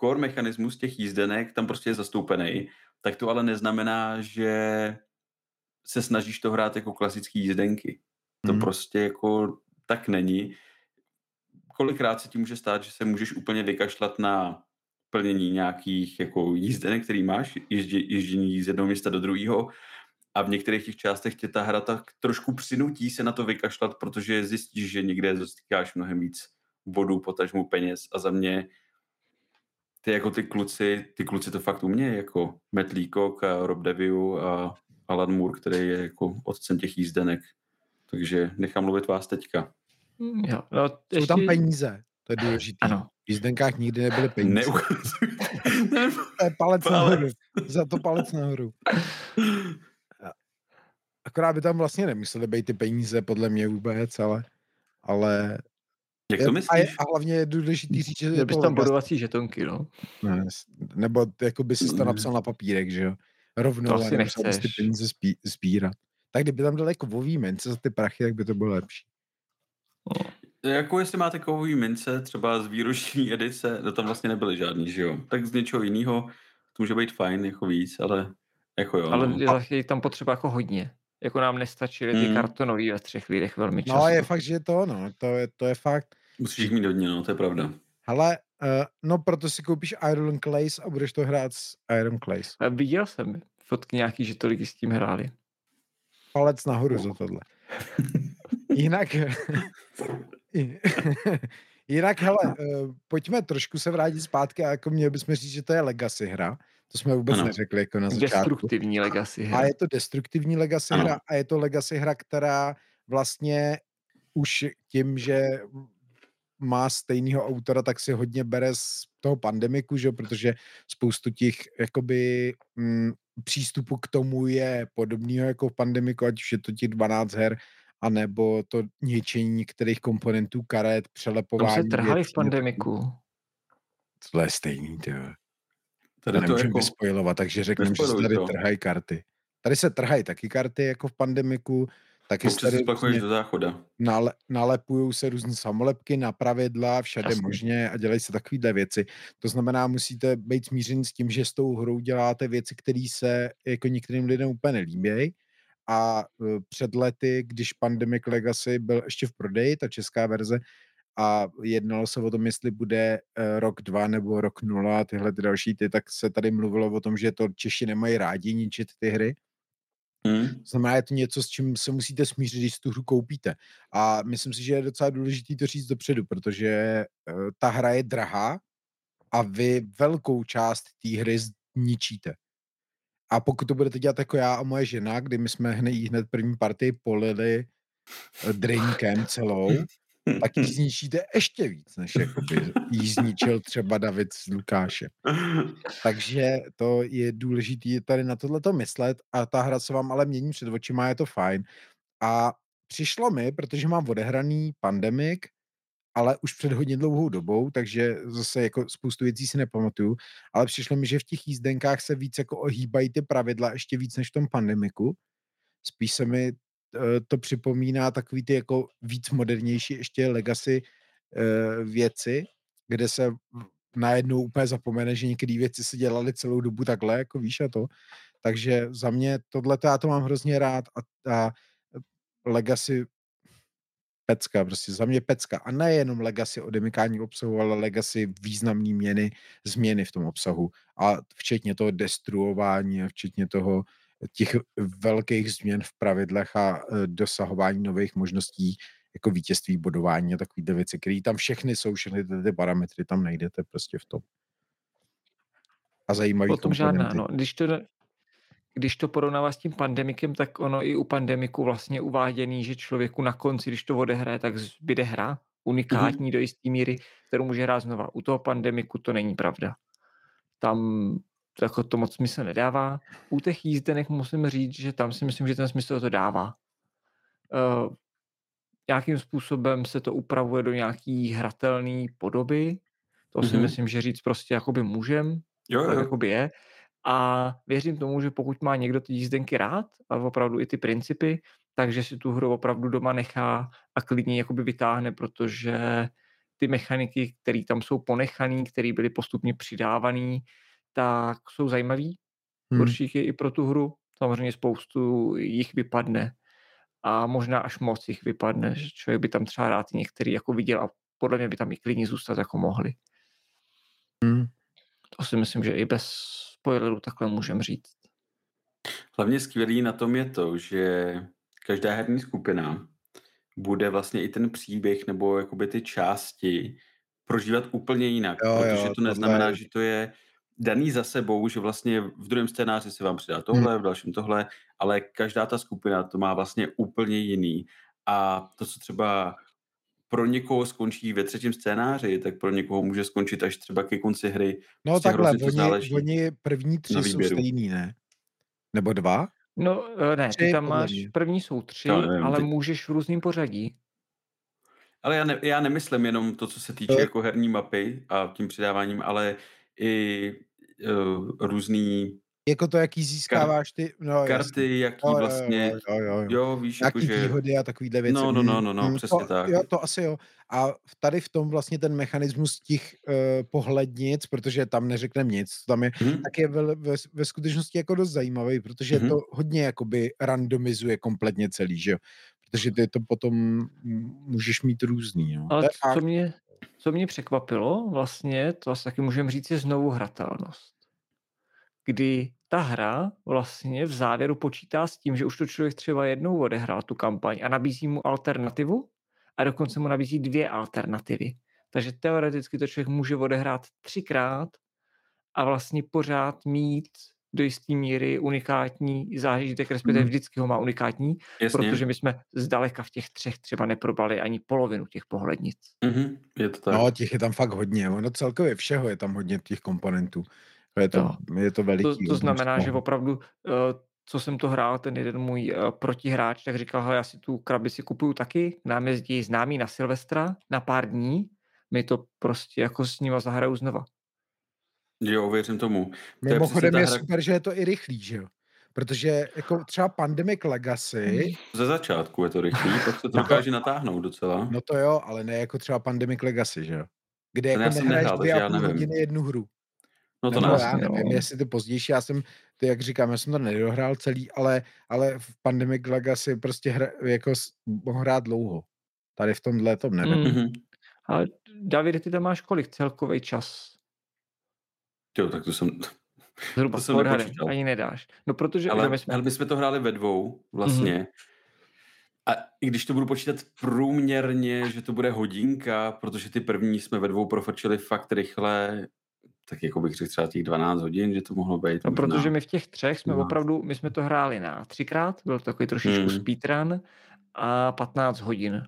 core mechanismus těch jízdenek tam prostě je zastoupený, tak to ale neznamená, že se snažíš to hrát jako klasické jízdenky. To hmm. prostě jako tak není. Kolikrát se ti může stát, že se můžeš úplně vykašlat na plnění nějakých jako jízdenek, který máš, ježdě, ježdění z jednoho města do druhého a v některých těch částech tě ta hra tak trošku přinutí se na to vykašlat, protože zjistíš, že někde zastýkáš mnohem víc bodů, potažmu peněz a za mě ty jako ty kluci, ty kluci to fakt umějí, jako Matt Leacock a Rob Deviu a Alan Moore, který je jako otcem těch jízdenek. Takže nechám mluvit vás teďka. Mm, jo, no, ještě... Jsou tam peníze, to je důležité. Ano. V jízdenkách nikdy nebyly peníze. Neukazuj. to je palec nahoru. Za to palec nahoru. Akorát by tam vlastně nemuseli být ty peníze, podle mě vůbec, ale, ale jak to myslíš? A, a hlavně je důležitý říct, že je bys tam bodovací žetonky, no. Ne, nebo jako by si to napsal na papírek, že jo. Rovnou to asi nechceš. ty peníze spí, spírat. Tak kdyby tam dali kovový mince za ty prachy, tak by to bylo lepší. No. Jako jestli máte kovový mince, třeba z výroční edice, to tam vlastně nebyly žádný, že jo? Tak z něčeho jiného to může být fajn, jako víc, ale jako jo. Ale no. je tam potřeba jako hodně. Jako nám nestačily ty mm. kartonový ve třech lidech velmi často. No je fakt, že to, no, to je, to je fakt. Musíš jich mít hodně, no, to je pravda. Ale uh, no proto si koupíš Iron Clays a budeš to hrát s Iron Clays. A viděl jsem fotky nějaký, že tolik s tím hráli. Palec nahoru za tohle. Jinak, jinak, hele, uh, pojďme trošku se vrátit zpátky a jako měli bychom říct, že to je legacy hra. To jsme vůbec ano. neřekli jako na začátku. Destruktivní legacy hra. A je to destruktivní legacy ano. hra a je to legacy hra, která vlastně už tím, že má stejného autora, tak si hodně bere z toho pandemiku, že? protože spoustu těch jakoby mm, přístupu k tomu je podobného jako v pandemiku, ať už je to těch 12 her, anebo to něčení některých komponentů karet, přelepování. Tam se trhali věcí, v pandemiku. To je stejný, ty Tady to nemůžeme jako... vyspojovat, takže řekneme, že se tady to. trhají karty. Tady se trhají taky karty, jako v pandemiku, taky se tady různě, do záchoda. Nale, nalepujou se různé samolepky na pravidla, všade Jasně. možně a dělají se takovéhle věci. To znamená, musíte být smířený s tím, že s tou hrou děláte věci, které se jako některým lidem úplně nelíbí. A uh, před lety, když Pandemic Legacy byl ještě v prodeji, ta česká verze, a jednalo se o tom, jestli bude uh, rok dva nebo rok nula a tyhle ty další ty, tak se tady mluvilo o tom, že to Češi nemají rádi ničit ty hry Hmm. Znamená, je to něco, s čím se musíte smířit, když tu hru koupíte. A myslím si, že je docela důležité to říct dopředu, protože uh, ta hra je drahá a vy velkou část té hry zničíte. A pokud to budete dělat jako já a moje žena, kdy my jsme hned, hned první partii polili eh, drinkem celou, tak ji zničíte ještě víc, než jakoby jí zničil třeba David s Lukášem. Takže to je důležité tady na tohle myslet a ta hra se vám ale mění před očima, je to fajn. A přišlo mi, protože mám odehraný pandemik, ale už před hodně dlouhou dobou, takže zase jako spoustu věcí si nepamatuju, ale přišlo mi, že v těch jízdenkách se víc jako ohýbají ty pravidla ještě víc než v tom pandemiku. Spíš se mi to připomíná takový ty jako víc modernější ještě legacy uh, věci, kde se najednou úplně zapomene, že některé věci se dělaly celou dobu takhle, jako víš a to. Takže za mě tohle já to mám hrozně rád a, a legacy pecka, prostě za mě pecka. A nejenom legacy odemykání obsahu, ale legacy významný měny, změny v tom obsahu. A včetně toho destruování a včetně toho těch velkých změn v pravidlech a e, dosahování nových možností jako vítězství, bodování a takový věci, které tam všechny jsou, všechny ty, ty parametry tam najdete prostě v tom. A zajímavý Potom žádná, no, když to, když to porovnává s tím pandemikem, tak ono i u pandemiku vlastně uváděný, že člověku na konci, když to odehraje, tak zbyde hra, unikátní mm-hmm. do jisté míry, kterou může hrát znova. U toho pandemiku to není pravda. Tam jako to moc smysl nedává. U těch jízdenek musím říct, že tam si myslím, že ten smysl to dává. Uh, nějakým způsobem se to upravuje do nějaký hratelné podoby. To mm-hmm. si mhm. myslím, že říct prostě jakoby můžem. Jo, tak jo. jakoby je. A věřím tomu, že pokud má někdo ty jízdenky rád a opravdu i ty principy, takže si tu hru opravdu doma nechá a klidně jakoby vytáhne, protože ty mechaniky, které tam jsou ponechané, které byly postupně přidávané, tak jsou zajímavý. Hmm. Určitě i pro tu hru. Samozřejmě spoustu jich vypadne a možná až moc jich vypadne, že člověk by tam třeba rád některý jako viděl a podle mě by tam i klidně zůstat jako mohli. Hmm. To si myslím, že i bez spoilerů takhle můžem říct. Hlavně skvělý na tom je to, že každá herní skupina bude vlastně i ten příběh nebo jakoby ty části prožívat úplně jinak, jo, protože jo, to neznamená, je... že to je daný za sebou, že vlastně v druhém scénáři se vám přidá tohle, hmm. v dalším tohle, ale každá ta skupina to má vlastně úplně jiný. A to, co třeba pro někoho skončí ve třetím scénáři, tak pro někoho může skončit až třeba ke konci hry. No prostě takhle, oni, oni první tři jsou stejný, ne? Nebo dva? No eh, ne, tři, ty tam máš, první jsou tři, no, nevím, ale ty... můžeš v různým pořadí. Ale já, ne, já nemyslím jenom to, co se týče to... jako herní mapy a tím přidáváním, ale i uh, různý jako to, jaký získáváš ty, no, karty, jaký jo, vlastně, jo, jo, jo. jo víš, jaký jako, že... výhody a takovýhle věci. No, no, no, no, no hmm, přesně to, tak. Jo, to asi jo. A tady v tom vlastně ten mechanismus těch uh, pohlednic, protože tam neřekneme nic, tam je, mm-hmm. tak je ve, ve, ve skutečnosti jako dost zajímavý, protože mm-hmm. to hodně jakoby randomizuje kompletně celý, že jo. Protože ty to potom můžeš mít různý, jo. Ale co mě, co mě překvapilo vlastně, to asi taky můžeme říct, je znovu hratelnost. Kdy ta hra vlastně v závěru počítá s tím, že už to člověk třeba jednou odehrál tu kampaň a nabízí mu alternativu a dokonce mu nabízí dvě alternativy. Takže teoreticky to člověk může odehrát třikrát a vlastně pořád mít do jisté míry unikátní zážitek, respektive mm. vždycky ho má unikátní, Jasně. protože my jsme zdaleka v těch třech třeba neprobali ani polovinu těch pohlednic. Mm-hmm. Je to tak. No, těch je tam fakt hodně. Ono celkově všeho je tam hodně těch komponentů. Je to, no. je to veliký. To, to znamená, že opravdu, eh, co jsem to hrál, ten jeden můj eh, protihráč, tak říkal, já si tu krabici kupuju taky, nám jezdí známý na Silvestra na pár dní, my to prostě jako s nima zahraju znova. Jo, věřím tomu. Mimochodem je, je hra... super, že je to i rychlý, že jo? Protože jako třeba Pandemic Legacy... Ze začátku je to rychlý, pak se to dokáže natáhnout docela. No to jo, ale ne jako třeba Pandemic Legacy, že jo? Kde jako nehraješ nehrál, dvě a půl hodiny jednu hru. No to Nebo já nevím, no. jestli to pozdější, já jsem, ty jak říkám, já jsem to nedohrál celý, ale, ale v Pandemic Legacy prostě hra, jako mohl hrát dlouho. Tady v tomhle tom nevím. Mm-hmm. Ale David, ty tam máš kolik celkový čas? Jo, tak to jsem... Zhruba to jsem odhadem, ani nedáš. No protože... Ale, my jsme... ale my jsme to hráli ve dvou vlastně. Mm-hmm. A i když to budu počítat průměrně, že to bude hodinka, protože ty první jsme ve dvou profrčili fakt rychle, tak jako bych řekl třeba těch 12 hodin, že to mohlo být. No, možná. protože my v těch třech jsme no. opravdu, my jsme to hráli na třikrát, byl to takový trošičku mm. speedrun a 15 hodin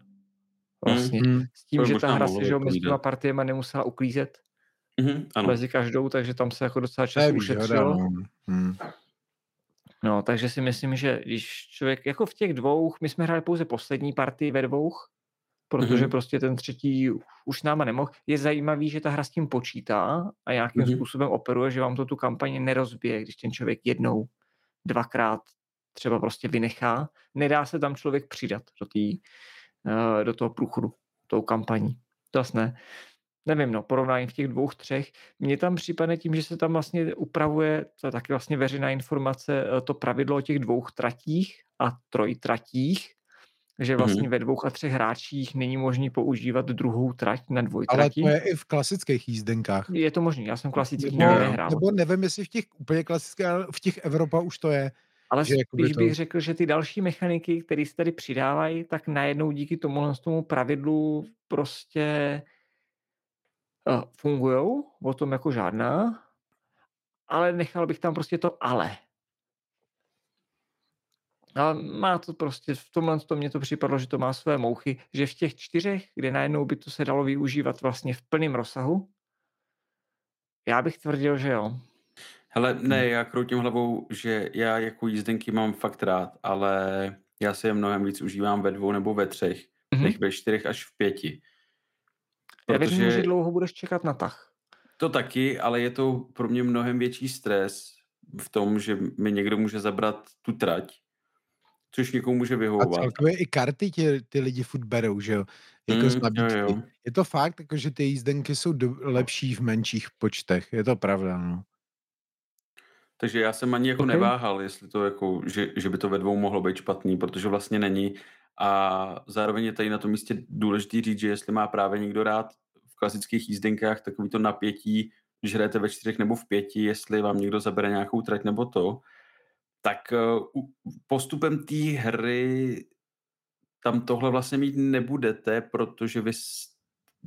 vlastně. Mm, s tím, že ta hra si že mezi těma partiema nemusela uklízet mm, ano. mezi každou, takže tam se jako docela času ušetřilo. No. Hmm. no, takže si myslím, že když člověk, jako v těch dvou, my jsme hráli pouze poslední partii ve dvou, protože mm-hmm. prostě ten třetí už náma nemohl. Je zajímavý, že ta hra s tím počítá a nějakým mm-hmm. způsobem operuje, že vám to tu kampaně nerozbije, když ten člověk jednou, dvakrát třeba prostě vynechá. Nedá se tam člověk přidat do, tý, uh, do toho průchodu, tou kampaní. To jasné. Nevím, no, porovnání v těch dvou, třech. Mně tam připadne tím, že se tam vlastně upravuje, to je taky vlastně veřejná informace, eh, to pravidlo o těch dvou tratích a trojtratích, že vlastně mm-hmm. ve dvou a třech hráčích není možné používat druhou trať na dvojtrati. Ale to je i v klasických jízdenkách. Je to možné, já jsem klasický nebo, nehrál. Nebo nevím, jestli v těch úplně klasických, ale v těch Evropa už to je. Ale spíš to... bych řekl, že ty další mechaniky, které se tady přidávají, tak najednou díky tomu, tomu pravidlu prostě fungují, o tom jako žádná, ale nechal bych tam prostě to ale. A má to prostě, v tomhle to mně to připadlo, že to má své mouchy, že v těch čtyřech, kde najednou by to se dalo využívat vlastně v plném rozsahu, já bych tvrdil, že jo. Hele, ne, hm. já kroutím hlavou, že já jako jízdenky mám fakt rád, ale já se je mnohem víc užívám ve dvou nebo ve třech, mm-hmm. než ve čtyřech až v pěti. Protože... Já věřím, že dlouho budeš čekat na tah. To taky, ale je to pro mě mnohem větší stres v tom, že mi někdo může zabrat tu trať což někomu může vyhovovat. A celkově i karty tě, ty lidi furt berou, že jo? Jako mm, jo, jo. Je to fakt, jako, že ty jízdenky jsou do, lepší v menších počtech, je to pravda, no. Takže já jsem ani jako okay. neváhal, jestli to jako, že, že by to ve dvou mohlo být špatný, protože vlastně není. A zároveň je tady na tom místě důležitý říct, že jestli má právě někdo rád v klasických jízdenkách takový to napětí, že hrajete ve čtyřech nebo v pěti, jestli vám někdo zabere nějakou trať nebo to, tak eh, postupem té hry tam tohle vlastně mít nebudete, protože vy,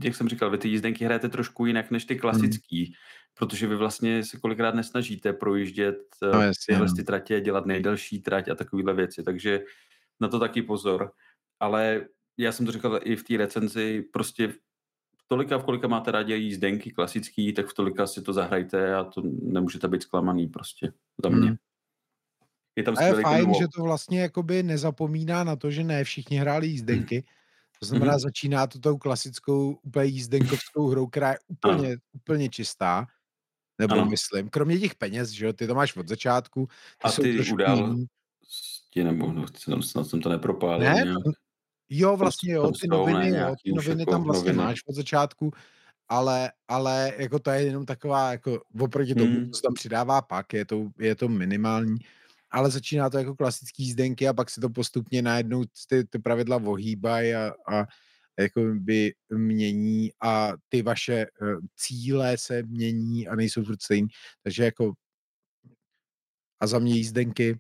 jak jsem říkal, vy ty jízdenky hrajete trošku jinak než ty hmm. klasický, hmm. protože vy vlastně se kolikrát nesnažíte projíždět eh, no, tyhle no. ty tratě, dělat nejdelší trať a takovéhle věci, takže na to taky pozor. Ale já jsem to říkal i v té recenzi, prostě tolika, v kolika máte rádi jízdenky klasický, tak v tolika si to zahrajte a to nemůžete být zklamaný prostě za mě. Hmm. Je tam a je fajn, že to vlastně jakoby nezapomíná na to, že ne všichni hráli jízdenky. To znamená, mm-hmm. začíná to tou klasickou úplně jízdenkovskou hrou, která je úplně, ano. úplně čistá. Nebo ano. myslím, kromě těch peněz, že jo, ty to máš od začátku. Ty a ty události, nebo no, snad, snad jsem to nepropálil. Ne? Nějak. Jo, vlastně jo, ty noviny, jo, ty noviny tam vlastně noviny. máš od začátku, ale, ale jako to je jenom taková, jako oproti tomu, hmm. co tam přidává pak, je to, je to minimální ale začíná to jako klasický jízdenky a pak se to postupně najednou ty, ty pravidla ohýbají a, a jako by mění a ty vaše uh, cíle se mění a nejsou furt stejný. Takže jako a za mě jízdenky,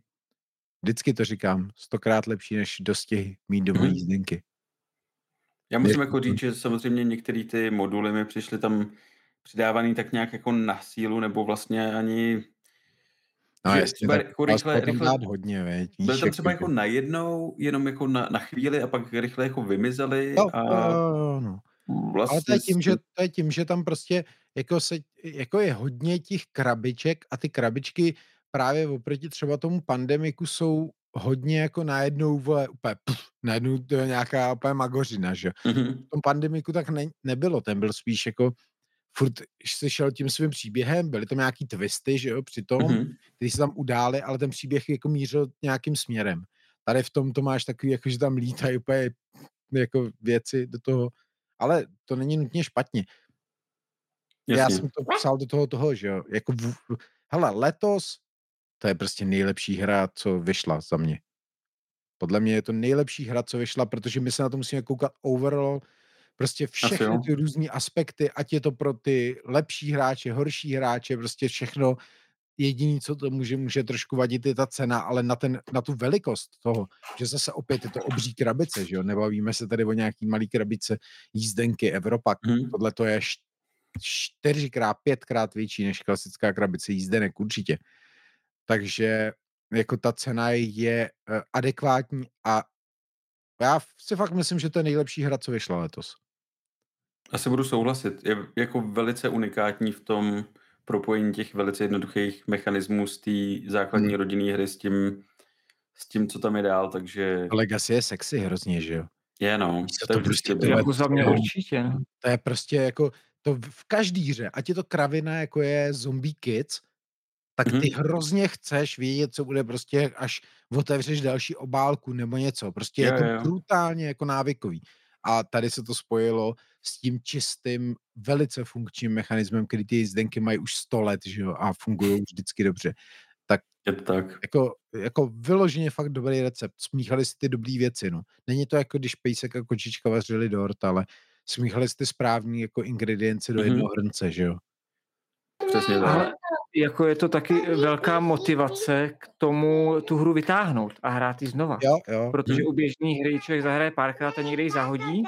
vždycky to říkám, stokrát lepší než dostihy mít doma mm-hmm. jízdenky. Já musím jako říct, že samozřejmě některé ty moduly mi přišly tam přidávaný tak nějak jako na sílu, nebo vlastně ani No že jasně, tak jako rychle, rychle, hodně, veď, byl tam třeba jako najednou, jenom jako na, na chvíli a pak rychle jako vymizeli no, a no, no. Vlastně Ale to je, tím, že, to je tím, že tam prostě jako, se, jako je hodně těch krabiček a ty krabičky právě oproti třeba tomu pandemiku jsou hodně jako najednou, vole, úplně, pff, najednou to je nějaká úplně magořina, že? Mm-hmm. V tom pandemiku tak ne, nebylo, ten byl spíš jako furt se šel tím svým příběhem, byly tam nějaký twisty, že jo, přitom, mm-hmm. který se tam udály, ale ten příběh jako mířil nějakým směrem. Tady v tom to máš takový, jako že tam lítají úplně jako věci do toho, ale to není nutně špatně. Jasně. Já jsem to psal do toho toho, že jo, jako v, hele, letos to je prostě nejlepší hra, co vyšla za mě. Podle mě je to nejlepší hra, co vyšla, protože my se na to musíme koukat overall, Prostě všechny ty různé aspekty, ať je to pro ty lepší hráče, horší hráče, prostě všechno. Jediný, co to může, může trošku vadit, je ta cena, ale na, ten, na tu velikost toho, že zase opět je to obří krabice, že jo, nebavíme se tady o nějaký malý krabice jízdenky Evropa, hmm. tohle to je čtyřikrát, pětkrát větší než klasická krabice jízdenek určitě. Takže jako ta cena je eh, adekvátní a Já si fakt myslím, že to je nejlepší hra, co vyšla letos. Asi budu souhlasit. Je jako velice unikátní v tom propojení těch velice jednoduchých mechanismů z té základní hmm. rodinné hry s tím, s tím, co tam je dál, takže... Legacy je sexy hrozně, že jo? Je, no. To, to prostě to jako za mě určitě. To je prostě jako, to v každý hře, ať je to kravina, jako je Zombie Kids, tak ty mm-hmm. hrozně chceš vědět, co bude prostě, až otevřeš další obálku nebo něco. Prostě je, je to je. brutálně jako návykový. A tady se to spojilo s tím čistým, velice funkčním mechanismem, který ty jízdenky mají už 100 let, že jo, a fungují vždycky dobře. Tak, je to tak. Jako, jako vyloženě fakt dobrý recept. Smíchali si ty dobrý věci, no. Není to jako když pejsek a kočička vařili dort, ale smíchali si ty správní jako ingredience do mm-hmm. jednoho hrnce, že jo. Přesně tak. Ale jako je to taky velká motivace k tomu tu hru vytáhnout a hrát ji znova. Jo, jo. Protože u běžné hry člověk zahraje párkrát a někde ji zahodí,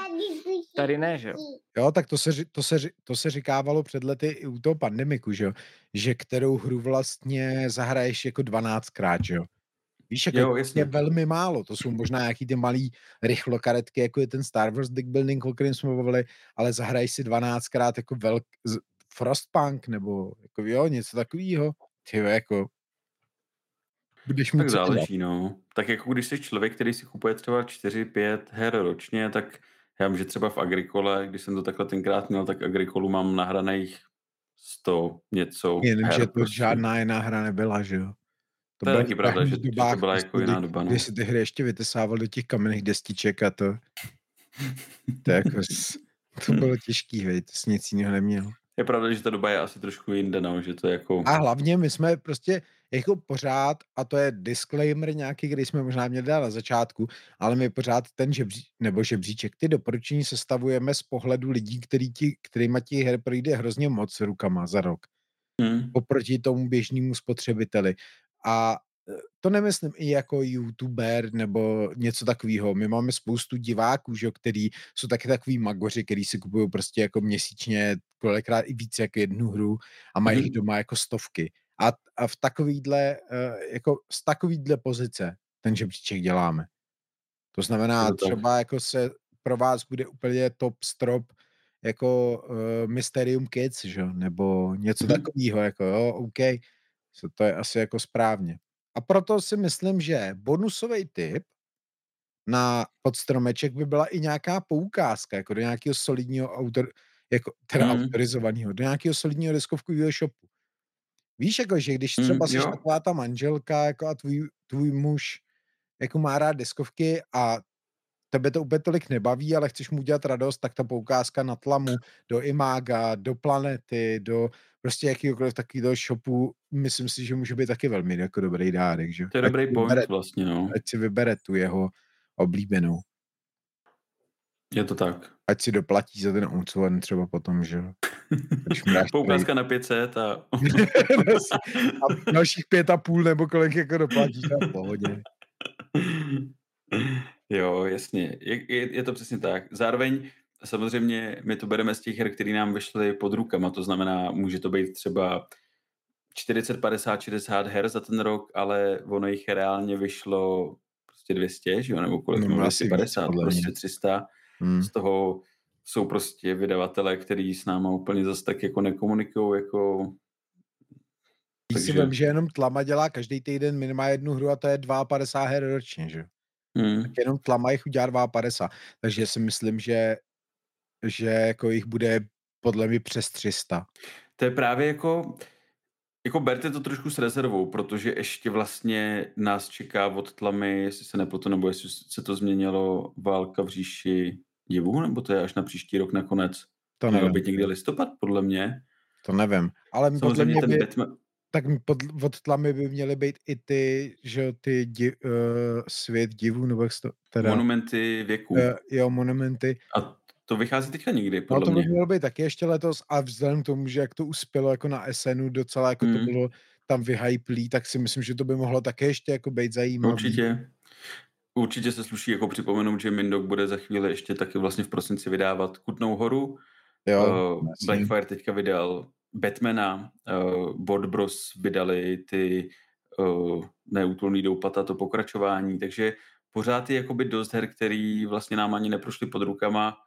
tady ne, že jo? Jo, tak to se, to se, to se říkávalo před lety i u toho pandemiku, že jo? Že kterou hru vlastně zahraješ jako 12krát, že jo? Víš, jako jo, je velmi málo. To jsou možná nějaký ty malý rychlokaretky, jako je ten Star Wars Deck Building, o kterém jsme mluvili, ale zahraješ si 12krát jako velk, Frostpunk, nebo jako jo, něco takového. Ty jako budeš tak záleží, no. Tak jako když jsi člověk, který si kupuje třeba 4-5 her ročně, tak já vím, že třeba v Agrikole, když jsem to takhle tenkrát měl, tak Agrikolu mám nahraných 100 něco Jenomže to prostě. žádná jiná hra nebyla, že jo? To, to je taky pravda, že, že to byla jako jiná doba. No. Když si ty hry ještě vytesával do těch kamenných destiček a to... to, jako, to bylo těžký, hej, to jsi nic jiného neměl. Je pravda, že ta doba je asi trošku jinde, no, že to je jako... A hlavně my jsme prostě jako pořád, a to je disclaimer nějaký, který jsme možná měli dát na začátku, ale my pořád ten žebří, nebo žebříček, ty doporučení sestavujeme z pohledu lidí, který ti, kterýma ti her projde hrozně moc rukama za rok. Hmm. Oproti tomu běžnému spotřebiteli. A to nemyslím i jako youtuber nebo něco takového. My máme spoustu diváků, že, který jsou taky takový magoři, který si kupují prostě jako měsíčně kolikrát i více jako jednu hru a mají mm. doma jako stovky. A, a v takovýhle, eh, jako z takovýhle pozice ten žebříček děláme. To znamená, to třeba jako se pro vás bude úplně top strop jako uh, Mysterium Kids, že? nebo něco mm. takového, jako jo, OK, to je asi jako správně. A proto si myslím, že bonusový tip na podstromeček by byla i nějaká poukázka, jako do nějakého solidního autor, jako, teda mm. autorizovaného, do nějakého solidního diskovkového shopu. Víš, jako, že když třeba mm, jsi taková ta manželka jako a tvůj, tvůj muž jako má rád diskovky a tebe to úplně tolik nebaví, ale chceš mu dělat radost, tak ta poukázka na tlamu do Imaga, do Planety, do prostě jakýkoliv takového shopu, myslím si, že může být taky velmi jako dobrý dárek, že? To je ať dobrý point vybere, vlastně, no. Ať si vybere tu jeho oblíbenou. Je to tak. Ať si doplatí za ten Uncuen třeba potom, že Poukázka na 500 a... a dalších pět a půl nebo kolik jako doplatíš, na pohodě. Jo, jasně. Je, je, je to přesně tak. Zároveň samozřejmě my to bereme z těch her, které nám vyšly pod rukama, to znamená, může to být třeba 40, 50, 60 her za ten rok, ale ono jich reálně vyšlo prostě 200, že jo, nebo kolik, no, asi 50, prostě 300. Hmm. Z toho jsou prostě vydavatelé, kteří s náma úplně zase tak jako nekomunikují, jako takže... si vím, že jenom Tlama dělá každý týden minimálně jednu hru a to je 52 her ročně, že? Hmm. Tak jenom Tlama jich udělá 52. Takže si myslím, že že jako jich bude podle mě přes 300. To je právě jako, jako berte to trošku s rezervou, protože ještě vlastně nás čeká od tlamy, jestli se nepletu, nebo jestli se to změnilo válka v říši divu, nebo to je až na příští rok nakonec. To nevím. být někdy listopad, podle mě. To nevím. Ale Samozřejmě podle mě ten by, Batman... tak pod, od tlamy by měly být i ty, že ty di, uh, svět divů, nebo jak to, teda... Monumenty věku. Uh, jo, monumenty. A to vychází teďka nikdy, podle no, to by mělo být taky ještě letos a vzhledem k tomu, že jak to uspělo jako na SNu docela, jako mm. to bylo tam vyhyplý, tak si myslím, že to by mohlo také ještě jako být zajímavé. Určitě. Určitě se sluší jako připomenout, že Mindok bude za chvíli ještě taky vlastně v prosinci vydávat Kutnou horu. Jo, uh, Blackfire teďka vydal Batmana, uh, Board Bros vydali ty uh, neútulný doupata, to pokračování, takže pořád je jakoby dost her, který vlastně nám ani neprošly pod rukama,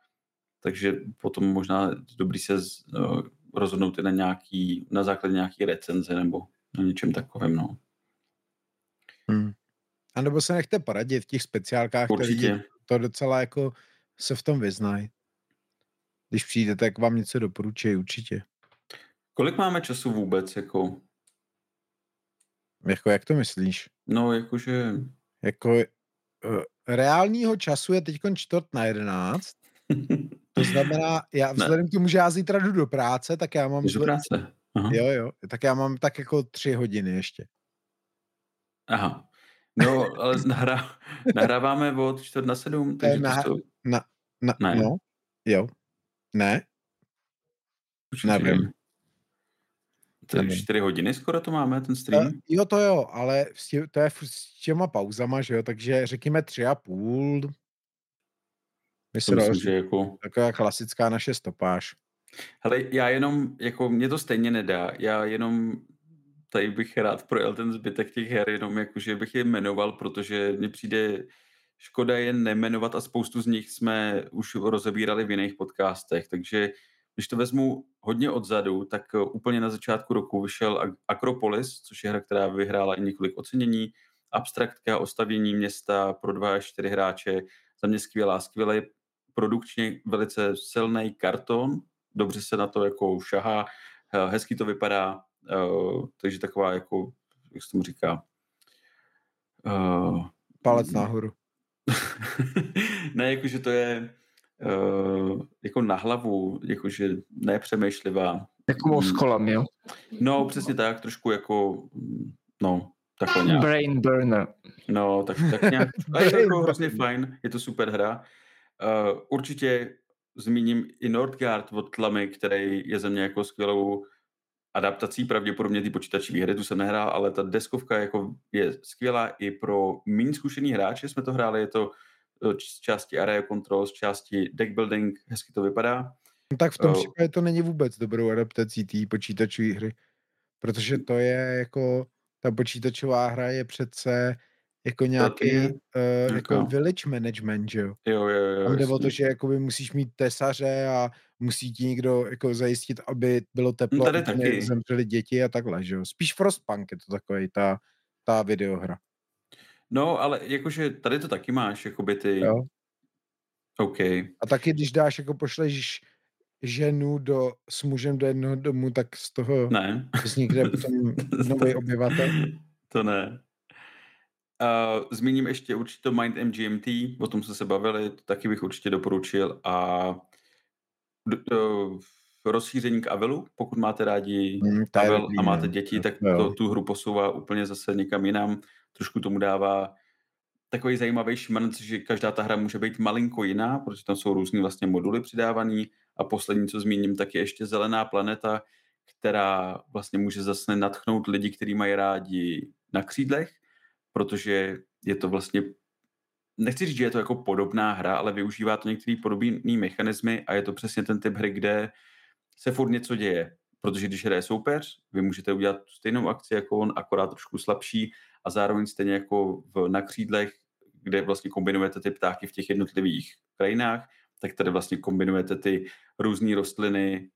takže potom možná dobrý se z, no, rozhodnout i na nějaký, na základě nějaký recenze nebo na něčem takovém, no. Hmm. A nebo se nechte poradit v těch speciálkách, Určitě. který to docela jako se v tom vyznají. Když přijde, tak vám něco doporučuji, určitě. Kolik máme času vůbec, jako? Jako, jak to myslíš? No, jakože... Jako, uh, reálního času je teď čtvrt na jedenáct. To znamená, já vzhledem k tomu, že já zítra jdu do práce, tak já mám... Jdu do práce? Aha. Jo, jo, tak já mám tak jako tři hodiny ještě. Aha. No, ale nahrá, nahráváme od čtvrt na sedm, takže na, to... na, na, ne. No, jo. Ne? Určitě. Nevím. To je čtyři hodiny skoro to máme, ten stream? Uh, jo, to jo, ale to je s těma pauzama, že jo, takže řekněme tři a půl. Myslím, myslím, že jako... Taková klasická naše stopáž. Hele, já jenom, jako mě to stejně nedá, já jenom tady bych rád projel ten zbytek těch her, jenom jakože bych je jmenoval, protože mně přijde škoda je nemenovat a spoustu z nich jsme už rozebírali v jiných podcastech, takže když to vezmu hodně odzadu, tak eh, úplně na začátku roku vyšel Acropolis, což je hra, která vyhrála i několik ocenění, abstraktka o stavění města pro dva až čtyři hráče, za mě skvělá, skvělý produkčně velice silný karton, dobře se na to jako šahá, eh, hezky to vypadá, uh, takže taková jako, jak se tomu říká, uh, palec nahoru. ne, jakože to je uh, jako na hlavu, jakože nepřemýšlivá. Jako mozkolem, jo? No, přesně tak, trošku jako, no, takhle nějak. Brain burner. No, tak, tak nějak. A je to jako hrozně fajn, je to super hra. Uh, určitě zmíním i Nordgard od Tlamy, který je za mě jako skvělou adaptací pravděpodobně ty počítačové hry, tu jsem nehrál, ale ta deskovka jako je skvělá i pro méně zkušený hráče, jsme to hráli, je to eh, z části area control, z části deck building, hezky to vypadá. No tak v tom uh, případě to není vůbec dobrou adaptací té počítačové hry, protože to je jako, ta počítačová hra je přece jako nějaký uh, jako village management, že jo? Jo, jo, jo. Tam jde o to, že jakoby musíš mít tesaře a musí ti někdo jako zajistit, aby bylo teplo, no tady taky. zemřeli děti a takhle, že jo? Spíš Frostpunk je to takový ta, ta videohra. No, ale jakože tady to taky máš, jakoby ty... Jo. OK. A taky, když dáš, jako pošleš ženu do, s mužem do jednoho domu, tak z toho ne. vznikne potom nový obyvatel. To ne. Uh, zmíním ještě určitě Mind MGMT, o tom jsme se bavili, to taky bych určitě doporučil. A do, do, rozšíření k Avelu, pokud máte rádi hmm, Avel a máte děti, tak to, tu hru posouvá úplně zase někam jinam, trošku tomu dává takový zajímavý šmrnc, že každá ta hra může být malinko jiná, protože tam jsou různý vlastně moduly přidávaný. A poslední, co zmíním, tak je ještě Zelená planeta, která vlastně může zase natchnout lidi, kteří mají rádi na křídlech, protože je to vlastně, nechci říct, že je to jako podobná hra, ale využívá to některé podobné mechanismy a je to přesně ten typ hry, kde se furt něco děje. Protože když hraje soupeř, vy můžete udělat stejnou akci jako on, akorát trošku slabší a zároveň stejně jako v, na křídlech, kde vlastně kombinujete ty ptáky v těch jednotlivých krajinách, tak tady vlastně kombinujete ty různé rostliny,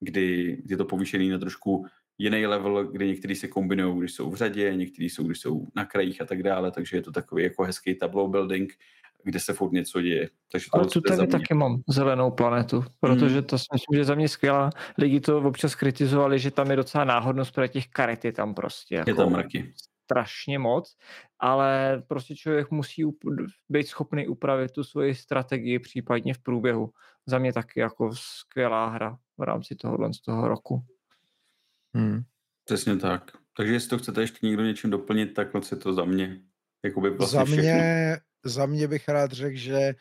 kdy je to povýšený na trošku jiný level, kdy některý se kombinují, když jsou v řadě, některý jsou, když jsou na krajích a tak dále, takže je to takový jako hezký tableau building, kde se furt něco děje. Takže to Ale tu tady taky mám zelenou planetu, protože hmm. to si myslím, že za mě skvělá. Lidi to občas kritizovali, že tam je docela náhodnost, pro těch karet je tam prostě. Jako je tam mraky. Strašně moc, ale prostě člověk musí být schopný upravit tu svoji strategii případně v průběhu. Za mě taky jako skvělá hra v rámci tohohle z toho roku. Hmm. Přesně tak. Takže jestli to chcete ještě někdo něčím doplnit, tak si to za mě. Jakoby vlastně za, mě za mě bych rád řekl, že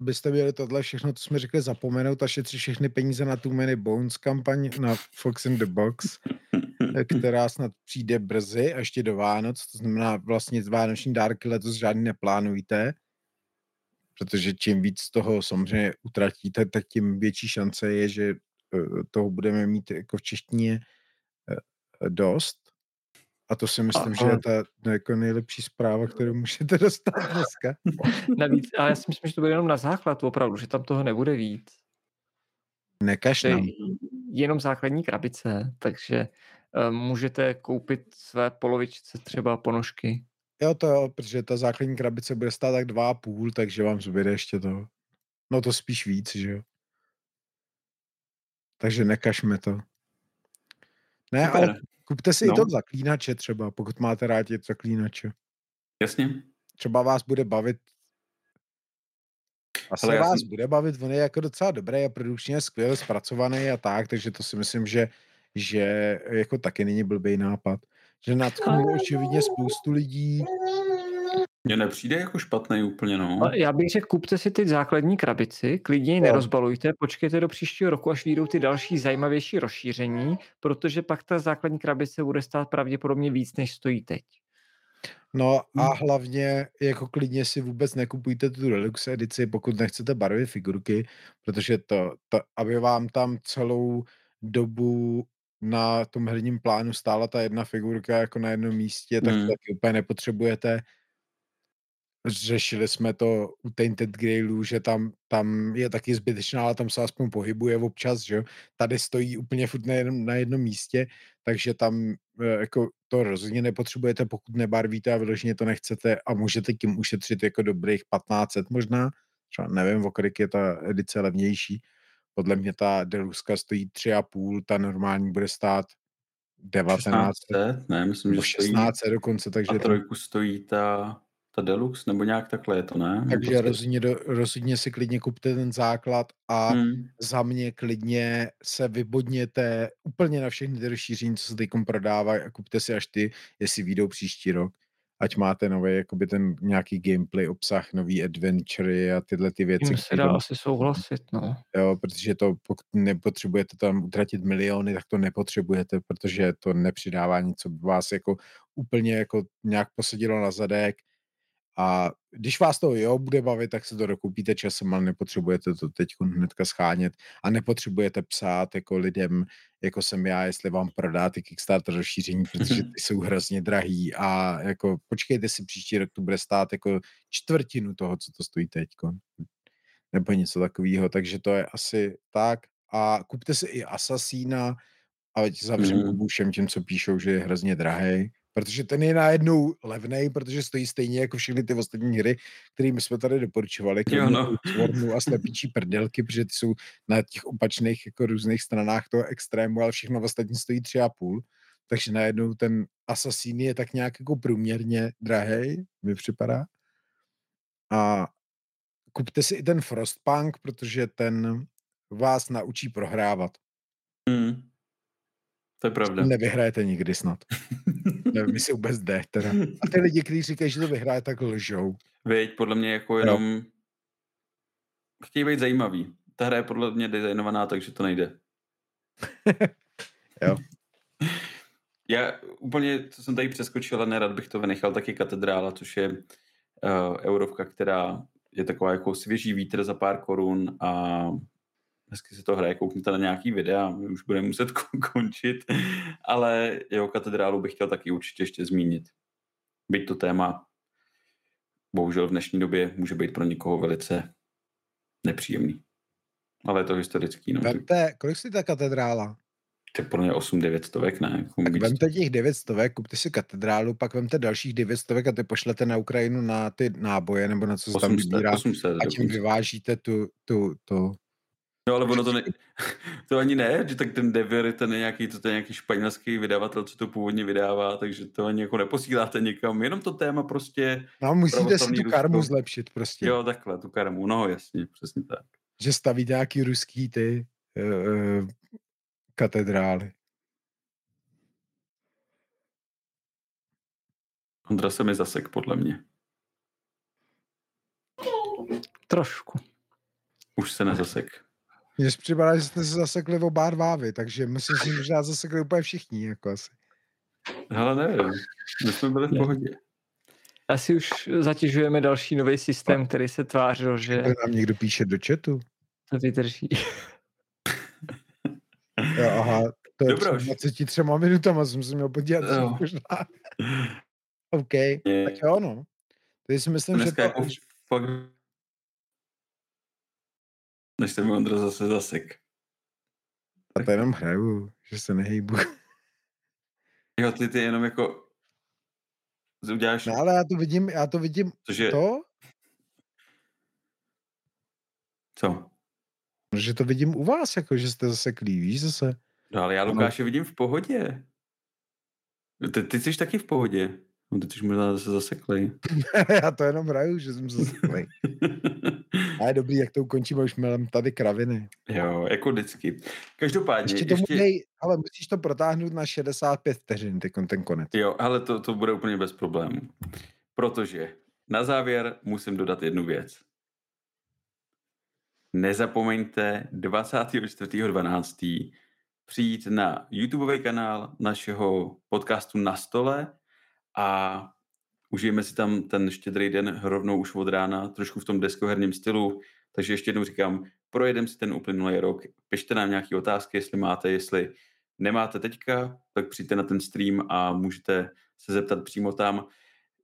byste měli tohle všechno, co jsme řekli, zapomenout a šetřit všechny peníze na tu Many Bones kampaň na Fox in the Box, která snad přijde brzy a ještě do Vánoc, to znamená vlastně vánoční dárky letos žádný neplánujte, protože čím víc toho samozřejmě utratíte, tak tím větší šance je, že eh, toho budeme mít jako v češtině dost. A to si myslím, a, že je ta jako nejlepší zpráva, kterou můžete dostat dneska. Navíc, ale já si myslím, že to bude jenom na základ opravdu, že tam toho nebude víc. Nekaž nám. Jenom základní krabice, takže uh, můžete koupit své polovičce třeba ponožky. Jo, to jo, protože ta základní krabice bude stát tak dva a půl, takže vám zbyde ještě to. No to spíš víc, že jo. Takže nekažme to. Ne, Super. ale kupte si no. i to zaklínače třeba, pokud máte rádi zaklínače. Jasně. Třeba vás bude bavit asi Ale vás jsem... bude bavit, on je jako docela dobrý a produkčně skvěle zpracovaný a tak, takže to si myslím, že, že jako taky není blbý nápad. Že natknul očividně spoustu lidí. Mně nepřijde jako špatný úplně, no. Já bych řekl, kupte si ty základní krabici, klidně ji no. nerozbalujte, počkejte do příštího roku, až vyjdou ty další zajímavější rozšíření, protože pak ta základní krabice bude stát pravděpodobně víc, než stojí teď. No a hmm. hlavně jako klidně si vůbec nekupujte tu deluxe edici, pokud nechcete barvy figurky, protože to, to, aby vám tam celou dobu na tom herním plánu stála ta jedna figurka jako na jednom místě, tak to hmm. taky úplně nepotřebujete řešili jsme to u Tainted Grailu, že tam, tam je taky zbytečná, ale tam se aspoň pohybuje občas, že Tady stojí úplně furt na jednom, na jednom místě, takže tam e, jako to rozhodně nepotřebujete, pokud nebarvíte a vyloženě to nechcete a můžete tím ušetřit jako dobrých 1500 možná, třeba nevím, o kolik je ta edice levnější. Podle mě ta Deluska stojí 3,5, ta normální bude stát 19. 16, ne, myslím, že 16 stojí, dokonce, takže... A trojku stojí ta ta Deluxe, nebo nějak takhle je to, ne? Takže prostě... rozhodně, do, rozhodně si klidně kupte ten základ a hmm. za mě klidně se vybodněte úplně na všechny ty rozšíření, co se teď prodávají a kupte si až ty, jestli výjdou příští rok. Ať máte nový, jakoby ten nějaký gameplay, obsah, nový adventure a tyhle ty věci. Tím se dá asi souhlasit, no. Jo, protože to, pokud nepotřebujete tam utratit miliony, tak to nepotřebujete, protože to nepřidává nic, co by vás jako úplně jako nějak posadilo na zadek a když vás to jo bude bavit, tak se to dokoupíte časem, ale nepotřebujete to teď hnedka schánět a nepotřebujete psát jako lidem, jako jsem já, jestli vám prodá ty Kickstarter rozšíření, protože ty jsou hrozně drahý a jako počkejte si příští rok, to bude stát jako čtvrtinu toho, co to stojí teď. Nebo něco takového, takže to je asi tak. A kupte si i Assassina, a zavřím mm. všem tím, co píšou, že je hrozně drahý protože ten je najednou levný, protože stojí stejně jako všechny ty ostatní hry, které jsme tady doporučovali, jo, no. a slepičí prdelky, protože ty jsou na těch opačných jako různých stranách toho extrému, ale všechno ostatní stojí tři a půl. Takže najednou ten Assassin je tak nějak jako průměrně drahý, mi připadá. A kupte si i ten Frostpunk, protože ten vás naučí prohrávat. Hmm. To je pravda. Nevyhrajete nikdy snad. Nevím, jestli vůbec jde teda. A ty lidi, kteří říkají, že to vyhraje, tak lžou. Veď, podle mě jako jenom no. chtějí být zajímavý. Ta hra je podle mě designovaná, takže to nejde. jo. Já úplně, co jsem tady přeskočil, a nerad bych to vynechal, taky katedrála, což je uh, eurovka, která je taková jako svěží vítr za pár korun a hezky se to hraje, koukněte na nějaký videa, my už budeme muset končit, ale jeho katedrálu bych chtěl taky určitě ještě zmínit. Byť to téma bohužel v dnešní době může být pro někoho velice nepříjemný. Ale je to historický. No. Vemte, kolik si ta katedrála? To je pro mě 8-9 stovek, ne? Jako tak vemte těch 9 stovek, kupte si katedrálu, pak vemte dalších 9 stovek a ty pošlete na Ukrajinu na ty náboje, nebo na co se tam vybírá. a tím vyvážíte tu, tu, tu, No ale ono to, ne, to ani ne, že tak ten Devir, ten je nějaký, to je nějaký španělský vydavatel, co to původně vydává, takže to ani jako neposíláte někam, jenom to téma prostě... No musíte si tu Rusko. karmu zlepšit prostě. Jo, takhle, tu karmu, no jasně, přesně tak. Že stavíte nějaký ruský ty uh, katedrály. Ondra se mi zasek, podle mě. Trošku. Už se nezasek. Mně připadá, že jste se zasekli oba dva vy, takže myslím si, že já zasekli úplně všichni, jako asi. Ale nevím, my jsme byli v pohodě. Asi už zatěžujeme další nový systém, který se tvářil, že... To nám někdo píše do chatu. To vydrží. jo, aha, To je Dobro. 23 minutama jsem se měl podívat. No. Možná. OK, je. tak jo, no. Teď si myslím, že to... Jako fakt... Než se mi Ondra zase zasek. A to jenom hraju, že se nehejbu. Jo, ty, ty jenom jako uděláš... No ale já to vidím, já to vidím, Cože... to? Co? Že to vidím u vás, jako že jste zase víš zase. No ale já Lukáše vidím v pohodě. Ty, ty jsi taky v pohodě. No teď už možná zase zaseklej. Já to jenom hraju, že jsem zaseklej. A je dobrý, jak to ukončíme, už mělem tady kraviny. Jo, jako vždycky. Každopádně... Ještě tomu ještě... Dej, ale musíš to protáhnout na 65 vteřin, ty, ten konec. Jo, ale to, to bude úplně bez problémů. Protože na závěr musím dodat jednu věc. Nezapomeňte 24.12. přijít na YouTubeový kanál našeho podcastu Na stole a užijeme si tam ten štědrý den rovnou už od rána, trošku v tom deskoherním stylu, takže ještě jednou říkám, projedem si ten uplynulý rok, pište nám nějaké otázky, jestli máte, jestli nemáte teďka, tak přijďte na ten stream a můžete se zeptat přímo tam.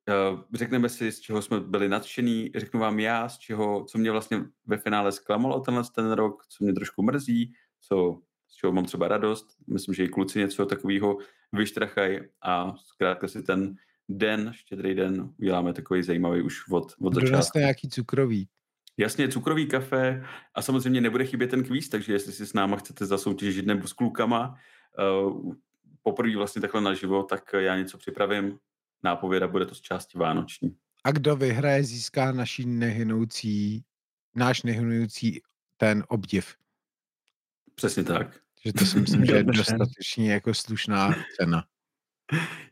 Eh, řekneme si, z čeho jsme byli nadšený, řeknu vám já, z čeho, co mě vlastně ve finále zklamalo tenhle ten rok, co mě trošku mrzí, co, z čeho mám třeba radost. Myslím, že i kluci něco takového vyštrachají a zkrátka si ten den, štědrý den, uděláme takový zajímavý už od, od začátku. Nějaký cukrový. Jasně, cukrový kafe a samozřejmě nebude chybět ten kvíz, takže jestli si s náma chcete zasoutěžit nebo s klukama uh, poprvé vlastně takhle naživo, tak já něco připravím, nápověda bude to z části vánoční. A kdo vyhraje, získá naší nehynoucí, náš nehynoucí ten obdiv. Přesně tak. Že to si myslím, že je dostatečně jako slušná cena.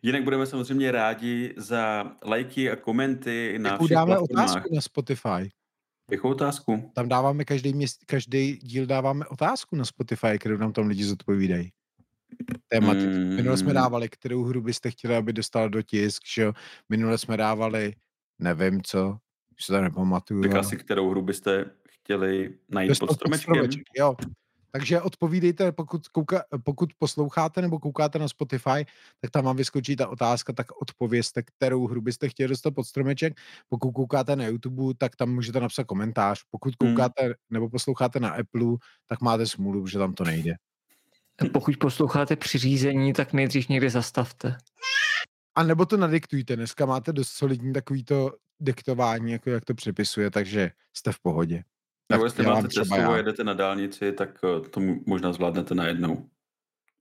Jinak budeme samozřejmě rádi za lajky a komenty na Jakou dáme platformách. otázku na Spotify? Jakou otázku? Tam dáváme každý, měst, každý díl dáváme otázku na Spotify, kterou nám tam lidi zodpovídají. Tématy. Mm. Minule jsme dávali, kterou hru byste chtěli, aby dostal do tisk, že jo? Minule jsme dávali, nevím co, už se to nepamatuju. Tak asi kterou hru byste chtěli najít pod stromečkem. Pod jo, takže odpovídejte, pokud, kouka, pokud posloucháte nebo koukáte na Spotify, tak tam vám vyskočí ta otázka, tak odpovězte, kterou hru byste chtěli dostat pod stromeček. Pokud koukáte na YouTube, tak tam můžete napsat komentář. Pokud hmm. koukáte hmm. nebo posloucháte na Apple, tak máte smůlu, že tam to nejde. Pokud posloucháte při řízení, tak nejdřív někde zastavte. A nebo to nadiktujte. Dneska máte dost solidní takovýto diktování, jako jak to přepisuje, takže jste v pohodě. Nebo jestli máte cestu a jedete na dálnici, tak eh, to možná zvládnete najednou.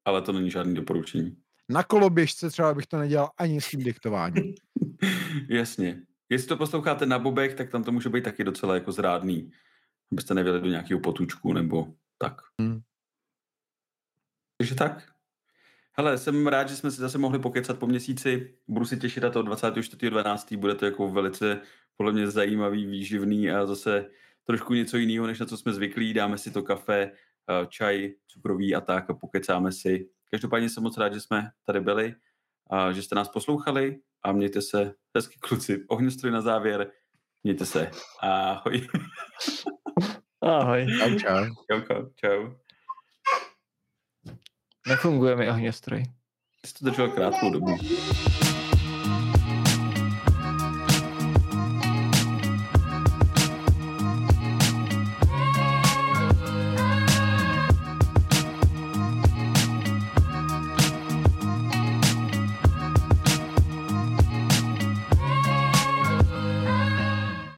Ale to není žádný doporučení. Na koloběžce třeba bych to nedělal ani s tím diktováním. Jasně. Jestli to posloucháte na bobech, tak tam to může být taky docela jako zrádný. Abyste nevěli do nějakého potučku nebo tak. Hmm. Takže tak. Hele, jsem rád, že jsme si zase mohli pokecat po měsíci. Budu si těšit na to 24.12. Bude to jako velice podle mě zajímavý, výživný a zase trošku něco jiného, než na co jsme zvyklí. Dáme si to kafe, eh, čaj, cukrový a tak a pokecáme si. Každopádně jsem moc rád, že jsme tady byli, a že jste nás poslouchali a mějte se hezky kluci. Ohňostroj na závěr. Mějte se. Ahoj. Ahoj. Čau, čau. Čau, čau. čau. Nefunguje mi ohňostroj. Jsi to držel krátkou dobu.